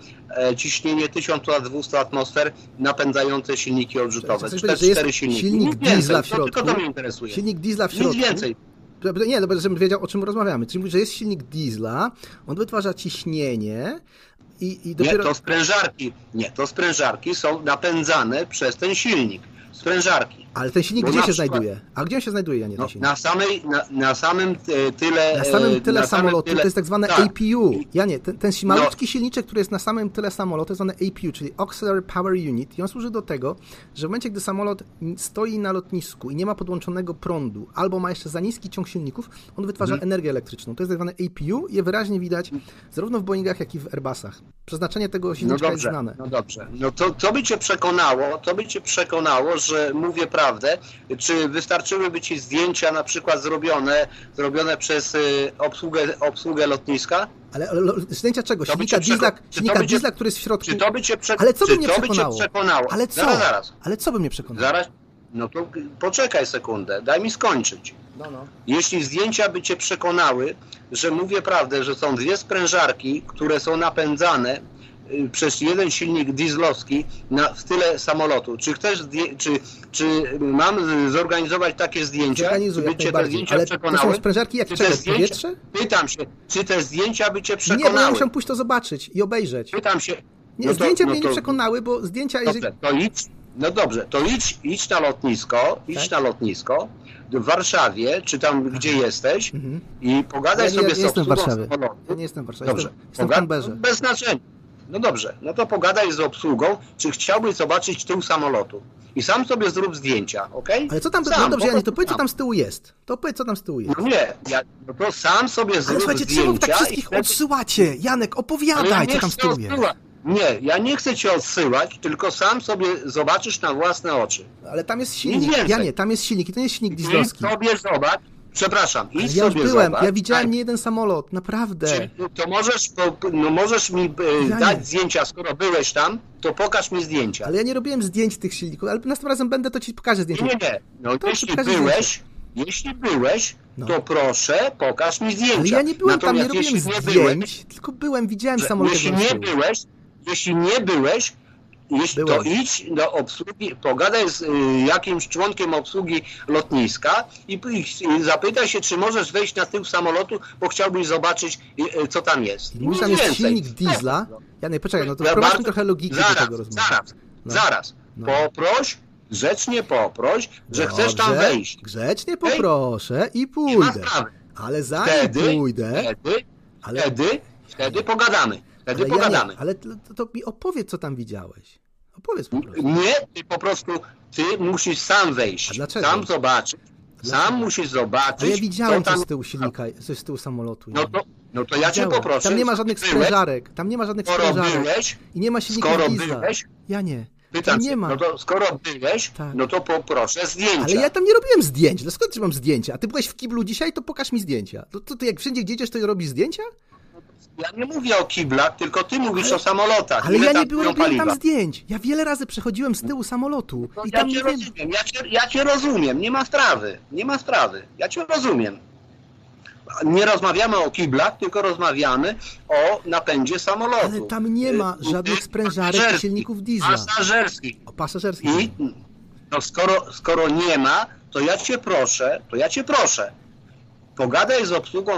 ciśnienie 1200 atmosfer napędzające silniki odrzutowe. Cztery, powiedzieć, cztery silniki. silnik Nic więcej, diesla w no, tylko środku? to mnie interesuje. Silnik diesla w Nic środku. więcej. Nie, no bo żebym wiedział, o czym rozmawiamy. Czyli mówisz, że jest silnik diesla, on wytwarza ciśnienie i, i dopiero... Nie, to sprężarki. Nie, to sprężarki są napędzane przez ten silnik. Sprężarki. Ale ten silnik Bo gdzie się przykład- znajduje? A gdzie on się znajduje, ja nie ten No, na, samej, na, na samym e, tyle. Na samym e, tyle na samolotu tyle- to jest tak zwane tak. APU. Ja nie, ten, ten No. malutki silniczek, który jest na samym tyle samolotu, jest zwany APU, czyli Auxiliary Power Unit i on służy do tego, że w momencie, gdy samolot stoi na lotnisku i nie ma podłączonego prądu, albo ma jeszcze za niski ciąg silników, on wytwarza Mhm. energię elektryczną. To jest tak zwane APU i je wyraźnie widać zarówno w Boeingach, jak i w Airbusach. Przeznaczenie tego No silniczka jest dobrze, znane. no dobrze. No to, to by cię przekonało, to by cię przekonało, że mówię prawdę. Czy wystarczyłyby ci zdjęcia na przykład zrobione, zrobione przez y, obsługę, obsługę lotniska? Ale, zdjęcia czego? To Silnika diesla, silnika cię- diesla, który jest w środku. Czy to by cię, prze... Ale co by mnie to by przekonało? przekonało? Ale co? Zaraz, zaraz. Ale co by mnie przekonało? Zaraz. No to poczekaj sekundę, daj mi skończyć. No, no. Jeśli zdjęcia by cię przekonały, że mówię prawdę, że są dwie sprężarki, które są napędzane przez jeden silnik dieslowski na, w tyle samolotu. Czy chcesz, czy, czy mam zorganizować takie zdjęcia? Zorganizuję, by cię te zdjęcia Ale to są przekonały? sprężarki jak powietrze? pytam się, czy te zdjęcia by cię Nie, bo ja przekonały? musiałem pójść to zobaczyć i obejrzeć. Pytam się. Nie, no to- zdjęcia no mnie to- nie przekonały, bo zdjęcia... Jeżeli... Dobrze, to idź, no dobrze, to idź, idź na lotnisko, idź Tak. na lotnisko w Warszawie, czy tam gdzie jesteś i pogadaj Ja nie- sobie ja z nie jestem w obsługą Warszawie. samolotu. Ja nie jestem w Warszawie, Dobrze, jestem, jestem w Canberrze. Bez znaczenia. No dobrze, no to pogadaj z obsługą, czy chciałbyś zobaczyć tył samolotu. I sam sobie zrób zdjęcia, okej? Ale co tam... Sam, no dobrze, Janie, to powiedz, co tam z tyłu jest. To powiedz, co tam z tyłu jest. No nie, ja, no to sam sobie Ale zrób słuchajcie, czemu wy zdjęcia tak wszystkich i odsyłacie? Janek, Ale opowiadaj, ja co tam z tyłu jest. Nie, ja nie chcę cię odsyłać, tylko sam sobie zobaczysz na własne oczy. Ale tam jest silnik. Ja nie, tam jest silnik i to nie jest silnik dieslowski. sobie zobacz, przepraszam, idź ja już sobie byłem, zobacz. ja widziałem Tak, nie jeden samolot, naprawdę. czy- To możesz, no możesz mi e, Ja dać nie. zdjęcia, skoro byłeś tam, to pokaż mi zdjęcia. Ale ja nie robiłem zdjęć tych silników, ale następnym razem będę, to ci pokażę zdjęcia. Nie, nie. No To jeśli byłeś, jeśli byłeś, No. to proszę, pokaż mi zdjęcia. Ale ja nie byłem tam, nie Natomiast robiłem zdjęć, nie byłeś, tylko byłem, widziałem samolot. Jeśli nie byłeś, jeśli nie byłeś, jeśli, to idź do obsługi, pogadaj z y, jakimś członkiem obsługi lotniska i, i, zapytaj się, czy możesz wejść na tył samolotu, bo chciałbyś zobaczyć, y, y, co tam jest. Nic tam jest silnik diesla. Ja nie, poczekaj, no to Ja bardzo- trochę logiki zaraz, do tego rozmowy. Zaraz, No. zaraz. No. Poproś, grzecznie poproś, że chcesz tam Dobrze, wejść. Grzecznie poproszę i pójdę. Ale zanim Wtedy, pójdę... wtedy, Ale- wtedy, wtedy pogadamy. Wtedy ale ja nie, ale to, to mi opowiedz, co tam widziałeś. Opowiedz po prostu. Nie, ty po prostu, ty musisz sam wejść. A dlaczego? Sam zobaczyć. Sam musisz zobaczyć, Ale ja widziałem co tam... coś z tyłu silnika, coś z tyłu samolotu. No to, no to ja cię poproszę. Tam nie ma żadnych sprężarek, tam nie ma żadnych Skoro sprężarek. byłeś, I nie ma silników skoro byłeś, Ja nie. pytam nie ma. no to skoro byłeś, Tak. no to poproszę zdjęcia. Ale ja tam nie robiłem zdjęć. Dlaczego skąd mam zdjęcia? A ty byłeś w kiblu dzisiaj, to pokaż mi zdjęcia. To, to ty jak wszędzie gdzie idziesz, to robisz zdjęcia? Ja nie mówię o kiblach, tylko ty mówisz o samolotach. Ale ja nie byłem, tam zdjęć. Ja wiele razy przechodziłem z tyłu samolotu. I Ja tam cię wiem. rozumiem, ja cię, ja cię rozumiem, nie ma sprawy, nie ma sprawy, ja cię rozumiem. Nie rozmawiamy o kiblach, tylko rozmawiamy o napędzie samolotu. Ale tam nie ma Y, żadnych y, sprężarek i silników diesla. Pasażerskich. O pasażerskich. I no skoro, skoro nie ma, to ja cię proszę, to ja cię proszę, pogadaj z obsługą,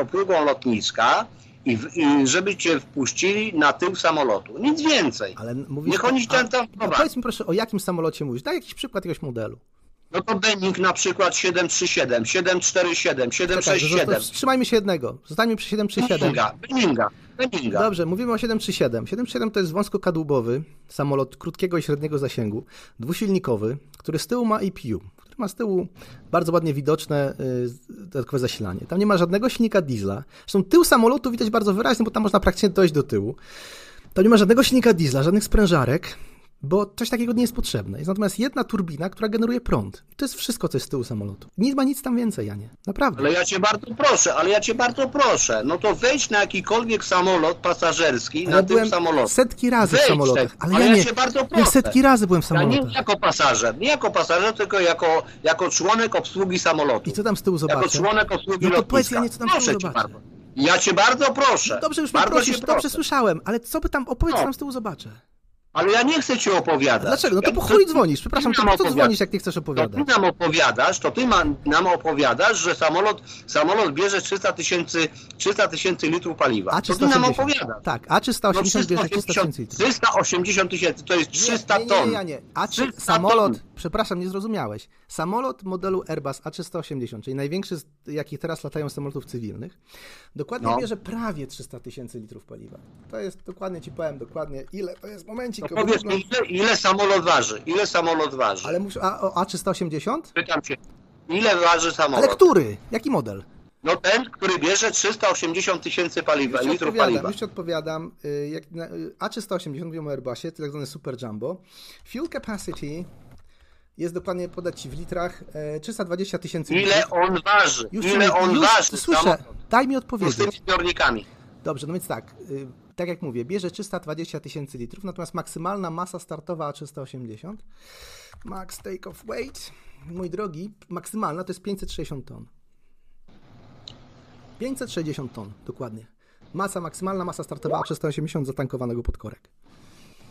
obsługą lotniska i, w- i żeby cię wpuścili na tył samolotu. Nic więcej. Ale mówisz, Niech oni a- tam, no powiedz mi proszę, o jakim samolocie mówisz? Daj jakiś przykład jakiegoś modelu. No to Boeing na przykład 737, 747, Czekaj, to- to 767. wstrzymajmy się jednego. Zostańmy przy 737. Boeinga, Boeinga, Boeinga. Dobrze, mówimy o 737. 737 to jest wąskokadłubowy samolot krótkiego i średniego zasięgu, dwusilnikowy, który z tyłu ma który ma z tyłu bardzo ładnie widoczne y, dodatkowe zasilanie. Tam nie ma żadnego silnika diesla. Zresztą tył samolotu widać bardzo wyraźnie, bo tam można praktycznie dojść do tyłu. Tam nie ma żadnego silnika diesla, żadnych sprężarek. Bo coś takiego nie jest potrzebne. Jest natomiast jedna turbina, która generuje prąd. I to jest wszystko, co jest z tyłu samolotu. Nie ma nic tam więcej, Janie. Naprawdę. Ale ja cię bardzo proszę, ale ja cię bardzo proszę. No to wejdź na jakikolwiek samolot pasażerski, Ale na ja tym samolocie. setki razy w Wejdź samolotach. tak, Ale ale ja ja nie. cię bardzo Ja proszę. setki razy byłem w Ja nie samolotach. jako pasażer, nie jako pasażer, tylko jako, jako członek obsługi samolotu. I co tam z tyłu Jako zobaczę? członek obsługi No to powiedz. Janie, co tam z tyłu proszę zobaczę? bardzo. Ja cię bardzo proszę. No dobrze, już mnie bardzo prosisz, dobrze proszę. słyszałem, ale co by tam, opowiedz, co No. tam z tyłu zobaczę. Ale ja nie chcę ci opowiadać. Dlaczego? No to ja po chuj dzwonisz? Przepraszam, to po co dzwonisz, jak nie chcesz To opowiadać? ty nam opowiadasz, to ty ma, nam opowiadasz, że samolot, samolot bierze 300 tysięcy 300 tysięcy litrów paliwa. A to ty nam 380. opowiadasz. Tak, A 380 bierze 300 tysięcy litrów. 380 tysięcy, to jest 300 nie, ton. Nie, nie, nie. A czy 300 samolot, ton. przepraszam, nie zrozumiałeś. Samolot modelu Airbus A380, czyli największy z jakich teraz latają samolotów cywilnych, dokładnie No. bierze prawie 300 tysięcy litrów paliwa. To jest, dokładnie ci powiem, dokładnie ile to jest, momencik. To powiedz mi, ile, ile samolot waży? Ile samolot waży? Ale muszę, a, o A380? Pytam cię, ile waży samolot? Ale który? Jaki model? No ten, który bierze 380 tysięcy paliwa, Już litrów paliwa. już ci odpowiadam. Y, Jak na, y, A380, mówimy o Airbusie, to tak zwany Super Jumbo. Fuel capacity jest dokładnie podać ci w litrach e, 320 tysięcy Ile litrów. on waży? Już ile on już waży? Słyszę, samolot? daj mi Z tymi odpowiedzieć. zbiornikami. Dobrze, no więc tak, y, tak jak mówię, bierze 320 tysięcy litrów, natomiast maksymalna masa startowa A380, max take off weight, mój drogi, maksymalna to jest 560 ton. 560 ton, dokładnie. Masa maksymalna, masa startowa A380 zatankowanego pod korek.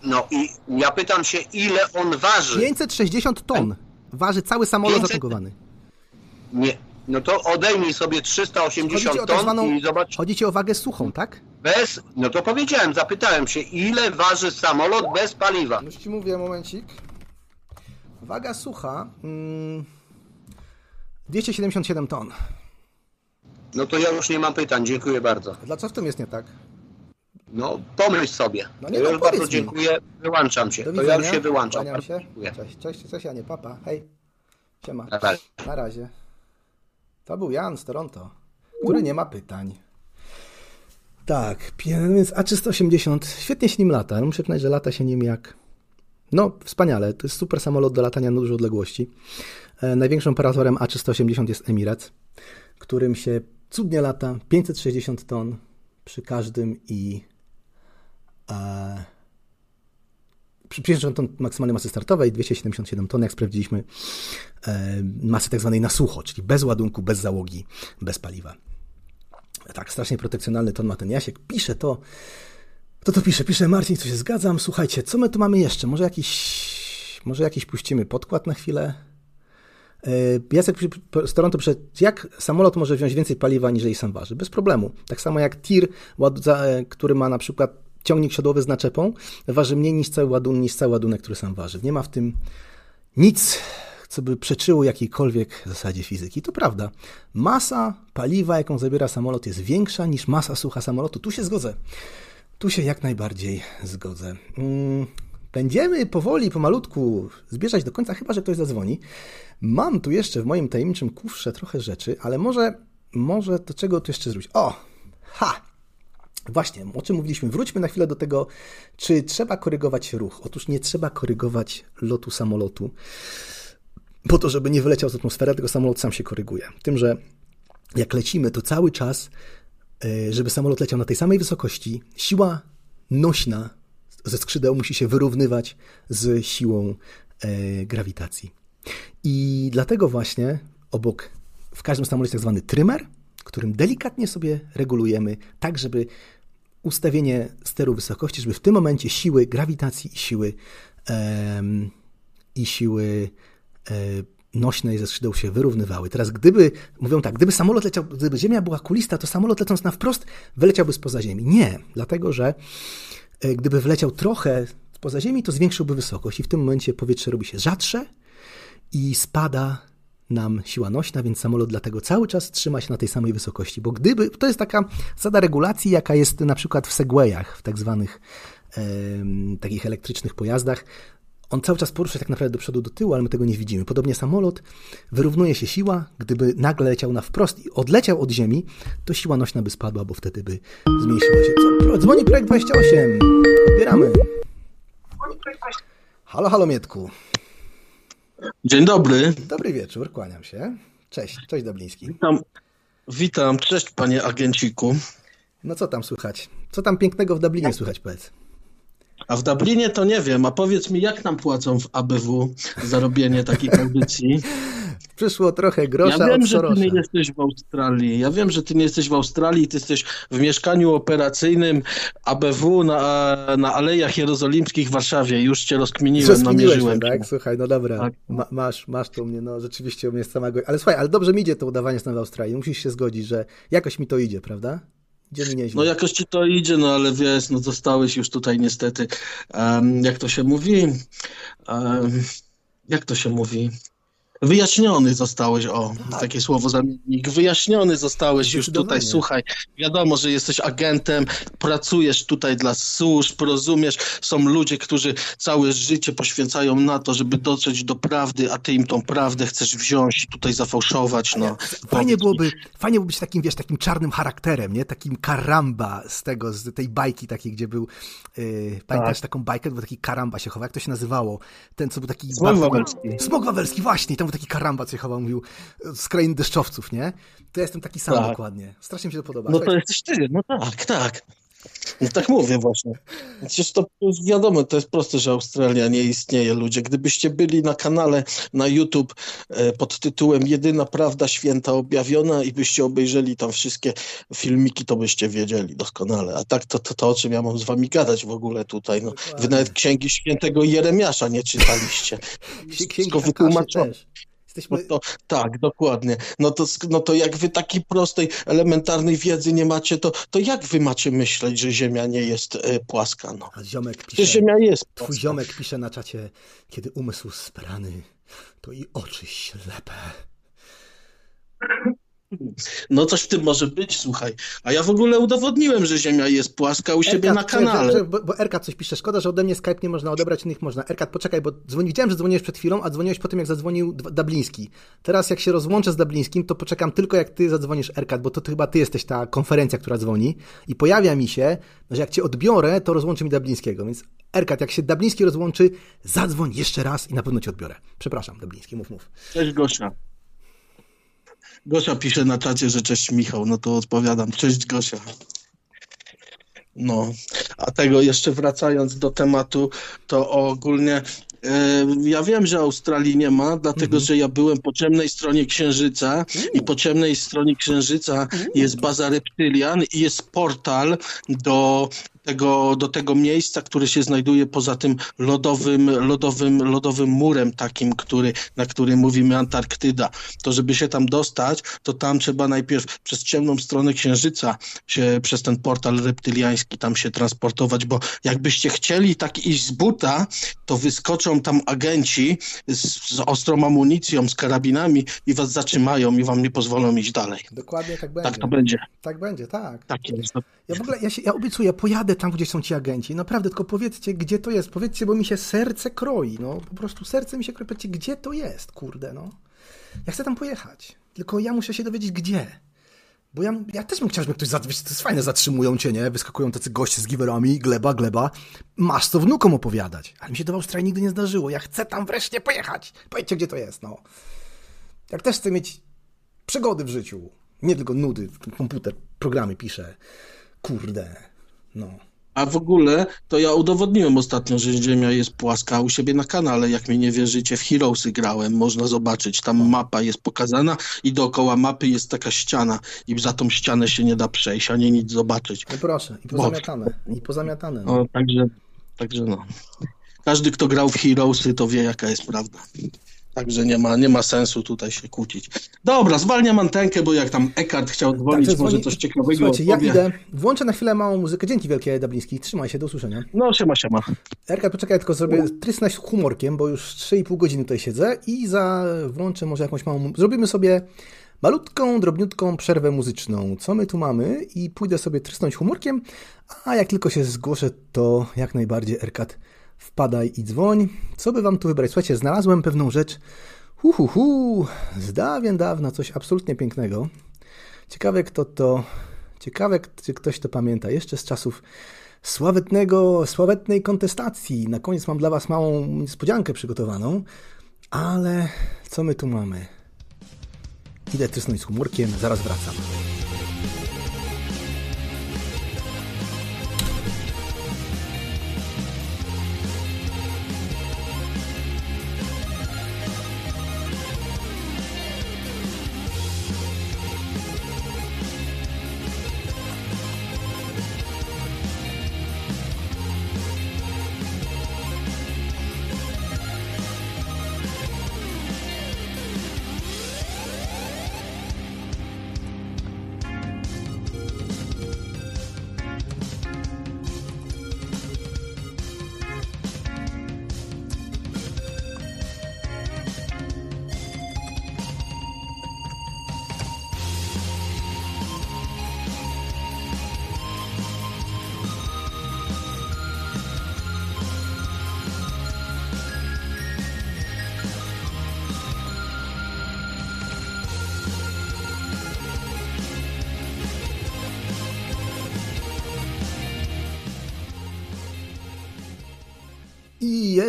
No i ja pytam się, ile on waży? 560 ton waży cały samolot 500 zatankowany. Nie. No to odejmij sobie Chodzi 380 ci o ton tak zwaną, i zobacz, chodzi ci o wagę suchą, tak? bez, no to powiedziałem, zapytałem się, ile waży samolot bez paliwa? Już ci mówię, momencik. Waga sucha mm, 277 ton. No to ja już nie mam pytań, dziękuję bardzo. Dla co w tym jest nie tak? No, pomyśl sobie. No nie, no już bardzo mi. dziękuję, wyłączam się. Do To ja już się wyłączam. Się. Dziękuję. Cześć, cześć, cześć Janie, papa, hej. Siema. Na razie. Na razie. To był Jan z Toronto, który nie ma pytań. Tak, więc A380, świetnie się nim lata. ale Muszę przyznać, że lata się nim jak... No, wspaniale. To jest super samolot do latania na duże odległości. E, największym operatorem A380 jest Emirates, którym się cudnie lata. 560 ton przy każdym i... E, przy 50 ton maksymalnej masy startowej, 277 ton, jak sprawdziliśmy, e, masy tak zwanej na sucho, czyli bez ładunku, bez załogi, bez paliwa. Tak, strasznie protekcjonalny ton ma ten Jasiek. Pisze to. Kto to pisze? Pisze Marcin, co się zgadzam. Słuchajcie, co my tu mamy jeszcze? Może jakiś, może jakiś puścimy podkład na chwilę? E, Jacek z Toronto pisze, jak samolot może wziąć więcej paliwa niż sam waży? Bez problemu. Tak samo jak tir, e, który ma na przykład ciągnik siodłowy z naczepą, waży mniej niż cały ładunek, niż cały ładunek, który sam waży. Nie ma w tym nic, co by przeczyło jakiejkolwiek zasadzie fizyki. To prawda. Masa paliwa, jaką zabiera samolot, jest większa niż masa sucha samolotu. Tu się zgodzę. Tu się jak najbardziej zgodzę. Mm, Będziemy powoli, pomalutku zbierzać do końca, chyba że ktoś zadzwoni. Mam tu jeszcze w moim tajemniczym kufrze trochę rzeczy, ale może, może do czego tu jeszcze zrobić? O! Ha! Właśnie, o czym mówiliśmy? Wróćmy na chwilę do tego, czy trzeba korygować ruch. Otóż nie trzeba korygować lotu samolotu po to, żeby nie wyleciał z atmosfery, tylko samolot sam się koryguje. Tym, że jak lecimy, to cały czas, e, żeby samolot leciał na tej samej wysokości, siła nośna ze skrzydeł musi się wyrównywać z siłą e, grawitacji. I dlatego właśnie obok w każdym samolocie jest tak zwany trymer, którym delikatnie sobie regulujemy, tak żeby ustawienie steru wysokości, żeby w tym momencie siły grawitacji i siły em, i siły e, nośnej ze skrzydeł się wyrównywały. Teraz gdyby, mówią tak, gdyby samolot leciał, gdyby Ziemia była kulista, to samolot lecąc na wprost wyleciałby spoza Ziemi. Nie, dlatego że e, gdyby wleciał trochę spoza Ziemi, to zwiększyłby wysokość i w tym momencie powietrze robi się rzadsze i spada nam siła nośna, więc samolot dlatego cały czas trzyma się na tej samej wysokości, bo gdyby, to jest taka zasada regulacji, jaka jest na przykład w Segwayach, w tak zwanych em, takich elektrycznych pojazdach, on cały czas porusza się tak naprawdę do przodu, do tyłu, ale my tego nie widzimy. Podobnie samolot, wyrównuje się siła, gdyby nagle leciał na wprost i odleciał od ziemi, to siła nośna by spadła, bo wtedy by zmniejszyła się. Co? Dzwoni projekt 28. Odbieramy. Halo, halo Mietku. Dzień dobry. Dobry wieczór, kłaniam się. Cześć, cześć Dubliński. Witam, witam. cześć panie agenciku. No co tam słychać? Co tam pięknego w Dublinie słychać, powiedz? A w Dublinie to nie wiem, a powiedz mi, jak nam płacą w ABW za robienie takich audycji? [LAUGHS] Przyszło trochę grosza Ja wiem, że ty nie jesteś w Australii. Ja wiem, że ty nie jesteś w Australii, ty jesteś w mieszkaniu operacyjnym ABW na, na Alejach Jerozolimskich w Warszawie. Już cię rozkminiłem, namierzyłem. mnie, tak? Słuchaj, no dobra, Ma, masz, masz to u mnie, no rzeczywiście u mnie jest samego... Ale słuchaj, ale dobrze mi idzie to udawanie stanu w Australii. Musisz się zgodzić, że jakoś mi to idzie, prawda? Idzie mi nieźle. No jakoś ci to idzie, no ale wiesz, no zostałeś już tutaj niestety, em, jak to się mówi, em, jak to się mówi? Wyjaśniony zostałeś, o, takie słowo zamiennik. Wyjaśniony zostałeś już tutaj, słuchaj. Wiadomo, że jesteś agentem, pracujesz tutaj dla służb, rozumiesz. Są ludzie, którzy całe życie poświęcają na to, żeby dotrzeć do prawdy, a ty im tą prawdę chcesz wziąć i tutaj zafałszować, no. Fajnie byłoby, fajnie byłoby być takim, wiesz, takim czarnym charakterem, nie? Takim karamba z tego, z tej bajki takiej, gdzie był, yy, pamiętasz taką bajkę, był taki karamba się chował, jak to się nazywało? Ten, co był taki... Bardzo- Wawelski. Smok Wawelski, właśnie, tam taki karamba, co się chował, mówił, z krainy deszczowców, nie? To ja jestem taki sam Tak. dokładnie. Strasznie mi się to podoba. No to jesteś ty, no tak, tak. No tak mówię właśnie. Przecież to już wiadomo, to jest proste, że Australia nie istnieje, ludzie. Gdybyście byli na kanale na YouTube e, pod tytułem Jedyna Prawda Święta Objawiona i byście obejrzeli tam wszystkie filmiki, to byście wiedzieli doskonale. A tak to, to, to o czym ja mam z wami gadać w ogóle tutaj. No. Wy nawet Księgi Świętego Jeremiasza nie czytaliście. Wszystko wytłumaczone. też. Jesteśmy... No to, tak, dokładnie. No to, no to jak wy takiej prostej, elementarnej wiedzy nie macie, to, to jak wy macie myśleć, że Ziemia nie jest e, płaska? No. A ziomek pisze, Przecież Ziemia jest Twój płaska. ziomek pisze na czacie, kiedy umysł sprany, to i oczy ślepe. No coś w tym może być, słuchaj. A ja w ogóle udowodniłem, że Ziemia jest płaska u siebie na kanale. czekaj, Bo, bo Erkat coś pisze, szkoda, że ode mnie Skype nie można odebrać, innych można. Erkat, poczekaj, bo dzwoni, widziałem, że dzwoniłeś przed chwilą, a dzwoniłeś po tym, jak zadzwonił Dubliński. Teraz jak się rozłączę z Dublińskim, to poczekam tylko jak ty zadzwonisz Erkat, bo to, to chyba ty jesteś ta konferencja, która dzwoni i pojawia mi się, że jak cię odbiorę, to rozłączy mi Dublińskiego, więc Erkat, jak się Dubliński rozłączy, zadzwoń jeszcze raz i na pewno cię odbiorę. Przepraszam, Dubliński, mów, mów. Cześć Gosia. Gosia pisze na czacie, że cześć Michał, no to odpowiadam. Cześć Gosia. No, a tego jeszcze wracając do tematu, to ogólnie e, ja wiem, że Australii nie ma, dlatego że ja byłem po ciemnej stronie Księżyca i po ciemnej stronie Księżyca jest baza reptylian i jest portal do tego, do tego miejsca, które się znajduje poza tym lodowym, lodowym, lodowym murem takim, który, na który mówimy Antarktyda. To żeby się tam dostać, to tam trzeba najpierw przez ciemną stronę Księżyca się przez ten portal reptyliański tam się transportować, bo jakbyście chcieli tak iść z buta, to wyskoczą tam agenci z, z ostrą amunicją, z karabinami i was zatrzymają i wam nie pozwolą iść dalej. Dokładnie tak będzie. Tak to będzie. Tak będzie, tak. Tak jest. Ja w ogóle, ja, się, ja obiecuję, pojadę tam, gdzie są ci agenci. Naprawdę, tylko powiedzcie, gdzie to jest. Powiedzcie, bo mi się serce kroi. No, po prostu serce mi się kroi. Powiedzcie, gdzie to jest, kurde, no. Ja chcę tam pojechać. Tylko ja muszę się dowiedzieć, gdzie. Bo ja, ja też bym chciał, żeby ktoś, wiesz, to jest fajne, zatrzymują cię, nie? Wyskakują tacy goście z giwerami, gleba, gleba. Masz co wnukom opowiadać. Ale mi się to w Australii nigdy nie zdarzyło. Ja chcę tam wreszcie pojechać. Powiedzcie, gdzie to jest, no. Jak też chcę mieć przygody w życiu, nie tylko nudy, komputer, programy piszę. Kurde, no. A w ogóle to ja udowodniłem ostatnio, że Ziemia jest płaska u siebie na kanale. Jak mi nie wierzycie, w Heroesy grałem, można zobaczyć. Tam mapa jest pokazana i dookoła mapy jest taka ściana i za tą ścianę się nie da przejść, ani nic zobaczyć. No proszę, i pozamiatane, i pozamiatane. No. No, także, także no. Każdy, kto grał w Heroesy, to wie, jaka jest prawda. Także nie ma, nie ma sensu tutaj się kłócić. Dobra, zwalniam antenkę, bo jak tam Eckhart chciał dzwonić, Także może dzwoni- coś ciekawego Słuchajcie, ja idę, włączę na chwilę małą muzykę. Dzięki wielkie, Dabliński. Trzymaj się, do usłyszenia. No, siema, siema. Erka, poczekaj, tylko zrobię trysnąć humorkiem, bo już 3,5 godziny tutaj siedzę i za... włączę może jakąś małą... Zrobimy sobie malutką, drobniutką przerwę muzyczną. Co my tu mamy? I pójdę sobie trysnąć humorkiem, a jak tylko się zgłoszę, to jak najbardziej Erkat wpadaj i dzwoń. Co by wam tu wybrać? Słuchajcie, znalazłem pewną rzecz, hu, hu, hu, z dawien dawna, coś absolutnie pięknego. Ciekawe kto to... Ciekawe, czy ktoś to pamięta. Jeszcze z czasów sławetnego, sławetnej kontestacji. Na koniec mam dla Was małą niespodziankę przygotowaną, ale co my tu mamy? Idę trysnąć z humorkiem, zaraz wracam.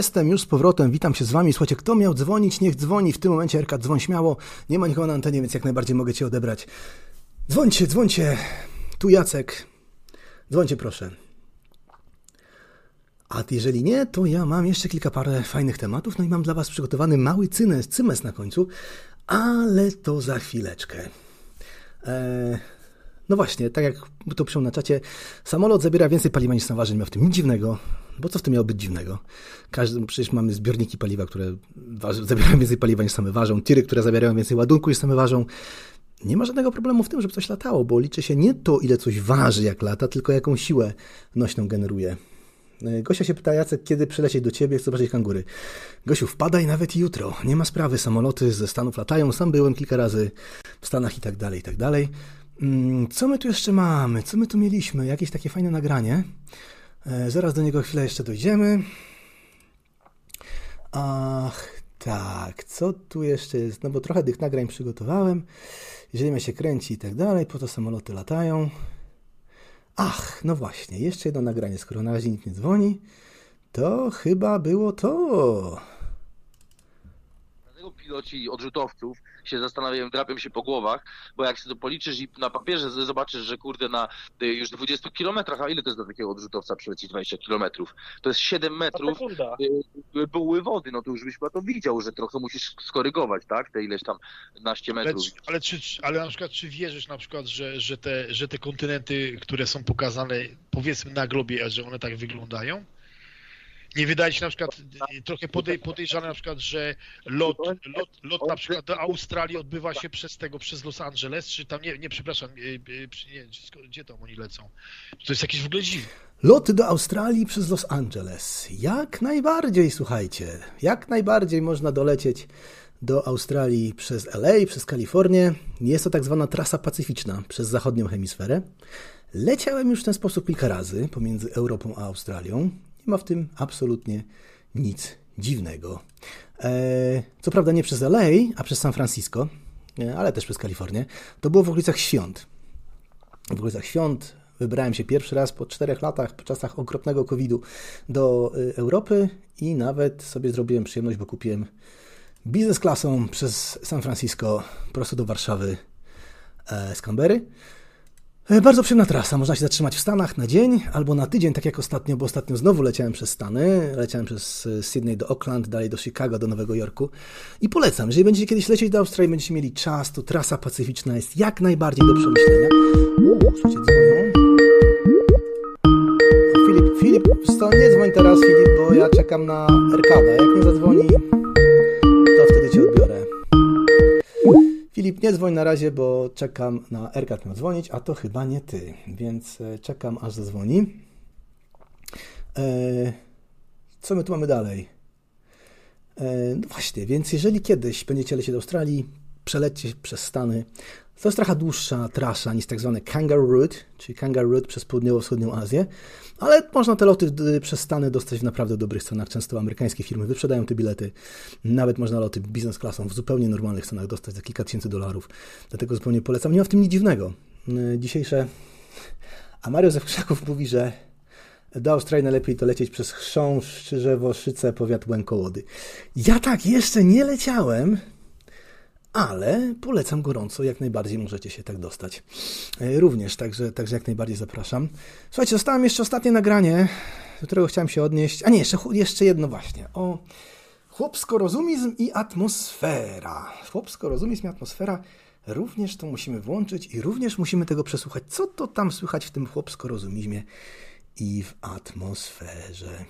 Jestem już z powrotem, witam się z wami. Słuchajcie, kto miał dzwonić, niech dzwoni. W tym momencie Erka, dzwoń śmiało. Nie ma nikogo na antenie, więc jak najbardziej mogę cię odebrać. Dzwońcie, dzwońcie. Tu Jacek. Dzwońcie proszę. A jeżeli nie, to ja mam jeszcze kilka parę fajnych tematów, no i mam dla was przygotowany mały cynes, cymes na końcu, ale to za chwileczkę. Eee, no właśnie, tak jak to piszą na czacie, samolot zabiera więcej paliwa niż nie ma w tym nic dziwnego, bo co w tym miało być dziwnego? Każdy, przecież mamy zbiorniki paliwa, które waży, zabierają więcej paliwa niż same ważą, tiry, które zabierają więcej ładunku niż same ważą. Nie ma żadnego problemu w tym, żeby coś latało, bo liczy się nie to, ile coś waży, jak lata, tylko jaką siłę nośną generuje. Gosia się pyta, Jacek, kiedy przylecieć do ciebie, chcę zobaczyć kangury. Gosiu, wpadaj nawet jutro. Nie ma sprawy, samoloty ze Stanów latają. Sam byłem kilka razy w Stanach i tak dalej, i tak dalej. Co my tu jeszcze mamy? Co my tu mieliśmy? Jakieś takie fajne nagranie. Zaraz do niego chwilę jeszcze dojdziemy. Ach, tak. Co tu jeszcze jest? No bo trochę tych nagrań przygotowałem. Ziemia się kręci i tak dalej, po to samoloty latają. Ach, no właśnie, jeszcze jedno nagranie, skoro na razie nikt nie dzwoni, to chyba było to. Piloci odrzutowców się zastanawiają, drapią się po głowach, bo jak sobie to policzysz i na papierze zobaczysz, że kurde na y, już 20 kilometrach, a ile to jest do takiego odrzutowca przylecieć 20 kilometrów? To jest 7 metrów sekunda. y, były wody, no to już byś chyba to widział, że trochę musisz skorygować, tak? Te ileś tam naście Ale, metrów. czy- ale, czy, ale na przykład, czy wierzysz na przykład, że, że, te, że te kontynenty, które są pokazane, powiedzmy na globie, że one tak wyglądają? Nie wydaje się na przykład y, trochę podej, podejrzane na przykład, że lot, lot, lot na przykład do Australii odbywa się przez tego, przez Los Angeles, czy tam, nie, nie przepraszam, y, y, nie, gdzie tam oni lecą? To jest jakieś w ogóle dziwne. Loty do Australii przez Los Angeles. Jak najbardziej, słuchajcie, jak najbardziej można dolecieć do Australii przez LA, przez Kalifornię. Jest to tak zwana trasa pacyficzna przez zachodnią hemisferę. Leciałem już w ten sposób kilka razy pomiędzy Europą a Australią. Nie ma w tym absolutnie nic dziwnego. Eee, co prawda nie przez LA, a przez San Francisco, e, ale też przez Kalifornię. To było w okolicach świąt. W okolicach świąt wybrałem się pierwszy raz po czterech latach, po czasach okropnego COVID-u do y, Europy i nawet sobie zrobiłem przyjemność, bo kupiłem biznes klasą przez San Francisco prosto do Warszawy e, z Canberry. E, Bardzo przyjemna trasa. Można się zatrzymać w Stanach na dzień albo na tydzień, tak jak ostatnio, bo ostatnio znowu leciałem przez Stany. Leciałem przez e, Sydney do Auckland, dalej do Chicago, do Nowego Jorku. I polecam, jeżeli będziecie kiedyś lecieć do Australii, będziecie mieli czas, to trasa pacyficzna jest jak najbardziej do przemyślenia. Filip, Filip, to nie dzwoń teraz, Filip, bo ja czekam na Erkadę. Jak nie zadzwoni, to wtedy cię odbiorę. Filip, nie dzwoń na razie, bo czekam na Erkat miał dzwonić, a to chyba nie ty, więc e, czekam aż zadzwoni. E, co my tu mamy dalej? E, no właśnie, więc jeżeli kiedyś będziecie lecieć do Australii, przelecie przez Stany, to jest trochę dłuższa trasa niż tak zwany Kangaroo Route, czyli Kangaroo Route przez południowo-wschodnią Azję, ale można te loty y, przez Stany dostać w naprawdę dobrych cenach. Często amerykańskie firmy wyprzedają te bilety. Nawet można loty biznes klasą w zupełnie normalnych cenach dostać za kilka tysięcy dolarów. Dlatego zupełnie polecam. Nie ma w tym nic dziwnego. Y, Dzisiejsze... A Mario ze mówi, że Do Australii najlepiej to lecieć przez Chrząszcz, Szczyżewo, Szyce, powiat Łękołody. Ja tak jeszcze nie leciałem, ale polecam gorąco, jak najbardziej możecie się tak dostać. E, Również, także, także jak najbardziej zapraszam. Słuchajcie, zostałem jeszcze ostatnie nagranie, do którego chciałem się odnieść. A nie, jeszcze, jeszcze jedno właśnie. O chłopsko-rozumizm i atmosfera. Chłopsko-rozumizm i atmosfera. Również to musimy włączyć i również musimy tego przesłuchać. Co to tam słychać w tym chłopsko-rozumizmie i w atmosferze?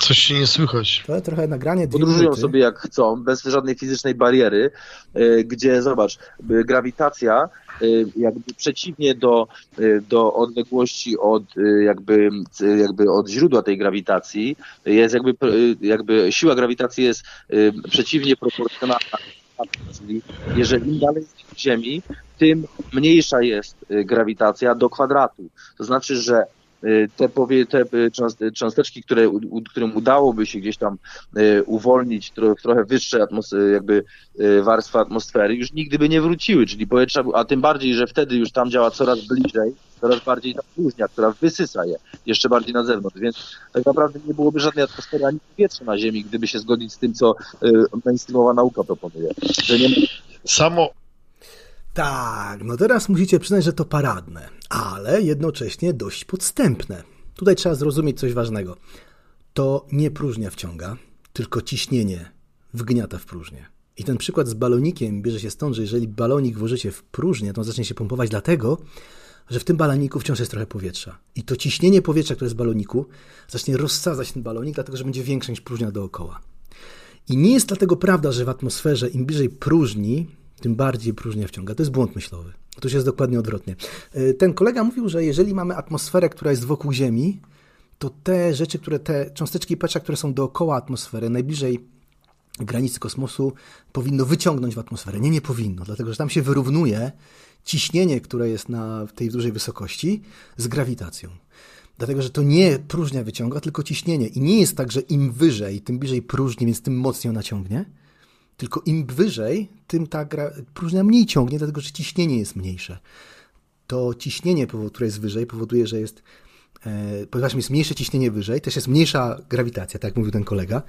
Coś się nie słychać. To trochę nagranie Podróżują minuty. sobie jak chcą, bez żadnej fizycznej bariery, y, gdzie zobacz, grawitacja y, jakby przeciwnie do, y, do odległości od jakby, jakby od źródła tej grawitacji jest jakby, jakby siła grawitacji jest przeciwnie proporcjonalna. Czyli jeżeli im dalej jest od Ziemi, tym mniejsza jest grawitacja do kwadratu. To znaczy, że te, powie, te y, cząst- cząsteczki, które, którym udałoby się gdzieś tam y, uwolnić tro, trochę wyższe atmos- y, jakby y, warstwy atmosfery, już nigdy by nie wróciły, czyli powietrza, a tym bardziej, że wtedy już tam działa coraz bliżej, coraz bardziej ta próżnia, która wysysa je jeszcze bardziej na zewnątrz, więc tak naprawdę nie byłoby żadnej atmosfery ani powietrza na Ziemi, gdyby się zgodzić z tym, co y, mainstreamowa nauka proponuje. Że nie ma Samo, Tak, no teraz musicie przyznać, że to paradne, ale jednocześnie dość podstępne. Tutaj trzeba zrozumieć coś ważnego. To nie próżnia wciąga, tylko ciśnienie wgniata w próżnię. I ten przykład z balonikiem bierze się stąd, że jeżeli balonik włożycie w próżnię, to on zacznie się pompować dlatego, że w tym baloniku wciąż jest trochę powietrza. I to ciśnienie powietrza, które jest w baloniku, zacznie rozsadzać ten balonik, dlatego że będzie większe niż próżnia dookoła. I nie jest dlatego prawda, że w atmosferze im bliżej próżni, tym bardziej próżnia wciąga. To jest błąd myślowy. Otóż jest dokładnie odwrotnie. Yy, Ten kolega mówił, że jeżeli mamy atmosferę, która jest wokół Ziemi, to te rzeczy, które te cząsteczki powietrza, które są dookoła atmosfery, najbliżej granicy kosmosu, powinno wyciągnąć w atmosferę. Nie, nie powinno, dlatego że tam się wyrównuje ciśnienie, które jest na tej dużej wysokości, z grawitacją. Dlatego, że to nie próżnia wyciąga, tylko ciśnienie. I nie jest tak, że im wyżej, tym bliżej próżni, więc tym mocniej ona ciągnie. Tylko im wyżej, tym ta gra... próżnia mniej ciągnie, dlatego że ciśnienie jest mniejsze. To ciśnienie, które jest wyżej, powoduje, że jest, e, ponieważ jest mniejsze ciśnienie wyżej, też jest mniejsza grawitacja, tak jak mówił ten kolega.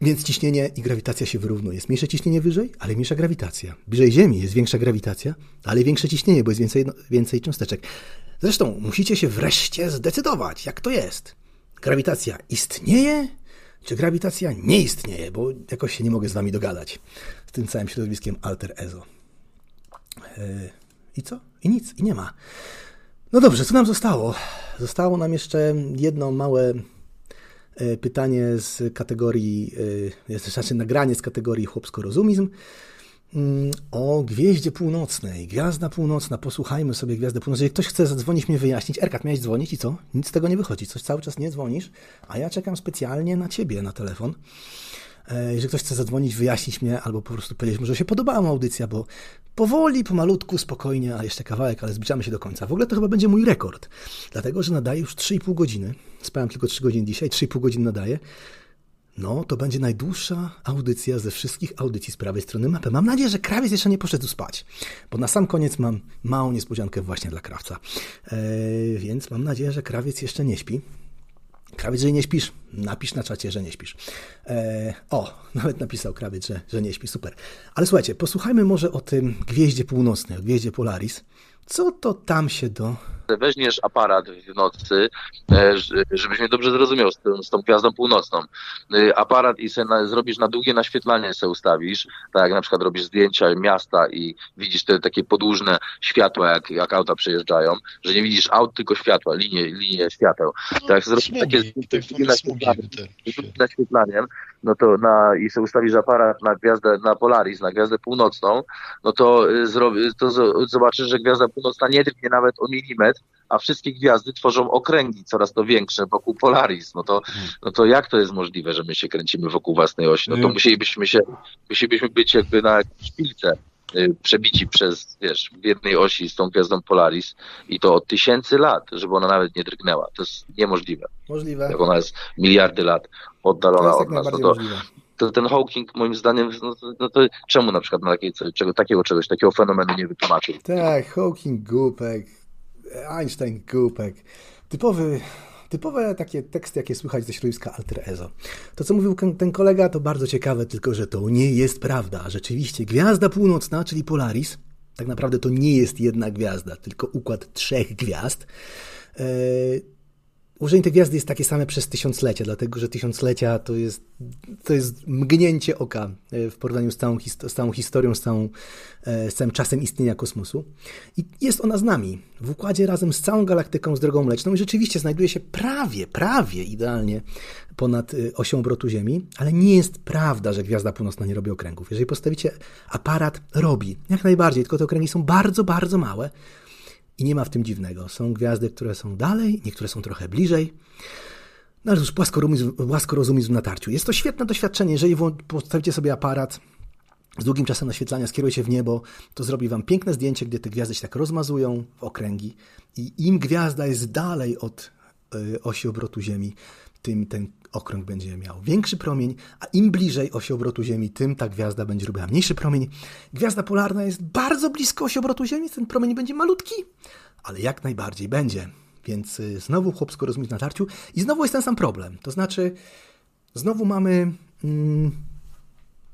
Więc ciśnienie i grawitacja się wyrównuje. Jest mniejsze ciśnienie wyżej, ale mniejsza grawitacja. Bliżej Ziemi jest większa grawitacja, ale większe ciśnienie, bo jest więcej, no, więcej cząsteczek. Zresztą musicie się wreszcie zdecydować, jak to jest. Grawitacja istnieje, czy grawitacja nie istnieje, bo jakoś się nie mogę z wami dogadać z tym całym środowiskiem alter ezo. Yy, I co? I nic, i nie ma. No dobrze, co nam zostało? Zostało nam jeszcze jedno małe e, pytanie z kategorii, e, znaczy nagranie z kategorii chłopsko-rozumizm o Gwieździe Północnej. Gwiazda Północna, posłuchajmy sobie Gwiazdy Północnej. Jeżeli ktoś chce zadzwonić, mnie wyjaśnić. Erkat, miałeś dzwonić i co? Nic z tego nie wychodzi. Coś cały czas nie dzwonisz, a ja czekam specjalnie na ciebie na telefon. E, Jeżeli ktoś chce zadzwonić, wyjaśnić mnie, albo po prostu powiedzieć, mu, że się podobała mu audycja, bo powoli, pomalutku, spokojnie, a jeszcze kawałek, ale zbliżamy się do końca. W ogóle to chyba będzie mój rekord, dlatego że nadaję już 3,5 godziny. Spałem tylko 3 godziny dzisiaj, 3,5 godziny nadaję. No, to będzie najdłuższa audycja ze wszystkich audycji z prawej strony mapy. Mam nadzieję, że krawiec jeszcze nie poszedł spać, bo na sam koniec mam małą niespodziankę właśnie dla krawca. E, więc mam nadzieję, że krawiec jeszcze nie śpi. Krawiec, że nie śpisz, napisz na czacie, że nie śpisz. E, o, [LAUGHS] nawet napisał krawiec, że, że nie śpi, super. Ale słuchajcie, posłuchajmy może o tym gwieździe północnej, o gwieździe Polaris. Co to tam się do... weźmiesz aparat w nocy, e, żebyś mnie dobrze zrozumiał z, tą- z tą gwiazdą północną. E, Aparat i se na, zrobisz na długie naświetlanie se ustawisz, tak jak na przykład robisz zdjęcia miasta i widzisz te takie podłużne światła, jak, jak auta przejeżdżają, że nie widzisz aut, tylko światła, linie, linie świateł. Tak jak zrobisz takie zdjęcie z długim naświetlaniem, naświetlaniem, no to na, i sobie ustawisz aparat na gwiazdę, na Polaris, na gwiazdę północną, no to, zrobi, to zo- zobaczysz, że gwiazda północna nie drgnie nawet o milimetr, a wszystkie gwiazdy tworzą okręgi coraz to większe wokół Polaris. No to, no to jak to jest możliwe, że my się kręcimy wokół własnej osi? No to Mm. musielibyśmy się, musielibyśmy być jakby na szpilce y, przebici przez, wiesz, w jednej osi z tą gwiazdą Polaris i to od tysięcy lat, żeby ona nawet nie drgnęła. To jest niemożliwe. Możliwe. Jak ona jest miliardy lat oddalona od nas. No to, to ten Hawking moim zdaniem, no to, no to czemu na przykład na takiej, czego, takiego czegoś, takiego fenomenu nie wytłumaczył? Tak, Hawking, głupek. Einstein, głupek. Typowy, typowe takie teksty, jakie słychać ze środowiska Alter Ezo. To, co mówił ten kolega, to bardzo ciekawe, tylko że to nie jest prawda. Rzeczywiście, Gwiazda Północna, czyli Polaris, tak naprawdę to nie jest jedna gwiazda, tylko układ trzech gwiazd. Tej gwiazdy jest takie same przez tysiąclecia, dlatego że tysiąclecia to jest, to jest mgnięcie oka e, w porównaniu z całą, z całą historią, z, całą, e, z całym czasem istnienia kosmosu. I jest ona z nami, w układzie razem z całą galaktyką, z drogą mleczną i rzeczywiście znajduje się prawie, prawie idealnie ponad e, osią obrotu Ziemi, ale nie jest prawda, że Gwiazda Północna nie robi okręgów. Jeżeli postawicie aparat, robi. Jak najbardziej, tylko te okręgi są bardzo, bardzo małe, i nie ma w tym dziwnego. Są gwiazdy, które są dalej, niektóre są trochę bliżej. No ale już płaskorozumizm, płaskorozumizm na tarciu. Jest to świetne doświadczenie. Jeżeli postawicie sobie aparat z długim czasem naświetlania, skierujecie w niebo, to zrobi wam piękne zdjęcie, gdzie te gwiazdy się tak rozmazują w okręgi i im gwiazda jest dalej od y, osi obrotu Ziemi, tym ten okrąg będzie miał większy promień, a im bliżej osi obrotu Ziemi, tym ta gwiazda będzie robiła mniejszy promień. Gwiazda polarna jest bardzo blisko osi obrotu Ziemi, ten promień będzie malutki, ale jak najbardziej będzie. Więc y, znowu chłopsko rozumieć na tarciu i znowu jest ten sam problem. To znaczy, znowu mamy mm,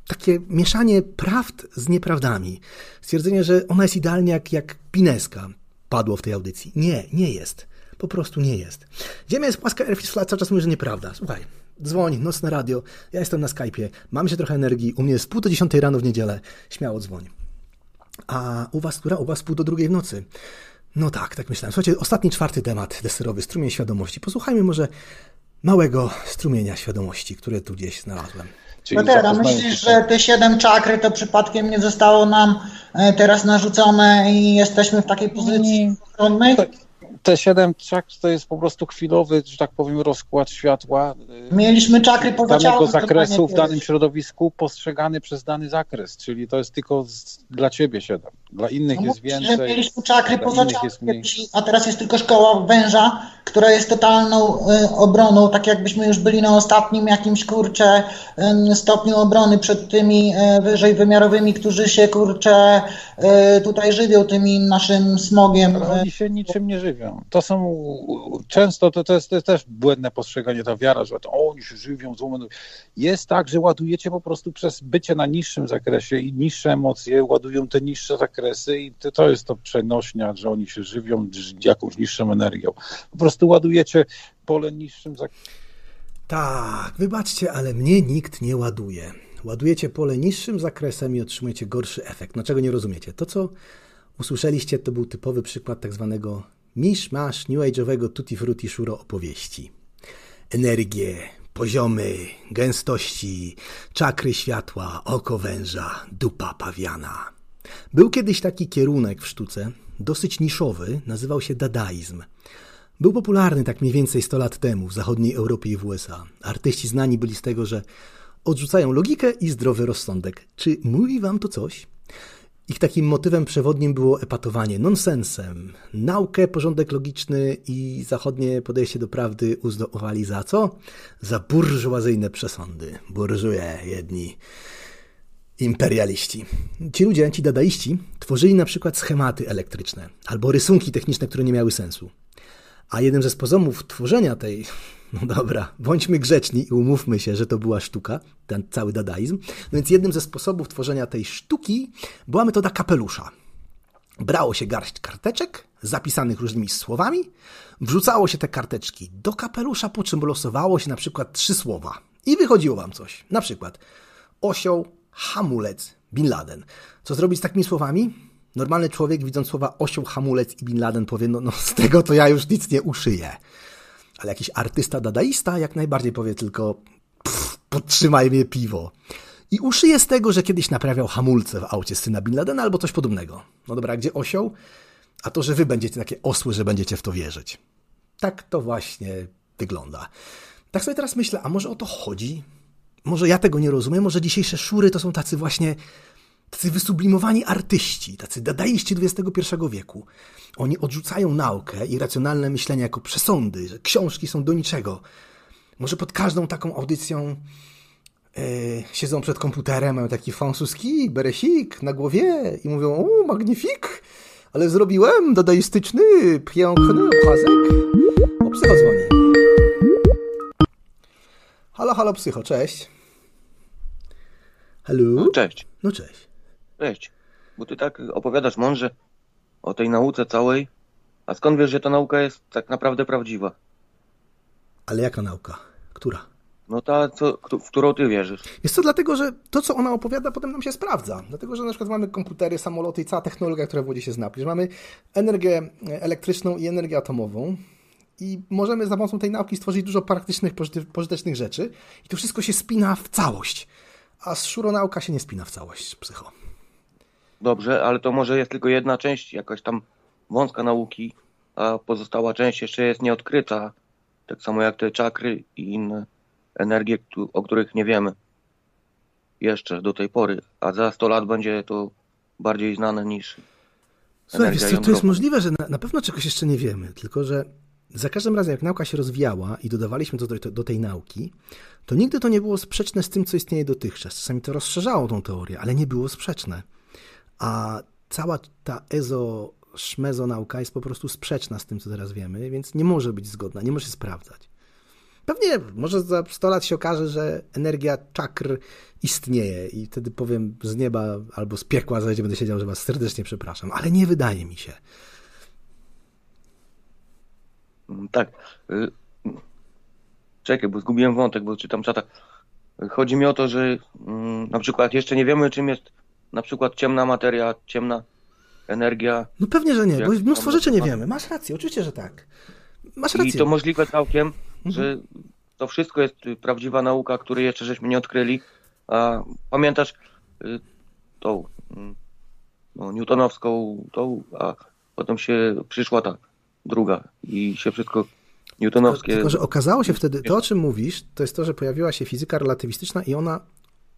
takie mieszanie prawd z nieprawdami. Stwierdzenie, że ona jest idealnie jak, jak pineska padło w tej audycji. Nie, nie jest. Po prostu nie jest. Ziemia jest płaska, Airfish Flat cały czas mówi, że nieprawda. Słuchaj, dzwoń, nocne radio, ja jestem na Skype'ie, mam się trochę energii, u mnie jest pół do dziesiątej rano w niedzielę, śmiało dzwoń. A u was, która? U was pół do drugiej w nocy. No tak, tak myślałem. Słuchajcie, ostatni, czwarty temat deserowy, strumień świadomości. Posłuchajmy może małego strumienia świadomości, które tu gdzieś znalazłem. No teraz myślisz, że te siedem czakry to przypadkiem nie zostało nam e, teraz narzucone i jesteśmy w takiej pozycji ochronnej? Te 7 czakr to jest po prostu chwilowy, że tak powiem, rozkład światła. y, Mieliśmy czakry poza danego zakresu w danym środowisku postrzegany przez dany zakres, czyli to jest tylko z, dla ciebie 7. Dla innych No jest więcej. że mieliśmy czakry poza kiedyś, a teraz jest tylko szkoła węża, która jest totalną y, obroną, tak jakbyśmy już byli na ostatnim jakimś kurcze y, stopniu obrony przed tymi y, wyżej wymiarowymi, którzy się kurcze y, tutaj żywią tymi naszym smogiem. Oni się niczym nie żywią. To są często to, to, jest, to jest też błędne postrzeganie, ta wiara, że to oni się żywią, złomą. Jest tak, że ładujecie po prostu przez bycie na niższym zakresie i niższe emocje ładują te niższe zakresy i to, to jest to przenośnia, że oni się żywią jakąś niższą energią. Po prostu ładujecie pole niższym zakresem. Tak, wybaczcie, ale mnie nikt nie ładuje. Ładujecie pole niższym zakresem i otrzymujecie gorszy efekt. No czego nie rozumiecie? To, co usłyszeliście, to był typowy przykład tak zwanego misz-masz new age'owego tutti frutti shuro opowieści. Energie, poziomy, gęstości, czakry światła, oko węża, dupa pawiana. Był kiedyś taki kierunek w sztuce, dosyć niszowy, nazywał się dadaizm. Był popularny tak mniej więcej 100 lat temu w zachodniej Europie i w USA. Artyści znani byli z tego, że odrzucają logikę i zdrowy rozsądek. Czy mówi wam to coś? Ich takim motywem przewodnim było epatowanie nonsensem. Naukę, porządek logiczny i zachodnie podejście do prawdy uznawali za co? Za burżuazyjne przesądy. Burżuje jedni imperialiści. Ci ludzie, ci dadaiści, tworzyli na przykład schematy elektryczne albo rysunki techniczne, które nie miały sensu. A jednym ze sposobów tworzenia tej, no dobra, bądźmy grzeczni i umówmy się, że to była sztuka, ten cały dadaizm, no więc jednym ze sposobów tworzenia tej sztuki była metoda kapelusza. Brało się garść karteczek, zapisanych różnymi słowami, wrzucało się te karteczki do kapelusza, po czym losowało się na przykład trzy słowa i wychodziło wam coś. Na przykład osioł, hamulec, Bin Laden. Co zrobić z takimi słowami? Normalny człowiek, widząc słowa osioł, hamulec i Bin Laden, powie, no, no z tego to ja już nic nie uszyję. Ale jakiś artysta dadaista jak najbardziej powie tylko podtrzymaj mnie piwo. I uszyje z tego, że kiedyś naprawiał hamulce w aucie syna Bin Ladena albo coś podobnego. No dobra, gdzie osioł? A to, że wy będziecie takie osły, że będziecie w to wierzyć. Tak to właśnie wygląda. Tak sobie teraz myślę, a może o to chodzi? Może ja tego nie rozumiem, może dzisiejsze szury to są tacy właśnie tacy wysublimowani artyści, tacy dadaiści XXI wieku. Oni odrzucają naukę i racjonalne myślenie jako przesądy, że książki są do niczego. Może pod każdą taką audycją e, siedzą przed komputerem, mają taki francuski, beresik na głowie i mówią, o, magnifik, Ale zrobiłem dadaistyczny, piękny obrazek. O, psycho dzwoni. Halo, halo, psycho, cześć. Halo? No, cześć. No cześć. Cześć. Bo ty tak opowiadasz mądrze o tej nauce całej. A skąd wiesz, że ta nauka jest tak naprawdę prawdziwa? Ale jaka nauka? Która? No ta, co, w którą ty wierzysz. Jest to dlatego, że to, co ona opowiada, potem nam się sprawdza. Dlatego, że na przykład mamy komputery, samoloty i cała technologia, która w wodzie się zna. Przecież mamy energię elektryczną i energię atomową i możemy za pomocą tej nauki stworzyć dużo praktycznych, pożyte- pożytecznych rzeczy i to wszystko się spina w całość. A szuronauka się nie spina w całość, psycho. Dobrze, ale to może jest tylko jedna część, jakaś tam wąska nauki, a pozostała część jeszcze jest nieodkryta. Tak samo jak te czakry i inne energie, o których nie wiemy jeszcze do tej pory. A za 100 lat będzie to bardziej znane niż Słuchaj, co, to jest możliwe, że na, na pewno czegoś jeszcze nie wiemy, tylko że za każdym razem, jak nauka się rozwijała i dodawaliśmy to do, do tej nauki, to nigdy to nie było sprzeczne z tym, co istnieje dotychczas. Czasami to rozszerzało tą teorię, ale nie było sprzeczne. A cała ta ezo szmezo nauka jest po prostu sprzeczna z tym, co teraz wiemy, więc nie może być zgodna, nie może się sprawdzać. Pewnie, może za 100 lat się okaże, że energia czakr istnieje i wtedy powiem z nieba albo z piekła, zajdzie, będę siedział, że was serdecznie przepraszam, ale nie wydaje mi się. Mm, Tak. y, Czekaj, bo zgubiłem wątek, bo czytam czata. Chodzi mi o to, że mm, na przykład jeszcze nie wiemy, czym jest na przykład ciemna materia, ciemna energia. No pewnie, że nie, bo mnóstwo rzeczy nie wiemy. Masz rację, oczywiście, że tak. Masz I rację. Mhm. to możliwe całkiem, że to wszystko jest y, prawdziwa nauka, której jeszcze żeśmy nie odkryli. A pamiętasz y, tą mm, no, newtonowską, tą, a potem się przyszła ta druga i się wszystko newtonowskie... Tylko, że okazało się wtedy, to o czym mówisz, to jest to, że pojawiła się fizyka relatywistyczna i ona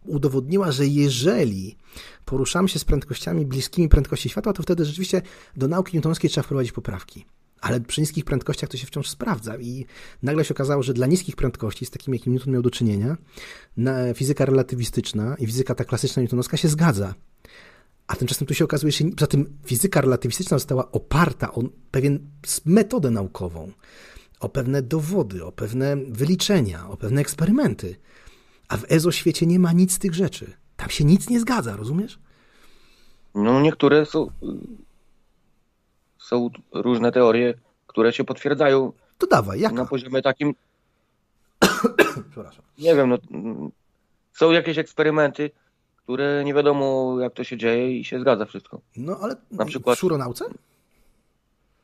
udowodniła, że jeżeli poruszamy się z prędkościami bliskimi prędkości światła, to wtedy rzeczywiście do nauki newtonowskiej trzeba wprowadzić poprawki. Ale przy niskich prędkościach to się wciąż sprawdza i nagle się okazało, że dla niskich prędkości, z takimi jakim Newton miał do czynienia, fizyka relatywistyczna i fizyka ta klasyczna newtonowska się zgadza. A tymczasem tu się okazuje, że poza tym fizyka relatywistyczna została oparta o pewien metodę naukową, o pewne dowody, o pewne wyliczenia, o pewne eksperymenty. A w EZO świecie nie ma nic z tych rzeczy. Tam się nic nie zgadza, rozumiesz? No niektóre są, są różne teorie, które się potwierdzają. To dawaj, jak? Na poziomie takim, [COUGHS] Przepraszam. nie wiem, no, są jakieś eksperymenty, które nie wiadomo jak to się dzieje i się zgadza wszystko. No ale Na przykład, w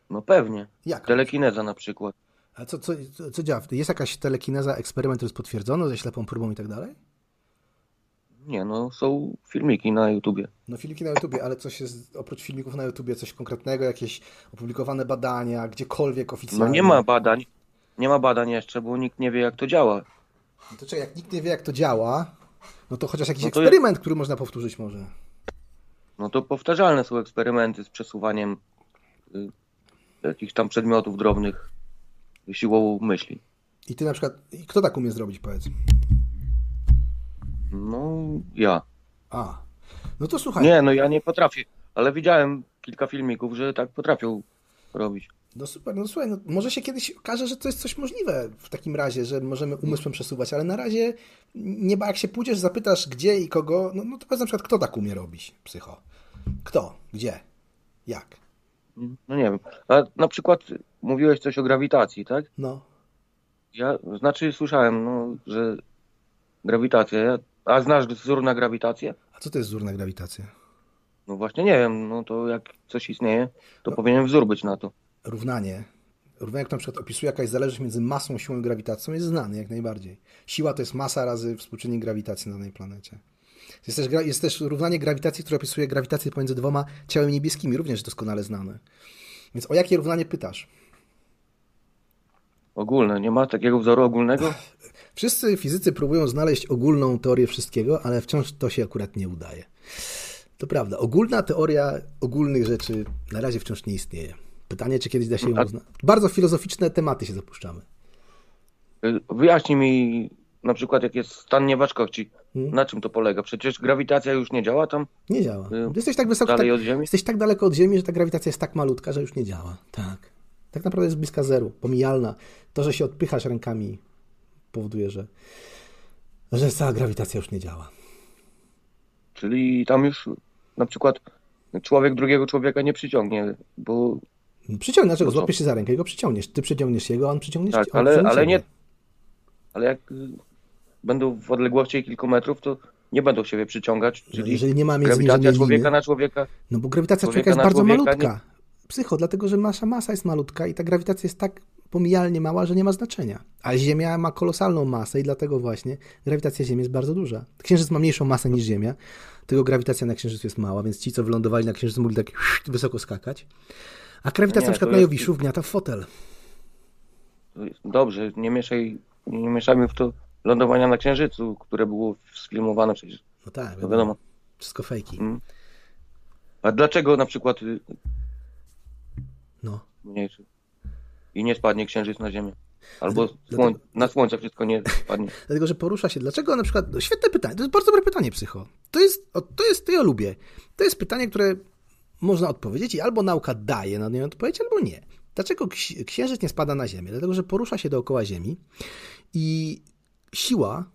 no pewnie, Jak? telekineza na przykład. A co, co, co, działa? Jest jakaś telekineza, eksperyment, który jest potwierdzony ze ślepą próbą i tak dalej? Nie, no są filmiki na YouTubie. No filmiki na YouTubie, ale coś jest, oprócz filmików na YouTubie, coś konkretnego, jakieś opublikowane badania, gdziekolwiek oficjalnie? No nie ma badań, nie ma badań jeszcze, bo nikt nie wie jak to działa. No to czekaj, jak nikt nie wie, jak to działa, no to chociaż jakiś No to eksperyment, który można powtórzyć może. No to powtarzalne są eksperymenty z przesuwaniem y, jakichś tam przedmiotów drobnych siłą myśli. I ty na przykład, kto tak umie zrobić, powiedz? No ja. A, no to słuchaj. Nie, no ja nie potrafię, ale widziałem kilka filmików, że tak potrafią robić. No super, no słuchaj, no może się kiedyś okaże, że to jest coś możliwe w takim razie, że możemy umysłem przesuwać, ale na razie nie ma, jak się pójdziesz, zapytasz gdzie i kogo, no, no to powiedz na przykład, kto tak umie robić, psycho? Kto? Gdzie? Jak? No nie wiem. A na przykład mówiłeś coś o grawitacji, tak? No. Ja, znaczy słyszałem, no, że grawitacja, ja, a znasz wzór na grawitację? A co to jest wzór na grawitację? No właśnie nie wiem, no to jak coś istnieje, to powinien wzór być na to. Równanie. Równanie, które na przykład opisuje jakaś zależność między masą, siłą i grawitacją jest znane jak najbardziej. Siła to jest masa razy współczynnik grawitacji na danej planecie. Jest też, jest też równanie grawitacji, które opisuje grawitację pomiędzy dwoma ciałami niebieskimi, również doskonale znane. Więc o jakie równanie pytasz? Ogólne, nie ma takiego wzoru ogólnego? [SIGHS] Wszyscy fizycy próbują znaleźć ogólną teorię wszystkiego, ale wciąż to się akurat nie udaje. To prawda. Ogólna teoria ogólnych rzeczy na razie wciąż nie istnieje. Pytanie, czy kiedyś da się ją A- uznać. Bardzo filozoficzne tematy się zapuszczamy. Y, Wyjaśnij mi na przykład, jak jest stan nieważkości. Hmm? Na czym to polega? Przecież grawitacja już nie działa tam? Nie działa. y, Jesteś tak wysoko, Dalej tak, od Ziemi? jesteś tak daleko od Ziemi, że ta grawitacja jest tak malutka, że już nie działa. Tak. Tak naprawdę jest bliska zeru, pomijalna. To, że się odpychasz rękami powoduje, że, że cała grawitacja już nie działa. Czyli tam już na przykład człowiek drugiego człowieka nie przyciągnie, bo Przyciągnie, dlaczego? No? Złapiesz się za rękę i go przyciągniesz. Ty przyciągniesz jego, a on przyciągnie tak, ale, ale ciebie. nie. Ale jak będą w odległości kilku metrów, to nie będą siebie przyciągać, czyli jeżeli nie ma między grawitacja człowieka na człowieka. No bo grawitacja człowieka człowieka jest bardzo człowieka malutka. Psycho, dlatego że nasza masa jest malutka i ta grawitacja jest tak pomijalnie mała, że nie ma znaczenia. A Ziemia ma kolosalną masę i dlatego właśnie grawitacja Ziemi jest bardzo duża. Księżyc ma mniejszą masę niż Ziemia, tylko grawitacja na Księżycu jest mała, więc ci, co wylądowali na Księżycu, mogli tak wysoko skakać. A grawitacja Nie, na przykład to na jest- Jowiszu wgniata w fotel. Jest- Dobrze, nie mieszaj, nie mieszajmy w to lądowania na Księżycu, które było sfilmowane przecież. No tak, To wiadomo. Wszystko fejki. Mm. A dlaczego na przykład mniejszy i nie spadnie Księżyc na Ziemię? Albo słoń, na Słońce wszystko nie spadnie. [LAUGHS] Dlatego, że porusza się. Dlaczego na przykład. No świetne pytanie. To jest bardzo dobre pytanie, psycho. To jest, o, to jest, to ja lubię. To jest pytanie, które można odpowiedzieć i albo nauka daje na nie odpowiedź, albo nie. Dlaczego ksi- księżyc nie spada na Ziemię? Dlatego, że porusza się dookoła Ziemi i siła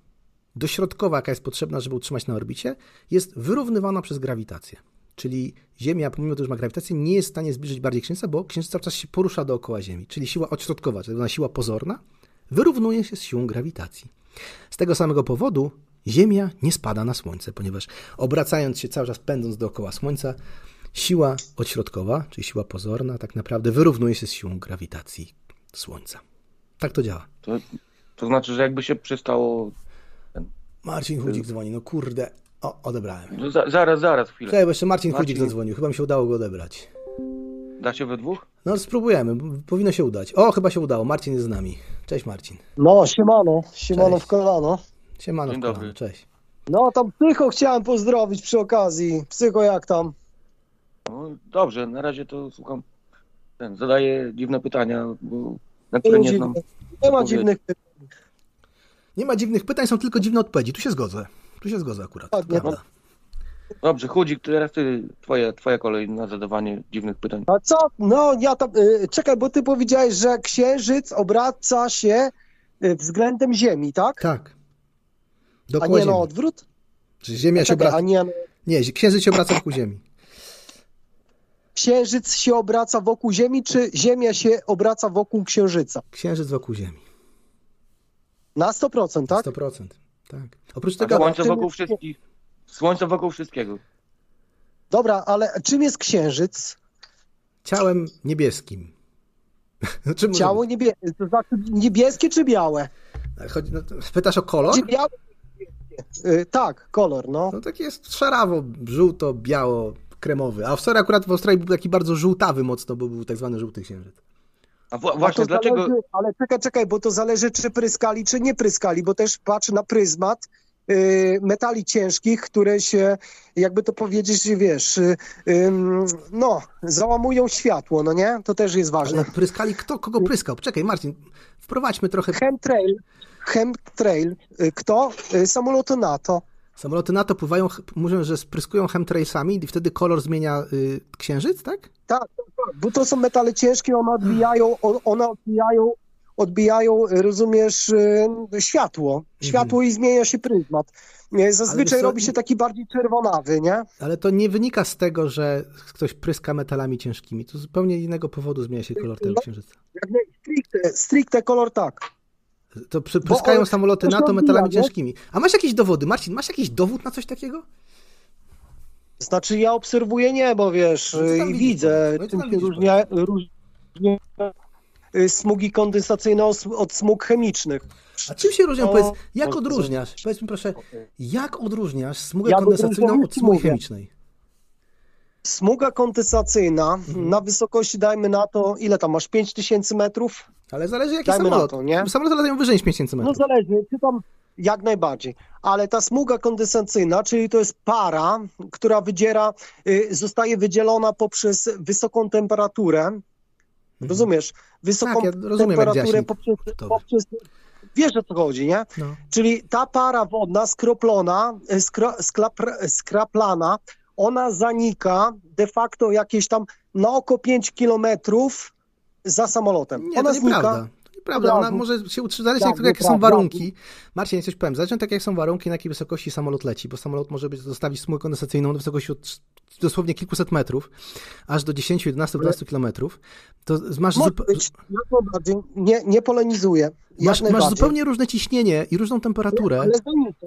dośrodkowa, jaka jest potrzebna, żeby utrzymać na orbicie, jest wyrównywana przez grawitację. Czyli Ziemia, pomimo tego, że ma grawitację, nie jest w stanie zbliżyć bardziej Księżyca, bo Księżyc cały czas się porusza dookoła Ziemi. Czyli siła odśrodkowa, czyli siła pozorna, wyrównuje się z siłą grawitacji. Z tego samego powodu Ziemia nie spada na Słońce, ponieważ obracając się cały czas, pędząc dookoła Słońca, siła odśrodkowa, czyli siła pozorna, tak naprawdę wyrównuje się z siłą grawitacji Słońca. Tak to działa. To, to znaczy, że jakby się przestało. Marcin Chudzik dzwoni, no kurde. O, odebrałem. No za, zaraz, zaraz, chwilę. Czekaj, bo jeszcze Marcin Chudzik Marcin- zadzwonił, chyba mi się udało go odebrać. Da się we dwóch? No spróbujemy, powinno się udać. O, chyba się udało, Marcin jest z nami. Cześć Marcin. No, siemano, siemano Cześć. w kolano. Siemano Dzień w kolano, dobry. cześć. No, tam Psycho chciałem pozdrowić przy okazji. Psycho, jak tam? No, dobrze, na razie to słucham. Ten, zadaję dziwne pytania, bo, na które nie znam. Nie ma dziwnych pytań. Nie ma dziwnych pytań, są tylko dziwne odpowiedzi. Tu się zgodzę. Tu się zgodzę akurat. Prawda. Dobrze, Chudzik, teraz ty, twoja, twoja kolej na zadawanie dziwnych pytań. A co? No, ja tam. Y, czekaj, bo ty powiedziałeś, że księżyc obraca się y, względem Ziemi, tak? Tak. A Dookoła nie na odwrót? Czy Ziemia się obraca? a nie. Nie, księżyc się obraca wokół Ziemi. Księżyc się obraca wokół Ziemi, czy Ziemia się obraca wokół Księżyca? Księżyc wokół Ziemi. Na 100%, tak? 100%. Tak. Oprócz A tego. słońce wokół wszystkich. Słońce wokół wszystkiego. Dobra, ale czym jest Księżyc? Ciałem niebieskim. [LAUGHS] No, Ciało niebie... to znaczy niebieskie czy białe? Chodzi, no, pytasz o kolor? Czy białe? Y, tak, kolor, no. No taki jest szarawo, żółto, biało, kremowy. A w Australii akurat w Australii był taki bardzo żółtawy mocno, bo był tak zwany żółty księżyc. A wła- A właśnie, to dlaczego... Zależy, ale czekaj, czekaj, bo to zależy, czy pryskali, czy nie pryskali, bo też patrz na pryzmat y, metali ciężkich, które się, jakby to powiedzieć, wiesz, y, ym, no, załamują światło, no nie? To też jest ważne. Ale pryskali kto? Kogo pryskał? Czekaj, Marcin, wprowadźmy trochę... Chemtrail, chemtrail, y, kto? Samoloty NATO. Samoloty NATO pływają, mówią, że spryskują chemtrailsami i wtedy kolor zmienia y, księżyc, tak? Tak, tak, tak, bo to są metale ciężkie, one odbijają, one odbijają, odbijają, rozumiesz, y, światło. Światło i zmienia się pryzmat. Zazwyczaj robi się taki bardziej czerwonawy, nie? Ale to nie wynika z tego, że ktoś pryska metalami ciężkimi. To z zupełnie innego powodu zmienia się kolor tego księżyca. Jak nie, stricte, stricte kolor tak. To pryskają one- samoloty NATO metalami ciężkimi. A masz jakieś dowody? Marcin, masz jakiś dowód na coś takiego? Znaczy ja obserwuję niebo, wiesz, No i widzę, no różnia, różnie y, smugi kondensacyjne od, smug chemicznych. A czym się różnią? No, Powiedz, jak może- odróżniasz? Powiedz mi proszę, jak odróżniasz smugę Ja kondensacyjną od smugi chemicznej? Smuga kondensacyjna Mhm. na wysokości, dajmy na to, ile tam masz, 5000 metrów? Ale zależy jaki Dajmy samolot. na to, nie? Samoloty latają wyżej niż 5000 No metrów. zależy, czy tam jak najbardziej. Ale ta smuga kondensacyjna, czyli to jest para, która wydziera, y, zostaje wydzielona poprzez wysoką temperaturę. Rozumiesz? Wysoką Mhm. Tak, ja rozumiem, temperaturę poprzez, poprzez, Wiesz o co chodzi, nie? No. Czyli ta para wodna skroplona, skro, sklapr- skraplana, ona zanika de facto jakieś tam na oko 5 kilometrów za samolotem. Nie, ona to nieprawda. To nieprawda. Ona może się utrzymać, Tak, jak, jakie są warunki. Marcin, ja coś powiem. Zależy tak, jak są warunki, na jakiej wysokości samolot leci, bo samolot może być, zostawić smugę kondensacyjną na wysokości od dosłownie kilkuset metrów, aż do 10, 11, 12 kilometrów. To masz, Może zup- być, jak najbardziej. nie, nie polemizuję. Jak masz, masz zupełnie różne ciśnienie i różną temperaturę. Ale.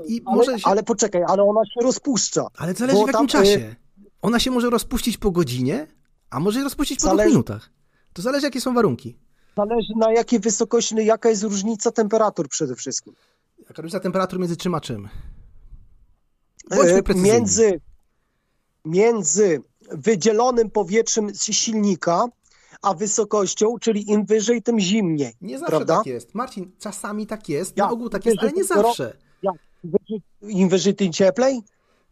I ale, może się- ale poczekaj, ale ona się rozpuszcza. Ale zależy w jakim tam, y, czasie. Ona się może rozpuścić po godzinie, a może rozpuścić po dwóch Zależy- minutach. To zależy, jakie są warunki. Zależy na jakiej wysokości, jaka jest różnica temperatur przede wszystkim. Jaka różnica temperatur między czym a czym? E, między, między wydzielonym powietrzem z silnika, a wysokością, czyli im wyżej, tym zimniej. Nie zawsze prawda? tak jest. Marcin, czasami tak jest, Jak? na ogół tak jest, ale nie zawsze. Wyżej- Im wyżej, tym cieplej?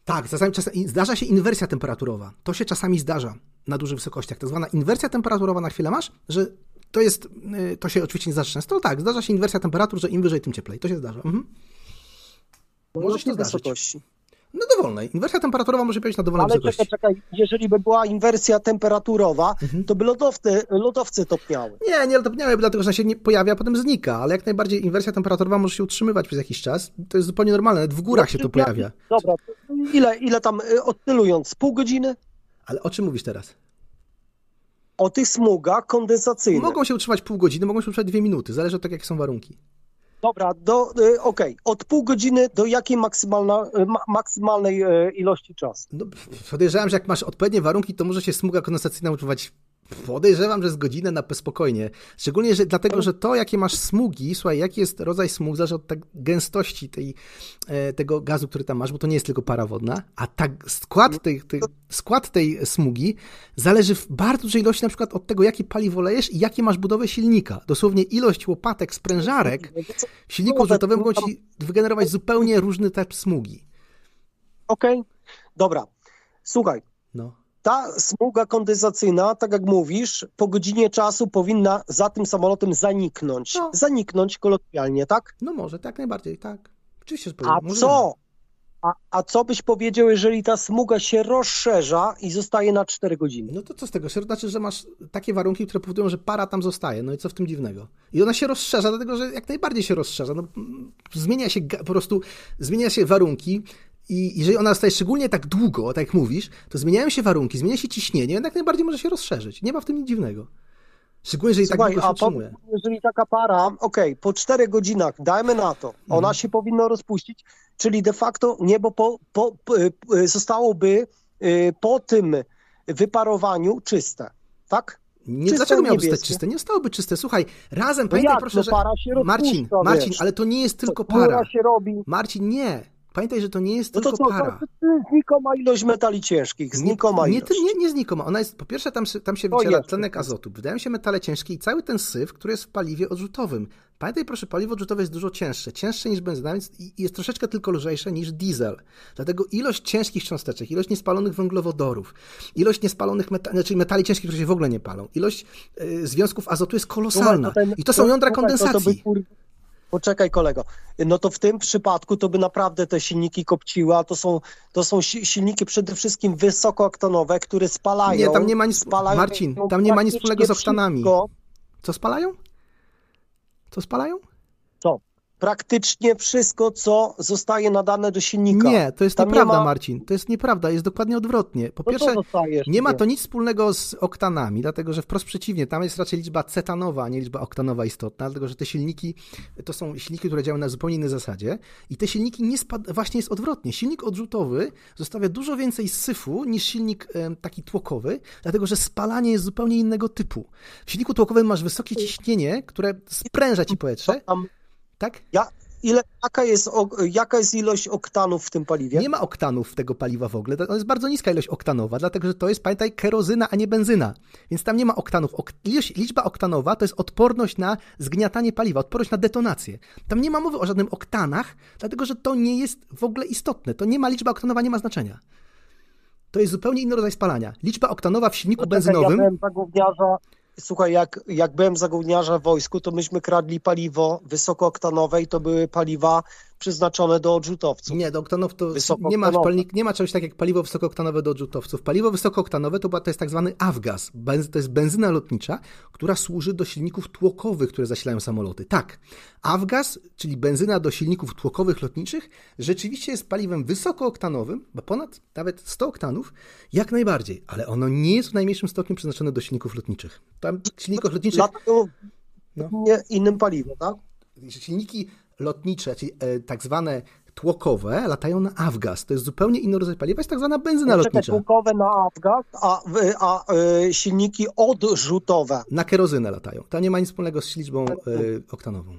Tak, czasami, czasami zdarza się inwersja temperaturowa. To się czasami zdarza na dużych wysokościach. Tak zwana inwersja temperaturowa na chwilę masz, że to jest, y, to się oczywiście nie zdarza często, ale tak, zdarza się inwersja temperatur, że im wyżej, tym cieplej. To się zdarza. Mhm. Może się Na zdarzyć. wysokości. Na dowolnej. Inwersja temperaturowa może być na dowolnej Ale wysokości. czekaj, czekaj, jeżeli by była inwersja temperaturowa, Mhm. to by lodowce, lodowce topniały. Nie, nie topniały, dlatego że ona się nie pojawia, a potem znika, ale jak najbardziej inwersja temperaturowa może się utrzymywać przez jakiś czas. To jest zupełnie normalne, nawet w górach się to pojawia. Dobra, ile, ile tam, y, odtylując, pół godziny? Ale o czym mówisz teraz? O tych smugach kondensacyjnych. Mogą się utrzymać pół godziny, mogą się utrzymać dwie minuty, zależy od tego, jakie są warunki. Dobra, do, y, okej, od pół godziny do jakiej maksymalna, y, ma, maksymalnej y, ilości czasu? No, podejrzewam, że jak masz odpowiednie warunki, to może się smuga kondensacyjna utrzymać. Podejrzewam, że z godzinę na spokojnie. Szczególnie, że dlatego, że to, jakie masz smugi, słuchaj, jaki jest rodzaj smug, zależy od tak gęstości tej, e, tego gazu, który tam masz, bo to nie jest tylko para wodna, a tak skład tej, tej, skład tej smugi zależy w bardzo dużej ilości na przykład od tego, jakie paliwo lejesz i jakie masz budowę silnika. Dosłownie ilość łopatek, sprężarek w silniku odrzutowym mogą ci wygenerować zupełnie różny typ smugi. Okej, dobra. Słuchaj, No. Ta smuga kondensacyjna, tak jak mówisz, po godzinie czasu powinna za tym samolotem zaniknąć. Zaniknąć kolokwialnie, tak? No może, tak najbardziej, tak. Oczywiście, że A może co? A, a co byś powiedział, jeżeli ta smuga się rozszerza i zostaje na 4 godziny? No to co z tego? To znaczy, że masz takie warunki, które powodują, że para tam zostaje. No i co w tym dziwnego? I ona się rozszerza, dlatego że jak najbardziej się rozszerza. No, mm, zmienia się po prostu, zmienia się warunki. I jeżeli ona zostaje szczególnie tak długo, tak jak mówisz, to zmieniają się warunki, zmienia się ciśnienie, jak najbardziej może się rozszerzyć. Nie ma w tym nic dziwnego. Szczególnie, jeżeli tak Słuchaj, długo się po, jeżeli taka para, okej, po 4 godzinach, dajmy na to, Mhm. ona się powinna rozpuścić, czyli de facto niebo po, po, po, zostałoby y, po tym wyparowaniu czyste, tak? Nie, Czyste, dlaczego miałoby zostać czyste? Nie stałoby czyste. Słuchaj, razem, No pamiętaj jak? proszę, No że... para Marcin, Marcin, wiesz. ale to nie jest tylko chmura para. się robi. Marcin, nie. Pamiętaj, że to nie jest No to tylko co, para. to znikoma ilość metali ciężkich, znikoma nie, ilość. nie, nie znikoma. Ona jest, po pierwsze, tam, się- tam się To jest tlenek azotu, wydają się metale ciężkie i cały ten syf, który jest w paliwie odrzutowym. Pamiętaj proszę, paliwo odrzutowe jest dużo cięższe, cięższe niż benzyna, więc jest troszeczkę tylko lżejsze niż diesel. Dlatego ilość ciężkich cząsteczek, ilość niespalonych węglowodorów, ilość niespalonych meta- znaczy metali ciężkich, które się w ogóle nie palą, ilość y, związków azotu jest kolosalna. Słuchaj, ten- I to są jądra słuchaj, to- to by, kondensacji. Poczekaj kolego, no to w tym przypadku to by naprawdę te silniki kopciły, a to są, to są si- silniki przede wszystkim wysokooktanowe, które spalają. Nie, tam nie ma nic, spalają Marcin, tam nie ma nic wspólnego z oktanami. Co spalają? Co spalają? Praktycznie wszystko, co zostaje nadane do silnika. Nie, to jest Tam nieprawda, nie ma... Marcin. To jest nieprawda, jest dokładnie odwrotnie. Po No pierwsze, nie ma to nic wspólnego z oktanami, dlatego że wprost przeciwnie, tam jest raczej liczba cetanowa, a nie liczba oktanowa istotna, dlatego że te silniki to są silniki, które działają na zupełnie innej zasadzie i te silniki nie spad... właśnie jest odwrotnie. Silnik odrzutowy zostawia dużo więcej syfu niż silnik taki tłokowy, dlatego że spalanie jest zupełnie innego typu. W silniku tłokowym masz wysokie ciśnienie, które spręża ci powietrze. Tak? Ja, ile, jaka, jest, jaka jest ilość oktanów w tym paliwie? Nie ma oktanów tego paliwa w ogóle. To jest bardzo niska ilość oktanowa, dlatego że to jest, pamiętaj, kerozyna, a nie benzyna. Więc tam nie ma oktanów. Ok ilość, liczba oktanowa to jest odporność na zgniatanie paliwa, odporność na detonację. Tam nie ma mowy o żadnym oktanach, dlatego że to nie jest w ogóle istotne. To nie ma, liczba oktanowa nie ma znaczenia. To jest zupełnie inny rodzaj spalania. Liczba oktanowa w silniku Ja benzynowym. byłem gówniarza, słuchaj, jak, jak byłem za w wojsku, to myśmy kradli paliwo wysokooktanowe i to były paliwa przeznaczone do odrzutowców. Nie, do oktanów to nie ma, palnik, nie ma czegoś tak jak paliwo wysokooktanowe do odrzutowców. Paliwo wysokooktanowe to, to jest tak zwany avgas. To jest benzyna lotnicza, która służy do silników tłokowych, które zasilają samoloty. Tak, avgas, czyli benzyna do silników tłokowych lotniczych, rzeczywiście jest paliwem wysokooktanowym, bo ponad nawet 100 oktanów, jak najbardziej, ale ono nie jest w najmniejszym stopniu przeznaczone do silników lotniczych. Tam silników lotniczych... Dlatego No. innym paliwem, tak? silniki lotnicze, czyli e, tak zwane tłokowe, latają na avgas. To jest zupełnie inny rodzaj paliwa, jest tak zwana benzyna Czekaj, lotnicza. tłukowe na avgas, a, w- a y, silniki odrzutowe. Na kerozynę latają. To nie ma nic wspólnego z liczbą e, oktanową.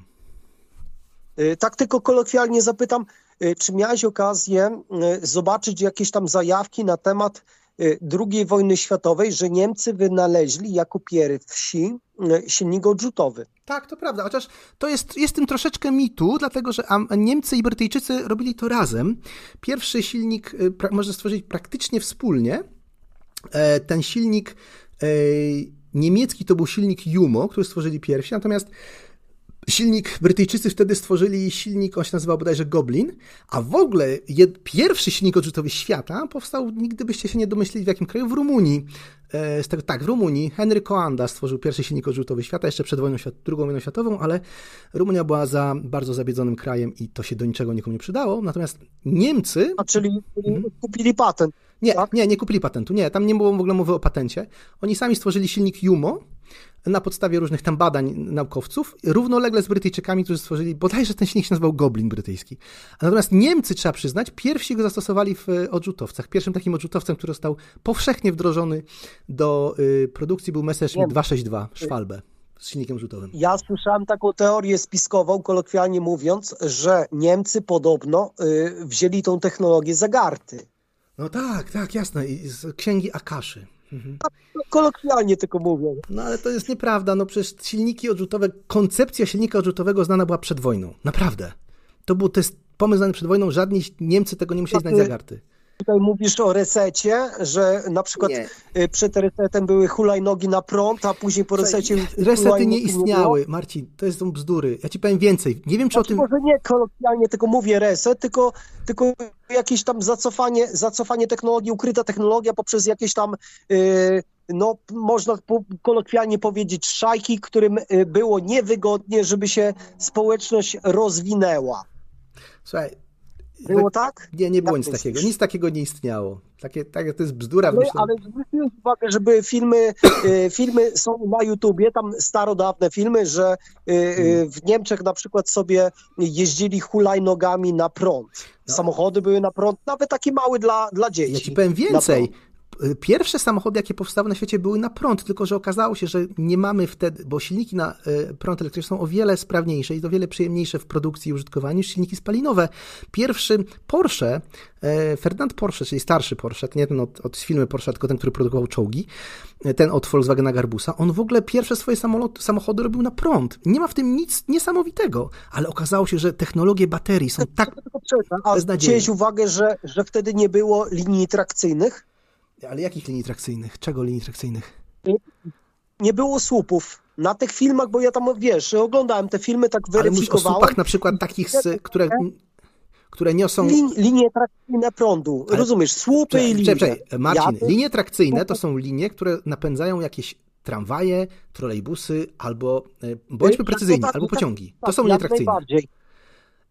Y, Tak tylko kolokwialnie zapytam, y, czy miałeś okazję y, zobaczyć jakieś tam zajawki na temat y, II wojny światowej, że Niemcy wynaleźli jako pierwsi y, silnik odrzutowy? Tak, to prawda, chociaż to jest, jest tym troszeczkę mitu, dlatego że Niemcy i Brytyjczycy robili to razem. Pierwszy silnik y, pra- można stworzyć praktycznie wspólnie. E, Ten silnik e, niemiecki to był silnik Jumo, który stworzyli pierwsi, natomiast silnik Brytyjczycy wtedy stworzyli silnik, on się nazywał bodajże Goblin, a w ogóle jed, pierwszy silnik odrzutowy świata powstał, nigdy byście się nie domyślili w jakim kraju, w Rumunii. E, Z tego, tak, w Rumunii. Henry Coanda stworzył pierwszy silnik odrzutowy świata, jeszcze przed wojną, II wojną światową, ale Rumunia była za bardzo zabiedzonym krajem i to się do niczego nikomu nie przydało. Natomiast Niemcy... A czyli kupili patent. Nie, nie, nie kupili patentu. Nie, tam nie było w ogóle mowy o patencie. Oni sami stworzyli silnik Jumo na podstawie różnych tam badań naukowców, równolegle z Brytyjczykami, którzy stworzyli, bodajże ten silnik się nazywał Goblin brytyjski. Natomiast Niemcy, trzeba przyznać, pierwsi go zastosowali w e, odrzutowcach. Pierwszym takim odrzutowcem, który został powszechnie wdrożony do y, produkcji był Messerschmitt Wiem. 262 Schwalbe z silnikiem odrzutowym. Ja słyszałem taką teorię spiskową, kolokwialnie mówiąc, że Niemcy podobno y, wzięli tą technologię za garty. No tak, tak, jasne. I z księgi Akaszy. Mhm. Kolokwialnie tylko mówię. No ale to jest nieprawda, no przecież silniki odrzutowe, koncepcja silnika odrzutowego znana była przed wojną. Naprawdę. To był to jest pomysł znany przed wojną, żadni Niemcy tego nie musieli znać za garty. Tutaj mówisz o resecie, że na przykład y, przed resetem były hulajnogi na prąd, a później po resecie Resety nie istniały, Marcin, to jest są bzdury. Ja ci powiem więcej. Nie wiem, czy o Znaczy, tym... Może nie kolokwialnie, tylko mówię reset, tylko, tylko jakieś tam zacofanie, zacofanie technologii, ukryta technologia poprzez jakieś tam, y, no można kolokwialnie powiedzieć, szajki, którym y, było niewygodnie, żeby się społeczność rozwinęła. Słuchaj... Było tak? Nie, nie było nic myślisz? takiego. Nic takiego nie istniało. Takie, takie to jest bzdura. Myślę. ale zwróciłeś uwagę, żeby filmy, y, filmy są na YouTubie, tam starodawne filmy, że y, y, w Niemczech na przykład sobie jeździli hulajnogami na prąd. Samochody były na prąd, nawet takie małe dla, dla dzieci. Ja ci powiem więcej. Prąd. Pierwsze samochody, jakie powstały na świecie, były na prąd, tylko że okazało się, że nie mamy wtedy, bo silniki na e, prąd elektryczny są o wiele sprawniejsze i o wiele przyjemniejsze w produkcji i użytkowaniu niż silniki spalinowe. Pierwszy Porsche, e, Ferdynand Porsche, czyli starszy Porsche, to nie ten od, od filmy Porsche, tylko ten, który produkował czołgi, ten od Volkswagena Garbusa, on w ogóle pierwsze swoje samolot, samochody robił na prąd. Nie ma w tym nic niesamowitego, ale okazało się, że technologie baterii są tak A zwróciłeś uwagę, że, że wtedy nie było linii trakcyjnych? Ale jakich linii trakcyjnych? Czego linii trakcyjnych? Nie było słupów. Na tych filmach, bo ja tam, wiesz, oglądałem te filmy, tak Ale mówisz o weryfikowałem. słupach na przykład takich, z, które, które niosą... Lin, linie trakcyjne prądu. Ale- Rozumiesz, słupy i linie. czekaj, Marcin, Ja- linie trakcyjne to są linie, które napędzają jakieś tramwaje, trolejbusy albo, e, bądźmy precyzyjni, tak, albo pociągi. To tak, są linie trakcyjne. najbardziej.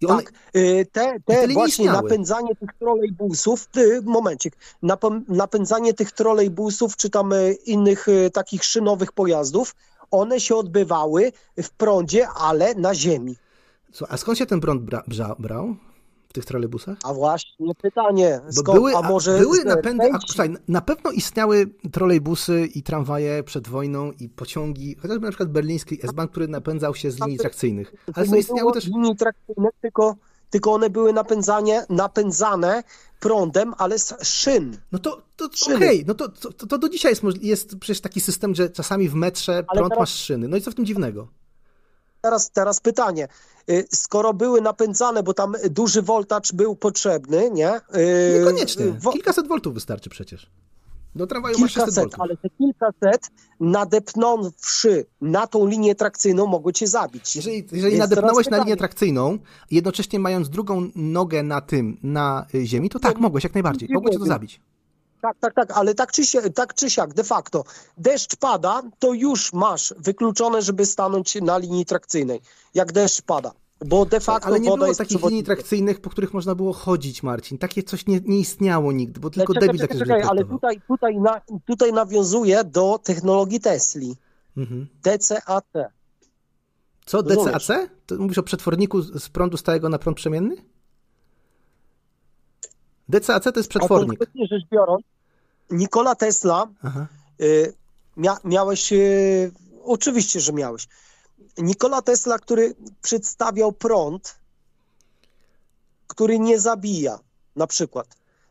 I one, Tak, y, te, te właśnie napędzanie tych trolejbusów, ty, momencik, napę- napędzanie tych trolejbusów czy tam y, innych y, takich szynowych pojazdów, one się odbywały w prądzie, ale na ziemi. a skąd się ten prąd bra, brał? w tych trolejbusach? A właśnie pytanie, Bo skąd, były, a może były napędy, a, słuchaj, na pewno istniały trolejbusy i tramwaje przed wojną i pociągi, chociażby na przykład berliński S-Bahn, który napędzał się z linii trakcyjnych. Ale To istniały też... linii trakcyjnych, tylko, tylko one były napędzanie, napędzane prądem, ale z szyn. No to, to okej, no to, to, to do dzisiaj jest, jest przecież taki system, że czasami w metrze prąd teraz- masz szyny. No i co w tym dziwnego? Teraz, teraz pytanie. Y, Skoro były napędzane, bo tam duży voltaż był potrzebny, nie? Y, Niekoniecznie. wo- Kilkaset voltów wystarczy przecież. Do tramwaju masz 600 kilkaset, ale te kilkaset nadepnąwszy na tą linię trakcyjną mogło cię zabić. Jeżeli, jeżeli nadepnąłeś na linię trakcyjną, jednocześnie mając drugą nogę na tym, na y, ziemi, to tak, mogłeś jak najbardziej. Mogło cię to zabić. Tak, tak, tak, ale tak czy, się, tak czy siak, de facto, deszcz pada, to już masz wykluczone, żeby stanąć na linii trakcyjnej, jak deszcz pada. Bo de facto Ale nie woda było jest takich linii trakcyjnych, po których można było chodzić, Marcin. Takie coś nie, nie istniało nigdy, bo tylko czekaj, debil czekaj, czekaj, ale tutaj, tutaj, na, tutaj nawiązuje do technologii Tesli, Mhm. DCAC. Co? DCAC? To mówisz o przetworniku z prądu stałego na prąd przemienny? DCAC to jest A przetwornik. konkretnie rzecz biorąc, Nikola Tesla, y, mia, miałeś, y, oczywiście, że miałeś. Nikola Tesla, który przedstawiał prąd, który nie zabija, na przykład.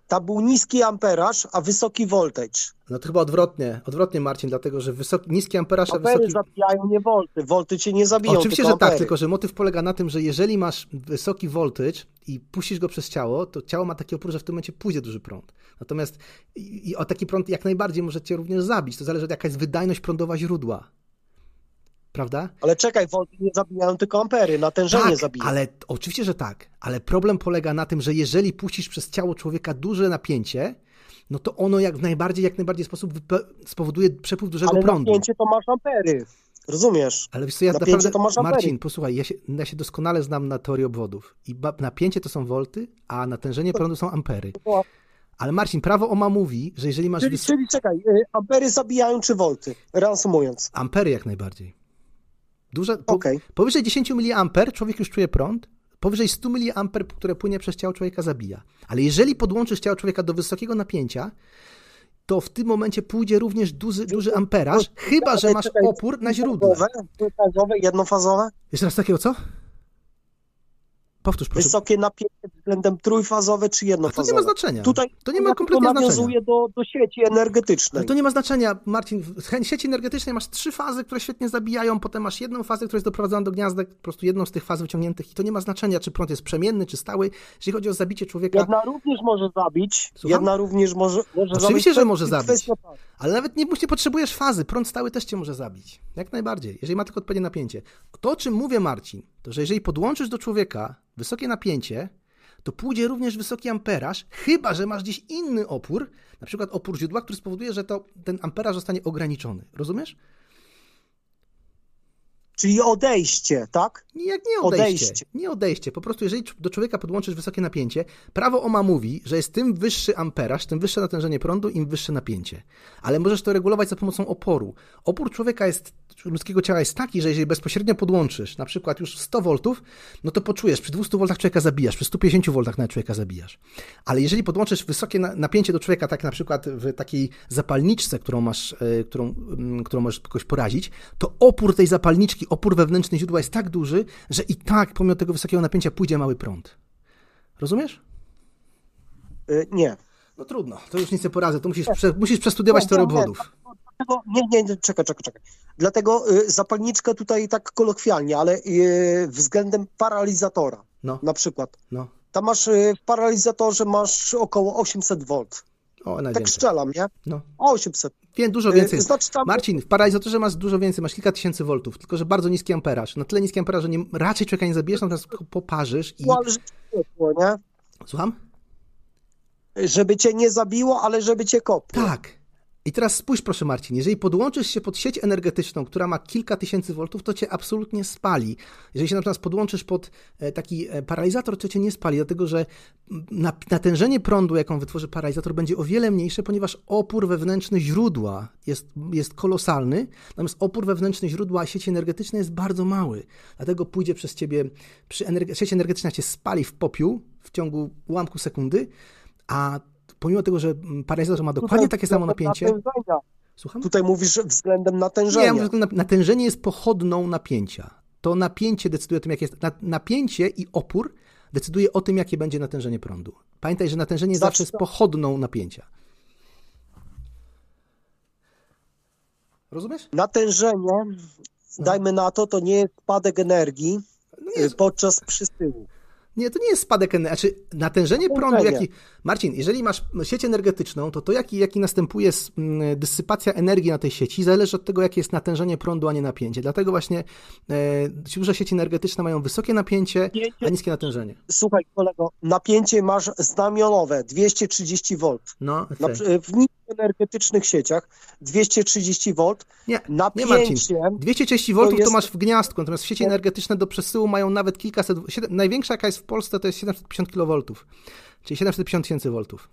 Tam był niski amperaż, a wysoki voltage. No to chyba odwrotnie, odwrotnie Marcin, dlatego że wysoki, niski amperaż, a Ampery wysoki... zabijają, nie volty. Volty cię nie zabiją, Oczywiście, że tak, tylko że motyw polega na tym, że jeżeli masz wysoki voltage i puścisz go przez ciało, to ciało ma taki opór, że w tym momencie pójdzie duży prąd. Natomiast i, i o taki prąd jak najbardziej może cię również zabić. To zależy od jaka jest wydajność prądowa źródła. Prawda? Ale czekaj, volty nie zabijają, tylko ampery, natężenie tak, zabijają. ale oczywiście, że tak. Ale problem polega na tym, że jeżeli puścisz przez ciało człowieka duże napięcie, no to ono jak najbardziej, jak najbardziej sposób spowoduje przepływ dużego Ale prądu. napięcie to masz ampery. Rozumiesz? Ale wiesz co, ja Napięcie naprawdę, to masz ampery. Marcin, posłuchaj, ja się, ja się doskonale znam na teorii obwodów. I napięcie to są wolty, a natężenie prądu są ampery. Ale Marcin, prawo OMA mówi, że jeżeli masz Czyli, czyli czekaj, y, ampery zabijają czy volty? Reasumując. ampery jak najbardziej. Duże, po, Powyżej 10 mA człowiek już czuje prąd, powyżej 100 mA, które płynie przez ciało człowieka zabija. Ale jeżeli podłączysz ciało człowieka do wysokiego napięcia, to w tym momencie pójdzie również duży, duży amperaż, chyba że masz opór na. Fazowe, dwufazowe, jednofazowe? Jeszcze raz takiego co? Powtórz proszę. Wysokie napięcie względem trójfazowe czy jednofazowe? To nie ma znaczenia. Tutaj To nie ma kompletnie tylko nawiązuje do, do sieci energetycznej. Ale to nie ma znaczenia, Marcin. W sieci energetycznej masz trzy fazy, które świetnie zabijają, potem masz jedną fazę, która jest doprowadzona do gniazdek, po prostu jedną z tych faz wyciągniętych i to nie ma znaczenia, czy prąd jest przemienny, czy stały. Jeżeli chodzi o zabicie człowieka, Jedna również może zabić. Słucham? Jedna również może, może Oczywiście, zabić. że może zabić. Ale nawet nie, nie potrzebujesz fazy. Prąd stały też cię może zabić. Jak najbardziej, jeżeli ma tylko odpowiednie napięcie. To, o czym mówię, Marcin, to że jeżeli podłączysz do człowieka wysokie napięcie, to pójdzie również wysoki amperaż, chyba że masz gdzieś inny opór, na przykład opór źródła, który spowoduje, że to, ten amperaż zostanie ograniczony. Rozumiesz? Czyli odejście, tak? Nie, jak nie odejście. Nie odejście. Po prostu jeżeli do człowieka podłączysz wysokie napięcie, prawo OMA mówi, że jest tym wyższy amperaż, tym wyższe natężenie prądu, im wyższe napięcie. Ale możesz to regulować za pomocą oporu. Opór człowieka jest, ludzkiego ciała jest taki, że jeżeli bezpośrednio podłączysz, na przykład już 100 V, no to poczujesz, przy 200 V człowieka zabijasz, przy 150 V nawet człowieka zabijasz. Ale jeżeli podłączysz wysokie na- napięcie do człowieka, tak na przykład w takiej zapalniczce, którą masz, e, którą, mm, którą możesz kogoś porazić, to opór tej zapalniczki, opór wewnętrzny źródła jest tak duży, że i tak pomimo tego wysokiego napięcia pójdzie mały prąd. Rozumiesz? Y, nie. No trudno, to już nic nie poradzę, to musisz, prze, musisz przestudiować Nie, teorię nie, nie. obwodów. Nie, nie, nie, czekaj, czekaj, czekaj. Dlatego y, zapalniczka tutaj tak kolokwialnie, ale y, względem paralizatora No. na przykład. No. Tam masz y, w paralizatorze masz około 800 V. O, Tak najwięcej. strzelam, nie? No. 800. Wiem, dużo Y, więcej. Znaczy tam Marcin, w paralizatorze masz dużo więcej, masz kilka tysięcy voltów, tylko że bardzo niski amperaż. Na tyle niski amperaż, że nie, raczej człowieka nie zabijesz, natomiast poparzysz i... ale żeby cię kopło, nie? Słucham? Żeby cię nie zabiło, ale żeby cię kopło. Tak. I teraz spójrz, proszę Marcin, jeżeli podłączysz się pod sieć energetyczną, która ma kilka tysięcy voltów, to cię absolutnie spali. Jeżeli się natomiast podłączysz pod e, taki e, paralizator, to cię nie spali, dlatego że mm, na- natężenie prądu, jaką wytworzy paralizator, będzie o wiele mniejsze, ponieważ opór wewnętrzny źródła jest, jest kolosalny, natomiast opór wewnętrzny źródła sieci energetycznej jest bardzo mały. Dlatego pójdzie przez ciebie, przy energe- sieć energetyczna cię spali w popiół w ciągu ułamku sekundy, a pomimo tego, że mm, paralizator ma dokładnie takie samo napięcie, Natężenia. Słucham? Tutaj mówisz względem natężenia. Nie, ja natężenie jest pochodną napięcia. To napięcie decyduje o tym, jakie jest. na- Napięcie i opór decyduje o tym, jakie będzie natężenie prądu. Pamiętaj, że natężenie Znaczy zawsze jest pochodną napięcia. Rozumiesz? Natężenie, dajmy na to, to nie jest spadek energii No y, podczas przysyłu. Nie, to nie jest spadek energii. Znaczy, natężenie prądu, jaki. Marcin, jeżeli masz sieć energetyczną, to to, jaki, jaki następuje dysypacja energii na tej sieci, zależy od tego, jakie jest natężenie prądu, a nie napięcie. Dlatego właśnie e, duże sieci energetyczne mają wysokie napięcie, a niskie natężenie. Słuchaj, kolego, napięcie masz znamionowe 230 V. No, Na, okej. w niskoenergetycznych sieciach 230 V. Nie, napięcie. Nie, Marcin. 230 V to, jest- masz w gniazdku, natomiast sieci energetyczne do przesyłu mają nawet kilkaset. Największa, jaka jest w Polsce, to jest 750 kV, czyli 750 tysięcy voltów.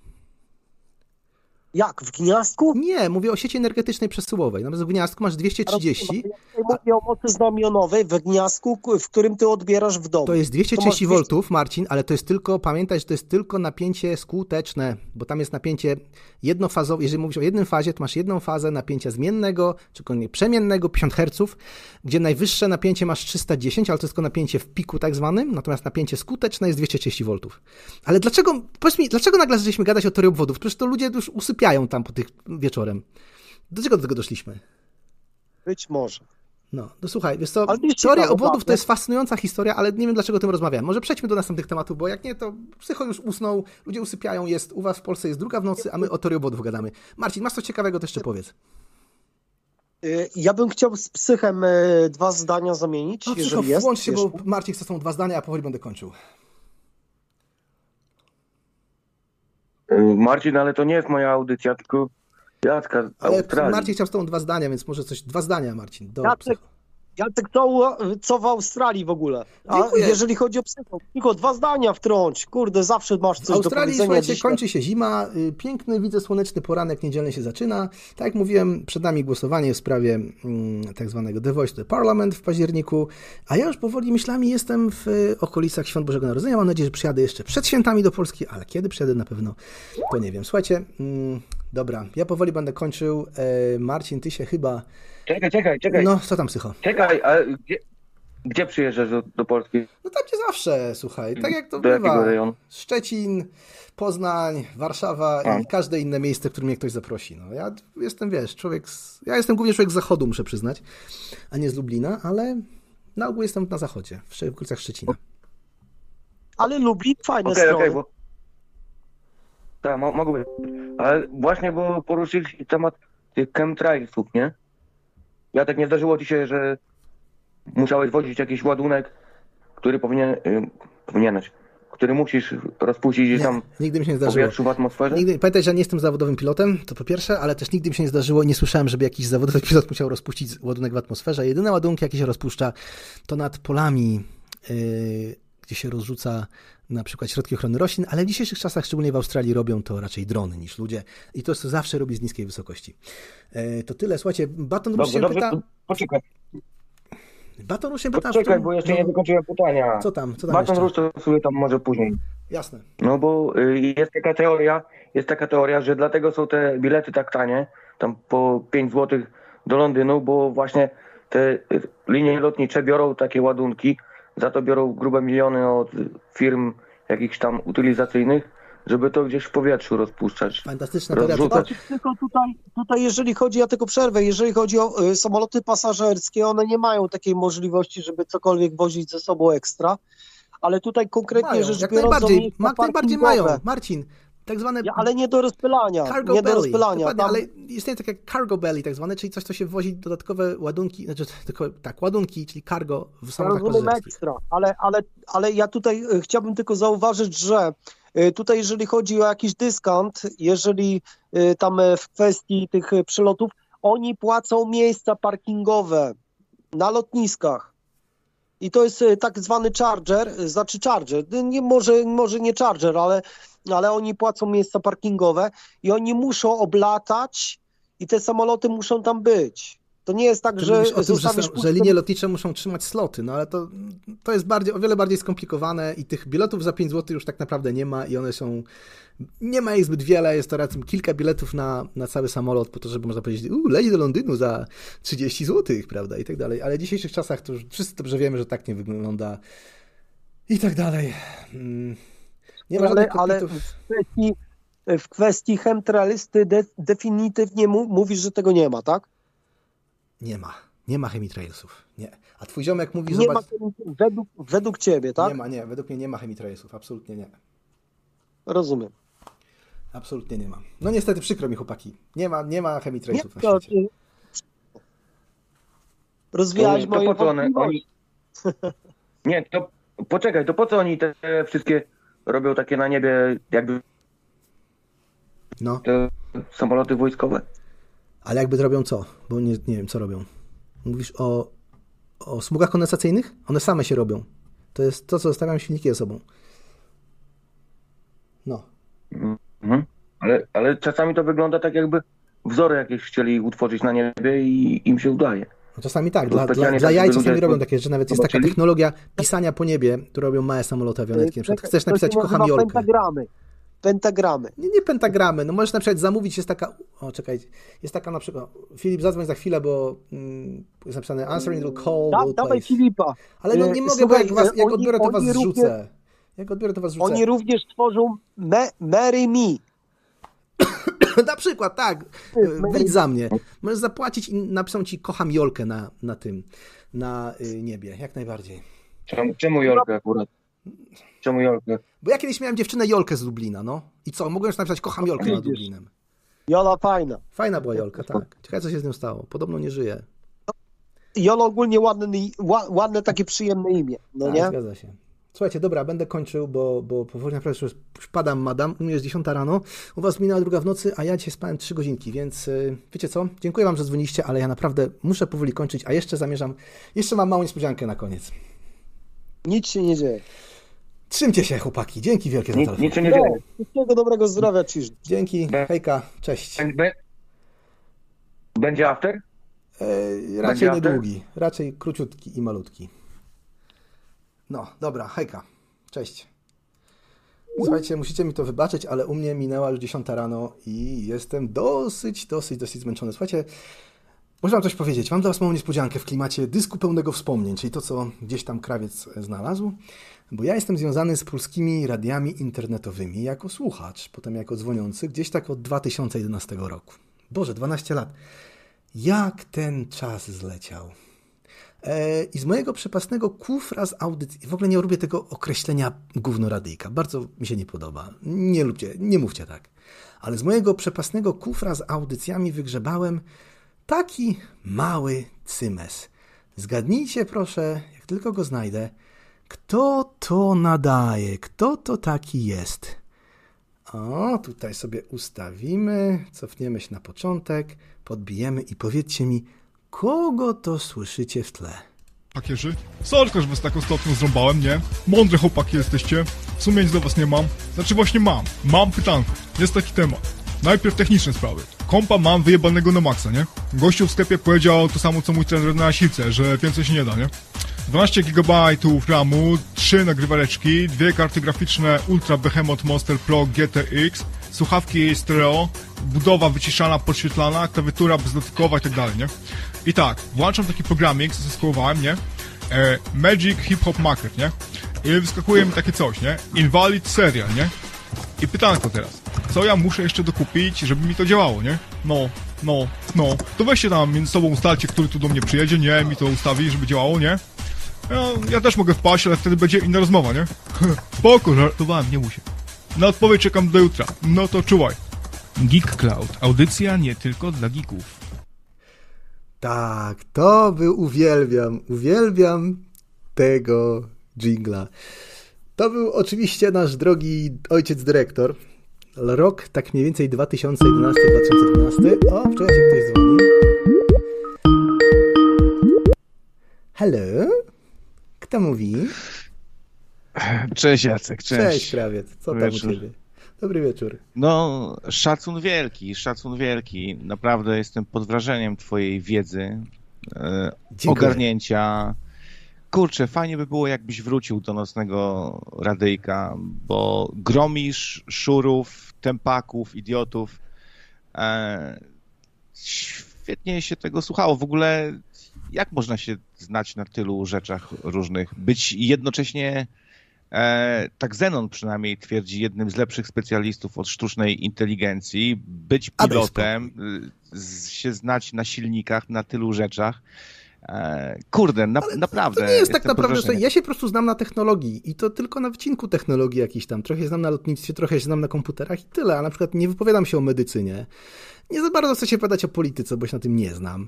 Jak, w gniazdku? Nie, mówię o sieci energetycznej przesyłowej. Natomiast w gniazdku masz 230, Ja mówię o mocy znamionowej w gniazdku, w którym ty odbierasz w domu. To jest To masz 230 V, Marcin, ale to jest tylko, pamiętaj, że to jest tylko napięcie skuteczne, bo tam jest napięcie jednofazowe. Jeżeli mówisz o jednym fazie, to masz jedną fazę napięcia zmiennego, czy przemiennego, 50 Hz, gdzie najwyższe napięcie masz 310, ale to jest tylko napięcie w piku tak zwanym, natomiast napięcie skuteczne jest 230 V. Ale dlaczego, powiedz mi, dlaczego nagle zaczęliśmy gadać o teorii obwodów? Przecież to ludzie już usypiają tam po tych wieczorem. Do czego do tego doszliśmy? Być może. No, to słuchaj, wiesz co, teoria obwodów to prawda? jest fascynująca historia, ale nie wiem dlaczego o tym rozmawiałem. Może przejdźmy do następnych tematów, bo jak nie, to psycho już usnął, ludzie usypiają, jest u was w Polsce jest druga w nocy, a my o teorii obwodów gadamy. Marcin, masz coś ciekawego, to jeszcze powiedz. Y, Ja bym chciał z psychem y, dwa zdania zamienić, No, jeżeli psycho, jest. włącz się, jeszcze. bo Marcin chce są dwa zdania, a powoli będę kończył. Marcin, ale to nie jest moja audycja, tylko Jacka Ale. Marcin chciał z tobą dwa zdania, więc może coś, dwa zdania, Marcin. Do Jacek, Jacek co, co w Australii w ogóle? A Dziękuję. jeżeli chodzi o psycho, tylko dwa zdania wtrąć. Kurde, zawsze masz coś do Australii, powiedzenia. słuchajcie, dzisiaj. kończy się zima, y, piękny, widzę słoneczny poranek niedzielny się zaczyna. Tak jak mówiłem, przed nami głosowanie w sprawie mm, tak zwanego The Voice to Parliament w październiku, a ja już powoli myślami jestem w y, okolicach Świąt Bożego Narodzenia. Mam nadzieję, że przyjadę jeszcze przed świętami do Polski, ale kiedy przyjadę na pewno, to nie wiem. Słuchajcie, mm, dobra, ja powoli będę kończył. E, Marcin, ty się chyba... Czekaj, czekaj, czekaj. No, co tam, psycho? Czekaj, a gdzie, gdzie przyjeżdżasz do, do Polski? No tam gdzie zawsze, słuchaj, tak jak to Do jakiego bywa. rejonu? Szczecin, Poznań, Warszawa A. i każde inne miejsce, w którym mnie ktoś zaprosi. No, ja jestem, wiesz, człowiek z... Ja jestem głównie człowiek z zachodu, muszę przyznać, a nie z Lublina, ale na ogół jestem na zachodzie, w okolicach Szczecina. Ale Lublin, fajne Okej, strony. okej, bo... Tak, mo- mogę. Ale właśnie, bo poruszyliście temat tych chemtrailsów, nie? Ja tak nie zdarzyło ci się, że musiałeś wozić jakiś ładunek, który powinien, y, powinieneś, który musisz rozpuścić gdzieś tam Nigdy mi się nie zdarzyło. powietrzu, w atmosferze? Nigdy, pamiętaj, że ja nie jestem zawodowym pilotem, to po pierwsze, ale też nigdy mi się nie zdarzyło, nie słyszałem, żeby jakiś zawodowy [LAUGHS] pilot musiał rozpuścić ładunek w atmosferze. Jedyne ładunki, jakie się rozpuszcza, to nad polami, yy, gdzie się rozrzuca na przykład środki ochrony roślin, ale w dzisiejszych czasach, szczególnie w Australii, robią to raczej drony niż ludzie i to się zawsze robi z niskiej wysokości. Yy, to tyle. Słuchajcie, Baton Dobrze, się dobrze, pyta... poczekaj. Baton Rouge się pyta... Poczekaj, bo jeszcze nie dokończyłem pytania. Co tam, co tam Baton? Rouge to sobie tam może później. Jasne. No bo y, jest taka teoria, jest taka teoria, że dlatego są te bilety tak tanie, tam po 5 zł do Londynu, bo właśnie te linie lotnicze biorą takie ładunki, za to biorą grube miliony od firm jakichś tam utylizacyjnych, żeby to gdzieś w powietrzu rozpuszczać. Fantastyczna teoria. rozrzucać. Znaczy, tylko tutaj, tutaj, jeżeli chodzi, ja tylko przerwę, jeżeli chodzi o y, samoloty pasażerskie, one nie mają takiej możliwości, żeby cokolwiek wozić ze sobą ekstra, ale tutaj konkretnie Mają, rzecz jak biorąc, najbardziej, o miejsca jak najbardziej mają. Marcin, tak zwane... Ja, ale nie do rozpylania, Cargo nie do belly. rozpylania. Dokładnie, Tam, ale istnieje takie cargo belly tak zwane, czyli coś, co się wozi dodatkowe ładunki, znaczy [LAUGHS] tylko, tak, ładunki, czyli cargo w Ja rozumiem pasażerskich. ekstra, ale, ale, ale ja tutaj y, chciałbym tylko zauważyć, że y, tutaj jeżeli chodzi o jakiś dyskont, jeżeli y, tam w kwestii tych przylotów, oni płacą miejsca parkingowe na lotniskach. I to jest tak zwany charger, znaczy charger, nie, może, może nie charger, ale, ale oni płacą miejsca parkingowe i oni muszą oblatać i te samoloty muszą tam być. To nie jest tak, Ty że tym, że, że linie lotnicze muszą trzymać sloty, no ale to, to jest bardziej, o wiele bardziej skomplikowane i tych biletów za 5 zł już tak naprawdę nie ma i one są, nie ma ich zbyt wiele, jest to raczej kilka biletów na, na cały samolot po to, żeby można powiedzieć, u, leci do Londynu za 30 zł, prawda, i tak dalej, ale w dzisiejszych czasach to już wszyscy dobrze wiemy, że tak nie wygląda i tak dalej. Mm. Nie ma ale, ale w kwestii, w kwestii de, definitywnie mu, mówisz, że tego nie ma, tak? Nie ma. Nie ma chemitrailsów, nie. A twój ziomek mówi, Nie ma, zobacz... według, według ciebie, tak? Nie ma, nie, według mnie nie ma chemitrailsów, absolutnie nie. Rozumiem. Absolutnie nie ma. No niestety przykro mi chłopaki. Nie ma, nie ma chemitrailsów na to- świecie. Rozwijałeś To moje po co one, oni... [LAUGHS] Nie, to poczekaj, to po co oni te wszystkie robią takie na niebie jakby No. te samoloty wojskowe? Ale jakby robią co? Bo nie, nie wiem, co robią. Mówisz o, o smugach kondensacyjnych? One same się robią. To jest to, co zostawiam silniki ze sobą. No. Mhm. Ale, ale czasami to wygląda tak jakby wzory jakieś chcieli utworzyć na niebie i im się udaje. No czasami tak, dla, dla, specjalnie dla tak, jaj czasami ludzie robią takie, że nawet jest taka technologia pisania po niebie, które robią małe samoloty awionetki. Na przykład chcesz napisać kocham Jolkę. Pentagramy. Pentagramy. Nie, nie pentagramy, no możesz na przykład zamówić, jest taka, o czekaj, jest taka na przykład, Filip zadzwoń za chwilę, bo mm, jest napisane answering the call, Da, will dawaj. Filipa. Ale no nie mogę, bo słuchaj, jak, was, jak oni- odbiorę, to was oni zrzucę. również- Jak odbiorę, to was zrzucę. Oni również tworzą me, Marry Me. [COUGHS] na przykład, tak, wyjdź za mnie. Możesz zapłacić i napiszą ci kocham Jolkę na, na tym, na y, niebie, jak najbardziej. Czemu, czemu Jolkę akurat? Czemu Jolkę? Bo ja kiedyś miałem dziewczynę Jolkę z Lublina, no. I co, mogłem już napisać kocham Jolkę nad Widzisz. Lublinem. Jola fajna. Fajna była Jolka, tak. Ciekawe, co się z nią stało. Podobno nie żyje. Jola ogólnie ładne, ła- ładne takie przyjemne imię, no Tak, nie? Zgadza się. Słuchajcie, dobra, będę kończył, bo, bo powoli naprawdę już już padam, madam. U mnie jest 10 rano, u was minęła druga w nocy, a ja dzisiaj spałem 3 godzinki, więc y, wiecie co? Dziękuję wam, że dzwoniliście, ale ja naprawdę muszę powoli kończyć, a jeszcze zamierzam, jeszcze mam małą niespodziankę na koniec. Nic się nie dzieje. Trzymcie się, chłopaki. Dzięki wielkie za Nic- telefon. nic się nie dzieje. Wszystkiego dobrego zdrowia ci życzę. Dzięki, hejka, cześć. Będzie after? E, raczej Będzie after? niedługi, raczej króciutki i malutki. No, dobra, hejka, cześć. Słuchajcie, musicie mi to wybaczyć, ale u mnie minęła już 10 rano i jestem dosyć, dosyć, dosyć zmęczony. Słuchajcie, muszę wam coś powiedzieć. Mam dla was małą niespodziankę w klimacie dysku pełnego wspomnień, czyli to, co gdzieś tam krawiec znalazł. Bo ja jestem związany z polskimi radiami internetowymi jako słuchacz, potem jako dzwoniący, gdzieś tak od 2011 roku. Boże, 12 lat. Jak ten czas zleciał. E, I z mojego przepasnego kufra z audycji, w ogóle nie lubię tego określenia gównoradyjka, bardzo mi się nie podoba. Nie lubcie, nie mówcie tak. Ale z mojego przepasnego kufra z audycjami wygrzebałem taki mały cymes. Zgadnijcie proszę, jak tylko go znajdę, kto to nadaje, kto to taki jest. O, tutaj sobie ustawimy, cofniemy się na początek, podbijemy i powiedzcie mi, kogo to słyszycie w tle? Pakierzy? Sorka, że was tak ostatnio zrąbałem, nie? Mądre chłopaki jesteście. W sumie nic do was nie mam. Znaczy właśnie mam. Mam pytanko. Jest taki temat. Najpierw techniczne sprawy. Kompa mam wyjebanego na maksa, nie? Gościu w sklepie powiedział to samo co mój trener na silce, że więcej się nie da, nie? 12 GB RAMu, 3 nagrywareczki, dwie karty graficzne Ultra Behemoth Monster Pro GTX, słuchawki stereo, budowa wyciszana, podświetlana, klawiatura bezdotykowa i tak dalej, nie? I tak, włączam taki programik, zeskłowałem, nie? E, Magic Hip Hop Market, nie? I wyskakuje mi takie coś, nie? Invalid Serial, nie? I pytanko teraz, co ja muszę jeszcze dokupić, żeby mi to działało, nie? No, no, no, to weźcie tam między sobą ustalcie, który tu do mnie przyjedzie, nie? Mi to ustawi, żeby działało, nie? Ja, ja też mogę wpaść, ale wtedy będzie inna rozmowa, nie? [LAUGHS] Spoko, żartowałem, nie muszę. Na odpowiedź czekam do jutra. No to czuwaj. Geek Cloud. Audycja nie tylko dla geeków. Tak, to był uwielbiam, uwielbiam tego jingla. To był oczywiście nasz drogi ojciec dyrektor. Rok tak mniej więcej 2011-2012. O, wczoraj się ktoś dzwoni. Hello? Kto mówi? Cześć Jacek, cześć. Cześć, krawiec. Co tam Wieczór. u ciebie? Dobry wieczór. No, szacun wielki, szacun wielki. Naprawdę jestem pod wrażeniem twojej wiedzy, e, Dziękuję. ogarnięcia. Kurczę, fajnie by było, jakbyś wrócił do nocnego radyjka, bo gromisz szurów, tempaków, idiotów. E, świetnie się tego słuchało. W ogóle jak można się znać na tylu rzeczach różnych? Być jednocześnie tak Zenon przynajmniej twierdzi, jednym z lepszych specjalistów od sztucznej inteligencji, być pilotem, y, się znać na silnikach, na tylu rzeczach. E, kurde, na, naprawdę. To nie jest tak naprawdę, że ja się po prostu znam na technologii i to tylko na wycinku technologii jakiś tam. Trochę znam na lotnictwie, trochę się znam na komputerach i tyle, a na przykład nie wypowiadam się o medycynie. Nie za bardzo chcę się wypowiadać o polityce, bo się na tym nie znam.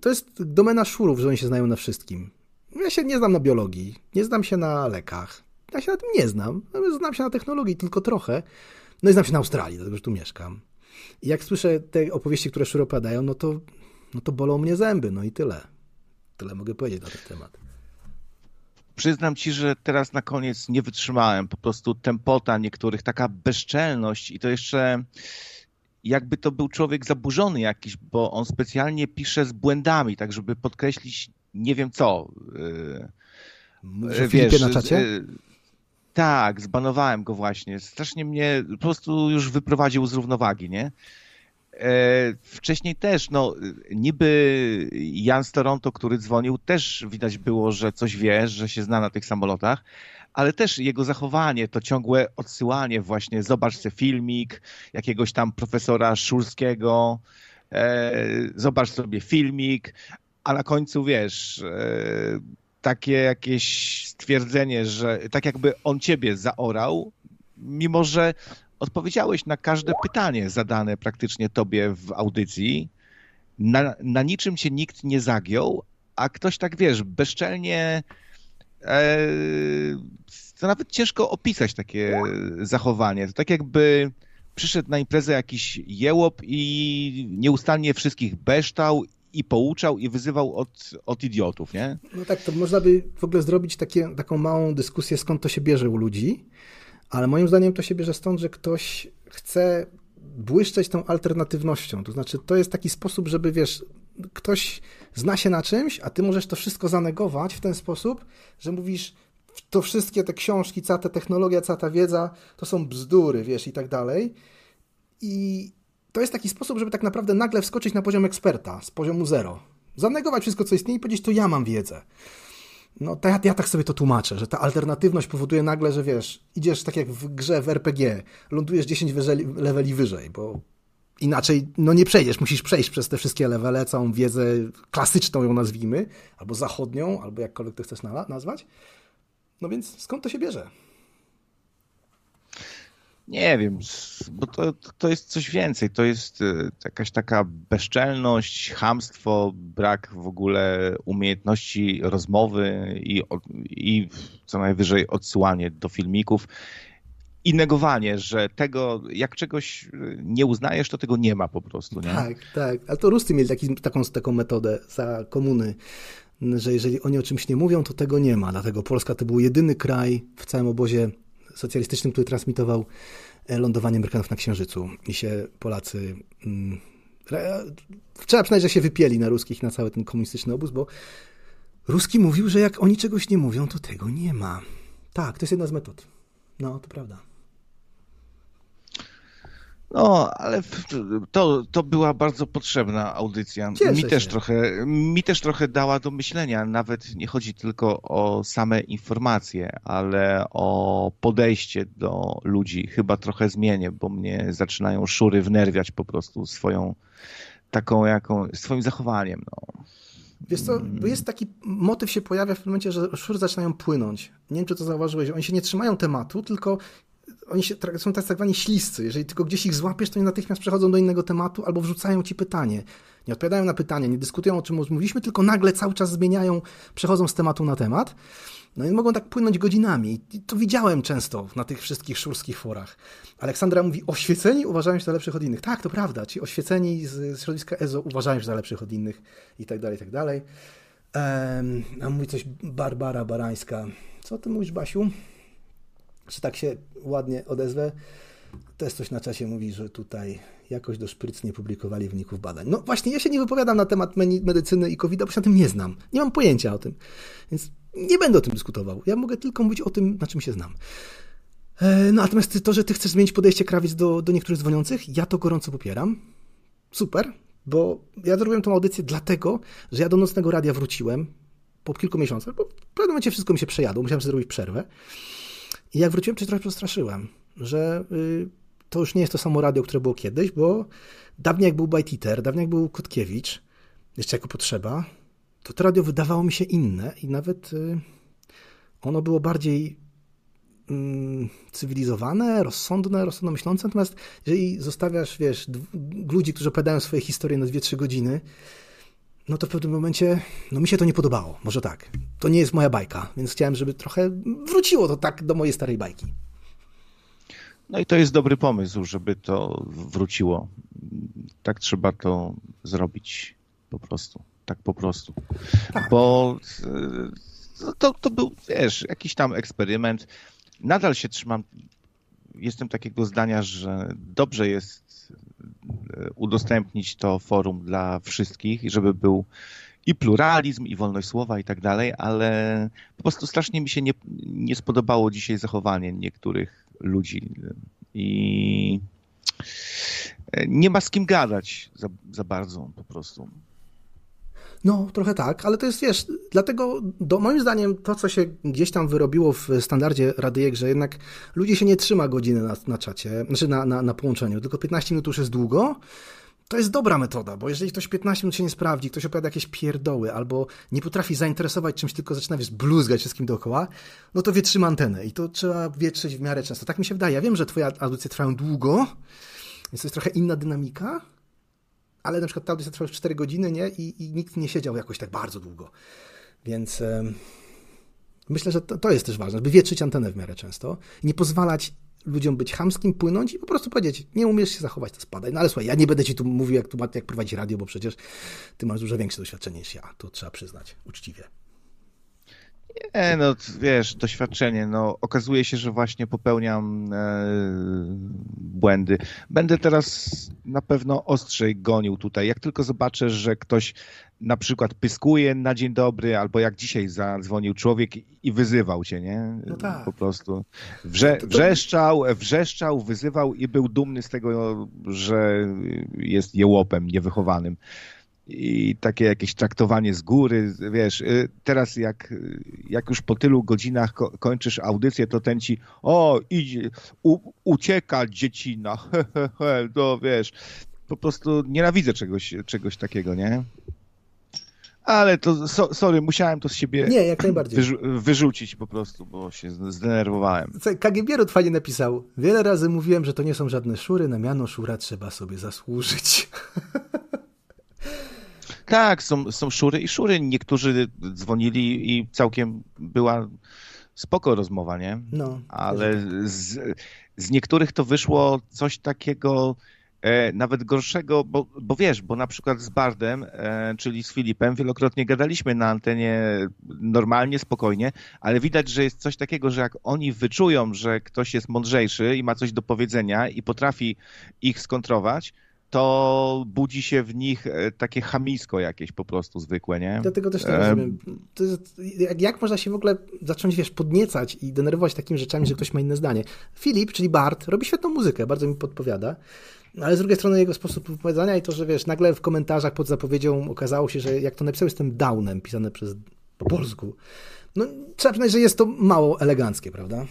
To jest domena szurów, że oni się znają na wszystkim. Ja się nie znam na biologii, nie znam się na lekach. Ja się na tym nie znam. Znam się na technologii tylko trochę. No i znam się na Australii, dlatego że tu mieszkam. I jak słyszę te opowieści, które szury opadają, no to, no to bolą mnie zęby, no i tyle. Tyle mogę powiedzieć na ten temat. Przyznam ci, że teraz na koniec nie wytrzymałem. Po prostu tempota niektórych, taka bezczelność i to jeszcze jakby to był człowiek zaburzony jakiś, bo on specjalnie pisze z błędami, tak żeby podkreślić nie wiem co. Yy, Filipie na czacie? yy, tak, zbanowałem go właśnie. Strasznie mnie po prostu już wyprowadził z równowagi, nie? E, Wcześniej też, no niby Jan z Toronto, który dzwonił, też widać było, że coś wie, że się zna na tych samolotach, ale też jego zachowanie, to ciągłe odsyłanie właśnie, zobacz sobie filmik jakiegoś tam profesora Szulskiego, e, zobacz sobie filmik, a na końcu wiesz, e, takie jakieś stwierdzenie, że tak jakby on ciebie zaorał, mimo że odpowiedziałeś na każde pytanie zadane praktycznie tobie w audycji. Na, na niczym cię nikt nie zagiął, a ktoś tak wiesz, bezczelnie. E, to nawet ciężko opisać takie zachowanie. To tak jakby przyszedł na imprezę jakiś jełop i nieustannie wszystkich beształ i pouczał i wyzywał od, od idiotów, nie? No tak, to można by w ogóle zrobić takie, taką małą dyskusję, skąd to się bierze u ludzi, ale moim zdaniem to się bierze stąd, że ktoś chce błyszczeć tą alternatywnością. To znaczy, to jest taki sposób, żeby wiesz, ktoś zna się na czymś, a ty możesz to wszystko zanegować w ten sposób, że mówisz, to wszystkie te książki, cała ta technologia, cała ta wiedza, to są bzdury, wiesz, i tak dalej. I to jest taki sposób, żeby tak naprawdę nagle wskoczyć na poziom eksperta z poziomu zero. Zanegować wszystko, co istnieje i powiedzieć, to ja mam wiedzę. No to ja, ja tak sobie to tłumaczę, że ta alternatywność powoduje nagle, że wiesz, idziesz tak jak w grze w RPG, lądujesz 10 wyżeli, leveli wyżej, bo inaczej no nie przejdziesz, musisz przejść przez te wszystkie levele, całą wiedzę klasyczną ją nazwijmy, albo zachodnią, albo jakkolwiek to chcesz na- nazwać. No więc skąd to się bierze? Nie wiem, bo to, to jest coś więcej. To jest e, jakaś taka bezczelność, chamstwo, brak w ogóle umiejętności rozmowy i, i co najwyżej odsyłanie do filmików i negowanie, że tego, jak czegoś nie uznajesz, to tego nie ma po prostu. Nie? Tak, tak. Ale to Rusty mieli taki, taką, taką metodę za komuny, że jeżeli oni o czymś nie mówią, to tego nie ma. Dlatego Polska to był jedyny kraj w całym obozie socjalistycznym, który transmitował e, lądowanie Amerykanów na Księżycu. I się Polacy... Mm, trzeba przyznać, że się wypieli na ruskich, na cały ten komunistyczny obóz, bo Ruski mówił, że jak oni czegoś nie mówią, to tego nie ma. Tak, to jest jedna z metod. No, to prawda. No, ale to, to była bardzo potrzebna audycja. Cieszę Mi też, się. trochę, mi też trochę dała do myślenia. Nawet nie chodzi tylko o same informacje, ale o podejście do ludzi. Chyba trochę zmienię, bo mnie zaczynają szury wnerwiać po prostu swoją taką jaką, swoim zachowaniem. No. Wiesz co, bo jest taki motyw się pojawia w momencie, że szury zaczynają płynąć. Nie wiem, czy to zauważyłeś, oni się nie trzymają tematu, tylko oni się, są tak zwani śliscy. Jeżeli tylko gdzieś ich złapiesz, to oni natychmiast przechodzą do innego tematu albo wrzucają ci pytanie. Nie odpowiadają na pytanie, nie dyskutują o czym mówiliśmy, tylko nagle cały czas zmieniają, przechodzą z tematu na temat. No i mogą tak płynąć godzinami. I to widziałem często na tych wszystkich szurskich forach. Aleksandra mówi, oświeceni uważają się za lepszych od innych. Tak, to prawda. Ci oświeceni z, środowiska EZO uważają się za lepszych od innych i tak dalej, i tak dalej. Em, a mówi coś Barbara Barańska. Co ty mówisz, Basiu? Że tak się ładnie odezwę. Też coś na czasie mówi, że tutaj jakoś do szpryc nie publikowali wyników badań. No właśnie, ja się nie wypowiadam na temat medycyny i covid bo się na tym nie znam. Nie mam pojęcia o tym. Więc nie będę o tym dyskutował. Ja mogę tylko mówić o tym, na czym się znam. E, No natomiast to, że ty chcesz zmienić podejście krawiec do, do niektórych dzwoniących, ja to gorąco popieram. Super, bo ja zrobiłem tą audycję dlatego, że ja do nocnego radia wróciłem po kilku miesiącach, bo w pewnym momencie wszystko mi się przejadło, musiałem sobie zrobić przerwę. I jak wróciłem, to się trochę przestraszyłem, że y, to już nie jest to samo radio, które było kiedyś, bo dawniej jak był Bajtiter, dawniej jak był Kotkiewicz, jeszcze jako potrzeba, to to radio wydawało mi się inne i nawet y, ono było bardziej mm, cywilizowane, rozsądne, rozsądno myślące. Natomiast jeżeli zostawiasz, wiesz, ludzi, którzy opowiadają swoje historie na 2-3 godziny, no to w pewnym momencie, no mi się to nie podobało. Może tak. To nie jest moja bajka, więc chciałem, żeby trochę wróciło to tak do mojej starej bajki. No i to jest dobry pomysł, żeby to wróciło. Tak trzeba to zrobić po prostu. Tak po prostu. Bo e, to, to był, wiesz, jakiś tam eksperyment. Nadal się trzymam. Jestem takiego zdania, że dobrze jest udostępnić to forum dla wszystkich żeby był i pluralizm, i wolność słowa i tak dalej, ale po prostu strasznie mi się nie, nie spodobało dzisiaj zachowanie niektórych ludzi i nie ma z kim gadać za, za bardzo po prostu. No, trochę tak, ale to jest, wiesz, dlatego do, moim zdaniem to, co się gdzieś tam wyrobiło w standardzie Radyjek, że jednak ludzi się nie trzyma godziny na, na czacie, znaczy na, na, na połączeniu, tylko 15 minut już jest długo, to jest dobra metoda, bo jeżeli ktoś 15 minut się nie sprawdzi, ktoś opowiada jakieś pierdoły, albo nie potrafi zainteresować czymś, tylko zaczyna, wiesz, bluzgać wszystkim dookoła, no to wietrzyma antenę i to trzeba wietrzyć w miarę często. Tak mi się wydaje. Ja wiem, że twoje audycje trwają długo, więc to jest trochę inna dynamika, ale na przykład ta audycja trwa już 4 godziny, nie? I, i nikt nie siedział jakoś tak bardzo długo. Więc myślę, że to, to jest też ważne, by wietrzyć antenę w miarę często nie pozwalać ludziom być chamskim, płynąć i po prostu powiedzieć, nie umiesz się zachować, to spadaj. No ale słuchaj, ja nie będę ci tu mówił, jak, tu, jak prowadzić radio, bo przecież ty masz dużo większe doświadczenie niż ja, to trzeba przyznać, uczciwie. Nie, no wiesz, doświadczenie, no okazuje się, że właśnie popełniam e, błędy. Będę teraz na pewno ostrzej gonił tutaj. Jak tylko zobaczę, że ktoś na przykład pyskuje na dzień dobry, albo jak dzisiaj zadzwonił człowiek i wyzywał cię, nie? No tak. Po prostu. Wrze, wrzeszczał, wrzeszczał, wyzywał i był dumny z tego, że jest jełopem niewychowanym i takie jakieś traktowanie z góry, wiesz, y, teraz jak, jak już po tylu godzinach ko kończysz audycję, to ten ci, o, idzie, u, ucieka dziecina, [LAUGHS] he, he, he, to wiesz, po prostu nienawidzę czegoś, czegoś takiego, nie? Ale to, so, sorry, musiałem to z siebie Nie, jak najbardziej. wyrzu wyrzucić po prostu, bo się zdenerwowałem. KGB Rut fajnie napisał, wiele razy mówiłem, że to nie są żadne szury, na miano szura trzeba sobie zasłużyć. [LAUGHS] Tak, są, są szury i szury. Niektórzy dzwonili i całkiem była spoko rozmowa, nie? No. Ale z, z niektórych to wyszło coś takiego e, nawet gorszego, bo, bo wiesz, bo na przykład z Bardem, e, czyli z Filipem, wielokrotnie gadaliśmy na antenie normalnie, spokojnie, ale widać, że jest coś takiego, że jak oni wyczują, że ktoś jest mądrzejszy i ma coś do powiedzenia i potrafi ich skontrować, to budzi się w nich e, takie chamisko jakieś po prostu zwykłe, nie? Dlatego też nie E, rozumiem. Jest, jak, jak można się w ogóle zacząć, wiesz, podniecać i denerwować takimi rzeczami, że ktoś ma inne zdanie? Filip, czyli Bart, robi świetną muzykę, bardzo mi podpowiada. Ale z drugiej strony jego sposób wypowiadania i to, że wiesz, nagle w komentarzach pod zapowiedzią okazało się, że jak to napisał, jestem downem, pisane przez po polsku. No, trzeba przyznać, że jest to mało eleganckie, prawda?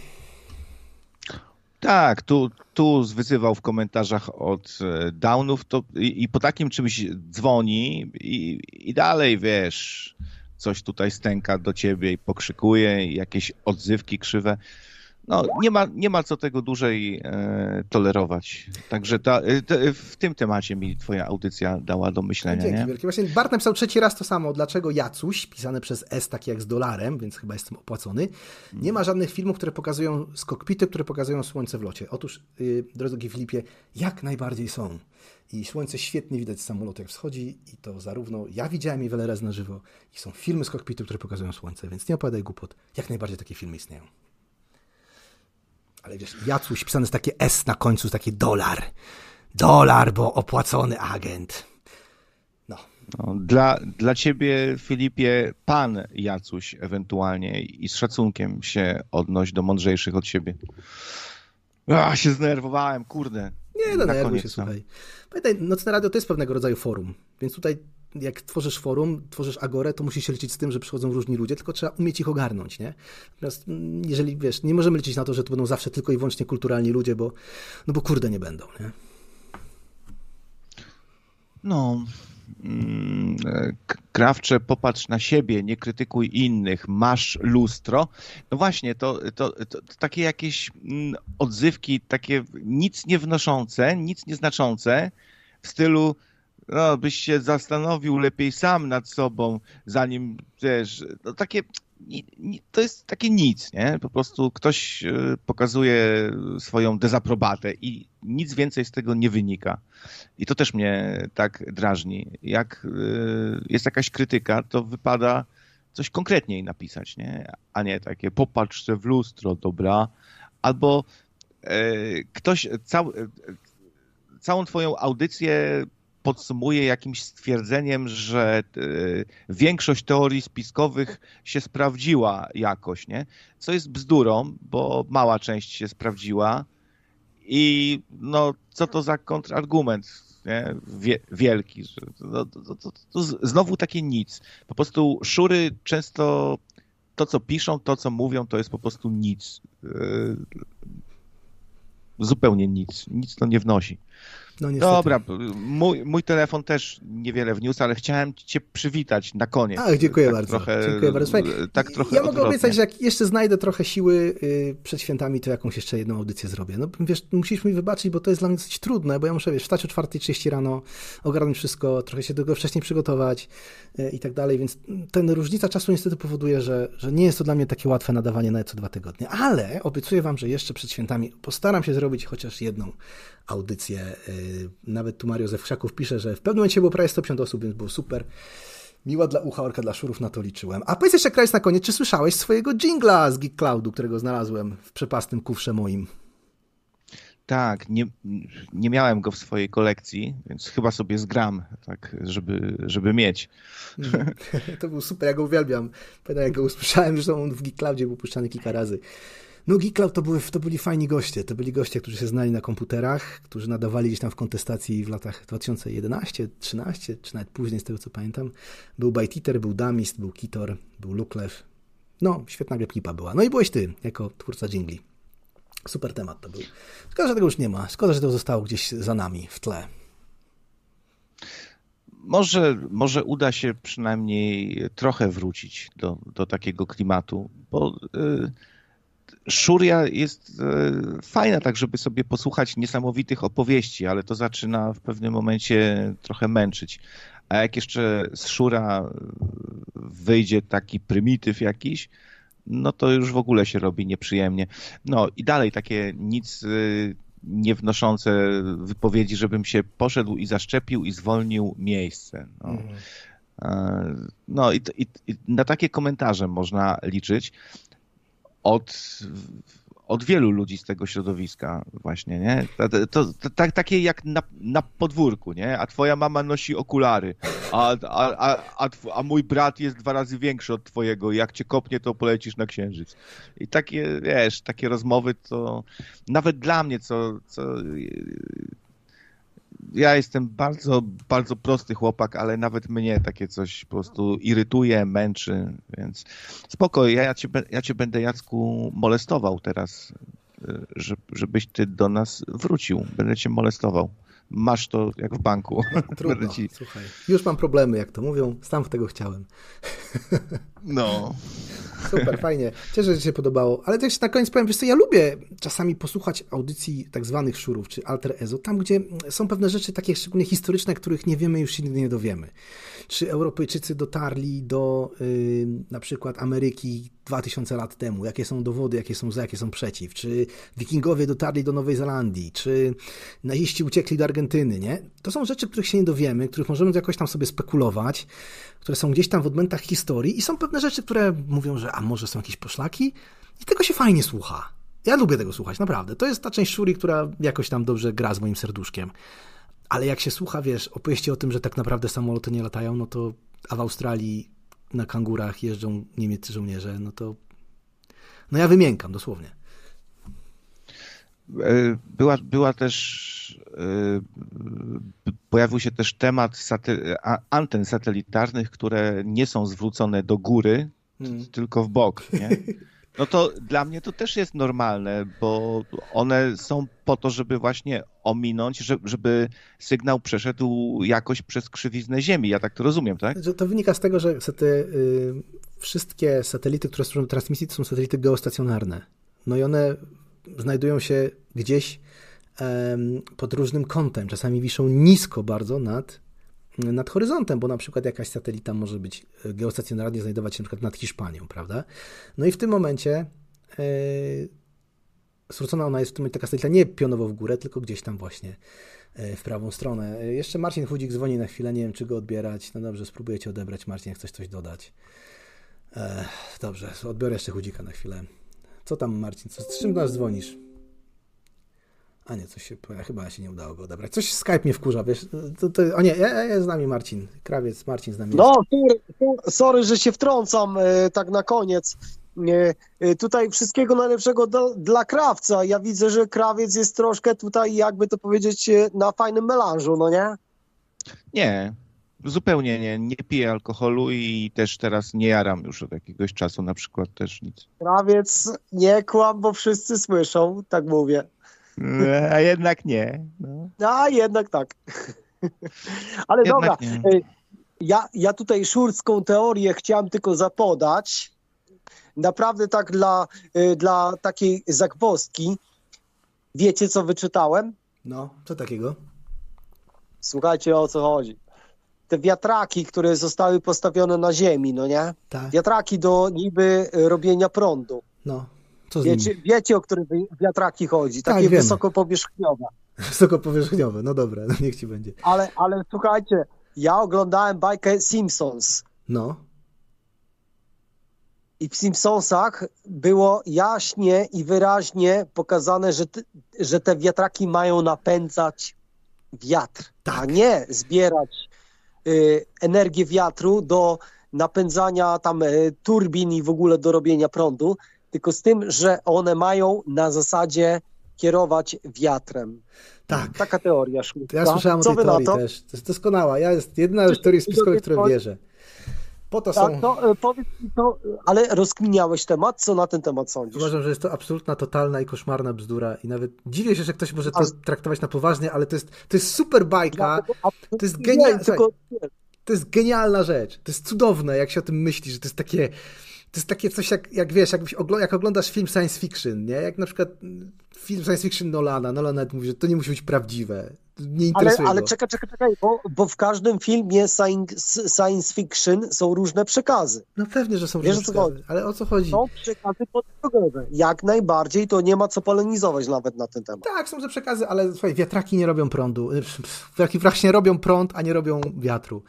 Tak, tu, tu wyzywał w komentarzach od e, downów to, i, i po takim czymś dzwoni i, i dalej, wiesz, coś tutaj stęka do ciebie i pokrzykuje, jakieś odzywki krzywe. No, nie ma, nie ma co tego dłużej e, tolerować. Także ta, e, te, w tym temacie mi twoja audycja dała do myślenia, Dzięki nie? wielkie. Właśnie Bart napisał trzeci raz to samo. Dlaczego Jacuś, pisane przez S tak jak z dolarem, więc chyba jestem opłacony, nie ma żadnych filmów, które pokazują z które pokazują słońce w locie. Otóż, yy, drogi Filipie, jak najbardziej są. I słońce świetnie widać z samolotu, jak wschodzi i to zarówno ja widziałem je wiele razy na żywo i są filmy z kokpitu, które pokazują słońce, więc nie opowiadaj głupot. Jak najbardziej takie filmy istnieją. Ale wiesz, Jacuś pisane jest takie S na końcu, takie dolar. Dolar, bo opłacony agent. No, dla, dla ciebie, Filipie, pan Jacuś ewentualnie i z szacunkiem się odnoś do mądrzejszych od siebie. A, się zdenerwowałem, kurde. Nie, no Na nerwuj koniec, się, no. słuchaj. Pamiętaj, Nocne Radio to jest pewnego rodzaju forum, więc tutaj jak tworzysz forum, tworzysz agorę, to musisz się liczyć z tym, że przychodzą różni ludzie, tylko trzeba umieć ich ogarnąć, nie? Natomiast mm, jeżeli, wiesz, nie możemy liczyć na to, że to będą zawsze tylko i wyłącznie kulturalni ludzie, bo, no bo kurde nie będą, nie? No, mm, krawcze, popatrz na siebie, nie krytykuj innych, masz lustro. No właśnie, to, to, to, to takie jakieś mm, odzywki, takie nic nie wnoszące, nic nieznaczące, w stylu no, byś się zastanowił lepiej sam nad sobą, zanim, wiesz, no takie, to jest takie nic, nie? Po prostu ktoś e, pokazuje swoją dezaprobatę i nic więcej z tego nie wynika. I to też mnie tak drażni. Jak e, jest jakaś krytyka, to wypada coś konkretniej napisać, nie? A nie takie popatrz się w lustro, dobra. Albo e, ktoś cał, e, całą twoją audycję podsumuje jakimś stwierdzeniem, że e, większość teorii spiskowych się sprawdziła jakoś, nie? Co jest bzdurą, bo mała część się sprawdziła i no, co to za kontrargument, nie? Wie, wielki. Że, no, to, to, to, to znowu takie nic. Po prostu szury często to, co piszą, to, co mówią, to jest po prostu nic. E, Zupełnie nic. Nic to nie wnosi. No niestety. Dobra, mój, mój telefon też niewiele wniósł, ale chciałem cię przywitać na koniec. A, dziękuję tak bardzo. Trochę, Dziękuję bardzo. Słuchaj, tak trochę ja mogę odwrotnie. obiecać, że jak jeszcze znajdę trochę siły y, przed świętami, to jakąś jeszcze jedną audycję zrobię. No wiesz, musisz mi wybaczyć, bo to jest dla mnie dosyć trudne, bo ja muszę, wiesz, wstać o 4.30 rano, ogarnąć wszystko, trochę się do tego wcześniej przygotować y, i tak dalej, więc ten różnica czasu niestety powoduje, że, że nie jest to dla mnie takie łatwe nadawanie nawet co dwa tygodnie. Ale obiecuję wam, że jeszcze przed świętami postaram się zrobić chociaż jedną audycję. Y, Nawet tu Mario ze Wszaków pisze, że w pewnym momencie było prawie 150 osób, więc było super. Miła dla ucha, orka dla szurów, na to liczyłem. A powiedz jeszcze, Krajs, na koniec, czy słyszałeś swojego jingla z Geek Cloudu, którego znalazłem w przepastym kufrze moim? Tak, nie, nie miałem go w swojej kolekcji, więc chyba sobie zgram, tak, żeby, żeby mieć. Mhm. [LAUGHS] To był super, ja go uwielbiam. Pamiętam, jak go usłyszałem, że on w Geek Cloudzie był puszczany kilka razy. No Geek Cloud to, były, to byli fajni goście. To byli goście, którzy się znali na komputerach, którzy nadawali gdzieś tam w kontestacji w latach 2011, 13, czy nawet później, z tego co pamiętam. Był Eater, był Damist, był Kitor, był Luklew. No, świetna ekipa była. No i byłeś ty, jako twórca jingli. Super temat to był. Szkoda, że tego już nie ma. Szkoda, że to zostało gdzieś za nami, w tle. Może, może uda się przynajmniej trochę wrócić do, do takiego klimatu, bo y, Szuria jest y, fajna tak, żeby sobie posłuchać niesamowitych opowieści, ale to zaczyna w pewnym momencie trochę męczyć. A jak jeszcze z Szura wyjdzie taki prymityw jakiś, no to już w ogóle się robi nieprzyjemnie. No i dalej takie nic y, nie wnoszące wypowiedzi, żebym się poszedł i zaszczepił i zwolnił miejsce. No, Mhm. E, no i, i, i na takie komentarze można liczyć od, od wielu ludzi z tego środowiska właśnie, nie? To, to, to, tak, takie jak na, na podwórku, nie? A twoja mama nosi okulary, a, a, a, tw- a mój brat jest dwa razy większy od twojego jak cię kopnie, to polecisz na księżyc. I takie, wiesz, takie rozmowy to nawet dla mnie, co, co ja jestem bardzo, bardzo prosty chłopak, ale nawet mnie takie coś po prostu irytuje, męczy, więc spoko, ja, ja, cię, ja cię będę Jacku molestował teraz, y, że, żebyś ty do nas wrócił. Będę cię molestował. Masz to jak w banku. [LAUGHS] Trudno, ci... słuchaj. Już mam problemy, jak to mówią. Sam w tego chciałem. No. [LAUGHS] Super, fajnie. Cieszę się, że się podobało. Ale też na koniec powiem, wiesz co, ja lubię czasami posłuchać audycji tak zwanych szurów, czy alter ezo, tam gdzie są pewne rzeczy takie szczególnie historyczne, których nie wiemy, już się nigdy nie dowiemy. Czy Europejczycy dotarli do y, na przykład Ameryki 2000 lat temu? Jakie są dowody, jakie są za, jakie są przeciw? Czy wikingowie dotarli do Nowej Zelandii? Czy naziści uciekli do Argentyny, nie? To są rzeczy, których się nie dowiemy, których możemy jakoś tam sobie spekulować, które są gdzieś tam w odmętach historii i są pewne rzeczy, które mówią, że a może są jakieś poszlaki i tego się fajnie słucha. Ja lubię tego słuchać, naprawdę. To jest ta część szuri, która jakoś tam dobrze gra z moim serduszkiem. Ale jak się słucha, wiesz, opowieści o tym, że tak naprawdę samoloty nie latają, no to a w Australii na kangurach jeżdżą niemieccy żołnierze, no to no ja wymiękam dosłownie. E, Była, była też, e, pojawił się też temat a- anten satelitarnych, które nie są zwrócone do góry, Mm. tylko w bok, nie? [LAUGHS] No to dla mnie to też jest normalne, bo one są po to, żeby właśnie ominąć, że- żeby sygnał przeszedł jakoś przez krzywiznę Ziemi. Ja tak to rozumiem, tak? To wynika z tego, że te y, wszystkie satelity, które służą transmisji, to są satelity geostacjonarne. No i one znajdują się gdzieś pod różnym kątem. Czasami wiszą nisko bardzo nad, nad horyzontem, bo na przykład jakaś satelita może być e, geostacjonarnie znajdować się na przykład nad Hiszpanią, prawda? No i w tym momencie e, zwrócona ona jest w tym momencie taka satelita nie pionowo w górę, tylko gdzieś tam właśnie e, w prawą stronę. Jeszcze Marcin Chudzik dzwoni na chwilę, nie wiem czy go odbierać. No dobrze, spróbuję cię odebrać, Marcin, jak chcesz coś dodać. E, dobrze, odbiorę jeszcze Chudzika na chwilę. Co tam, Marcin? Co, z czym nas dzwonisz? A nie, coś się, chyba się nie udało go odebrać. Coś Skype mnie wkurza, wiesz? To, to, o nie, jest z nami Marcin. Krawiec, Marcin z nami. No, sorry, sorry, że się wtrącam e, tak na koniec. E, e, Tutaj wszystkiego najlepszego do, dla krawca. Ja widzę, że krawiec jest troszkę tutaj, jakby to powiedzieć, e, na fajnym melanżu, no nie? Nie, zupełnie nie. Nie piję alkoholu i też teraz nie jaram już od jakiegoś czasu na przykład też nic. Krawiec, nie kłam, bo wszyscy słyszą, tak mówię. A jednak nie. No. A jednak tak. [LAUGHS] Ale Jednak dobra, nie. e, ja, ja tutaj szurską teorię chciałem tylko zapodać. Naprawdę tak dla, e, dla takiej zagwozdki. Wiecie, co wyczytałem? No, co takiego? Słuchajcie, o co chodzi. Te wiatraki, które zostały postawione na ziemi, no nie? Tak. Wiatraki do niby robienia prądu. No, co z Wiecie, wiecie, o które wi- wiatraki chodzi? Tak, Takie wiemy. wysokopowierzchniowe. [LAUGHS] Wysokopowierzchniowe, no dobra, no niech ci będzie. Ale, ale słuchajcie, ja oglądałem bajkę Simpsons. No, I w Simpsonsach było jaśnie i wyraźnie pokazane, że, ty, że te wiatraki mają napędzać wiatr, a nie zbierać y, energię wiatru do napędzania tam y, turbin i w ogóle do robienia prądu, tylko z tym, że one mają na zasadzie kierować wiatrem. Tak. Taka teoria sztuczna. ja słyszałem o Co tej wy na teorii to? też. To jest doskonała. Ja jest jedyna z teorii spiskowych, w którą wierzę. Po to są... Tak, to, y, powiedz mi to, ale rozkminiałeś temat? Co na ten temat sądzisz? Uważam, że jest to absolutna, totalna i koszmarna bzdura i nawet dziwię się, że ktoś może to A- traktować na poważnie, ale to jest, to jest super bajka, to jest genialna, tylko- to jest genialna rzecz, to jest cudowne, jak się o tym myśli, że to jest takie, to jest takie coś jak, jak wiesz, ogl- jak oglądasz film science fiction, nie? Jak na przykład film science fiction Nolana, Nolan nawet mówi, że to nie musi być prawdziwe, nie Ale, interesuje ale go. czekaj, czekaj, czekaj, bo, bo w każdym filmie science, science fiction są różne przekazy. No pewnie, że są Wiesz, różne przekazy, ale o co chodzi? Są przekazy podprogowe. Jak najbardziej, to nie ma co polemizować nawet na ten temat. Tak, są te przekazy, ale słuchaj, wiatraki nie robią prądu. Wiatraki właśnie robią prąd, a nie robią wiatru.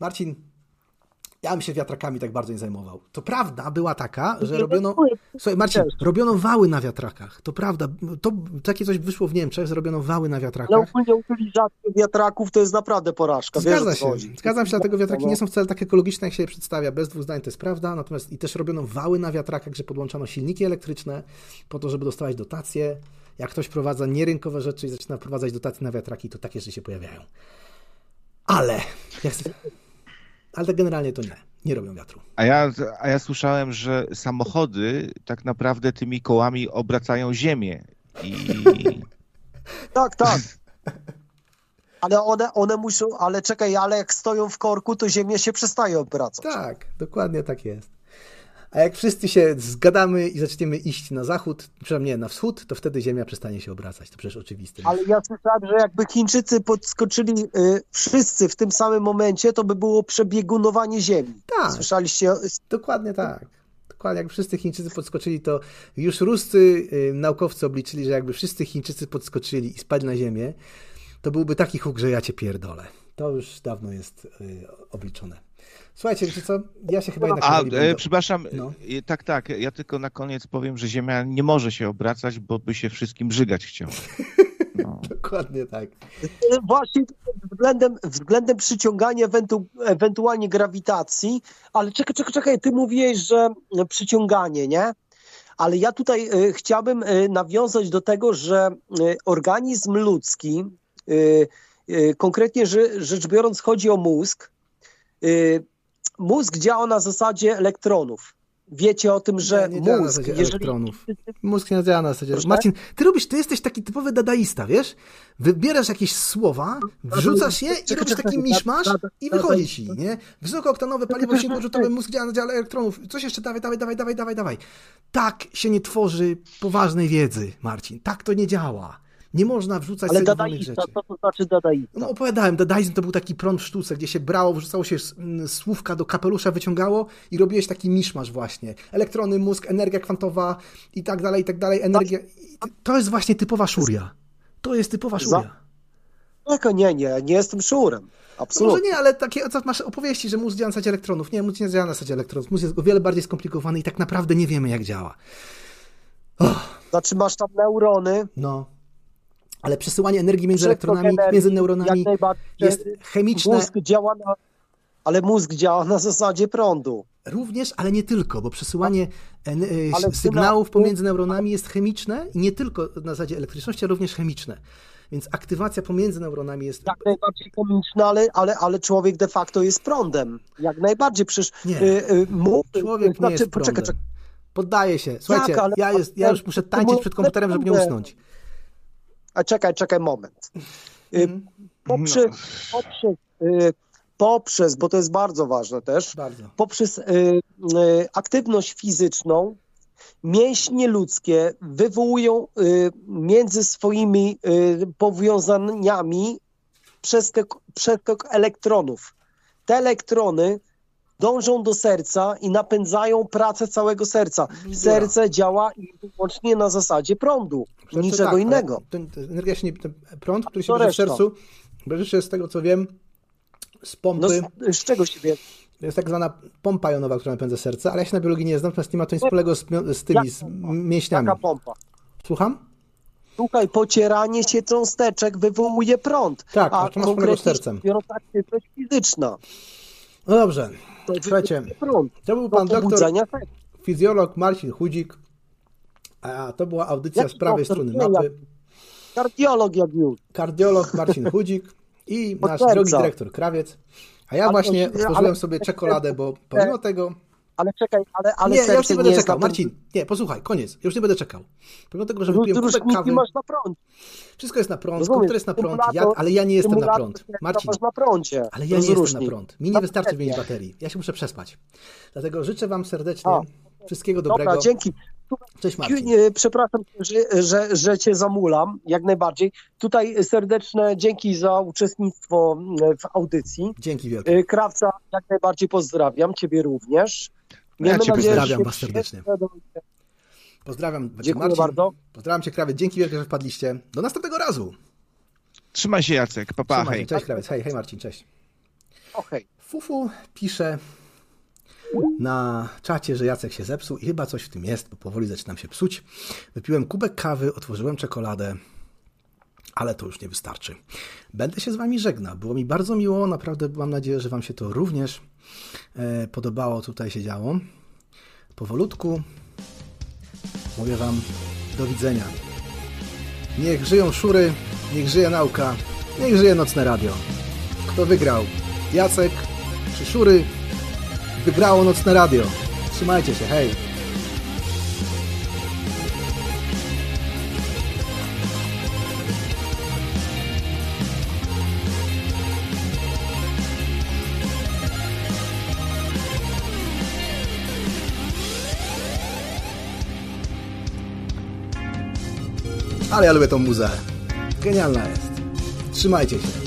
Marcin, ja bym się wiatrakami tak bardzo nie zajmował. To prawda była taka, że robiono. Słuchaj, Marcin, robiono wały na wiatrakach. To prawda. To takie coś wyszło w Niemczech, zrobiono wały na Ale wiatrakach. ogólnie utylizacja wiatraków to jest naprawdę porażka. Zgadza się. Zgadzam się, dlatego wiatraki No. nie są wcale tak ekologiczne, jak się je przedstawia. Bez dwóch zdań to jest prawda. Natomiast i też robiono wały na wiatrakach, że podłączano silniki elektryczne po to, żeby dostawać dotacje. Jak ktoś prowadza nierynkowe rzeczy i zaczyna wprowadzać dotacje na wiatraki, to takie rzeczy się pojawiają. Ale. Ale tak generalnie to nie. Nie robią wiatru. A ja, a ja słyszałem, że samochody tak naprawdę tymi kołami obracają ziemię. I [LAUGHS] Tak, tak. Ale one, one muszą, ale czekaj, ale jak stoją w korku, to ziemia się przestaje obracać. Tak, dokładnie tak jest. A jak wszyscy się zgadamy i zaczniemy iść na zachód, przynajmniej nie, na wschód, to wtedy Ziemia przestanie się obracać. To przecież oczywiste. Ale ja słyszałem, że jakby Chińczycy podskoczyli y, wszyscy w tym samym momencie, to by było przebiegunowanie ziemi. Tak. Słyszeliście? Dokładnie tak. Dokładnie, jak wszyscy Chińczycy podskoczyli, to już ruscy y, naukowcy obliczyli, że jakby wszyscy Chińczycy podskoczyli i spadli na Ziemię, to byłby taki huk, że ja cię pierdolę. To już dawno jest y, obliczone. Słuchajcie, wiecie co? Ja się chyba jednak... A, e, przepraszam, No. e, tak, tak, ja tylko na koniec powiem, że Ziemia nie może się obracać, bo by się wszystkim żygać chciało. [LAUGHS] Dokładnie tak. Y, Właśnie względem, względem przyciągania, ewentu, ewentualnie grawitacji, ale czekaj, czekaj, czekaj, ty mówiłeś, że przyciąganie, nie? Ale ja tutaj y, chciałbym y, nawiązać do tego, że y, organizm ludzki, y, y, konkretnie że, rzecz biorąc chodzi o mózg, y, mózg działa na zasadzie elektronów. wiecie o tym, że nie działa na mózg, jeżeli... elektronów. Mózg nie działa na zasadzie. Proszę? Marcin, ty robisz, ty jesteś taki typowy dadaista, wiesz? Wybierasz jakieś słowa, wrzucasz je i robisz taki miszmasz i wychodzi ci, nie? Wysokooktanowe paliwo silnikorzutowe, mózg działa na dziale elektronów. Coś jeszcze dawaj, dawaj, dawaj, dawaj, dawaj, dawaj. Tak się nie tworzy poważnej wiedzy, Marcin. Tak to nie działa. Nie można wrzucać Ale dadaista, rzeczy. co to znaczy dadaista? No opowiadałem, dadaizm to był taki prąd w sztuce, gdzie się brało, wrzucało się s- m, słówka do kapelusza, wyciągało i robiłeś taki miszmasz właśnie. Elektrony, mózg, energia kwantowa i tak dalej, i tak dalej, energia. To jest właśnie typowa szuria. To jest typowa szuria. Tak, nie, nie, nie jestem szurem. No Absolutnie. może nie, ale takie co masz opowieści, że mózg działa na zasadzie elektronów. Nie, mózg nie działa na zasadzie elektronów. Mózg jest o wiele bardziej skomplikowany i tak naprawdę nie wiemy, jak działa. Znaczy masz tam neurony. No. Ale przesyłanie energii między Przepływ elektronami, energii, między neuronami jest chemiczne. Mózg działa na... Ale mózg działa na zasadzie prądu. Również, ale nie tylko, bo przesyłanie e, Ale sygnałów pomiędzy neuronami jest chemiczne i nie tylko na zasadzie elektryczności, ale również chemiczne. Więc aktywacja pomiędzy neuronami jest. Jak najbardziej chemiczne, ale, ale, ale człowiek de facto jest prądem. Jak najbardziej, przecież Nie. y, y, mózg, Człowiek nie znaczy, jest poczekaj, prądem. czekaj. Poddaję się. Słuchajcie, ale- ja, jest, ja już muszę tańczyć przed komputerem, żeby nie usnąć. A czekaj, czekaj moment. Y, Mhm. Poprzez, No. poprzez, y, poprzez, bo to jest bardzo ważne też, Bardzo. poprzez y, aktywność fizyczną mięśnie ludzkie wywołują między swoimi powiązaniami przeskok elektronów. Te elektrony dążą do serca i napędzają pracę całego serca. Serce działa wyłącznie na zasadzie prądu, Przecież niczego tak, innego. Ten, ten energia się nie, ten prąd, który się bierze w sercu, bierze się z tego co wiem, z pompy. No z, z czego się wie? To jest tak zwana pompa jonowa, która napędza serce, ale ja się na biologii nie znam, natomiast nie ma to nic wspólnego z, z tymi, z mięśniami. Taka pompa. Słucham? Słuchaj, pocieranie się cząsteczek wywołuje prąd, Tak, a to ma wspólnego z konkretnie sercem. biorąc aktywność fizyczna. No dobrze, To słuchajcie, prąd. to był pan doktor, fizjolog Marcin Chudzik, a to była audycja Jaki z prawej strony mapy. Kardiolog jak już. Kardiolog Marcin [LAUGHS] Chudzik i nasz drogi dyrektor Krawiec. A ja właśnie otworzyłem sobie czekoladę, bo pomimo tego... Ale czekaj, ale, ale nie, ja już nie będę jest czekał. Marcin, nie, posłuchaj, koniec. Już nie będę czekał. Pomimo tego, że wypiłem kubek kawy, masz na prąd. wszystko jest na prąd, Rozumiesz, komputer jest na prąd, ja, ale ja nie jestem na prąd. Marcin, na prądzie. ale ja nie jestem na prąd. Mi nie wystarczy wymienić baterii. Ja się muszę przespać. Dlatego życzę wam serdecznie A. wszystkiego dobrego. Dobra, dzięki. Cześć Marcin. Nie, Przepraszam, że, że, że cię zamulam, jak najbardziej. Tutaj serdeczne dzięki za uczestnictwo w audycji. Dzięki wielkie. Krawca jak najbardziej pozdrawiam, ciebie również. Ja Miejmy cię nadzieję, pozdrawiam was serdecznie. Pozdrawiam Dziękuję Marcin. bardzo. Pozdrawiam cię Krawiec. Dzięki wielkie, że wpadliście. Do następnego razu. Trzymaj się Jacek, papa, Trzymaj hej. się. Cześć Krawiec. Hej, hej Marcin, cześć. Okej. Fufu pisze na czacie, że Jacek się zepsuł i chyba coś w tym jest, bo powoli zaczynam się psuć. Wypiłem kubek kawy, otworzyłem czekoladę, ale to już nie wystarczy. Będę się z Wami żegnał. Było mi bardzo miło, naprawdę mam nadzieję, że Wam się to również podobało, tutaj się działo. Powolutku mówię Wam do widzenia. Niech żyją szury, niech żyje nauka, niech żyje nocne radio. Kto wygrał? Jacek czy Szury? Wygrało nocne radio. Trzymajcie się, hej! Ale ja lubię tą muzę. Genialna jest. Trzymajcie się.